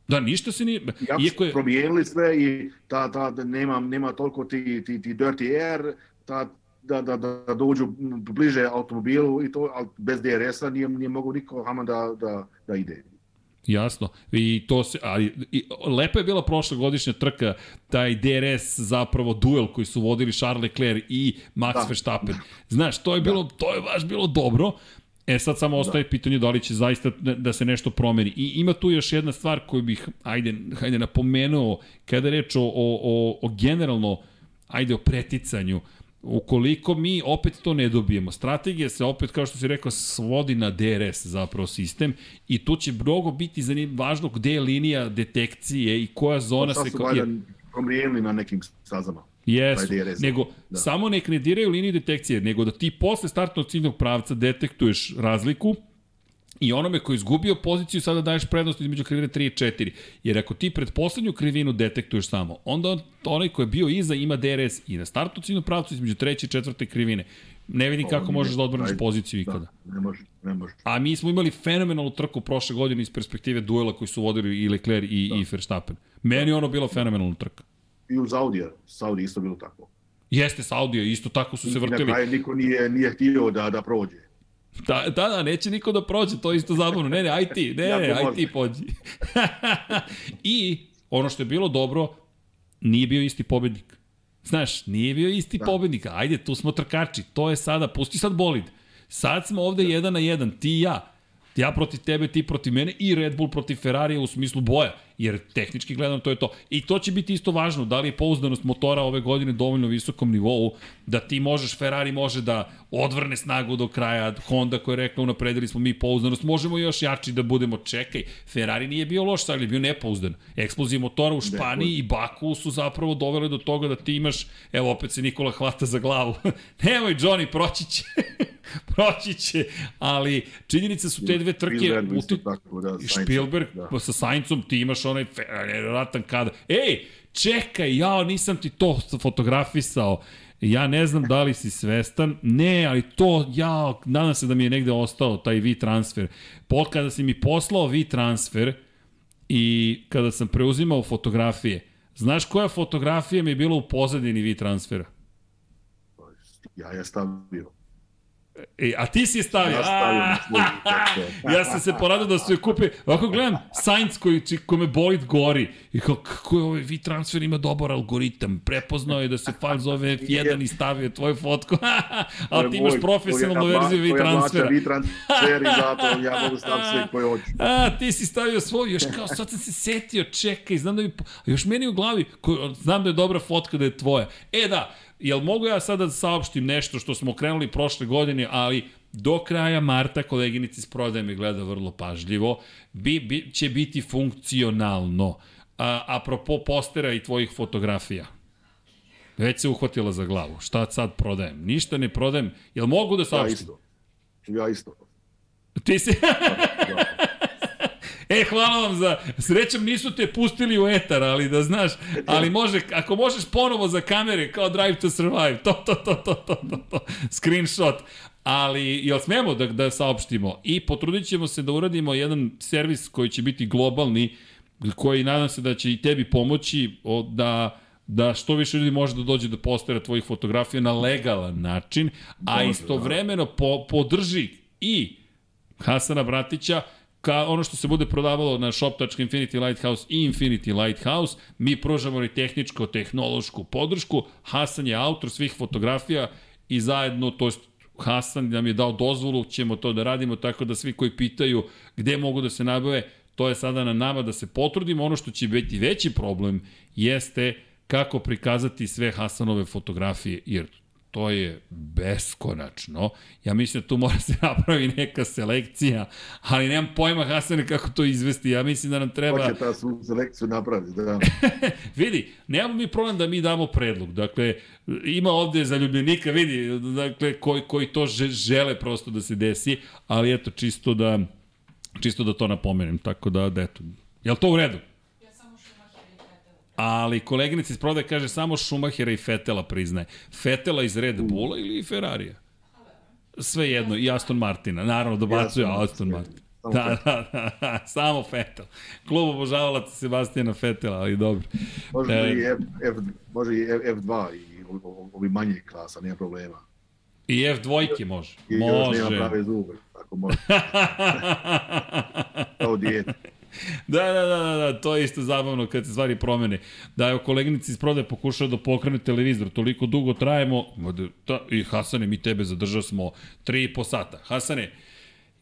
Da, ništa se nije... Jako Iako je... promijenili sve i ta, ta, da nema, nema toliko ti, ti, ti dirty air, ta, da, da, da, da dođu bliže automobilu i to, ali bez DRS-a nije, nije mogu niko Haman da, da, da ide. Jasno. I to se, ali, i, lepa je bila prošla godišnja trka, taj DRS zapravo duel koji su vodili Charles Leclerc i Max Da. Verstappen. Znaš, to je bilo, to je baš bilo dobro, E sad samo ostaje da. pitanje da li će zaista da, da se nešto promeni. I ima tu još jedna stvar koju bih, ajde, ajde napomenuo, kada je reč o, o, o, o generalno, ajde o preticanju, ukoliko mi opet to ne dobijemo, strategija se opet, kao što si rekao, svodi na DRS zapravo sistem i tu će mnogo biti za njim važno gde je linija detekcije i koja zona pa, se... Sad su promijenili na nekim stazama. Jesu, nego da. samo nek ne diraju liniju detekcije, nego da ti posle startnog ciljnog pravca detektuješ razliku i onome ko je izgubio poziciju sada daješ prednost između krivine 3 i 4. Jer ako ti pred poslednju krivinu detektuješ samo, onda onaj ko je bio iza ima DRS i na startu ciljnog pravca između treće i četvrte krivine. Ne vidim kako možeš da odbraniš poziciju ikada. Da, ne može, ne može. A mi smo imali fenomenalnu trku prošle godine iz perspektive duela koji su vodili i Leclerc i, da. i Verstappen. Meni ono bilo fenomenalna trka i uz Audija. Saudi isto bilo tako. Jeste, Saudija, isto tako su se vrtili. Na kraju niko nije, nije htio da, da prođe. Da, da, da, neće niko da prođe, to je isto zabavno. Ne, ne, aj ti, ne, ne, aj ti pođi. (laughs) I ono što je bilo dobro, nije bio isti pobednik. Znaš, nije bio isti da. pobednik. Ajde, tu smo trkači. To je sada, pusti sad bolid. Sad smo ovde da. jedan na jedan, ti i ja. Ja protiv tebe, ti protiv mene i Red Bull protiv Ferrarija u smislu boja jer tehnički gledano to je to. I to će biti isto važno, da li je pouzdanost motora ove godine dovoljno visokom nivou, da ti možeš, Ferrari može da odvrne snagu do kraja, Honda koja je rekla unapredili smo mi pouzdanost, možemo još jači da budemo, čekaj, Ferrari nije bio loš, ali je bio nepouzdan. Eksplozija motora u Španiji i Baku su zapravo dovele do toga da ti imaš, evo opet se Nikola hvata za glavu, (laughs) nemoj Johnny, proći će. (laughs) proći će, ali činjenice su te dve trke Spielberg, uti... tako, da, Spielberg da. sa Saincom ti imaš onaj ratan kada. Ej, čekaj, ja nisam ti to fotografisao. Ja ne znam da li si svestan. Ne, ali to, ja, nadam se da mi je negde ostao taj V-transfer. Po, kada si mi poslao V-transfer i kada sam preuzimao fotografije, znaš koja fotografija mi je bila u pozadini V-transfera? Ja je stavio. E, a ti si je stavio. Ja, stavio (laughs) ja sam se poradio da su je kupe. Ovako gledam Sainz koji, kome bolid gori. I kao, kako je ovaj vi transfer ima dobar algoritam. Prepoznao je da se fajl zove F1 i stavio tvoju fotku. (laughs) a ti imaš profesionalnu verziju vi transfera. Vi transfer i zato ja mogu staviti sve koje hoću. (laughs) A, ti si stavio svoj. Još kao, sad sam se setio, čekaj, znam da mi... Još meni u glavi, ko, znam da je dobra fotka da je tvoja. E da, Jel mogu ja sada da saopštim nešto što smo krenuli prošle godine, ali do kraja marta koleginici iz prodaje me gleda vrlo pažljivo, bi, bi, će biti funkcionalno. A, apropo postera i tvojih fotografija. Već se uhvatila za glavu. Šta sad prodajem? Ništa ne prodajem. Jel mogu da saopštim? Ja isto. Ja isto. Ti si... (laughs) da, da. E, hvala vam za... Srećom nisu te pustili u etar, ali da znaš, ali može, ako možeš ponovo za kamere, kao Drive to Survive, to, to, to, to, to, to, to. screenshot. Ali, jel smemo da, da saopštimo? I potrudit ćemo se da uradimo jedan servis koji će biti globalni, koji nadam se da će i tebi pomoći da da što više ljudi može da dođe do postera tvojih fotografija na legalan način, a istovremeno po, podrži i Hasana Bratića ka ono što se bude prodavalo na shop.infinity lighthouse i Infinity Lighthouse, mi pružamo i tehničko-tehnološku podršku. Hasan je autor svih fotografija i zajedno, to jest Hasan nam je dao dozvolu, ćemo to da radimo, tako da svi koji pitaju gde mogu da se nabave, to je sada na nama da se potrudimo. Ono što će biti veći problem jeste kako prikazati sve Hasanove fotografije, jer to je beskonačno. Ja mislim da tu mora se napravi neka selekcija, ali nemam pojma Hasane kako to izvesti. Ja mislim da nam treba... Hoće ta svu selekciju napraviti, da. (laughs) vidi, nemamo mi problem da mi damo predlog. Dakle, ima ovde zaljubljenika, vidi, dakle, koji, koji to žele prosto da se desi, ali eto, čisto da, čisto da to napomenem. Tako da, da eto, je li to u redu? Ali koleginica iz prodaje kaže samo Šumahera i Fetela priznaje. Fetela iz Red Bulla ili Ferrarija? Sve jedno, i Aston Martina. Naravno, dobacuje Aston Martin. Da, da, da, da, samo Fetel. Klub obožavalaca Sebastijana Fetela, ali dobro. Može e, i F, F, može i F2 i ovi manji klasa, nema problema. I F2 može. I može. još nema prave zube, tako može. (laughs) Kao dijete. Da, da, da, da, da, to je isto zabavno kad se stvari promene. Da je koleginici iz prodaje pokušao da pokrene televizor, toliko dugo trajemo, da, i Hasane, mi tebe zadržao smo 3,5 sata. Hasane,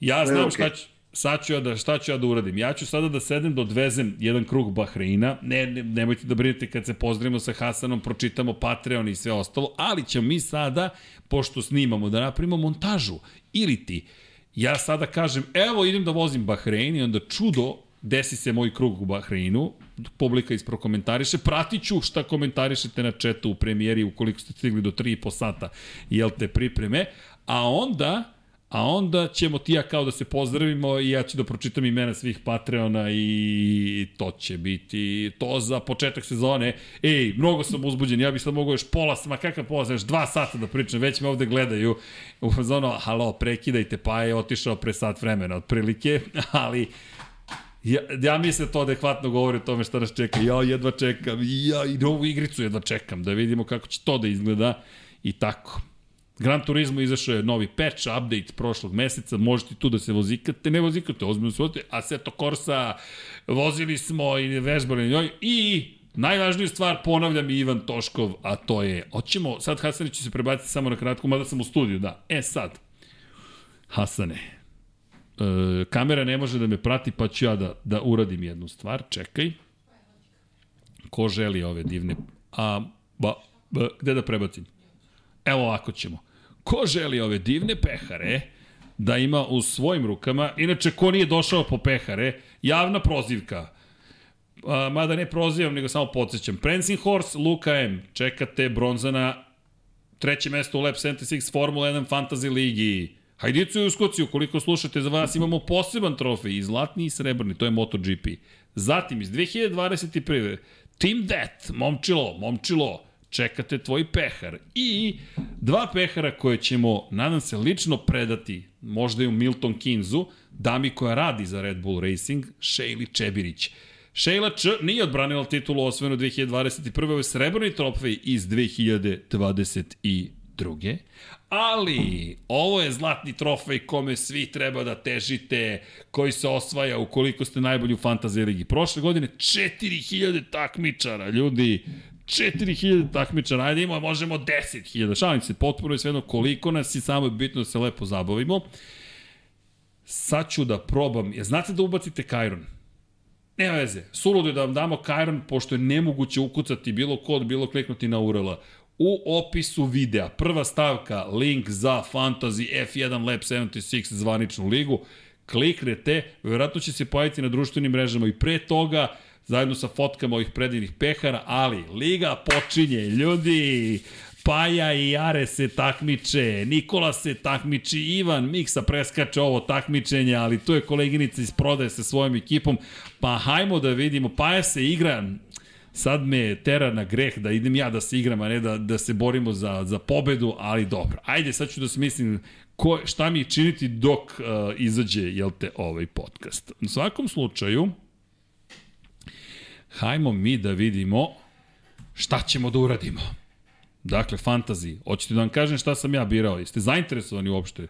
Ja znam okej. šta ću, sad ću ja da, šta ću ja da uradim. Ja ću sada da sedem da odvezem jedan krug Bahreina. Ne, ne, nemojte da brinete kad se pozdravimo sa Hasanom, pročitamo Patreon i sve ostalo, ali ćemo mi sada, pošto snimamo, da napravimo montažu. Ili ti, ja sada kažem, evo idem da vozim Bahrein i onda čudo, desi se moj krug u Bahreinu, publika isprokomentariše, pratit ću šta komentarišete na četu u premijeri ukoliko ste stigli do 3,5 sata, jel te pripreme, a onda A onda ćemo ti ja kao da se pozdravimo i ja ću da pročitam imena svih Patreona i to će biti to za početak sezone. Ej, mnogo sam uzbuđen, ja bih sad mogao još pola, ma kakav pola, još dva sata da pričam, već me ovde gledaju. U fazonu, halo, prekidajte, pa je otišao pre sat vremena otprilike, (laughs) ali Ja, ja mislim da to adekvatno govori o tome šta nas čeka. Ja jedva čekam, ja i novu igricu jedva čekam, da vidimo kako će to da izgleda i tako. Gran Turismo izašao je novi patch, update prošlog meseca, možete tu da se vozikate, ne vozikate, ozbiljno se vozite, Assetto Corsa, vozili smo i vežbali njoj i najvažniju stvar ponavljam i Ivan Toškov, a to je, hoćemo, sad Hasanić će se prebaciti samo na kratko, mada sam u studiju, da. E sad, Hasane, e, kamera ne može da me prati, pa ću ja da, da uradim jednu stvar, čekaj. Ko želi ove divne... A, ba, ba, gde da prebacim? Evo ovako ćemo. Ko želi ove divne pehare da ima u svojim rukama, inače ko nije došao po pehare, javna prozivka. A, mada ne prozivam, nego samo podsjećam. Prancing Horse, Luka M, čekate bronzana treće mesto u Lab 76 Formula 1 Fantasy Ligi. Hajdicu i uskoci, ukoliko slušate za vas, imamo poseban trofej, i zlatni i srebrni, to je MotoGP. Zatim, iz 2021. Team Death, momčilo, momčilo, čekate tvoj pehar. I dva pehara koje ćemo, nadam se, lično predati, možda i u Milton Kinzu, dami koja radi za Red Bull Racing, Šejli Čebirić. Šejla Č nije odbranila titulu osvojenu 2021. Ovo je srebrni trofej iz 2022. Ali, ovo je zlatni trofej kome svi treba da težite, koji se osvaja ukoliko ste najbolji u fantasy ligi. Prošle godine 4000 takmičara, ljudi, 4000 takmičara, ajde imamo, možemo 10.000, šalim se, potpuno je sve jedno koliko nas i samo je bitno da se lepo zabavimo. Sad ću da probam, ja znate da ubacite Kajron? Nema veze, suludo je da vam damo Kajron, pošto je nemoguće ukucati bilo kod, bilo kliknuti na URL. U opisu videa, prva stavka, link za Fantasy F1 Lab 76 zvaničnu ligu, kliknete, verovatno će se pojaviti na društvenim mrežama i pre toga, zajedno sa fotkama ovih predivnih pehara, ali Liga počinje, ljudi, Paja i Jare se takmiče, Nikola se takmiči, Ivan Miksa preskače ovo takmičenje, ali tu je koleginica iz prodaje sa svojom ekipom, pa hajmo da vidimo, Paja se igra, sad me tera na greh da idem ja da se igram, a ne da, da se borimo za, za pobedu, ali dobro. Ajde, sad ću da smislim ko, šta mi činiti dok uh, izađe, jel te, ovaj podcast. U svakom slučaju, hajmo mi da vidimo šta ćemo da uradimo. Dakle, fantazi. Hoćete da vam kažem šta sam ja birao? Jeste zainteresovani uopšte?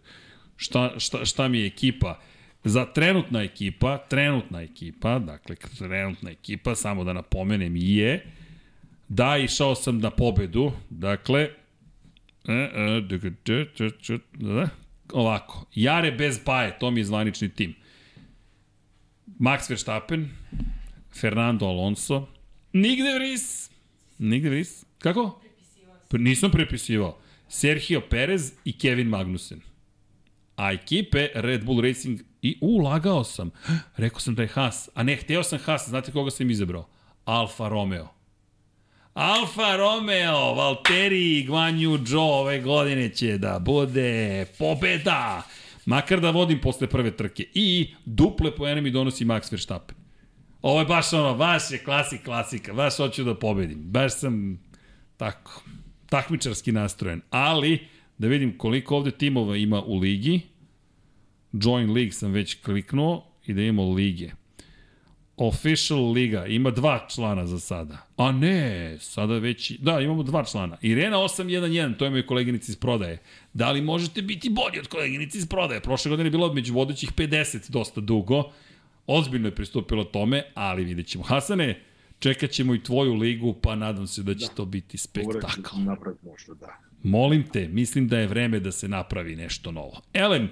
Šta, šta, šta mi je ekipa? Za trenutna ekipa, trenutna ekipa, dakle, trenutna ekipa, samo da napomenem, je da išao sam na pobedu, dakle, e, e, ovako, Jare bez Paje, to mi je zvanični tim. Max Verstappen, Fernando Alonso, Nigde Vries, Nigde Vries, kako? Nisam prepisivao. Sergio Perez i Kevin Magnussen. A ekipe Red Bull Racing i ulagao sam. Rekao sam da je Haas. A ne, hteo sam Haas. Znate koga sam izabrao? Alfa Romeo. Alfa Romeo, Valtteri i Guan Yu Zhou ove godine će da bude pobeda. Makar da vodim posle prve trke. I duple poene mi donosi Max Verstappen. Ovo je baš ono, baš je klasik, klasika. Baš hoću da pobedim. Baš sam tako, takmičarski nastrojen. Ali, da vidim koliko ovde timova ima u ligi. Join League sam već kliknuo i da imamo lige. Official liga, ima dva člana za sada. A ne, sada već, da, imamo dva člana. Irena 811, to je moj koleginici iz prodaje. Da li možete biti bolji od koleginici iz prodaje? Prošle godine je bilo među vodećih 50 dosta dugo. Ozbiljno je pristupilo tome, ali vidjet ćemo. Hasane, čekat ćemo i tvoju ligu, pa nadam se da će da. to biti spektakl. Napraviti možda, da. Molim te, mislim da je vreme da se napravi nešto novo. Elem,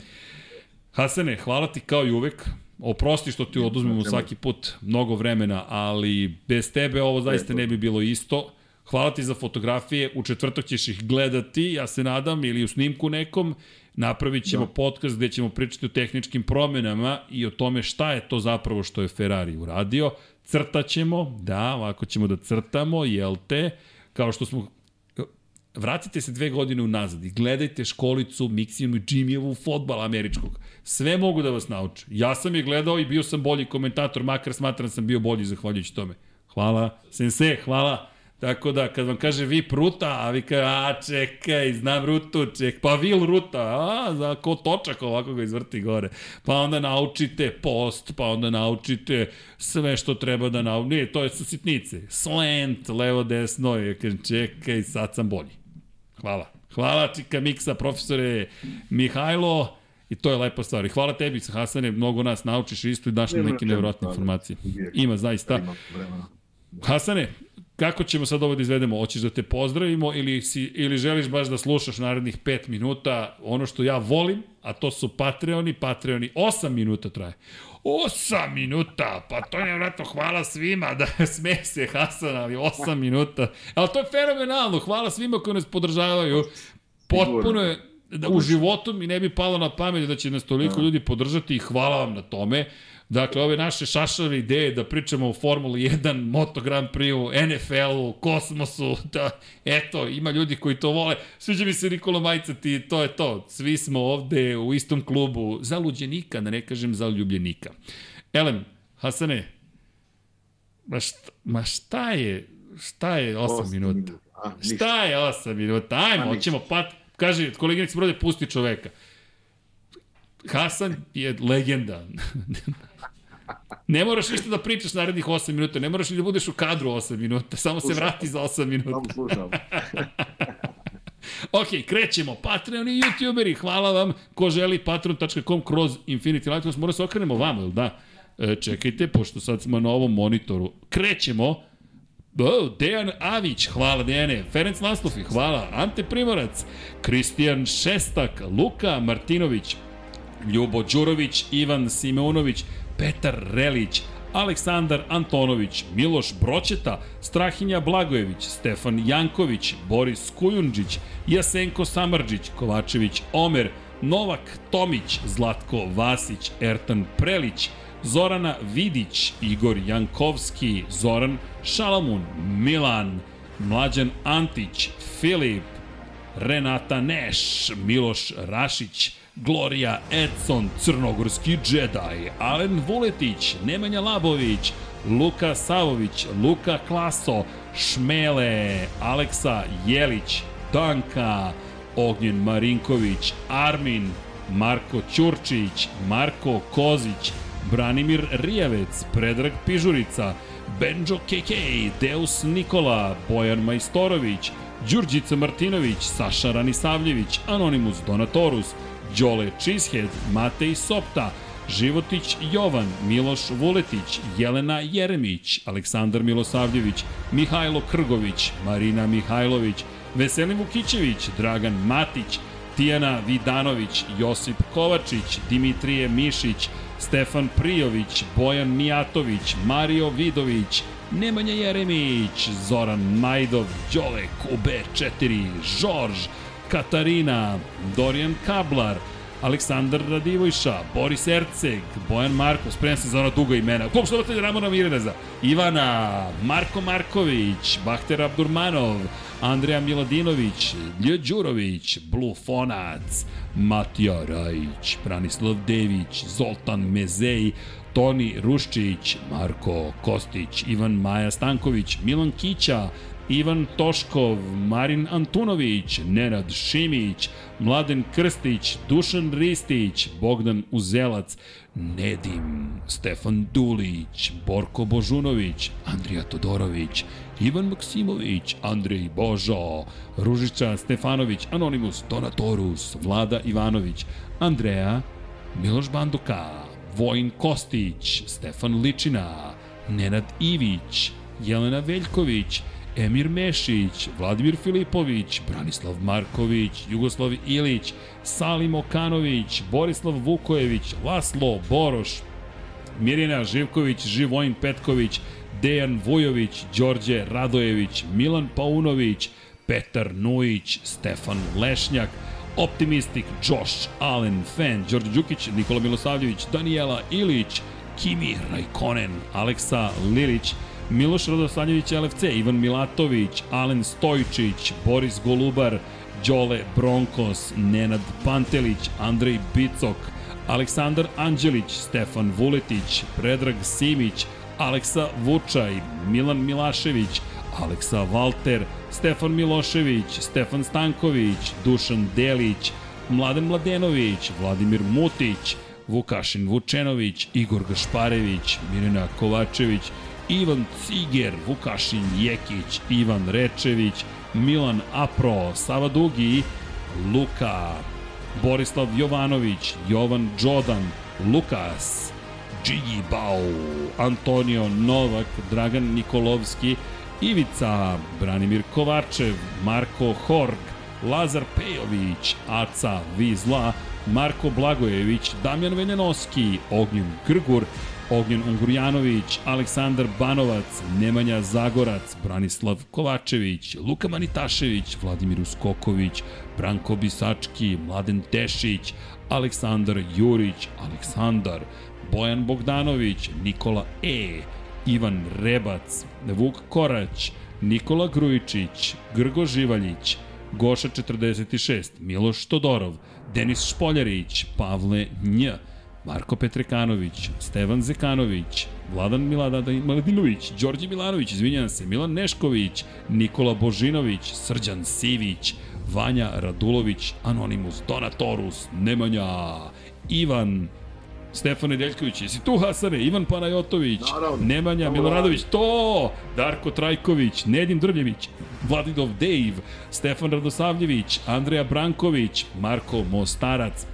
Hasane, hvala ti kao i uvek. Oprosti što ti oduzmemo svaki put mnogo vremena, ali bez tebe ovo zaista ne bi bilo isto. Hvala ti za fotografije, u četvrtak ćeš ih gledati, ja se nadam, ili u snimku nekom. Napravit ćemo da. podcast gde ćemo pričati o tehničkim promenama i o tome šta je to zapravo što je Ferrari uradio. Crtaćemo, da, ovako ćemo da crtamo, jel te, kao što smo vratite se dve godine unazad i gledajte školicu Mixinu i Jimmyevu fotbala američkog. Sve mogu da vas nauče. Ja sam je gledao i bio sam bolji komentator, makar smatram sam bio bolji zahvaljujući tome. Hvala. Sense, hvala. Tako da, kad vam kaže vi pruta, a vi kaže, a čekaj, znam rutu, ček, pa vil ruta, a, za ko točak ovako ga izvrti gore. Pa onda naučite post, pa onda naučite sve što treba da naučite. Nije, to je sa sitnice. Slant, levo, desno, je, kaže, čekaj, sad sam bolji. Hvala. Hvala Čika Miksa, profesore Mihajlo. I to je lepa stvar. I hvala tebi, Hasane, mnogo nas naučiš isto i daš nam neke nevjerojatne informacije. Ima, zaista. Hasane, Kako ćemo sad ovo da izvedemo? Hoćeš da te pozdravimo ili, si, ili želiš baš da slušaš narednih 5 minuta ono što ja volim, a to su Patreoni, Patreoni 8 minuta traje. 8 minuta, pa to je vratno hvala svima, da (laughs) sme se Hasan, ali 8 minuta. Ali to je fenomenalno, hvala svima koji nas podržavaju. Potpuno je, da u životu mi ne bi palo na pamet da će nas toliko da. ljudi podržati i hvala vam na tome. Dakle, ove naše šašave ideje da pričamo o Formuli 1, Moto Grand Prix, NFL-u, kosmosu, (laughs) da, eto, ima ljudi koji to vole. Sviđa mi se Nikola Majca, ti, to je to. Svi smo ovde u istom klubu, za luđenika, da ne kažem za ljubljenika. Elem, Hasane, ma šta, ma šta je, šta je 8, 8 minuta? A, šta je 8 minuta? Ajmo, hoćemo pat, kaže, koleginica Brode, pusti čoveka. Hasan je legenda. (laughs) Ne moraš ništa da pričaš narednih 8 minuta, ne moraš ni da budeš u kadru 8 minuta, samo se vrati za 8 minuta. Samo slušam. (laughs) ok, krećemo. Patreon i youtuberi, hvala vam. Ko želi patreon.com kroz Infinity Lighthouse, mora se okrenemo vamo, ili da? E, čekajte, pošto sad smo na ovom monitoru. Krećemo. Oh, Dejan Avić, hvala Dejane. Ferenc Naslofi, hvala. Ante Primorac, Kristijan Šestak, Luka Martinović, Ljubo Đurović, Ivan Simeunović, Petar Relić, Aleksandar Antonović, Miloš Broćeta, Strahinja Blagojević, Stefan Janković, Boris Kujundžić, Jasenko Samarđić, Kovačević Omer, Novak Tomić, Zlatko Vasić, Ertan Prelić, Zorana Vidić, Igor Jankovski, Zoran Šalamun, Milan, Mlađan Antić, Filip, Renata Neš, Miloš Rašić, Gloria Edson, Crnogorski džedaj, Alen Vuletić, Nemanja Labović, Luka Savović, Luka Klaso, Šmele, Aleksa Jelić, Danka, Ognjen Marinković, Armin, Marko Ćurčić, Marko Kozić, Branimir Rijavec, Predrag Pižurica, Benjo KK, Deus Nikola, Bojan Majstorović, Đurđica Martinović, Saša Ranisavljević, Anonimus Donatorus, Đole Cheesehead, Matej Sopta, Životić Jovan, Miloš Vuletić, Jelena Jeremić, Aleksandar Milosavljević, Mihajlo Krgović, Marina Mihajlović, Veselin Vukićević, Dragan Matić, Tijana Vidanović, Josip Kovačić, Dimitrije Mišić, Stefan Prijović, Bojan Mijatović, Mario Vidović, Nemanja Jeremić, Zoran Majdov, Đole Kube 4, Žorž, Katarina, Dorijan Kablar, Aleksandar Radivojša, Boris Erceg, Bojan Marko, spremam se za ona duga imena, klub štovatelja Ramona Mirneza, Ivana, Marko Marković, Bahter Abdurmanov, Andreja Miladinović, Lje Đurović, Blufonac, Matija Rajić, Branislav Dević, Zoltan Mezej, Toni Ruščić, Marko Kostić, Ivan Maja Stanković, Milan Kića, Ivan Toškov, Marin Antunović, Nenad Šimić, Mladen Krstić, Dušan Ristić, Bogdan Uzelac, Nedim, Stefan Dulić, Borko Božunović, Andrija Todorović, Ivan Maksimović, Andrej Božo, Ružića Stefanović, Anonimus Donatorus, Vlada Ivanović, Andreja, Miloš Banduka, Vojn Kostić, Stefan Ličina, Nenad Ivić, Jelena Veljković, Emir Mešić, Vladimir Filipović, Branislav Marković, Jugoslav Ilić, Salim Okanović, Borislav Vukojević, Laslo Boroš, Mirjana Živković, Živojin Petković, Dejan Vujović, Đorđe Radojević, Milan Paunović, Petar Nujić, Stefan Lešnjak, Optimistik, Josh Allen, Fan, Đorđe Đukić, Nikola Milosavljević, Daniela Ilić, Kimi Rajkonen, Aleksa Lilić, Miloš Radosanjević LFC, Ivan Milatović, Alen Stojčić, Boris Golubar, Đole Bronkos, Nenad Pantelić, Andrej Bicok, Aleksandar Anđelić, Stefan Vuletić, Predrag Simić, Aleksa Vučaj, Milan Milašević, Aleksa Valter, Stefan Milošević, Stefan Stanković, Dušan Delić, Mladen Mladenović, Vladimir Mutić, Vukašin Vučenović, Igor Gašparević, Mirina Kovačević, Ivan Ciger, Vukašin Jekić, Ivan Rečević, Milan Apro, Sava Dugi, Luka, Borislav Jovanović, Jovan Đodan, Lukas, Gigi Bau, Antonio Novak, Dragan Nikolovski, Ivica, Branimir Kovačev, Marko Horg, Lazar Pejović, Aca Vizla, Marko Blagojević, Damjan Venjanoski, Ognjen Grgur, Ognjen Ungurjanović, Aleksandar Banovac, Nemanja Zagorac, Branislav Kovačević, Luka Manitašević, Vladimir Uskoković, Branko Bisački, Mladen Tešić, Aleksandar Jurić, Aleksandar, Bojan Bogdanović, Nikola E, Ivan Rebac, Vuk Korać, Nikola Grujičić, Grgo Živaljić, Goša 46, Miloš Todorov, Denis Špoljarić, Pavle Nj, Marko Petrekanović, Stevan Zekanović, Vladan Milada Miladinović, Đorđe Milanović, izvinjam se, Milan Nešković, Nikola Božinović, Srđan Sivić, Vanja Radulović, Anonimus Donatorus, Nemanja, Ivan, Stefan Nedeljković, jesi tu Hasane, Ivan Panajotović, Naravno. Nemanja Miloradović, to, Darko Trajković, Nedim Drljević, Vladidov Dave, Stefan Radosavljević, Andreja Branković, Marko Mostarac,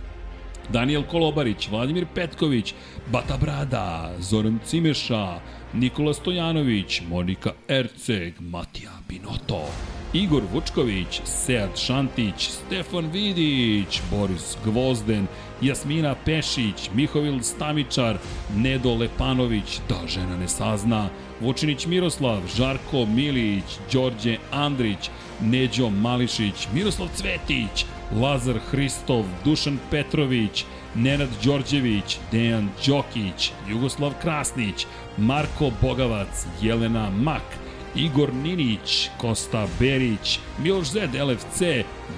Daniel Kolobarić, Vladimir Petković, Bata Brada, Zoran Cimeša, Nikola Stojanović, Monika Erceg, Matija Binoto, Igor Vučković, Sead Šantić, Stefan Vidić, Boris Gvozden, Jasmina Pešić, Mihovil Stamičar, Nedo Lepanović, da žena ne sazna, Vučinić Miroslav, Žarko Milić, Đorđe Andrić, Neđo Mališić, Miroslav Cvetić, Lazar Hristov, Dušan Petrović, Nenad Đorđević, Dejan Đokić, Jugoslav Krasnić, Marko Bogavac, Jelena Mak, Igor Ninić, Kosta Berić, Miloš Zed, LFC,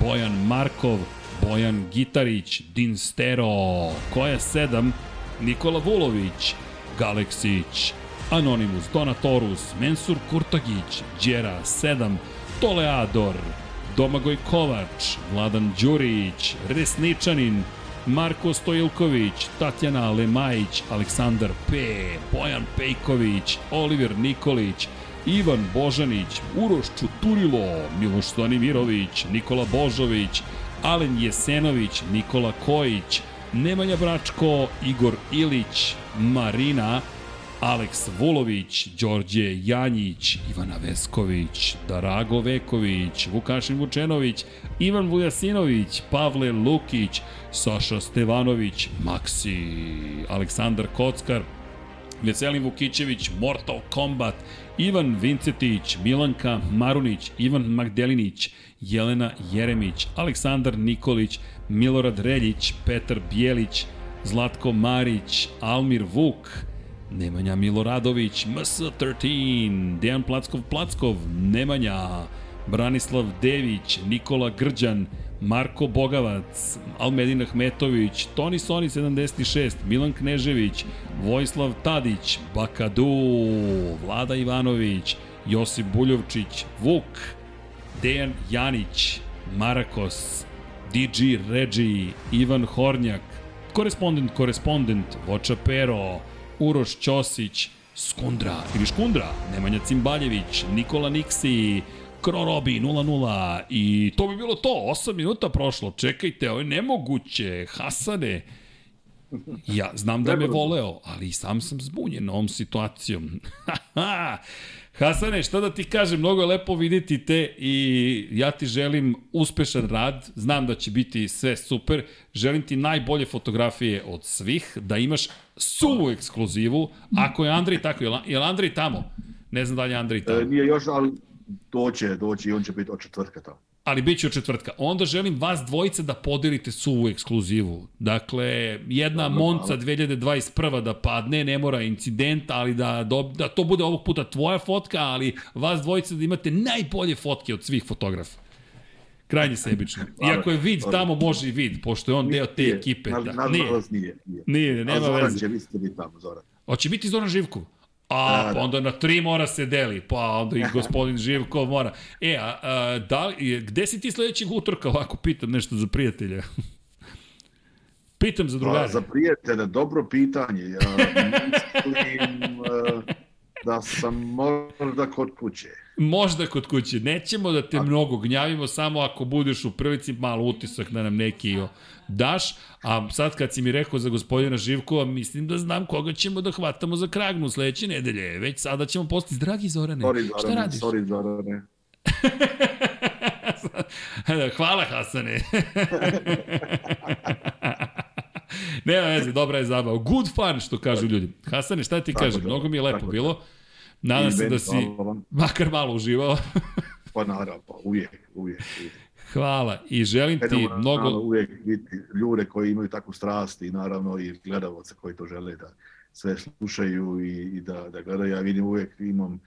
Bojan Markov, Bojan Gitarić, Din Stero, Koja 7, Nikola Vulović, Galeksić, Anonimus, Donatorus, Mensur Kurtagić, Đera 7, Toleador, Domagoj Kovač, Vladan Đurić, Resničanin, Marko Stojilković, Tatjana Lemajić, Aleksandar P, Bojan Pejković, Oliver Nikolić, Ivan Božanić, Uroš Čuturilo, Miloš Stanimirović, Nikola Božović, Alen Jesenović, Nikola Kojić, Nemanja Bračko, Igor Ilić, Marina, Aleks Vulović, Đorđe Janjić, Ivana Vesković, Darago Veković, Vukašin Vučenović, Ivan Vujasinović, Pavle Lukić, Saša Stevanović, Maksi, Aleksandar Kockar, Veselin Vukićević, Mortal Kombat, Ivan Vincetić, Milanka Marunić, Ivan Magdelinić, Jelena Jeremić, Aleksandar Nikolić, Milorad Reljić, Petar Bijelić, Zlatko Marić, Almir Vuk, Nemanja Miloradović, MS13, Dejan Plackov Plackov, Nemanja, Branislav Dević, Nikola Grđan, Marko Bogavac, Almedin Ahmetović, Toni Soni 76, Milan Knežević, Vojislav Tadić, Bakadu, Vlada Ivanović, Josip Buljovčić, Vuk, Dejan Janić, Marakos, DG Regi, Ivan Hornjak, korespondent, korespondent, Voča Pero, Uroš Ćosić, Skundra ili Škundra, Nemanja Cimbaljević, Nikola Niksi, Krorobi 0-0 i to bi bilo to, 8 minuta prošlo, čekajte, ovo je nemoguće, Hasane, Ja znam da me voleo, ali i sam sam zbunjen ovom situacijom. (laughs) Hasane, šta da ti kažem, mnogo je lepo videti te i ja ti želim uspešan rad, znam da će biti sve super, želim ti najbolje fotografije od svih, da imaš suvu ekskluzivu, ako je Andrej tako, je li- Andrej tamo? Ne znam da li je Andrej tamo. E, nije još, ali doće, doći i on će biti od četvrtka tamo. Ali bit će od četvrtka. Onda želim vas dvojice da podelite suvu ekskluzivu. Dakle, jedna Dobro, Monca hvala. 2021. da padne, ne mora incident, ali da, da to bude ovog puta tvoja fotka, ali vas dvojice da imate najbolje fotke od svih fotografa. Krajnje (laughs) sebično. Iako je vid tamo, može i vid, pošto je on deo te ekipe. Da, nije, nije. Nije, nema Zoran veze. će isto biti tamo, Zoran. Hoće biti Zoran Živkov? A, Da, pa da. onda na tri mora se deli, pa onda i (laughs) gospodin Živkov mora. E, a, a da gde si ti sledećeg utorka, ovako pitam nešto za prijatelja? (laughs) pitam za Pa, drugare. za prijatelja, dobro pitanje. Ja (laughs) mislim e, da sam možda kod kuće. Možda kod kuće. Nećemo da te mnogo gnjavimo, samo ako budeš u prilici malo utisak da nam neki daš. A sad kad si mi rekao za gospodina Živkova, mislim da znam koga ćemo da hvatamo za kragnu sledeće nedelje. Već sada ćemo postiti. Dragi Zorane, Sorry, šta Zorane, radiš? sorry, Zorane. (laughs) Hvala Hasane. (laughs) Nema veze, dobra je zabava. Good fun, što kažu ljudi. Hasane, šta ti Tako kažem? da, Mnogo mi je lepo tako bilo. Nadam se da si makar malo uživao. Pa naravno, pa uvijek, uvijek. uvijek. Hvala i želim ti Fenomenalno mnogo... uvijek biti ljude koji imaju takvu strast i naravno i gledalce koji to žele da sve slušaju i, i da, da gledaju. Ja vidim uvijek imam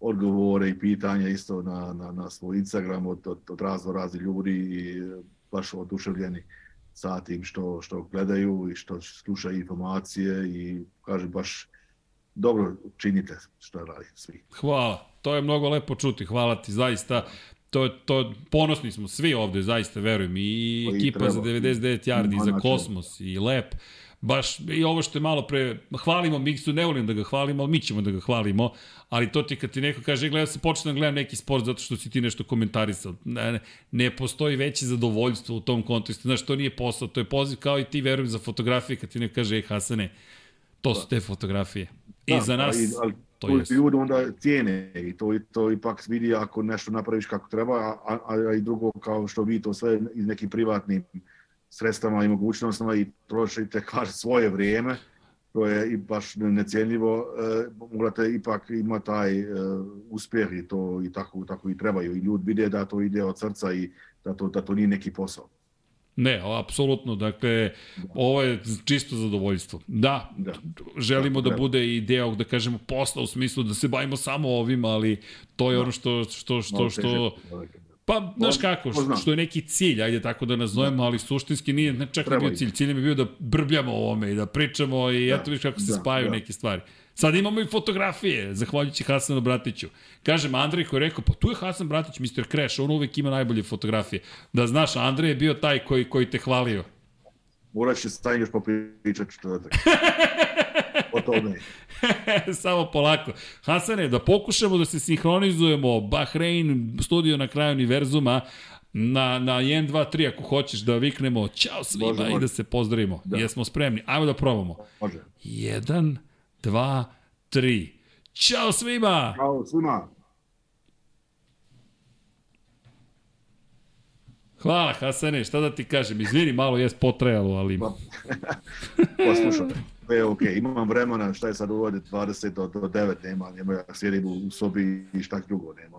odgovore i pitanja isto na, na, na svoj Instagram od, od, od razno raznih ljudi i baš oduševljeni sa tim što, što gledaju i što slušaju informacije i kažem baš dobro činite što radite svi. Hvala. To je mnogo lepo čuti. Hvala ti, zaista. To, to, ponosni smo svi ovde, zaista verujem. I Pa i ekipa treba. za 99 yardi, i za način. Kosmos, i Lep. Baš, i ovo što je malo pre, hvalimo Miksu, ne volim da ga hvalimo, ali mi ćemo da ga hvalimo, ali to ti kad ti neko kaže, gledam se, počnem da gledam neki sport zato što si ti nešto komentarisao. Ne, ne, ne postoji veće zadovoljstvo u tom kontekstu. Znaš, to nije posao, to je poziv kao i ti, verujem, za fotografije, kad ti neko kaže, ej Hasane, to su te fotografije. I Da, za nas, ali, ali to jesu. ljudi onda cijene i to, i to ipak vidi ako nešto napraviš kako treba, a, a, a i drugo kao što vi to sve iz nekim privatnim sredstvama i mogućnostima i trošite (laughs) kaže svoje vrijeme, to je i baš necjenljivo, e, morate ipak ima taj e, uspjeh i to i tako, tako i trebaju i ljudi vide da to ide od srca i da to, da to nije neki posao. Ne, apsolutno, dakle, ovo je čisto zadovoljstvo. Da, Da. želimo da Tako bude i deo, da kažemo, posla u smislu da se bavimo samo ovim, ali to je Da. ono što, što, što, što, pa, znaš kako, što je neki cilj, ajde tako da nazovemo, ali suštinski nije, ne čak Treba bio cilj, cilj je bio da brbljamo o ovome i da pričamo i Da, eto viš kako se da, spajaju da. neke stvari. Sad imamo i fotografije, zahvaljujući Hasanu Bratiću. Kažem, Andrej koji je rekao, pa tu je Hasan Bratić, Mr. Crash, on uvek ima najbolje fotografije. Da znaš, Andrej je bio taj koji, koji te hvalio. Morat će stajnje još popričati četvrtak. o tome. Samo polako. Hasane, da pokušamo da se sinhronizujemo Bahrein, studio na kraju univerzuma, na, na 1, 2, 3, ako hoćeš da viknemo ćao svima Može, i može. da se pozdravimo. Da. Da. Jesmo spremni. Ajmo da probamo. Može. 1, 2, 3. Ćao svima! Ćao svima. Hvala Hasane, šta da ti kažem, izvini, malo jes potrajalo, ali... Pa, (laughs) pa slušaj, sve je okej, imam vremena, šta je sad uvode 20 do, do 9, nema, nema, ja sjedim u, u sobi i šta drugo nema.